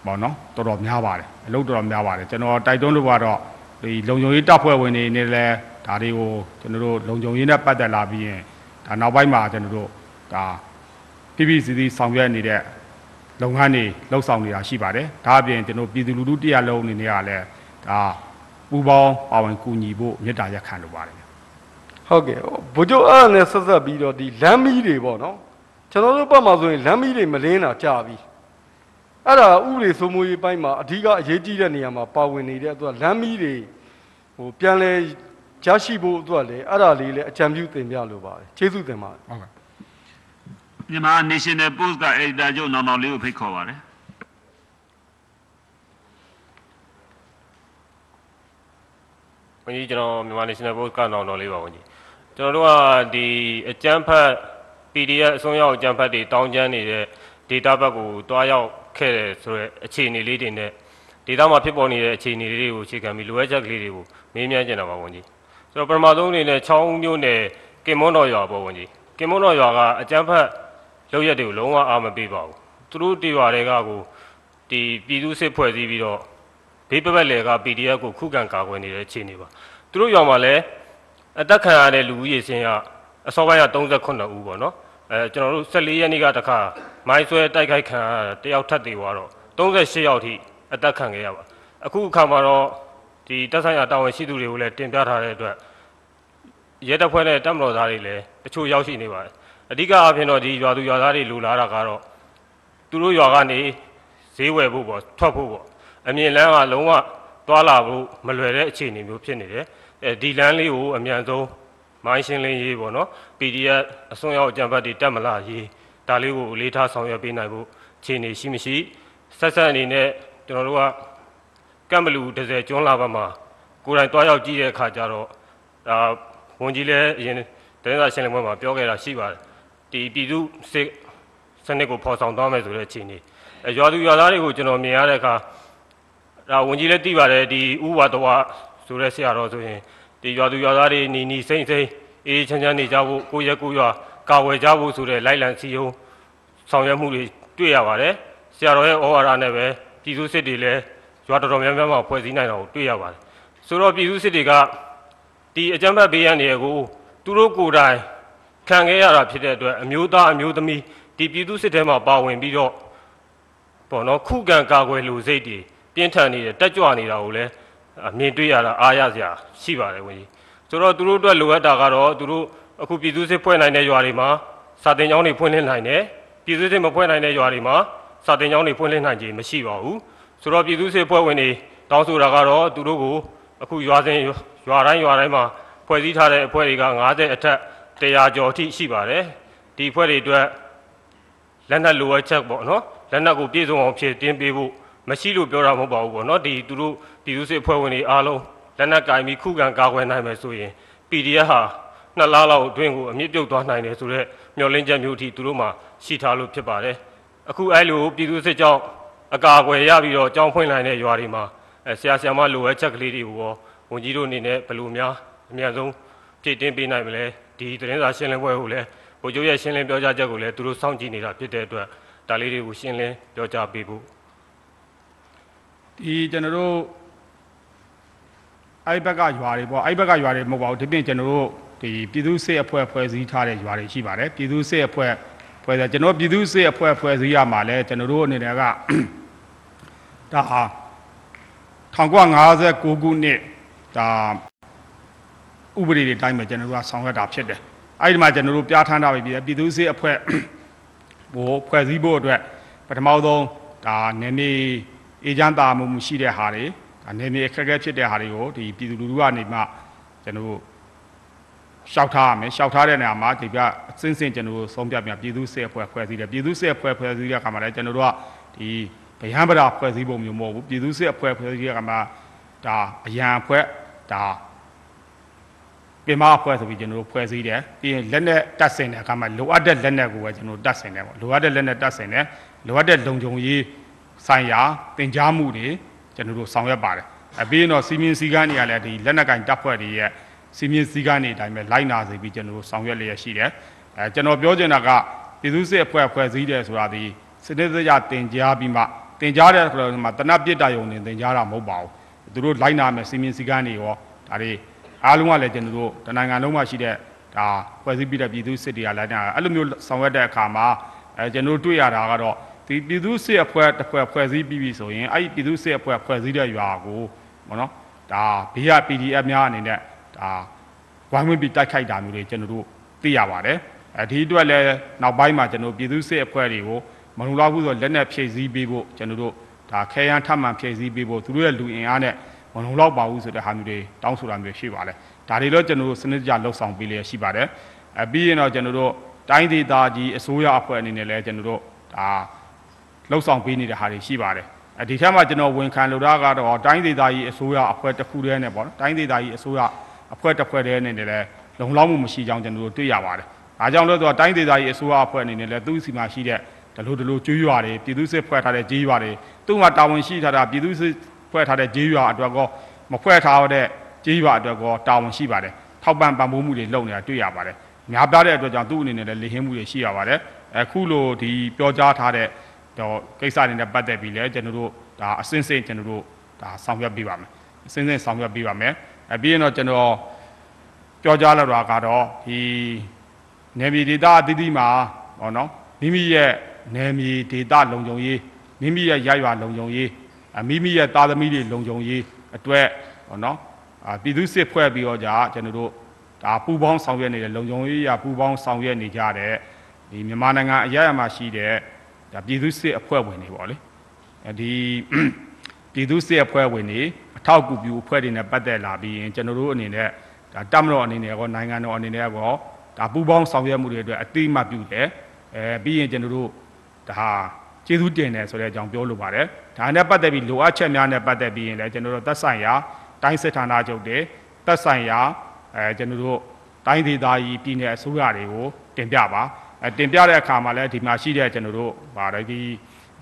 Speaker 2: ပေါ့နော်တော်တော်များပါတယ်အလုပ်တော်တော်များပါတယ်ကျွန်တော်တိုက်တွန်းလို့ကတော့ဒီလုံခြုံရေးတပ်ဖွဲ့ဝင်တွေနေလဲဒါတွေကိုကျွန်တော်တို့လုံခြုံရေးနဲ့ပတ်သက်လာပြီးရင်ဒါနောက်ပိုင်းမှာကျွန်တော်တို့ဒါပြပြစီစီဆောင်ရွက်နေတဲ့ လုပ်ငန်းတွေလှုပ်ဆောင်နေတာရှိပါတယ်ဒါအပြင်ကျွန်တော်ပြည်သူလူထုတရားလုံးအနေနဲ့ကလည်းဒါပူပေါင်းပါဝင်ကူညီဖို့မေတ္တာရက်ခံလိုပါတယ်
Speaker 23: ဟုတ်ကဲ့ဘုချုပ်အဲ့ဒါနဲ့ဆက်ဆက်ပြီးတော့ဒီလမ်းမီးတွေပေါ့နော်ကျွန်တော်တို့ဘက်မှာဆိုရင်လမ်းမီးတွေမလင်းတာကြာပြီအဲ့ဒါဥပဒေစိုးမိုးရေးပိုင်းမှာအဓိကအရေးကြီးတဲ့နေရာမှာပါဝင်နေတဲ့အတွက်လမ်းမီးတွေဟိုပြန်လဲရရှိဖို့အတွက်လည်းအဲ့ဒါလေးလည်းအကြံပြုတင်ပြလိုပါတယ်ကျေးဇူးတင်ပါတယ်
Speaker 2: ဟုတ်ကဲ့
Speaker 6: မြန်မာ National Post က editor ချုပ်နောင်နောင်လေးကိုဖိတ်ခေါ်ပါတယ်
Speaker 24: ဝန်ကြီးကျွန်တော်မြန်မာ National Post ကနောင်တော်လေးပါဝန်ကြီးကျွန်တော်တို့ကဒီအကြမ်းဖက် PDF အစွန်းရောက်အကြမ်းဖက်တွေတောင်းကျမ်းနေတဲ့ data ဘက်ကိုတွားရောက်ခဲ့တယ်ဆိုတော့အခြေအနေလေးတွေနဲ့ data မှာဖြစ်ပေါ်နေတဲ့အခြေအနေလေးတွေကိုအခြေခံပြီးလိုအပ်ချက်ကလေးတွေကိုမေးမြန်းကြတာပါဝန်ကြီးဆိုတော့ပထမဆုံးအနေနဲ့6ဦးမျိုးနဲ့ကင်မွန်းတော်ရွာပေါ့ဝန်ကြီးကင်မွန်းတော်ရွာကအကြမ်းဖက် လုပ်ရက်တွေကိုလုံးဝအားမပေးပါဘူးသူတို့တီရွာတွေကကိုဒီပြည်သူစစ်ဖွဲ့စည်းပြီးတော့ဘေးပပတ်လေက PDF ကိုခုခံကာကွယ်နေတဲ့အခြေအနေပါသူတို့ရွာမှာလည်းအသက်ခံရတဲ့လူဦးရေစင်းကအစောပိုင်းက38ဦးပေါ့နော်အဲကျွန်တော်တို့14ရက်နေ့ကတခါမိုင်းဆွဲတိုက်ခိုက်ခံရတာတယောက်ထပ်သေးသွားတော့38ယောက်ထိအသက်ခံခဲ့ရပါအခုအခါမှာတော့ဒီတက်ဆိုင်ရာတာဝန်ရှိသူတွေကိုလည်းတင်ပြထားတဲ့အတွက်ရဲတပ်ဖွဲ့နဲ့တပ်မတော်သားတွေလည်းတချို့ရောက်ရှိနေပါတယ် အဓိကအဖြစ်တော့ဒီရွာသူရွာသားတွေလူလာတာကတော့သူတို့ရွာကနေဈေးဝယ်ဖို့ပေါ့ထွက်ဖို့ပေါ့အမြင့်လန်းကလုံးဝသွားလာဖို့မလွယ်တဲ့အခြေအနေမျိုးဖြစ်နေတယ်အဲဒီလမ်းလေးကိုအမြန်ဆုံးမိုင်းရှင်းလင်းရေးပေါ့နော် PDF အစွန်းရောက်အကြံဖတ်တွေတက်မလာရေးဒါလေးကိုအလေးထားဆောင်ရွက်ပေးနိုင်ဖို့အခြေအနေရှိမရှိဆက်ဆက်အနေနဲ့ကျွန်တော်တို့ကကမ်ဘလူဒဇယ်ကျွန်းလာဘက်မှာကိုယ်တိုင်တွားရောက်ကြည့်တဲ့အခါကျတော့ဒါဝန်ကြီးလည်းအရင်တင်းစာရှင်းလင်းပွဲမှာပြောခဲ့တာရှိပါတယ် ဒီပြည်သူစစ်စနစ်ကိုဖော်ဆောင်သွားမယ်ဆိုတဲ့အခြေအနေအဲရွာသူရွာသားတွေကိုကျွန်တော်မြင်ရတဲ့အခါဒါဝန်ကြီးလည်းသိပါတယ်ဒီဥဝါတဝဆိုတဲ့ဆရာတော်ဆိုရင်ဒီရွာသူရွာသားတွေနီနီစိမ့်စိမ့်အေးချမ်းချမ်းနေကြဖို့ကိုယ့်ရက်ကိုယ့်ရွာကာဝယ်ကြဖို့ဆိုတဲ့လိုက်လံစီယုံဆောင်ရွက်မှုတွေတွေ့ရပါတယ်ဆရာတော်ရဲ့ဩဝါဒနဲ့ပဲပြည်သူစစ်တွေလည်းရွာတော်တော်များများမှာဖွဲ့စည်းနိုင်တာကိုတွေ့ရပါတယ်ဆိုတော့ပြည်သူစစ်တွေကဒီအကြမ်းဖက်ဘေးရန်တွေကိုသူတို့ကိုယ်တိုင် ခံခဲ့ရတာဖြစ်တဲ့အတွက်အမျိုးသားအမျိုးသမီးဒီပြည်သူစစ်ထဲမှာပါဝင်ပြီးတော့ပေါ့နော်ခုခံကာကွယ်လူစိတ်တွေပြင်းထန်နေတယ်တက်ကြွနေတာကိုလည်းအမြင်တွေ့ရတာအားရစရာရှိပါတယ်ဝင်ကြီးဆိုတော့သူတို့အတွက်လိုအပ်တာကတော့သူတို့အခုပြည်သူစစ်ဖွဲ့နိုင်တဲ့ရွာတွေမှာစာတင်ကျောင်းတွေဖွင့်လှစ်နိုင်တယ်ပြည်သူစစ်မဖွဲ့နိုင်တဲ့ရွာတွေမှာစာတင်ကျောင်းတွေဖွင့်လှစ်နိုင်ခြင်းမရှိပါဘူးဆိုတော့ပြည်သူစစ်ဖွဲ့ဝင်တွေတောင်းဆိုတာကတော့သူတို့ကိုအခုရွာစဉ်ရွာတိုင်းရွာတိုင်းမှာဖွဲ့စည်းထားတဲ့အဖွဲ့တွေက90အထက် 100ကျော်အထိရှိပါတယ်ဒီအဖွဲ့တွေအတွက်လက်နက်လိုအပ်ချက်ပေါ့နော်လက်နက်ကိုပြည့်စုံအောင်ဖြည့်တင်းပေးဖို့မရှိလို့ပြောတာမဟုတ်ပါဘူးပေါ့နော်ဒီသူတို့ပြည်သူ့စစ်အဖွဲ့ဝင်တွေအားလုံးလက်နက်ကင်ပြီးခုခံကာကွယ်နိုင်မယ်ဆိုရင် PDF ဟာနှစ်လလောက်အတွင်းကိုအမြင့်ပြုတ်သွားနိုင်တယ်ဆိုတော့မျှော်လင့်ချက်မျိုးအထိသူတို့မှာရှိထားလို့ဖြစ်ပါတယ်အခုအဲ့လိုပြည်သူ့စစ်ကြောင့်အကာအကွယ်ရပြီးတော့ကြောင်းဖွင့်နိုင်တဲ့ရွာတွေမှာအဲဆရာဆရာမလိုအပ်ချက်ကလေးတွေကိုရောဝန်ကြီးတို့အနေနဲ့ဘယ်လိုများအများဆုံးဖြည့်တင်းပေးနိုင်မလဲ ဒီသတင်းစာရှင်းလင်းပွဲကိုလည်းဗိုလ်ချုပ်ရဲ့ရှင်းလင်းပြောကြားချက်ကိုလည်းသူတို့စောင့်ကြည့်နေတာဖြစ်တဲ့အတွက်ဒါလေးတွေကိုရှင်းလင်းပြောကြားပေးဖို့
Speaker 2: ဒီကျွန်တော်တို့အဲ့ဘက်ကရွာတွေပေါ့အဲ့ဘက်ကရွာတွေမဟုတ်ပါဘူးဒီပြင်ကျွန်တော်တို့ဒီပြည်သူ့စစ်အဖွဲ့ဖွဲ့စည်းထားတဲ့ရွာတွေရှိပါတယ်ပြည်သူ့စစ်အဖွဲ့ဖွဲ့စည်းကျွန်တော်ပြည်သူ့စစ်အဖွဲ့ဖွဲ့စည်းရမှာလဲကျွန်တော်တို့အနေနဲ့ကဒါဟာ1959ခုနှစ်ဒါ ဥပဒေတွေတိုင်းမှာကျွန်တော်တို့ကဆောင်ရွက်တာဖြစ်တယ်အဲ့ဒီမှာကျွန်တော်တို့ပြဋ္ဌာန်းထားပြီပြည်သူ့စစ်အဖွဲ့ဟိုဖွဲ့စည်းဖို့အတွက်ပထမဆုံးဒါနေနေအေဂျင့်တာမှုရှိတဲ့ဟာတွေဒါနေနေအခက်အခဲဖြစ်တဲ့ဟာတွေကိုဒီပြည်သူလူထုကနေမှကျွန်တော်တို့ရှောက်ထားရမယ်ရှောက်ထားတဲ့နေရာမှာဒီပြအစင်းစင်းကျွန်တော်တို့ဆုံးဖြတ်ပြန်ပြည်သူစစ်အဖွဲ့ဖွဲ့စည်းတယ်ပြည်သူစစ်အဖွဲ့ဖွဲ့စည်းတဲ့အခါမှာလည်းကျွန်တော်တို့ကဒီဗယံပဒဖွဲ့စည်းပုံမျိုးမဟုတ်ဘူးပြည်သူစစ်အဖွဲ့ဖွဲ့စည်းတဲ့အခါမှာဒါအရန်အဖွဲ့ဒါ ပင်မအဖွဲ့ဆိုပြီးကျွန်တော်တို့ဖွဲ့စည်းတယ်ပြီးရင်လက်နဲ့တတ်ဆင်တဲ့အခါမှာလိုအပ်တဲ့လက်နဲ့ကိုပဲကျွန်တော်တို့တတ်ဆင်တယ်ပေါ့လိုအပ်တဲ့လက်နဲ့တတ်ဆင်တယ်လိုအပ်တဲ့လုံခြုံရေးဆိုင်ရာတင် जा မှုတွေကျွန်တော်တို့ဆောင်ရွက်ပါတယ်အပြီးရင်တော့စီမင်းစည်းကမ်းတွေကလည်းဒီလက်နက်ကင်တပ်ဖွဲ့တွေရဲ့စီမင်းစည်းကမ်းတွေအတိုင်းပဲလိုက်နာစေပြီးကျွန်တော်တို့ဆောင်ရွက်လျက်ရှိတယ်အဲကျွန်တော်ပြောချင်တာကပြည်သူ့စစ်အဖွဲ့ဖွဲ့စည်းတယ်ဆိုတာဒီစနစ်တကျတင် जा ပြီးမှတင် जा တဲ့ဆိုတော့ဒီမှာတနပ်ပြစ်တာယုံနေတင် जा တာမဟုတ်ပါဘူးသူတို့လိုက်နာမယ်စီမင်းစည်းကမ်းတွေရောဒါတွေ အားလုံးကလည်းကျွန်တော်တို့တနိုင်ငံလုံးမှာရှိတဲ့ဒါဖွဲ့စည်းပြီးတဲ့ပြည်သူစစ်တွေကလည်းအဲ့လိုမျိုးဆောင်ရွက်တဲ့အခါမှာအဲကျွန်တော်တို့တွေ့ရတာကတော့ဒီပြည်သူစစ်အဖွဲ့တစ်ဖွဲ့ဖွဲ့စည်းပြီးပြီဆိုရင်အဲ့ဒီပြည်သူစစ်အဖွဲ့ဖွဲ့စည်းတဲ့ရွာကိုဘောနော်ဒါဘေးက PDF များအနေနဲ့ဒါဝိုင်းဝန်းပြီးတိုက်ခိုက်တာမျိုးတွေကျွန်တော်တို့သိရပါတယ်အဲဒီအတွက်လည်းနောက်ပိုင်းမှာကျွန်တော်ပြည်သူစစ်အဖွဲ့တွေကိုမလုံလောက်ဘူးဆိုလက်နက်ဖြည့်ဆည်းပေးဖို့ကျွန်တော်တို့ဒါခဲယမ်းထပ်မံဖြည့်ဆည်းပေးဖို့သူတို့ရဲ့လူအင်အားနဲ့ မလုံလောက်ပါဘူးဆိုတဲ့ဟာမျိုးတွေတောင်းဆိုတာမျိုးရှိပါတယ်ဒါတွေတော့ကျွန်တော်တို့စနစ်တကျလှုပ်ဆောင်ပေးလျက်ရှိပါတယ်အပြီးရင်တော့ကျွန်တော်တို့တိုင်းဒေသကြီးအစိုးရအဖွဲ့အနေနဲ့လည်းကျွန်တော်တို့ဒါလှုပ်ဆောင်ပေးနေတဲ့ဟာတွေရှိပါတယ်အဲဒီထက်မှကျွန်တော်ဝန်ခံလိုတာကတော့တိုင်းဒေသကြီးအစိုးရအဖွဲ့တစ်ခုတည်းနဲ့ပေါ့နော်တိုင်းဒေသကြီးအစိုးရအဖွဲ့တစ်ဖွဲ့တည်းအနေနဲ့လည်းလုံလောက်မှုမရှိကြောင်းကျွန်တော်တို့တွေ့ရပါတယ်အားကြောင့်လို့ဆိုတော့တိုင်းဒေသကြီးအစိုးရအဖွဲ့အနေနဲ့လည်းသူ့စီမှာရှိတဲ့ဒလိုဒလိုကျွေးရွာတွေပြည်သူ့စစ်ဖွဲ့ထားတဲ့ကြေးရွာတွေသူ့မှာတာဝန်ရှိထားတာပြည်သူ့စစ် ဖွဲ့ထားတဲ့ကြေးရွာအတွက်ကောမဖွဲ့ထားတဲ့ကြေးရွာအတွက်ကောတာဝန်ရှိပါတယ်ထောက်ပံ့ပံ့ပိုးမှုတွေလုပ်နေတာတွေ့ရပါတယ်များပြားတဲ့အတွက်ကြောင့်သူ့အနေနဲ့လည်းလေဟင်းမှုတွေရှိရပါတယ်အခုလိုဒီပြောကြားထားတဲ့တော့ကိစ္စတွေနဲ့ပတ်သက်ပြီးလည်းကျွန်တော်တို့ဒါအစင်းစင်းကျွန်တော်တို့ဒါဆောင်ရွက်ပေးပါမယ်အစင်းစင်းဆောင်ရွက်ပေးပါမယ်အပြီးရင်တော့ကျွန်တော်ပြောကြားလာတာကတော့ဒီနယ်မြေဒေသအသီးသီးမှာဟောနော်မိမိရဲ့နယ်မြေဒေသလုံခြုံရေးမိမိရဲ့ရရွာလုံခြုံရေးအ မိမိရဲ့သားသမီးတွေလုံခြုံရေးအတွက်ဟောနော်အာပြည်သူစစ်ဖွဲ့ပြီးတော့じゃကျွန်တော်တို့ဒါပူပေါင်းဆောင်ရွက်နေတဲ့လုံခြုံရေးရပူပေါင်းဆောင်ရွက်နေကြတဲ့ဒီမြန်မာနိုင်ငံအရရမှာရှိတဲ့ဒါပြည်သူစစ်အဖွဲ့ဝင်တွေပေါ့လေအဲဒီပြည်သူစစ်အဖွဲ့ဝင်တွေအထောက်အကူပြုအဖွဲ့တွေနဲ့ပတ်သက်လာပြီးရင်ကျွန်တော်တို့အနေနဲ့ဒါတမတော်အနေနဲ့ကောနိုင်ငံတော်အနေနဲ့ကောဒါပူပေါင်းဆောင်ရွက်မှုတွေအတွက်အတိအမှတ်ပြုတယ်အဲပြီးရင်ကျွန်တော်တို့ဒါကျေးဇူးတင်တယ်ဆိုတဲ့အကြောင်းပြောလိုပါတယ် ဒါနဲ့ပတ်သက်ပြီးလိုအပ်ချက်များနဲ့ပတ်သက်ပြီးရင်လည်းကျွန်တော်တို့သက်ဆိုင်ရာတိုင်းစစ်ဌာနချုပ်တွေသက်ဆိုင်ရာအဲကျွန်တော်တို့တိုင်းဒေသကြီးပြည်နယ်အစိုးရတွေကိုတင်ပြပါအဲတင်ပြတဲ့အခါမှာလည်းဒီမှာရှိတဲ့ကျွန်တော်တို့ဗာဒီ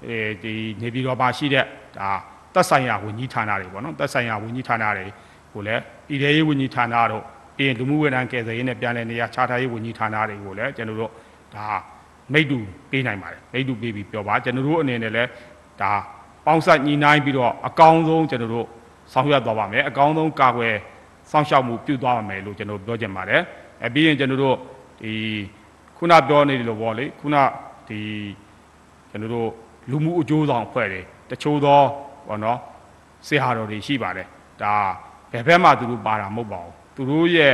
Speaker 2: အဲဒီနေပြည်တော်မှာရှိတဲ့ဒါသက်ဆိုင်ရာဝန်ကြီးဌာနတွေပေါ့နော်သက်ဆိုင်ရာဝန်ကြီးဌာနတွေကိုလည်းပြည်ထရေးဝန်ကြီးဌာနတို့ပြီးရင်လူမှုဝန်ထမ်းကယ်ဆယ်ရေးနဲ့ပြည်내နေရာခြားထားရေးဝန်ကြီးဌာနတွေကိုလည်းကျွန်တော်တို့ဒါမိတ်တူပေးနိုင်ပါတယ်မိတ်တူပေးပြီးပြောပါကျွန်တော်တို့အနေနဲ့လည်းဒါ ပေါင်းဆက်ညီနိုင်ပြီးတော့အကောင်းဆုံးကျွန်တော်တို့ဆောင်ရွက်သွားပါမယ်အကောင်းဆုံးကာကွယ်စောင့်ရှောက်မှုပြုသွားပါမယ်လို့ကျွန်တော်ပြောချင်ပါတယ်အဲပြီးရင်ကျွန်တော်တို့ဒီခုနပြောနေတယ်လို့ပေါ့လေခုနဒီကျွန်တော်တို့လူမှုအကျိုးဆောင်အဖွဲ့တွေတချို့သောဘောနော်စေဟာတော်တွေရှိပါတယ်ဒါဘယ်ဘက်မှသူတို့ပါတာမဟုတ်ပါဘူးသူတို့ရဲ့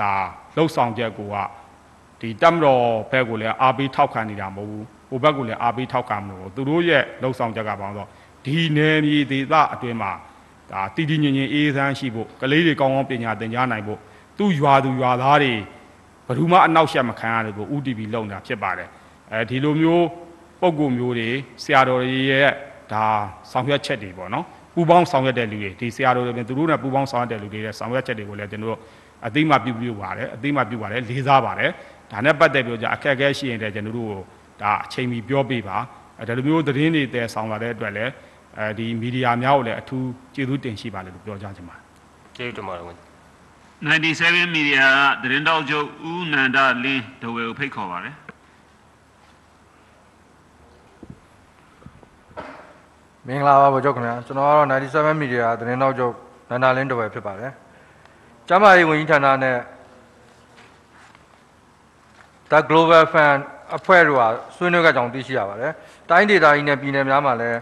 Speaker 2: ဒါလှုပ်ဆောင်ချက်ကိုကဒီတမတော်ဘက်ကိုလည်းအားပေးထောက်ခံနေတာမဟုတ်ဘူး ဟိုဘက်ကိုလည်းအားပေးထောက်ခံမလို့သူတို့ရဲ့လှုပ်ဆောင်ချက်ကဘာလို့ဆိုဒီနယ်မြေဒေသအတွင်းမှာဒဒါတည်တည်ငြိမ်ငြိမ်အေးအေးဆန်းရှိဖို့ကလေးတွေကောင်းကောင်းပညာသင်ကြားနိုင်ဖို့သူ့ရွာသူရွာသားတွေဘယ်သူမှအနောက်ရှက်မခံရတယ်ကို UTV လုံတာဖြစ်ပါတယ်အဲဒီလိုမျိုးပုံကိုမျိုးတွေဆရာတော်တွေရဲ့ဒါဆောင်ရွက်ချက်တွေပေါ့နော်ပူပေါင်းဆောင်ရွက်တဲ့လူတွေဒီဆရာတော်တွေပြင်သူတို့နဲ့ပူပေါင်းဆောင်ရွက်တဲ့လူတွေရဲ့ဆောင်ရွက်ချက်တွေကိုလည်းကျွန်တော်တို့အသိမှပြုပြုပါတယ်အသိမှပြုပါတယ်လေးစားပါတယ်ဒါနဲ့ပတ်သက်ပြီးတော့じゃအခက်အခဲရှိရင်လည်းကျွန်တော်တို့ကို ဒါအချိန်မီပြောပေးပါအဲဒီလိုမျိုးသတင်းတွေတည်ဆောင်လာတဲ့အတွက်လည်းအဲဒီမီဒီယာများကိုလည်းအထူးကျေးဇူးတင်ရှိပါတယ်လို့ပြောကြချင်ပါတယ်
Speaker 24: ကျေးဇူးတင်ပါတယ်ဝန်ကြီး
Speaker 6: 97 media ကသတင်းတောက်ချုပ်ဦးနန္ဒလင်းဒဝေကိုဖိတ်ခေါ်ပါတယ်
Speaker 25: မင်္ဂလာပါဗိုလ်ချုပ်ခင်ဗျာကျွန်တော်ကတော့97 media သတင်းတောက်ချုပ်နန္ဒာလင်းတပယ်ဖြစ်ပါတယ်ကျမ်းမာရေးဝန်ကြီးဌာနနဲ့ The Global Fund အဖွဲ့တို့ဟာဆွေးနွေးကြကြောင်းသိရှိရပါတယ်တိုင်းဒေသကြီးနဲ့ပြည်နယ်များမှာလည်း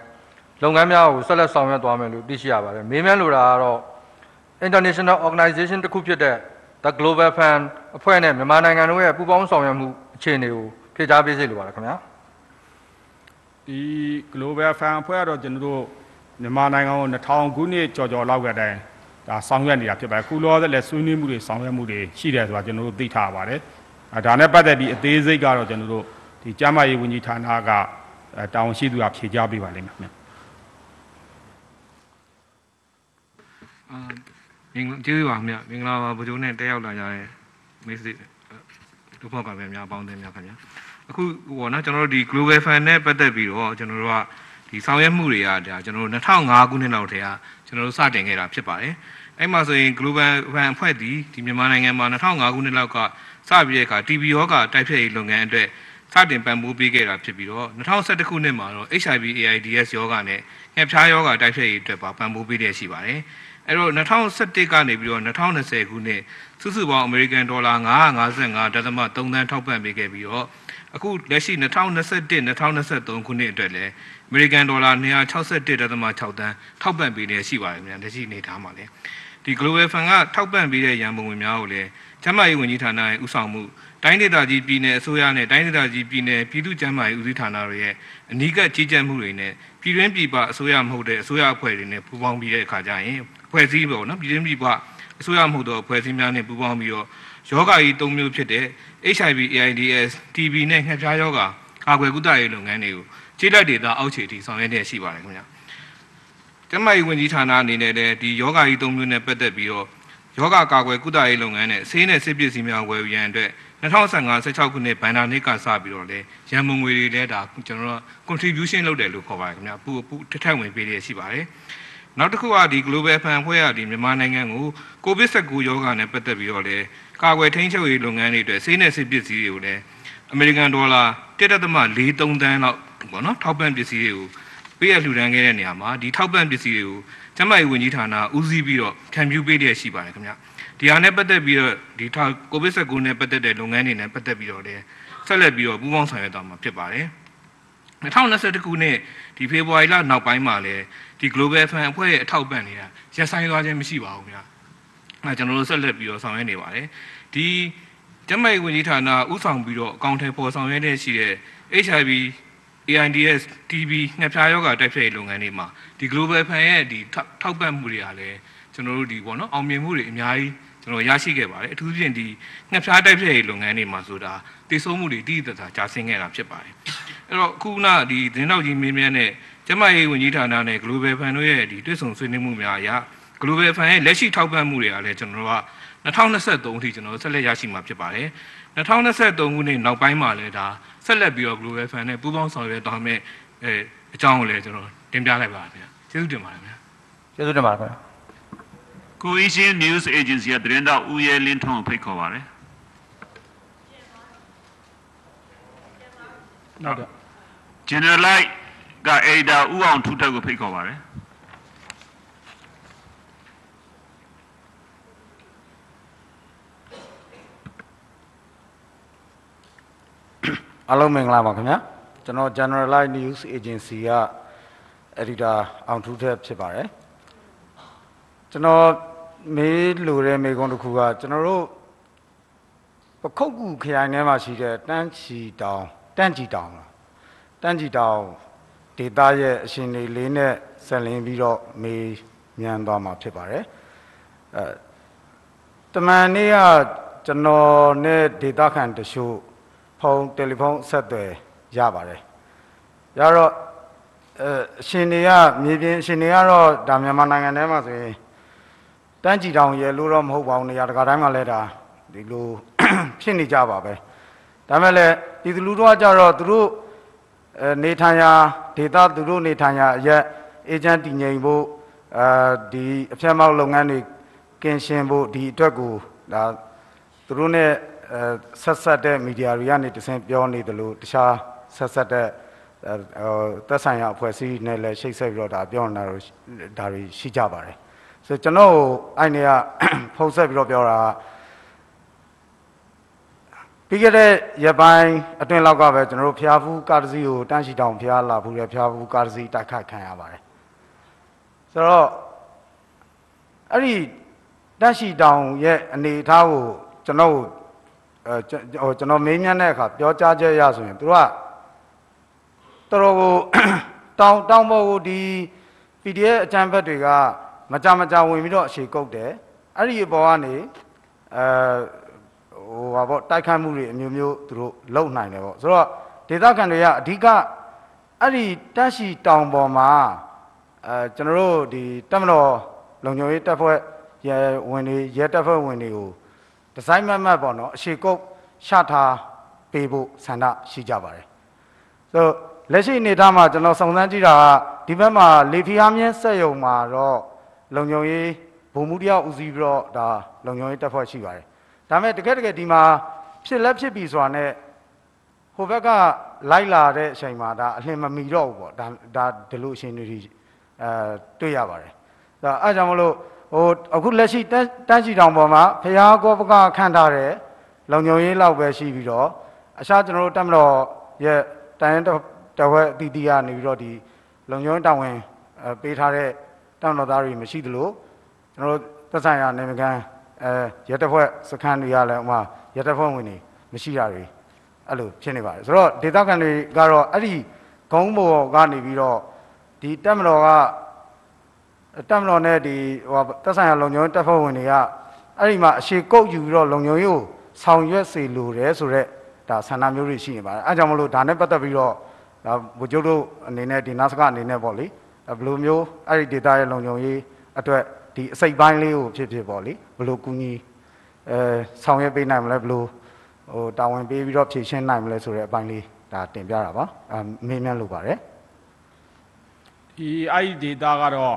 Speaker 25: လုပ်ငန်းများကိုဆက်လက်ဆောင်ရွက်သွားမယ်လို့သိရှိရပါတယ်မေးမြန်းလိုတာကတော့ international organization တစ်ခုဖြစ်တဲ့ The Global Fund အဖွဲ့နဲ့မြန်မာနိုင်ငံတို့ရဲ့ပူးပေါင်းဆောင်ရွက်မှုအခြေအနေကိုဖြေကြားပေးစေလိုပါတယ်ခင်ဗျာ
Speaker 2: ဒီ global fan အဖွဲ့ကတော့ကျွန်တော်တို့မြန်မာနိုင်ငံကို2000ခုနှစ်ကြော်ကြော်လောက်ကတည်းကဒါဆောင်ရွက်နေတာဖြစ်ပါတယ်ခုလောဆယ်လည်းဆွေးနွေးမှုတွေဆောင်ရွက်မှုတွေရှိတယ်ဆိုတာကျွန်တော်တို့သိထားပါတယ်အဲ ဒါနဲ့ပတ်သက်ပြီးအသေးစိတ်ကတော့ကျွန်တော်တို့ဒီကျန်းမာရေးဝန်ကြီးဌာနကအဲတာဝန်ရှိသူကဖြေကြားပေးပါလိမ့်မယ်ခင်ဗျ
Speaker 26: အာမင်္ဂလာကျေးဇူးပါခင်ဗျမင်္ဂလာပါဗိုလ်ချုပ်နဲ့တက်ရောက်လာကြတဲ့မိတ်ဆွေတို့ဖောက်ကပဲများပေါင်းတယ်များခင်ဗျအခုဟိုနော်ကျွန်တော်တို့ဒီ Global Fund နဲ့ပတ်သက်ပြီးတော့ကျွန်တော်တို့ကဒီဆောင်ရွက်မှုတွေကဒါကျွန်တော်တို့2005ခုနှစ်လောက်တည်းကကျွန်တော်တို့စတင်ခဲ့တာဖြစ်ပါတယ်အဲ့မှာဆိုရင် Global Fund အဖွဲ့ဒီဒီမြန်မာနိုင်ငံမှာ2005ခုနှစ်လောက်က စပြီးတဲ့အခါ TB ရောဂါတိုက်ဖျက်ရေးလုပ်ငန်းအတွက်စတင်ပံ့ပိုးပေးခဲ့တာဖြစ်ပြီးတော့2011ခုနှစ်မှာတော့ HIV AIDS ရောဂါနဲ့ငှက်ဖျားရောဂါတိုက်ဖျက်ရေးအတွက်ပါပံ့ပိုးပေးတဲ့ရှိပါတယ်အဲ့တော့2011ကနေပြီးတော့2020ခုနှစ်စုစုပေါင်းအမေရိကန်ဒေါ်လာ955.3သန်းထောက်ပံ့ပေးခဲ့ပြီးတော့အခုလက်ရှိ2021 2023ခုနှစ်အတွက်လည်းအမေရိကန်ဒေါ်လာ261.6သန်းထောက်ပံ့ပေးနေရှိပါတယ်မြန်လက်ရှိအနေထားမှာလည်းဒီ Global Fund ကထောက်ပံ့ပေးတဲ့ရန်ပုံငွေများကိုလည်း ကျန်းမာရေးဝန်ကြီးဌာနရဲ့ဥဆောင်မှုတိုင်းဒေသကြီးပြည်နယ်အစိုးရနဲ့တိုင်းဒေသကြီးပြည်နယ်ပြည်သူ့ကျန်းမာရေးဦးစီးဌာနတွေရဲ့အနီးကပ်ကြီးကြပ်မှုတွေနဲ့ပြည်တွင်းပြည်ပအစိုးရမဟုတ်တဲ့အစိုးရအဖွဲ့တွေနဲ့ပူးပေါင်းပြီးတဲ့အခါကျရင်ဖွဲ့စည်းပေါ့နော်ပြည်တွင်းပြည်ပအစိုးရမဟုတ်သောဖွဲ့စည်းများနဲ့ပူးပေါင်းပြီးတော့ယောဂါကြီး၃မျိုးဖြစ်တဲ့ HIV AIDS TB နဲ့ငှက်ဖျားယောဂါကာကွယ်ကုသရေးလုပ်ငန်းတွေကိုခြေလက်ဒေသအောက်ခြေထိဆောင်ရွက်နေရှိပါတယ်ခင်ဗျာကျန်းမာရေးဝန်ကြီးဌာနအနေနဲ့လည်းဒီယောဂါကြီး၃မျိုးနဲ့ပတ်သက်ပြီးတော့ ယောဂကာကွယ်ကုသရေးလုပ်ငန်းနဲ့ဆေးနဲ့ဆေးပစ္စည်းများဝယ်ယူရန်အတွက်2015-16ခုနှစ်ဘန်နာနှစ်ကစပြီးတော့လေရန်ပုံငွေတွေလည်းဒါကျွန်တော်တို့ contribution လုပ်တယ်လို့ခေါ်ပါတယ်ခင်ဗျာပူပူထထက်ဝင်ပေးရရှိပါတယ်နောက်တစ်ခုကဒီ Global Fund ဖွဲ့ရဒီမြန်မာနိုင်ငံကို COVID-19 ရောဂါနဲ့ပတ်သက်ပြီးတော့လေကာကွယ်ထိန်းချုပ်ရေးလုပ်ငန်းတွေအတွက်ဆေးနဲ့ဆေးပစ္စည်းတွေကိုလည်းအမေရိကန်ဒေါ်လာ1.43သန်းလောက်ပေါ့နော်ထောက်ပံ့ပစ္စည်းတွေကိုပေးရလှူဒန်းခဲ့တဲ့နေရာမှာဒီထောက်ပံ့ပစ္စည်းတွေကို ကျန်းမာရေးဝန်ကြီးဌာနဦးစီးပြီးတော့ခံပြုပေးရရှိပါတယ်ခင်ဗျာဒီဟာနဲ့ပတ်သက်ပြီးတော့ဒီထောက် COVID-19 နဲ့ပတ်သက်တဲ့လုပ်ငန်းတွေနဲ့ပတ်သက်ပြီးတော့လည်းဆက်လက်ပြီးတော့ပူးပေါင်းဆောင်ရွက်သွားမှာဖြစ်ပါတယ်2021ခုနှစ်ဒီဖေဖော်ဝါရီလနောက်ပိုင်းမှာလည်းဒီ Global Fund အဖွဲ့ရဲ့အထောက်ပံ့တွေကရပ်ဆိုင်းသွားခြင်းမရှိပါဘူးခင်ဗျာအဲကျွန်တော်တို့ဆက်လက်ပြီးတော့ဆောင်ရွက်နေပါတယ်ဒီကျန်းမာရေးဝန်ကြီးဌာနဥဆောင်ပြီးတော့အကောင့်ထဲပေါ်ဆောင်ရွက်တဲ့ရှိတဲ့ HIV AIDS TB ငှက်ဖျားရောဂါတိုက်ဖျက်ရေးလုပ်ငန်းတွေမှာဒီ Global Fund ရဲ့ဒီထောက်ပံ့မှုတွေကလည်းကျွန်တော်တို့ဒီပေါ့နော်အောင်မြင်မှုတွေအများကြီးကျွန်တော်ရရှိခဲ့ပါတယ်အထူးသဖြင့်ဒီငှက်ဖျားတိုက်ဖျက်ရေးလုပ်ငန်းတွေမှာဆိုတာတည်ဆုံးမှုတွေတည်တည်တာကြာဆင်းခဲ့တာဖြစ်ပါတယ်အဲ့တော့အခုနဒီသတင်းတော်ကြီးမင်းမြန်းနဲ့ကျန်းမာရေးဝန်ကြီးဌာနနဲ့ Global Fund တို့ရဲ့ဒီတွဲဆုံဆွေးနွေးမှုများအရ Global Fund ရဲ့လက်ရှိထောက်ပံ့မှုတွေကလည်းကျွန်တော်တို့က2023အထိကျွန်တော်တို့ဆက်လက်ရရှိမှာဖြစ်ပါတယ်2023ခုနှစ်နောက်ပိုင်းမှာလည်းဒါ ဆက်လက်ပြီးတော့ Global Fund နဲ့ပူးပေါင်းဆောင်ရွက်သွားမယ်အဲအကြောင်းကိုလည်းကျွန်တော်တင်ပြလိုက်ပါခင်ဗျာကျေးဇူးတင်ပါတယ်ခင်ဗျာ
Speaker 25: ကျေးဇူးတင်ပါတယ်ခင်ဗျာ
Speaker 6: Cohesion News Agency ကသတင်းတောက်ဦးရဲလင်းထွန်းကိုဖိတ်ခေါ်ပါတယ်
Speaker 2: နောက်တော့
Speaker 6: General Light က Ada ဦးအောင်ထူးထက်ကိုဖိတ်ခေါ်ပါတယ်
Speaker 27: အားလုံးမင်္ဂလာပါခင်ဗျာကျွန်တော် Generalize News Agency က editor အောင်ထူးထက်ဖြစ်ပါတယ်ကျွန်တော်မေးလိုတဲ့မေးခွန်းတစ်ခုကကျွန်တော်တို့ပခုတ်ကူခရိုင်ထဲမှာရှိတဲ့တန်းချီတောင်တန်းချီတောင်လားတန်းချီတောင်ဒေသရဲ့အရှင်တွေလေးနဲ့ဆက်လင်းပြီးတော့မေးမြန်သွားမှာဖြစ်ပါတယ်အဲတမန်နေ့ကကျွန်တော်နဲ့ဒေတာခန်တချို့ ဖုန်းတယ်လီဖုန်းဆက်သွယ်ရပါတယ်ရတော့အဲအရှင်တွေကမြေပြင်အရှင်တွေကတော့ဒါမြန်မာနိုင်ငံထဲမှာဆိုရင်တန်းကြည်တောင်ရဲလို့တော့မဟုတ်ပါဘူးနေရာတကာတိုင်းမှာလဲဒါဒီလိုဖြစ်နေကြပါပဲဒါမဲ့လည်းပြည်သူလူထုကကြတော့သူတို့အဲနေထိုင်ရာဒေတာသူတို့နေထိုင်ရာအရက်အေဂျင့်တည်ငြိမ်ဖို့အဲဒီအဖြတ်မောက်လုပ်ငန်းတွေကင်ရှင်ဖို့ဒီအတွက်ကိုဒါသူတို့ ਨੇ အဲ ဆက်ဆက်တဲ့မီဒီယာတွေကနေတဆင့်ပြောနေတယ်လို့တခြားဆက်ဆက်တဲ့အဲဟိုသက်ဆိုင်ရာအဖွဲ့အစည်းနဲ့လည်းရှိတ်ဆက်ပြီးတော့ဒါပြောနေတာတို့ဒါတွေရှိကြပါတယ်ဆိုတော့ကျွန်တော်အဲ့နေကဖုန်းဆက်ပြီးတော့ပြောတာကပြီးခဲ့တဲ့ရပိုင်းအတွင်းလောက်ကပဲကျွန်တော်တို့ဖျားဖူးကားတစ်စီးကိုတန်းရှိတောင်ဖျားလာဖူးတဲ့ဖျားဖူးကားတစ်စီးတိုက်ခိုက်ခံရပါတယ်ဆိုတော့အဲ့ဒီတန်းရှိတောင်ရဲ့အနေအထားကိုကျွန်တော်အဲ ဟိုကျွန်တော်မေးမြန်းတဲ့အခါပြောကြားချက်ရဆိုရင်သူကတော်တော်ကိုတောင်တောင်ပေါ်ကိုဒီ PDF အကြံဖက်တွေကမကြမကြဝင်ပြီးတော့အခြေကုတ်တယ်အဲ့ဒီအပေါ်ကနေအဲဟိုဟာပေါ့တိုက်ခိုက်မှုတွေအမျိုးမျိုးသူတို့လုပ်နိုင်တယ်ပေါ့ဆိုတော့ဒေသခံတွေကအဓိကအဲ့ဒီတက်ရှိတောင်ပေါ်မှာအဲကျွန်တော်တို့ဒီတက်မတော်လုံခြုံရေးတပ်ဖွဲ့ရဲဝင်တွေရဲတပ်ဖွဲ့ဝင်တွေကို ဒီဇိုင်းမတ်မတ်ပေါ့နော်အခြေကုတ်ရှထားပေးဖို့ဆန္ဒရှိကြပါတယ်ဆိုတော့လက်ရှိအနေအထားမှာကျွန်တော်စုံစမ်းကြည့်တာကဒီဘက်မှာလေဖီအားမြင့်စက်ယုံမှာတော့လုံခြုံရေးဘုံမှုတယောက်ဦးစီးပြီးတော့ဒါလုံခြုံရေးတပ်ဖွဲ့ရှိပါတယ်ဒါပေမဲ့တကယ်တကယ်ဒီမှာဖြစ်လက်ဖြစ်ပြီဆိုတာနဲ့ဟိုဘက်ကလိုက်လာတဲ့အချိန်မှာဒါအလင်းမမီတော့ဘူးပေါ့ဒါဒါဒီလိုအရှင်တွေအဲတွေ့ရပါတယ်ဒါအဲကြောင့်မလို့ ဟိုအခုလက်ရှိတန်းတန်းချီတောင်ပေါ်မှာဖျားကောပကခန့်ထားတဲ့လုံခြုံရေးလောက်ပဲရှိပြီးတော့အခြားကျွန်တော်တို့တက်မတော်ရဲ့တိုင်းရင်တဝက်အတီးတီးကနေပြီးတော့ဒီလုံခြုံရေးတာဝန်အဲပေးထားတဲ့တောင်တော်သားတွေမရှိသလိုကျွန်တော်တို့သက်ဆိုင်ရာနေမကန်အဲရတပ်ဖွဲ့စခန်းတွေကလည်းဥမာရတပ်ဖွဲ့ဝင်တွေမရှိတာတွေအဲ့လိုဖြစ်နေပါတယ်ဆိုတော့ဒေသခံတွေကတော့အဲ့ဒီဂုံးဘော်ကနေပြီးတော့ဒီတက်မတော်က တက်မတော်နဲ့ဒီဟိုသက်ဆိုင်ရာလုံခြုံရေးတပ်ဖွဲ့ဝင်တွေကအဲ့ဒီမှာအရှိကုတ်ယူပြီးတော့လုံခြုံရေးကိုဆောင်ရွက်စေလိုတယ်ဆိုတော့ဒါဆန္ဒမျိုးတွေရှိနေပါတယ်အဲကြောင့်မလို့ဒါနဲ့ပတ်သက်ပြီးတော့ဒါဗိုလ်ချုပ်တို့အနေနဲ့ဒီနာစကအနေနဲ့ပေါ့လေဘယ်လိုမျိုးအဲ့ဒီဒေတာရဲ့လုံခြုံရေးအတွက်ဒီအစိတ်ပိုင်းလေးကိုဖြစ်ဖြစ်ပေါ့လေဘယ်လိုကူညီအဲဆောင်ရွက်ပေးနိုင်မလဲဘယ်လိုဟိုတာဝန်ပေးပြီးတော့ဖြည့်ရှင်းနိုင်မလဲဆိုတဲ့အပိုင်းလေးဒါတင်ပြတာပါအမေးမြန်းလိုပါတယ်
Speaker 2: ဒီအဲ့ဒီ data ကတော့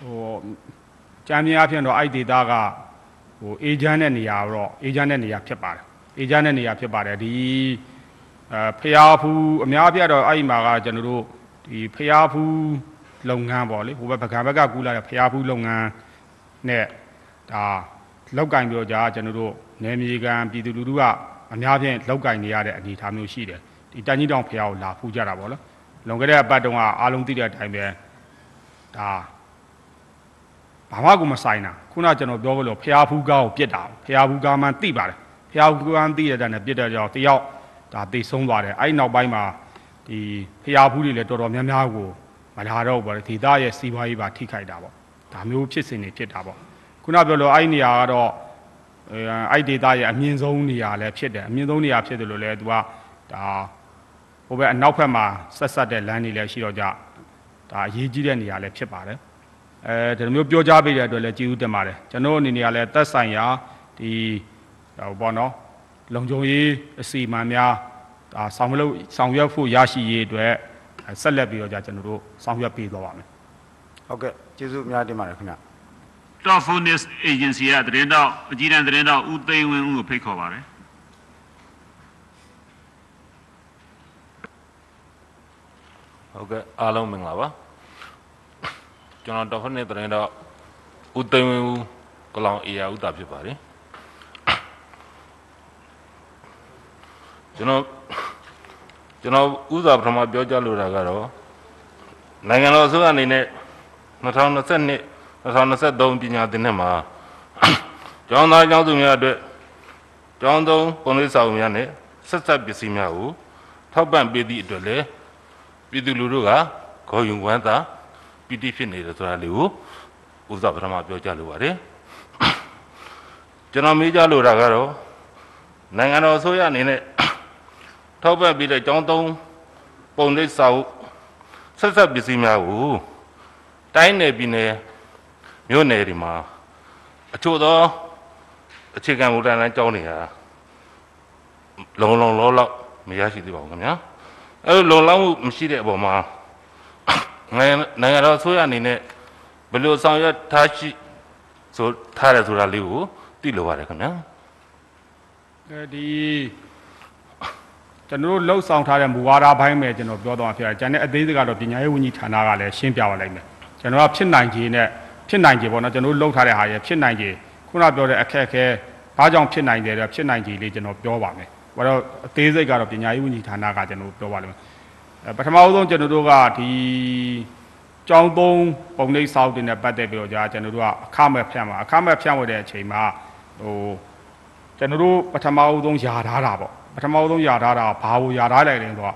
Speaker 2: ဟိုကြမ်းများအဖြစ်တော့အဲ့ဒီ data ကဟို agent တဲ့နေရာတော့ agent တဲ့နေရာဖြစ်ပါတယ် agent တဲ့နေရာဖြစ်ပါတယ်ဒီအဲဖျားဖူးအများအပြားတော့အဲ့ဒီမှာကကျွန်တော်တို့ဒီဖျားဖူးလုပ်ငန်းပေါ့လေဟိုဘက်ပကံဘက်ကကူလာတဲ့ဖျားဖူးလုပ်ငန်းနဲ့ဒါလောက်ကင်ပြီးတော့ကြာကျွန်တော်တို့နယ်မြေကန်ပြည်သူလူထုကအများဖြင့်လောက်ကင်နေရတဲ့အနေအထားမျိုးရှိတယ်ဒီတန်ကြီးတောင်ဖျားကိုလာဖူးကြတာပေါ့နော်လွန်ခဲ့တဲ့အပတ်တုန်းကအားလုံးသိတဲ့အတိုင်းပဲဒါ ဘာမှကိုမဆိုင်တာခုနကျွန်တော်ပြောလို့ဖျားဖူးကားကိုပြစ်တာဖျားဖူးကားမှသိပါတယ်ဖျားဖူးကားသိရတဲ့နဲ့ပြစ်တဲ့ကြောင့်တယောက်ဒါသိဆုံးသွားတယ်အဲ့ဒီနောက်ပိုင်းမှာဒီဖျားဖူးတွေလည်းတော်တော်များများကိုမလာတော့ဘူးပေါ့ဒေသရဲ့စီးပွားရေးပါထိခိုက်တာပေါ့ဒါမျိုးဖြစ်စဉ်တွေဖြစ်တာပေါ့ခုနပြောလို့အဲ့ဒီနေရာကတော့အဲအဲ့ဒေသရဲ့အမြင့်ဆုံးနေရာလည်းဖြစ်တယ်အမြင့်ဆုံးနေရာဖြစ်တယ်လို့လည်းသူကဒါဟိုဘက်အနောက်ဘက်မှာဆက်ဆက်တဲ့လမ်းတွေလည်းရှိတော့ကြဒါအရေးကြီးတဲ့နေရာလည်းဖြစ်ပါတယ် အဲဒီလိုမျိုးပြောကြားပေးတဲ့အတွက်လည်းကျေးဇူးတင်ပါတယ်ကျွန်တော်အနေနဲ့ကလည်းသက်ဆိုင်ရာဒီဟိုပေါ့နော်လုံခြုံရေးအစီအမံများဒါဆောင်လို့ဆောင်ရွက်ဖို့ရရှိရေးအတွက်ဆက်လက်ပြီးတော့じゃကျွန်တော်တို့ဆောင်ရွက်ပေးသွားပါမယ်
Speaker 27: ဟုတ်ကဲ့ကျေးဇူးအများတင်ပါတယ်ခင်ဗျ
Speaker 6: Top Fitness Agency ကသတင်းတော့အကြီးတန်းသတင်းတော့ဦးသိန်းဝင်းဦးကိုဖိတ်ခေါ်ပါတယ်
Speaker 28: ဟုတ်ကဲ့အားလုံးမင်္ဂလာပါ ကျွန်တော်တော်ဖက်နဲ့သတင်းတော့ဦးသိန်းဝင်းဦးကလောင်အေယာဦးတာဖြစ်ပါတယ်ကျွန်တော်ကျွန်တော်ဥစားပထမပြောကြလိုတာကတော့နိုင်ငံတော်အစိုးရအနေနဲ့2022 2023ပညာသင်နှစ်မှာကျောင်းသားကျောင်းသူများအတွက်ကျောင်းသုံးပုံလေးဆောင်များနဲ့ဆက်ဆက်ပစ္စည်းများကိုထောက်ပံ့ပေးသည့်အတွက်လည်းပြည်သူလူထုကခေါ်ယူဝမ်းသာ ပီတိဖြစ်နေတယ်ဆိုတာလေးကိုဥစ္စာပထမပြောကြလိုပါတယ်ကျွန်တော်မေးကြလိုတာကတော့နိုင်ငံတော်အစိုးရအနေနဲ့ထောက်ပံ့ပြီးတဲ့ကျောင်းသုံးပုံလေးစာအုပ်ဆက်ဆက်ပစ္စည်းများကိုတိုင်းနယ်ပြည်နယ်မြို့နယ်တွေမှာအချို့သောအခြေခံမူလတန်းကျောင်းတွေဟာလုံလုံလောလောက်မရရှိသေးပါဘူးခင်ဗျာအဲလိုလုံလောက်မှုမရှိတဲ့အပေါ်မှာ နိုင်ငံနိုင်ငံတော်အစိုးရအနေနဲ့ဘယ်လိုဆောင်ရွက်ထားရှိဆိုထားတယ်ဆိုတာလေးကိုသိလိုပါတယ်ခင်ဗျာ
Speaker 2: အဲဒီကျွန်တော်တို့လှုပ်ဆောင်ထားတဲ့မူဝါဒဘိုင်းပဲကျွန်တော်ပြောတော့ဖြစ်တယ်။ကျန်တဲ့အသေးစိတ်ကတော့ပညာရေးဝန်ကြီးဌာနကလည်းရှင်းပြပါလိမ့်မယ်။ကျွန်တော်ကဖြစ်နိုင်ခြေနဲ့ဖြစ်နိုင်ခြေပေါ့နော်ကျွန်တော်တို့လှုပ်ထားတဲ့ဟာရဲ့ဖြစ်နိုင်ခြေခုနပြောတဲ့အခက်အခဲဘာကြောင့်ဖြစ်နိုင်တယ်လဲဖြစ်နိုင်ခြေလေးကျွန်တော်ပြောပါမယ်။ဘာလို့အသေးစိတ်ကတော့ပညာရေးဝန်ကြီးဌာနကကျွန်တော်ပြောပါလိမ့်မယ်။အဲ ပထမဦးဆုံးကျွန်တော်တို့ကဒီကျောင်းသုံးပုံနှိပ်စောက်တင်နဲ့ပတ်သက်ပြီးတော့ကြာကျွန်တော်တို့ကအခမဲ့ဖြန့်ပါအခမဲ့ဖြန့်ဝတ်တဲ့အချိန်မှာဟိုကျွန်တော်တို့ပထမဦးဆုံးယာထားတာပေါ့ပထမဦးဆုံးယာထားတာဘာကိုယာထားလိုက်လဲဆိုတော့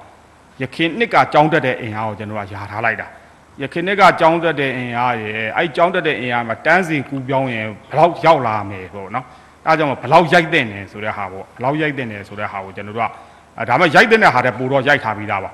Speaker 2: ရခင်နှစ်ကကြောင်းတက်တဲ့အင်အားကိုကျွန်တော်ကယာထားလိုက်တာရခင်နှစ်ကကြောင်းတက်တဲ့အင်အားရဲ့အဲ့ကြောင်းတက်တဲ့အင်အားမှာတန်းစင်ကူပြောင်းရင်ဘယ်လောက်ရောက်လာမယ်ပေါ့နော်အဲဒါကြောင့်ဘယ်လောက်ရိုက်တဲ့နေဆိုတဲ့ဟာပေါ့ဘယ်လောက်ရိုက်တဲ့နေဆိုတဲ့ဟာကိုကျွန်တော်တို့ကအဲဒါမှရိုက်တဲ့ဟာတဲ့ပိုတော့ရိုက်ထားပြီးသားပါ